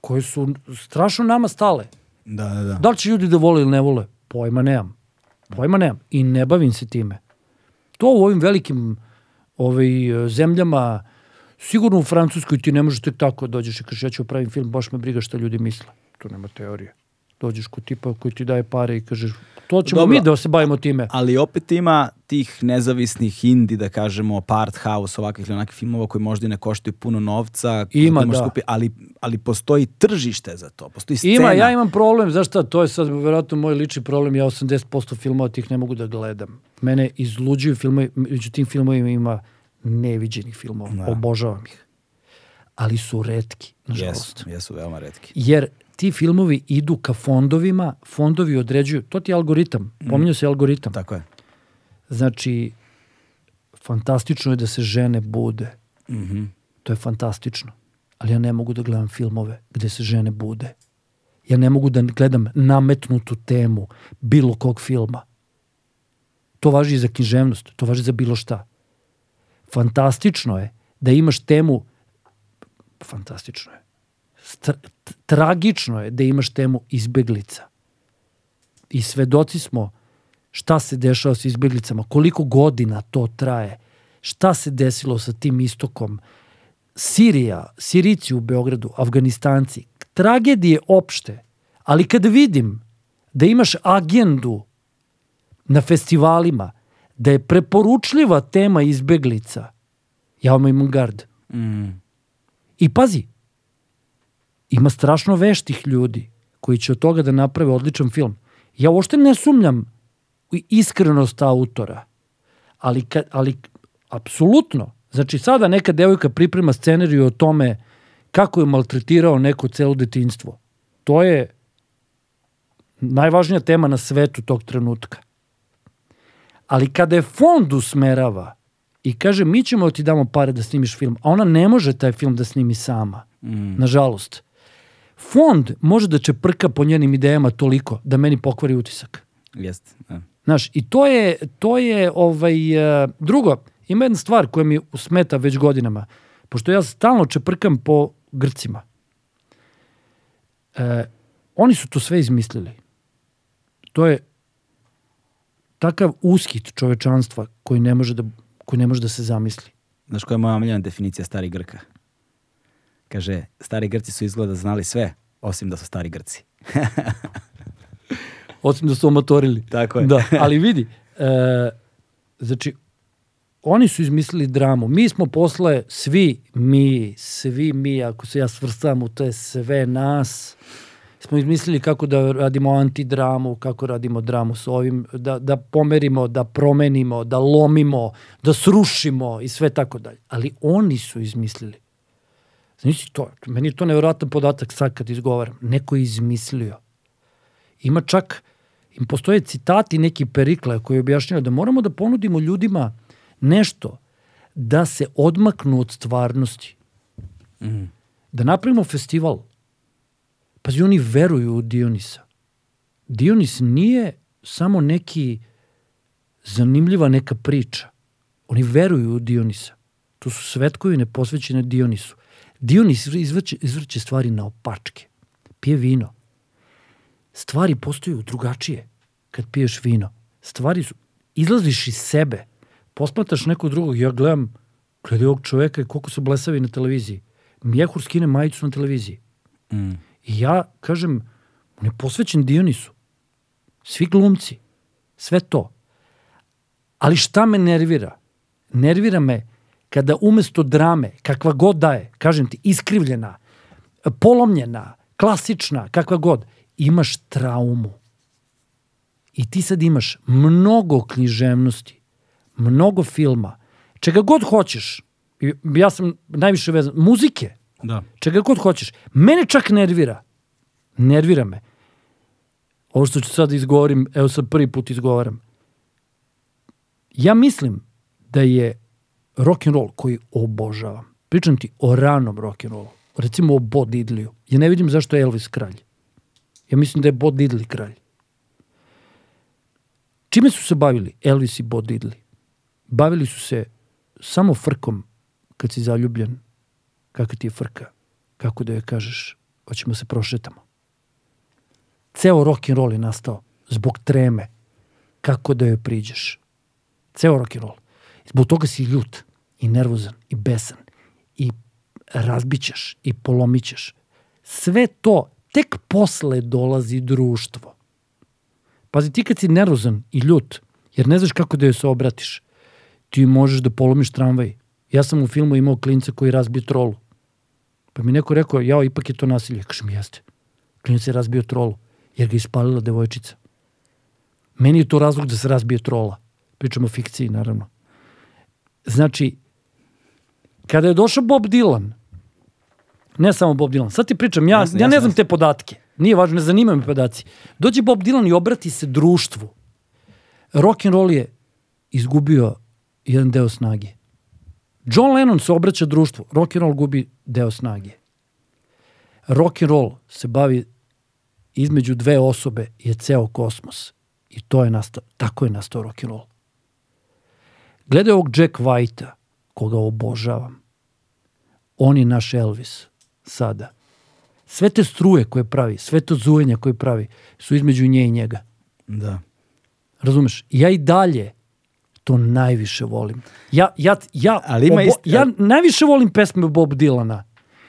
koje su strašno nama stale. Da, da, da. Da li će ljudi da vole ili ne vole? Pojma nemam. Pojma nemam. I ne bavim se time. To u ovim velikim ovaj, zemljama, sigurno u Francuskoj ti ne možeš tek tako da dođeš i kažeš ja ću pravim film, baš me briga šta ljudi misle. To nema teorije. Dođeš kod tipa koji ti daje pare i kažeš to ćemo Dobro. mi da se bavimo time. Ali opet ima tih nezavisnih indi, da kažemo, part house, ovakvih ili onakvih filmova koji možda i ne koštaju puno novca. Ima, koje možeš da. kupi, ali, ali postoji tržište za to, postoji scena. Ima, ja imam problem, znaš šta, to je sad verovatno moj lični problem, ja 80% filmova tih ne mogu da gledam. Mene izluđuju filmovi, među tim filmovima ima neviđenih filmova, Da. obožavam ih. Ali su retki, nažalost. Jesu, jesu veoma redki. Jer ti filmovi idu ka fondovima, fondovi određuju, to ti je algoritam, pominjao se algoritam. Tako je. Znači, fantastično je da se žene bude. Mhm. To je fantastično. Ali ja ne mogu da gledam filmove gde se žene bude. Ja ne mogu da gledam nametnutu temu bilo kog filma. To važi i za književnost, to važi za bilo šta. Fantastično je da imaš temu, fantastično je, Stra tragično je da imaš temu izbeglica. I svedoci smo šta se dešava sa izbeglicama, koliko godina to traje, šta se desilo sa tim istokom, Sirija, Sirici u Beogradu, Afganistanci, tragedije opšte, ali kad vidim da imaš agendu na festivalima, da je preporučljiva tema izbeglica, ja vam imam gard. Mm. I pazi, ima strašno veštih ljudi koji će od toga da naprave odličan film. Ja uopšte ne sumnjam u iskrenost autora, ali, ka, ali apsolutno, znači sada neka devojka priprema scenariju o tome kako je maltretirao neko celo detinjstvo. To je najvažnija tema na svetu tog trenutka. Ali kada je fond usmerava i kaže mi ćemo da ti damo pare da snimiš film, a ona ne može taj film da snimi sama, mm. nažalost. Fond može da čeprka po njenim idejama toliko da meni pokvari utisak. Jeste. Da. Znaš, i to je, to je ovaj, uh, drugo, ima jedna stvar koja mi smeta već godinama, pošto ja stalno čeprkam po Grcima. E, oni su to sve izmislili. To je takav uskit čovečanstva koji ne može da, koji ne može da se zamisli. Znaš koja je moja omiljena definicija stari Grka? Kaže, stari Grci su izgleda znali sve, osim da su stari Grci. Osim da su amatorili. Tako je. Da, ali vidi, e, znači, oni su izmislili dramu. Mi smo posle, svi mi, svi mi, ako se ja svrstam u te sve nas, smo izmislili kako da radimo antidramu, kako radimo dramu s ovim, da, da pomerimo, da promenimo, da lomimo, da srušimo i sve tako dalje. Ali oni su izmislili. Znači, to, meni je to nevjerojatan podatak sad kad izgovaram. Neko je izmislio. Ima čak, im postoje citati neki perikle koji objašnjaju da moramo da ponudimo ljudima nešto da se odmaknu od stvarnosti. Mm. Da napravimo festival. Pazi, oni veruju u Dionisa. Dionis nije samo neki zanimljiva neka priča. Oni veruju u Dionisa. To su svetkovine posvećene Dionisu. Dionis izvrće, izvrće stvari na opačke. Pije vino. Stvari postaju drugačije kad piješ vino. Stvari su, izlaziš iz sebe posmataš nekog drugog, ja gledam, gledaj ovog čoveka i koliko su blesavi na televiziji. Mjehur skine majicu na televiziji. Mm. I ja kažem, on je posvećen Dionisu. Svi glumci. Sve to. Ali šta me nervira? Nervira me kada umesto drame, kakva god da je, kažem ti, iskrivljena, polomljena, klasična, kakva god, imaš traumu. I ti sad imaš mnogo književnosti, mnogo filma, čega god hoćeš, ja sam najviše vezan, muzike, Da. čega god hoćeš. Mene čak nervira. Nervira me. Ovo što ću sad izgovorim, evo sad prvi put izgovaram. Ja mislim da je rock and roll koji obožavam. Pričam ti o ranom rock and rollu. Recimo o Bo Diddleyu. Ja ne vidim zašto je Elvis kralj. Ja mislim da je Bo Diddley kralj. Čime su se bavili Elvis i Bo Diddley? Bavili su se samo frkom kad si zaljubljen. Kakva ti je frka? Kako da joj kažeš? Hoćemo se prošetamo. Ceo rock and roll je nastao zbog treme. Kako da joj priđeš? Ceo rock and roll. Zbog toga si ljut i nervozan i besan i razbićeš i polomićeš. Sve to tek posle dolazi društvo. Pazi, ti kad si nervozan i ljut, jer ne znaš kako da joj se obratiš, ti možeš da polomiš tramvaj. Ja sam u filmu imao klinca koji razbio trolu. Pa mi neko rekao, jao, ipak je to nasilje. Kažem, jeste. Klinac je razbio trolu, jer ga ispalila devojčica. Meni je to razlog da se razbije trola. Pričamo o fikciji, naravno. Znači, kada je došao Bob Dylan, ne samo Bob Dylan, sad ti pričam, ja, Jasne, ja ne jasne, znam jasne. te podatke. Nije važno, ne zanimaju me podaci. Dođe Bob Dylan i obrati se društvu. Rock and roll je izgubio jedan deo snage. John Lennon se obraća društvu, rock and roll gubi deo snage. Rock and roll se bavi između dve osobe je ceo kosmos. I to je nastao, tako je nastao rock and roll. Gledaj ovog Jack Whitea, koga obožavam. On je naš Elvis sada. Sve te struje koje pravi, sve to zujenja koje pravi, su između nje i njega. Da. Razumeš? Ja i dalje to najviše volim. Ja, ja, ja, Ali ima obo- ist- ja najviše volim pesme Bob Dylana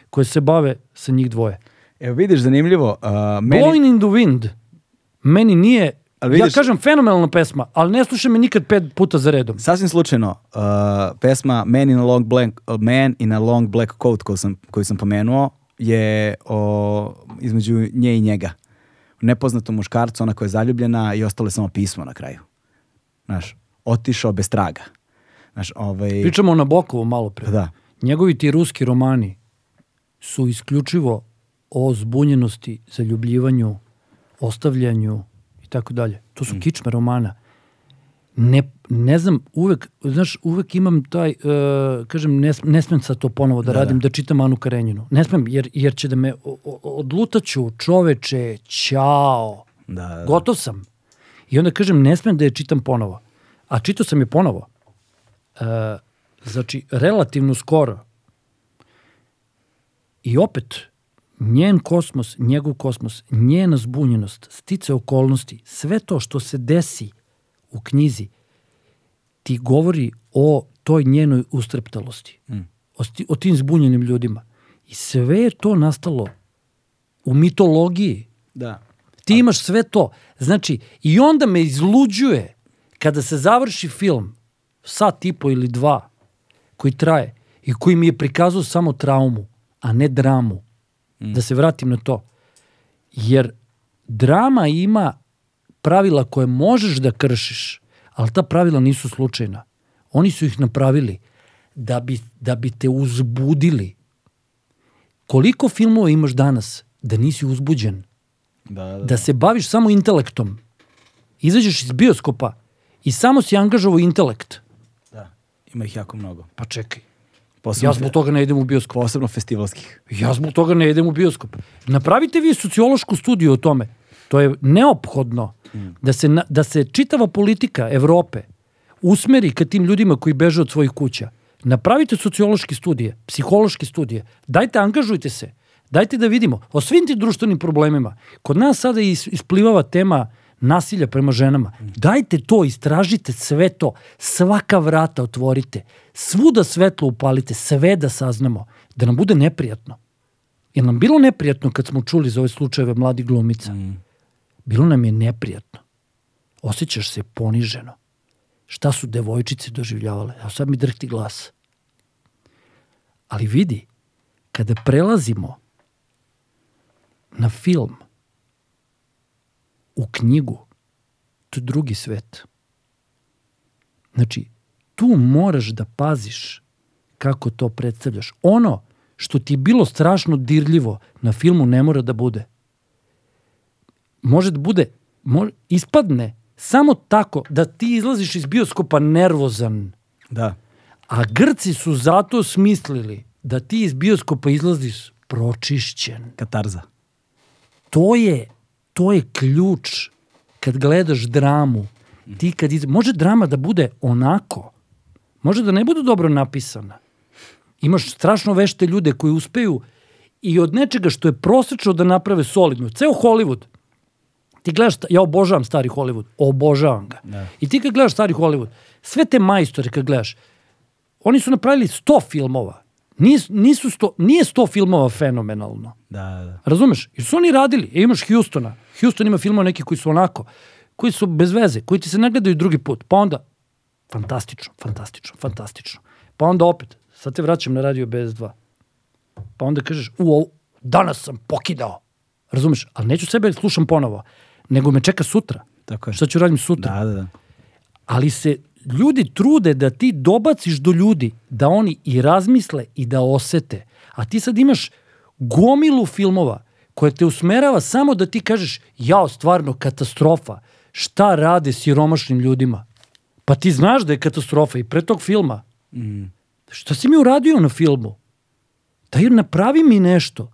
koje se bave sa njih dvoje. Evo vidiš, zanimljivo. Uh, meni, Blowing in the Wind meni nije, Ali vidiš- ja kažem fenomenalna pesma, ali ne slušam je nikad pet puta za redom. Sasvim slučajno, uh, pesma Man in a Long Black, uh, Man in a Long Black Coat koju sam, koju sam pomenuo je o, između nje i njega. Nepoznatom muškarcu, ona koja je zaljubljena i ostalo je samo pismo na kraju. Znaš, otišao bez traga. Znaš, ovaj... Pričamo o Nabokovu malo pre. Da. Njegovi ti ruski romani su isključivo o zbunjenosti, zaljubljivanju, ostavljanju tako dalje. To Mm. su kičme romana. Ne, ne znam, uvek, znaš, uvek imam taj, uh, kažem, ne, ne smem sad to ponovo da, Da, radim, da. da. čitam Anu Karenjinu. Ne smem, jer, jer će da me o- o- odlutaću, čoveče, ćao, Da, da. gotov sam. I onda kažem, ne smem da je čitam ponovo. A čitao sam je ponovo. E, znači, relativno skoro. I opet, njen kosmos, njegov kosmos, njena zbunjenost, stice okolnosti, sve to što se desi u knjizi, ti govori o toj njenoj ustreptalosti. O, sti- o tim zbunjenim ljudima. I sve je to nastalo u mitologiji. Da. Ti imaš sve to. Znači, i onda me izluđuje kada se završi film, sat i po ili dva, koji traje i koji mi je prikazao samo traumu, a ne dramu. Da se vratim na to. Jer drama ima pravila koje možeš da kršiš, ali ta pravila nisu slučajna. Oni su ih napravili da bi, da bi te uzbudili. Koliko filmova imaš danas da nisi uzbuđen? Da, da. da se baviš samo intelektom, izađeš iz bioskopa i samo si angažovao intelekt, da. Ima ih jako mnogo. pa čekaj, Posebno, ja zbog toga ne idem u bioskop. posebno festivalskih. Ja zbog toga ne idem u bioskop. Napravite vi sociološku studiju o tome. To je neophodno da se, da se čitava politika Evrope usmeri ka tim ljudima koji beže od svojih kuća. Napravite sociološke studije, psihološke studije. Dajte, angažujte se. Dajte da vidimo o svim tim društvenim problemima. Kod nas sada is- isplivava tema nasilja prema ženama. Dajte to, istražite sve to. Svaka vrata otvorite. Svuda svetlo upalite, sve da saznamo. Da nam bude neprijatno. Je nam bilo neprijatno kad smo čuli za ove slučajeve mladih glumica? Bilo nam je neprijatno. Osjećaš se poniženo. Šta su devojčice doživljavale? Evo sad mi drhti glas. Ali vidi, kada prelazimo na film, u knjigu, to je drugi svet. Znači, tu moraš da paziš kako to predstavljaš. Ono što ti je bilo strašno dirljivo na filmu ne mora da bude. Može da bude, može, ispadne samo tako da ti izlaziš iz bioskopa nervozan. Da. A Grci su zato smislili da ti iz bioskopa izlaziš pročišćen. Katarza. To je, to je ključ kad gledaš dramu. Ti kad iz... Može drama da bude onako. Može da ne bude dobro napisana. Imaš strašno vešte ljude koji uspeju i od nečega što je prosečno da naprave solidno. Ceo Hollywood. Ti gledaš, ja obožavam stari Hollywood, obožavam ga. Da. I ti kad gledaš stari Hollywood, sve te majstore kad gledaš, oni su napravili 100 filmova. Nis, nisu sto, nije 100 filmova fenomenalno. Da, da, da. Razumeš? Jer su oni radili. E, imaš Houstona. Houston ima filmova neki koji su onako, koji su bez veze, koji ti se ne gledaju drugi put. Pa onda, fantastično, fantastično, fantastično. Pa onda opet, sad te vraćam na radio BS2. Pa onda kažeš, u, danas sam pokidao. Razumeš? Ali neću sebe slušam ponovo, nego me čeka sutra. Tako je. Šta ću radim sutra? Da, da, da. ali se ljudi trude da ti dobaciš do ljudi, da oni i razmisle i da osete. A ti sad imaš gomilu filmova koje te usmerava samo da ti kažeš jao, stvarno, katastrofa. Šta rade siromašnim ljudima? Pa ti znaš da je katastrofa i pre tog filma. Šta si mi uradio na filmu? Daj napravi mi nešto.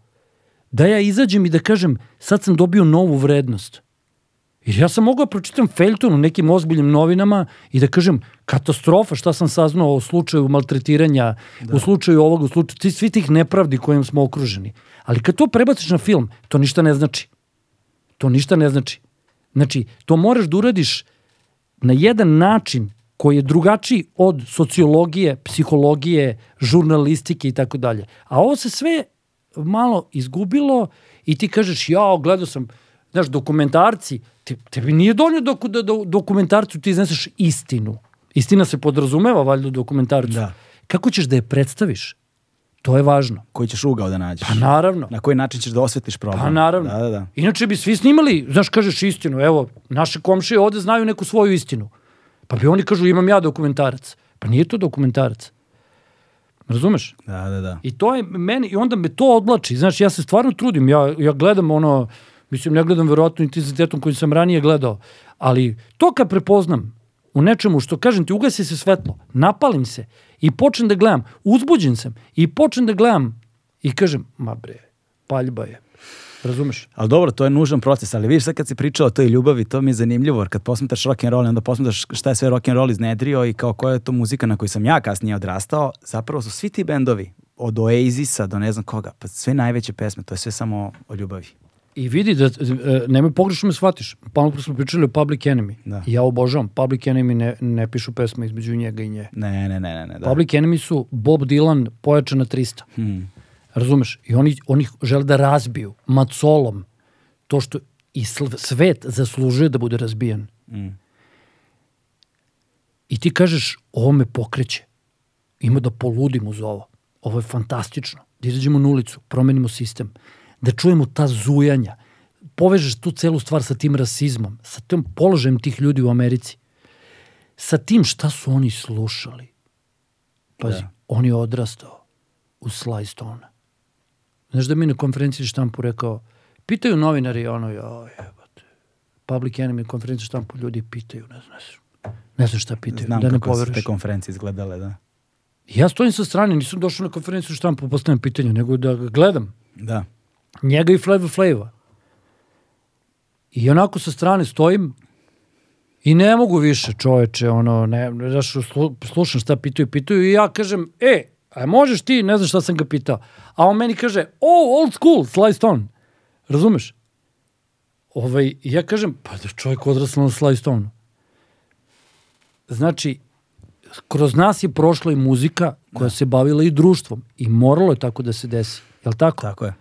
Da ja izađem i da kažem sad sam dobio novu vrednost. Jer ja sam mogao da pročitam Feljton u nekim ozbiljnim novinama i da kažem katastrofa šta sam saznao o slučaju maltretiranja, da. u slučaju ovog, u slučaju svi tih nepravdi kojim smo okruženi. Ali kad to prebaciš na film, to ništa ne znači. To ništa ne znači. Znači, to moraš da uradiš na jedan način koji je drugačiji od sociologije, psihologije, žurnalistike i tako dalje. A ovo se sve malo izgubilo i ti kažeš, ja, gledao sam, znaš, dokumentarci, te, tebi nije donio dok, da, da dokumentarcu ti izneseš istinu. Istina se podrazumeva, valjda, u dokumentarcu. Da. Kako ćeš da je predstaviš? To je važno. Koji ćeš ugao da nađeš? Pa naravno. Na koji način ćeš da osvetiš problem? Pa naravno. Da, da, da. Inače bi svi snimali, znaš, kažeš istinu, evo, naše komšije ovde znaju neku svoju istinu. Pa bi oni kažu imam ja dokumentarac. Pa nije to dokumentarac. Razumeš? Da, da, da. I to je meni, i onda me to odlači. Znaš, ja se stvarno trudim, ja, ja gledam ono, mislim, ne gledam verovatno intenzitetom koji sam ranije gledao, ali to kad prepoznam u nečemu što, kažem ti, ugasi se svetlo, napalim se i počnem da gledam, uzbuđen sam i počnem da gledam i kažem, ma bre, paljba je. Razumeš? Ali dobro, to je nužan proces, ali vidiš sad kad si pričao o toj ljubavi, to mi je zanimljivo, jer kad posmetaš rock and roll, onda posmetaš šta je sve rock and roll iznedrio i kao koja je to muzika na kojoj sam ja kasnije odrastao, zapravo su svi ti bendovi, od Oasisa do ne znam koga, pa sve najveće pesme, to je sve samo o ljubavi. I vidi da, e, nemoj pogrešno me shvatiš, pa ono smo pričali o Public Enemy. Da. Ja obožavam, Public Enemy ne, ne pišu pesme između njega i nje. Ne, ne, ne, ne, ne, da. Public Enemy su Bob Dylan pojačana 300. Hmm. Razumeš? I oni, oni žele da razbiju macolom to što i svet zaslužuje da bude razbijan. Mm. I ti kažeš, ovo me pokreće. Ima da poludim uz ovo. Ovo je fantastično. Da izađemo na ulicu, promenimo sistem. Da čujemo ta zujanja. Povežeš tu celu stvar sa tim rasizmom, sa tim položajem tih ljudi u Americi. Sa tim šta su oni slušali. Pazi, Da. on je odrastao u Sly Stone. Znaš da mi na konferenciji štampu rekao, pitaju novinari, ono, jo, jebate, Public Enemy konferenciju za štampu ljudi pitaju, ne znaš, ne znaš šta pitaju, Znam da ne kako su poveruješ. te konferencije izgledale, da. Ja stojim sa strane, nisam došao na konferenciju štampu, postavljam pitanje, nego da gledam. Da. Njega i Flavor Flava. I onako sa strane stojim i ne mogu više čoveče, ono, ne, znaš, slu, slušam šta pitaju, pitaju i ja kažem, e, a možeš ti, ne znam šta sam ga pitao. A on meni kaže, oh, old school, Sly Stone. Razumeš? Ovaj, ja kažem, pa da čovjek odrasla na Sly Stone. Znači, kroz nas je prošla i muzika koja se bavila i društvom i moralo je tako da se desi. Jel tako? Tako je.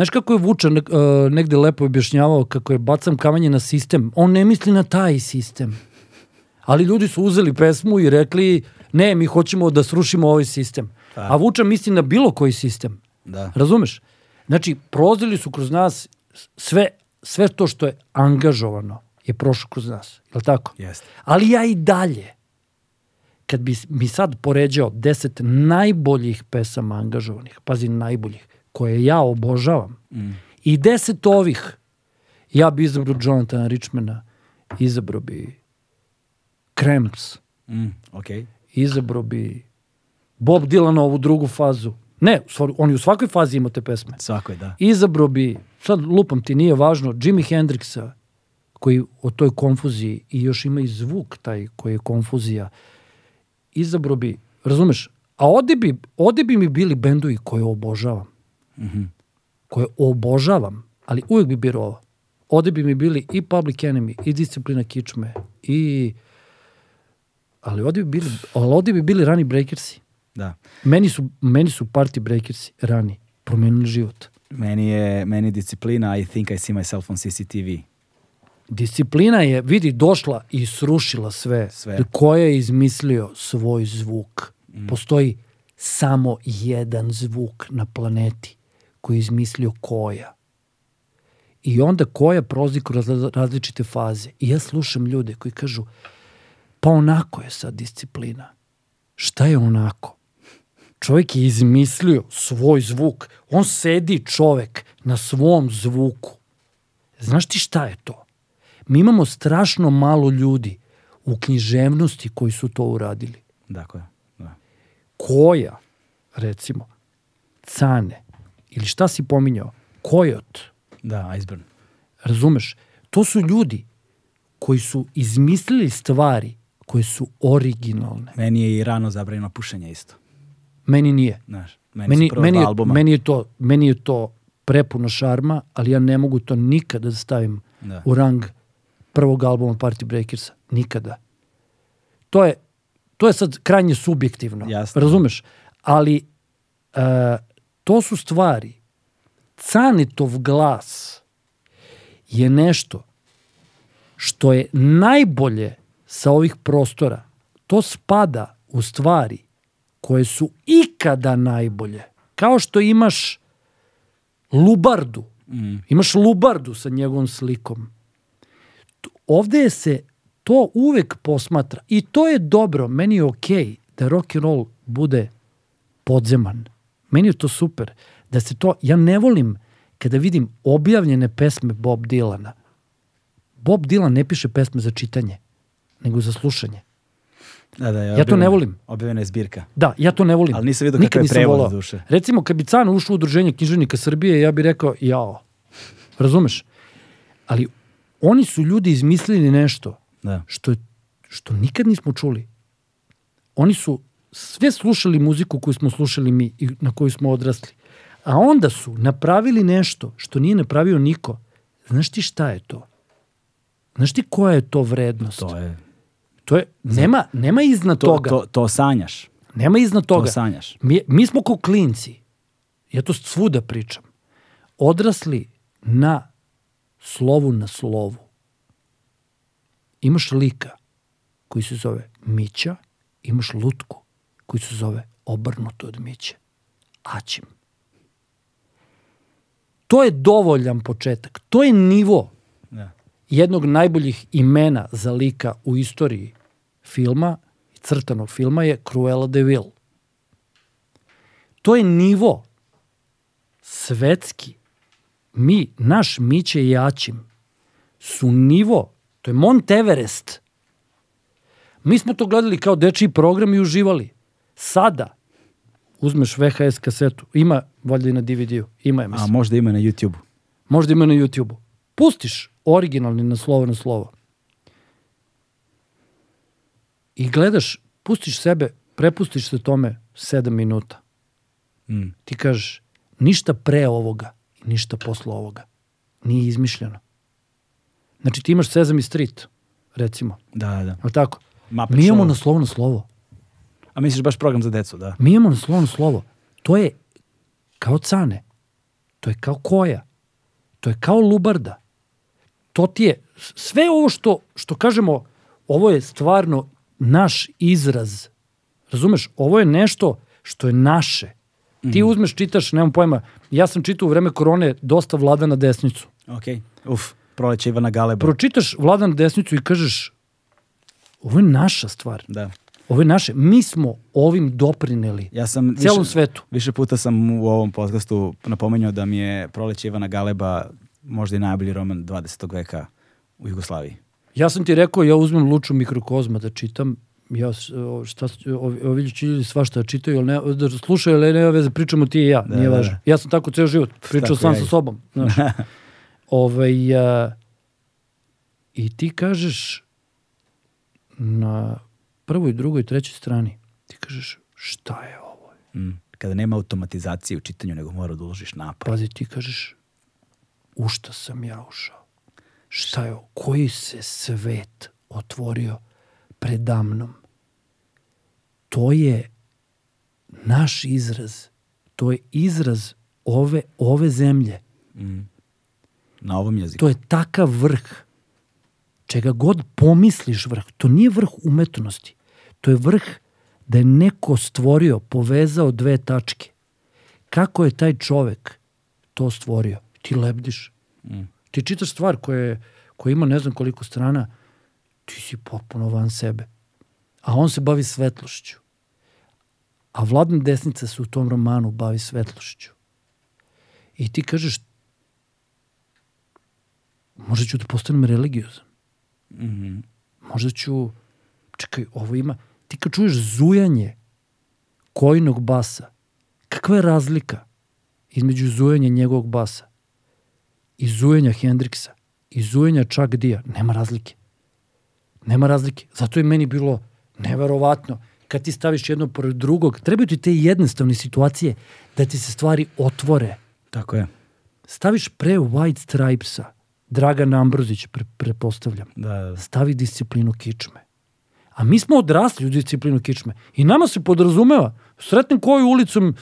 Znaš kako je Vučan uh, negde lepo objašnjavao kako je bacam kamanje na sistem? On ne misli na taj sistem. Ali ljudi su uzeli pesmu i rekli ne, mi hoćemo da srušimo ovaj sistem. A Vučan misli na bilo koji sistem. Da. Razumeš? Znači, prozili su kroz nas sve, sve to što je angažovano je prošlo kroz nas. Je li tako? Jeste. Ali ja i dalje, kad bi mi sad poređao deset najboljih pesama angažovanih, pazi najboljih, koje ja obožavam, mm. i deset ovih, ja bi izabrao Jonathana Richmana, izabrao bi Cramps, Mm, okej. izabrao bi Bob Dylan ovu drugu fazu. Ne, on je u svakoj fazi imao te pesme. Svako je, da. Izabrao bi, sad lupam ti, nije važno, Jimi Hendrixa, koji o toj konfuziji i još ima i zvuk taj koji je konfuzija, izabrao bi, razumeš, a ovde bi, ovde bi mi bili bendovi koje obožavam. Koje obožavam, ali uvijek bi birao ovo. Ovde bi mi bili i Public Enemy, i Disciplina Kičme, i... Ali ovde bi bili, ali ovde bi bili rani breakersi. Da. Meni su, meni su party breakersi rani promenili život. Meni je, meni je disciplina I think I see myself on CCTV. Disciplina je, vidi, došla i srušila sve. Sve. Ko je izmislio svoj zvuk? Postoji samo jedan zvuk na planeti koji je izmislio koja. I onda koja prolazi kroz razli- različite faze. I ja slušam ljude koji kažu, pa onako je sad disciplina. Šta je onako? Čovjek je izmislio svoj zvuk. On sedi čovek na svom zvuku. Znaš ti šta je to? Mi imamo strašno malo ljudi u književnosti koji su to uradili. Dakle, da. Koja, recimo, Cane, ili šta si pominjao, Kojot, Da, Iceburn. razumeš? To su ljudi koji su izmislili stvari koje su originalne. Meni je i rano zabranjeno pušenje isto. Meni nije. Znaš, meni, Meni, meni, je, albuma. meni, je to, meni je to prepuno šarma, ali ja ne mogu to nikada da stavim Da. u rang prvog albuma Party Breakersa. Nikada. To je, to je sad krajnje subjektivno. Jasno. Razumeš? Ali e, to su stvari. Canitov glas je nešto što je najbolje sa ovih prostora. To spada u stvari koje su ikada najbolje. Kao što imaš Lubardu. Imaš Lubardu sa njegovom slikom. Ovde se to uvek posmatra. I to je dobro. Meni je okej da rock and roll bude podzeman. Meni je to super. Da se to, ja ne volim kada vidim objavljene pesme Bob Dylana. Bob Dylan ne piše pesme za čitanje, nego za slušanje. Da, da, je Ja to ne volim. Objavljena je zbirka. Da, ja to ne volim. Ali nisam vidio kakav je prevod do duše. Recimo, kad bi Can ušao u udruženje književnika Srbije, ja bih rekao, jao. Razumeš? Ali oni su ljudi izmislili nešto Da. što, je, što nikad nismo čuli. Oni su sve slušali muziku koju smo slušali mi i na koju smo odrasli. A onda su napravili nešto što nije napravio niko. Znaš ti šta je to? Znaš ti koja je to vrednost? To je... To je nema, nema iznad To, toga. to, to sanjaš. Nema iznad toga. To sanjaš. Mi, mi smo ko klinci, ja to svuda pričam, odrasli na slovu na slovu. Imaš lika koji se zove Mića, imaš lutku koji se zove obrnuto od Miće. Aćim. To je dovoljan početak. To je nivo Da. jednog najboljih imena za lika u istoriji filma, crtanog filma je Cruella de Vil. To je nivo svetski. Mi, naš Miće i Jačim su nivo, to je Mont Everest. Mi smo to gledali kao dečiji program i uživali. Sada uzmeš VHS kasetu, ima valjda i na DVD-u, ima je A mislim. možda ima na YouTube-u. Možda ima na YouTube-u. Pustiš originalni na slovo na slovo. I gledaš, pustiš sebe, prepustiš se tome sedam minuta. Mm. Ti kažeš, ništa pre ovoga i ništa posle ovoga. Nije izmišljeno. Znači ti imaš Sesame Street, recimo. Da, da. Je li tako? Muppet Mi imamo na slovo na slovo. A misliš baš program za decu, da? Mi imamo na slovo. To je kao cane. To je kao koja. To je kao lubarda. To ti je, sve ovo što, što kažemo, ovo je stvarno naš izraz. Razumeš? Ovo je nešto što je naše. Ti uzmeš, čitaš, nemam pojma, ja sam čitao u vreme korone dosta vlada na desnicu. Ok. Uf, proleće Ivana Galeba. Pročitaš vlada na desnicu i kažeš, ovo je naša stvar. Da. Ovo je naše. Mi smo ovim doprineli Ja sam celom svetu. Više puta sam u ovom podcastu napomenuo da mi je Proleće Ivana Galeba možda i najbolji roman 20. veka u Jugoslaviji. Ja sam ti rekao, ja uzmem Luču mikrokozma da čitam, ja, šta, ovi, ljudi svašta čitaju, ali ne, da slušaju, ali nema veze, pričamo ti i ja, Da, nije da, važno. da. Ja sam tako ceo život, pričao sam ja sa sobom, znaš. ovaj, a, I ti kažeš na prvoj, drugoj, trećoj strani, ti kažeš šta je ovo? Mm. Kada nema automatizacije u čitanju, nego mora da uložiš napor. Pazi, ti kažeš u šta sam ja ušao? Šta je ovo? Koji se svet otvorio predamnom? To je naš izraz. To je izraz ove, ove zemlje. Mm. Na ovom jeziku. To je takav vrh. Čega god pomisliš vrh. To nije vrh umetnosti. To je vrh da je neko stvorio, povezao dve tačke. Kako je taj čovek to stvorio? Ti lebdiš. Mm. Ti čitaš stvar koja, je, koja ima ne znam koliko strana, ti si potpuno van sebe. A on se bavi svetlošću. A vladna desnica se u tom romanu bavi svetlošću. I ti kažeš, možda ću da postanem religiozan. Mhm. Možda ću, čekaj, ovo ima, ti kad čuješ zujanje kojnog basa, kakva je razlika između zujanja njegovog basa i zujanja Hendriksa i zujanja Chuck Dia? Nema razlike. Nema razlike. Zato je meni bilo neverovatno. Kad ti staviš jedno pored drugog, trebaju ti te jednostavne situacije da ti se stvari otvore. Tako je. Staviš pre White Stripesa, Dragan Ambrozić, pre, prepostavljam, Da, da. stavi disciplinu kičme. A mi smo odrasli u disciplinu kičme. I nama se podrazumeva, sretnem koju ulicom,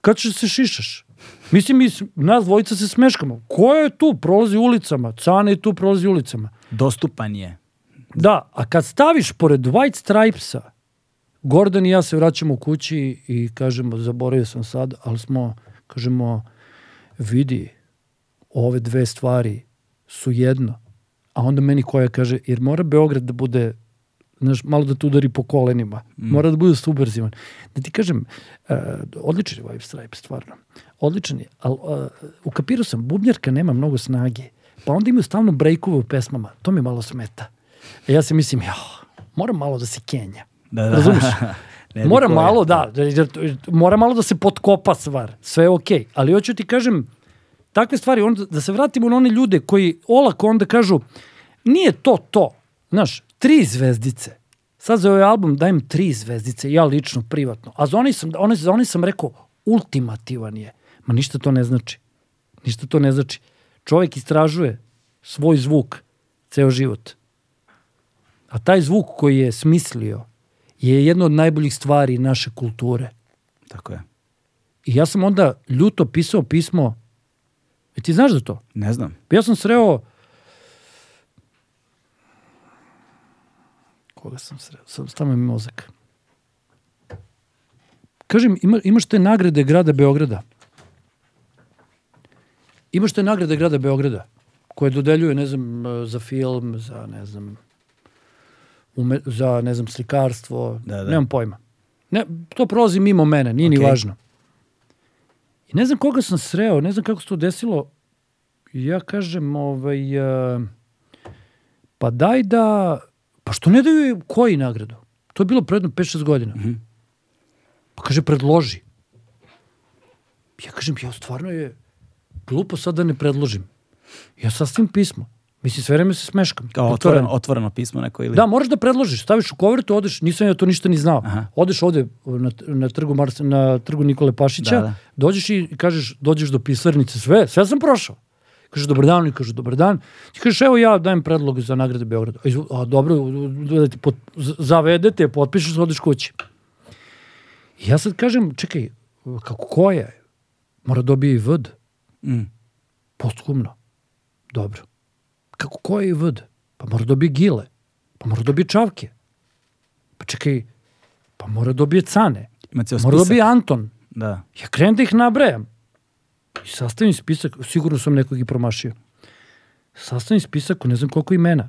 kad ćeš se šišaš? Mislim, mi, nas dvojica se smeškamo. Ko je tu? Prolazi ulicama. Cane je tu, prolazi ulicama. Dostupan je. Da, a kad staviš pored White Stripesa, Gordon i ja se vraćamo kući i kažemo, zaboravio sam sad, ali smo, kažemo, vidi, ove dve stvari su jedno. A onda meni koja kaže, jer mora Beograd da bude, znaš, malo da te udari po kolenima. Mora da bude subverzivan. Da ti kažem, uh, odličan je White Stripe, stvarno. Odličan je, ali uh, ukapirao sam, bubnjarka nema mnogo snage. Pa onda imaju stalno brejkove u pesmama. To mi malo smeta. E ja se mislim, ja, moram malo da se kenja. Da, da. Razumeš? Ne mora bi koja. malo, da, da, da, mora malo da se potkopa stvar. Sve je okej. Ali hoću ti kažem, takve stvari, onda, da se vratimo na one ljude koji olako onda kažu, nije to to. Znaš, tri zvezdice. Sad za ovaj album dajem tri zvezdice, ja lično, privatno. A za oni sam, oni, za oni sam rekao, ultimativan je. Ma ništa to ne znači. Ništa to ne znači. Čovjek istražuje svoj zvuk ceo život. A taj zvuk koji je smislio je jedna od najboljih stvari naše kulture. Tako je. I ja sam onda ljuto pisao pismo. E ti znaš za to? Ne znam. Ja sam sreo... Koga sam sreo? Sam, stavio mi mozak. Kažem, ima, imaš te nagrade grada Beograda. Imaš te nagrade grada Beograda koje dodeljuje, ne znam, za film, za, ne znam, ume, za, ne znam, slikarstvo, Da, da. nemam pojma. Ne, to prolazi mimo mene, nije ni Okej. važno. I ne znam koga sam sreo, ne znam kako se to desilo. Ja kažem, ovaj, e, pa daj da, pa što ne daju koji nagradu? To je bilo predno 5-6 godina. Pa kaže, predloži. Ja kažem, ja stvarno je glupo sad da ne predložim. Ja sastavim pismo. Mislim, sve vreme se smeškam. Kao otvoreno, otvoreno pismo neko ili... Da, moraš da predložiš, staviš u kovertu, odeš, nisam ja to ništa ni znao. Aha. Odeš ovde na, na, trgu Mars, na trgu Nikole Pašića, Da, da. dođeš i kažeš, dođeš do pisarnice, sve, sve sam prošao. Kažeš, dobar dan, oni kažu, dobar dan. Ti kažeš, evo ja dajem predlog za nagrade Beograda. A, izvo- a dobro, da ti pot, zavedete, potpišeš, odeš kući. I ja sad kažem, čekaj, kako koja je? Mora dobije i vd. Mm. Posthumno. Dobro. Kako koji je vd? Pa mora dobije gile. Pa mora dobije čavke. Pa čekaj, pa mora dobije cane. Ima ceo Mora dobije Anton. Da. Ja krenem da ih nabrajam. I sastavim spisak, sigurno sam nekog i promašio. Sastavim spisak ne znam koliko imena.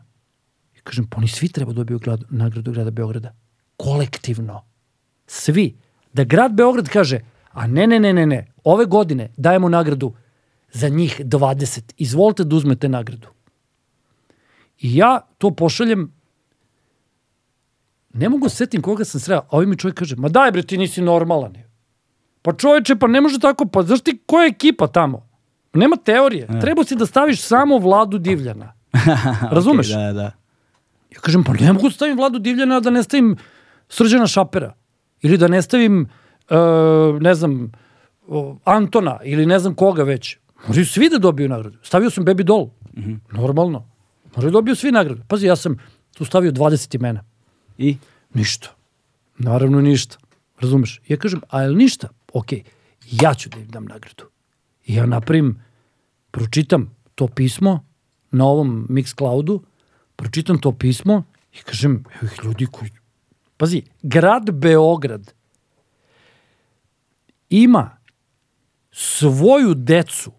I kažem, pa oni svi treba dobiju grad, nagradu grada Beograda. Kolektivno. Svi. Da grad Beograd kaže, a ne, ne, ne, ne, ne, ove godine dajemo nagradu za njih 20. Izvolite da uzmete nagradu. I ja to pošaljem ne mogu se setim koga sam sreo, a ovaj mi čovjek kaže, ma daj bre, ti nisi normalan. Pa čoveče, pa ne može tako, pa znaš ti koja je ekipa tamo? Nema teorije. Treba si da staviš samo Vladu Divljana. Razumeš? Okej, da, da. Ja kažem, pa ne mogu da stavim Vladu Divljana, da ne stavim Srđana Šapera. Ili da ne stavim, e, ne znam, o, Antona, ili ne znam koga već. Moraju svi da dobiju nagradu. Stavio sam Baby Doll. Normalno. Moraju da dobiju svi nagradu. Pazi, ja sam tu stavio 20 imena. I? Ništa. Naravno ništa. Razumeš? Ja kažem, a je li ništa? Ok, ja ću da im dam nagradu. I ja napravim, pročitam to pismo na ovom Mixcloudu, pročitam to pismo i kažem, evo ih ljudi koji... Pazi, grad Beograd ima svoju decu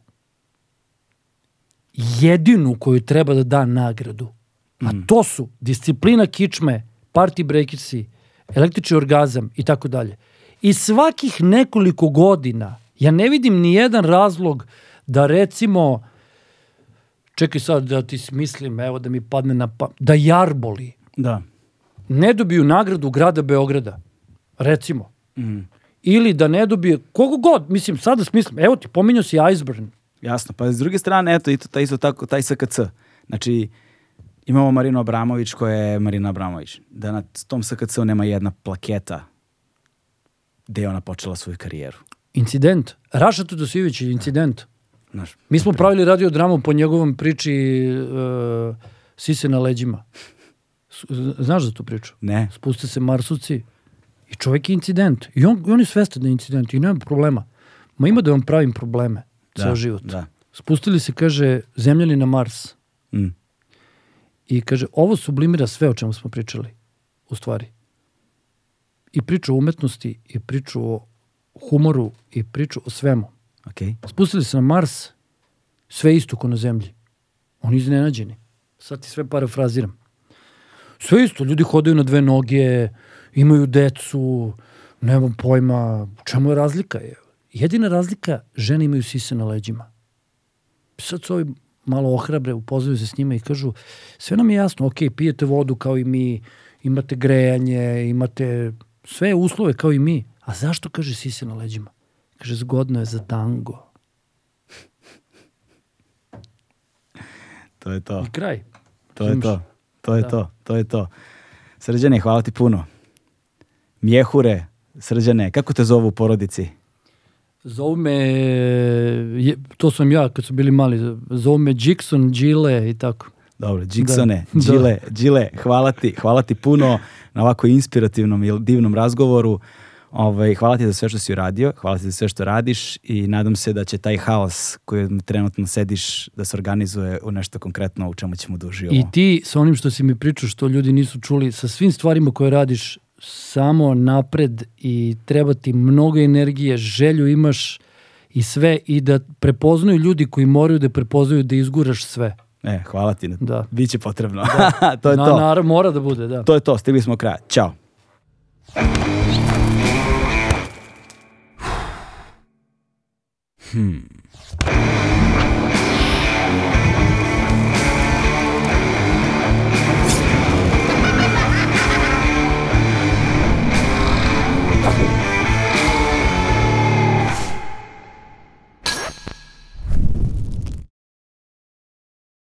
jedinu koju treba da da nagradu. A to su disciplina kičme, party breakersi, električni orgazam i tako dalje. I svakih nekoliko godina ja ne vidim ni jedan razlog da recimo čekaj sad da ti smislim, evo da mi padne na pa, da Jarboli Da. ne dobiju nagradu grada Beograda, recimo. Mm. Ili da ne dobije, kogo god, mislim, sada smislim, evo ti, pominjao si Iceburn, Jasno, pa s druge strane, eto, i to, taj, isto tako, taj SKC. Znači, Imamo Marinu Abramović koja je Marina Abramović. Da na tom SKC-u nema jedna plaketa gde je ona počela svoju karijeru. Incident. Raša Tudosijević je incident. Znaš, Mi smo pravili radiodramu po njegovom priči uh, Sise na leđima. Znaš za tu priču? ne, Spuste se Marsuci i čovjek je incident. I on, i on je svestan da je incident i nema problema. Ma ima da vam pravim probleme ceo Da, život. da. Spustili se, kaže, zemljani na Mars. Mm. I kaže, ovo sublimira sve o čemu smo pričali, u stvari. I priču o umetnosti, i priču o humoru, i priču o svemu. okej. Spustili se na Mars, sve isto ko na zemlji. Oni iznenađeni. Sad ti sve parafraziram. Sve isto, ljudi hodaju na dve noge, imaju decu, nemam pojma, u čemu je razlika? Je? Jedina razlika, žene imaju sise na leđima. Sad su ovi malo ohrabre, upoznaju se s njima i kažu, sve nam je jasno, ok, pijete vodu kao i mi, imate grejanje, imate sve uslove kao i mi, a zašto kaže sise na leđima? Kaže, zgodno je za tango. To je to. I kraj. To je to. To je Da. to. To je to. Srđane, hvala ti puno. Mjehure, Srđane, kako te zovu u porodici? Zovu me, je, to sam ja kad su bili mali, zovu me Jackson, Gile i tako. Dobro, Džiksone, Da. Đile, Đile, hvala ti, hvala ti puno na ovako inspirativnom i divnom razgovoru. Ovaj, hvala ti za sve što si uradio, hvala ti za sve što radiš i nadam se da će taj haos koji trenutno sediš da se organizuje u nešto konkretno u čemu ćemo da uživamo. I ti sa onim što si mi pričao, što ljudi nisu čuli, sa svim stvarima koje radiš, samo napred i treba ti mnogo energije, želju imaš i sve i da prepoznaju ljudi koji moraju da prepoznaju da izguraš sve. E, hvala ti. Da. Biće potrebno. Da. to je Na, to. Na, mora da bude, da. To je to, stigli smo kraja. Ćao. Hmm.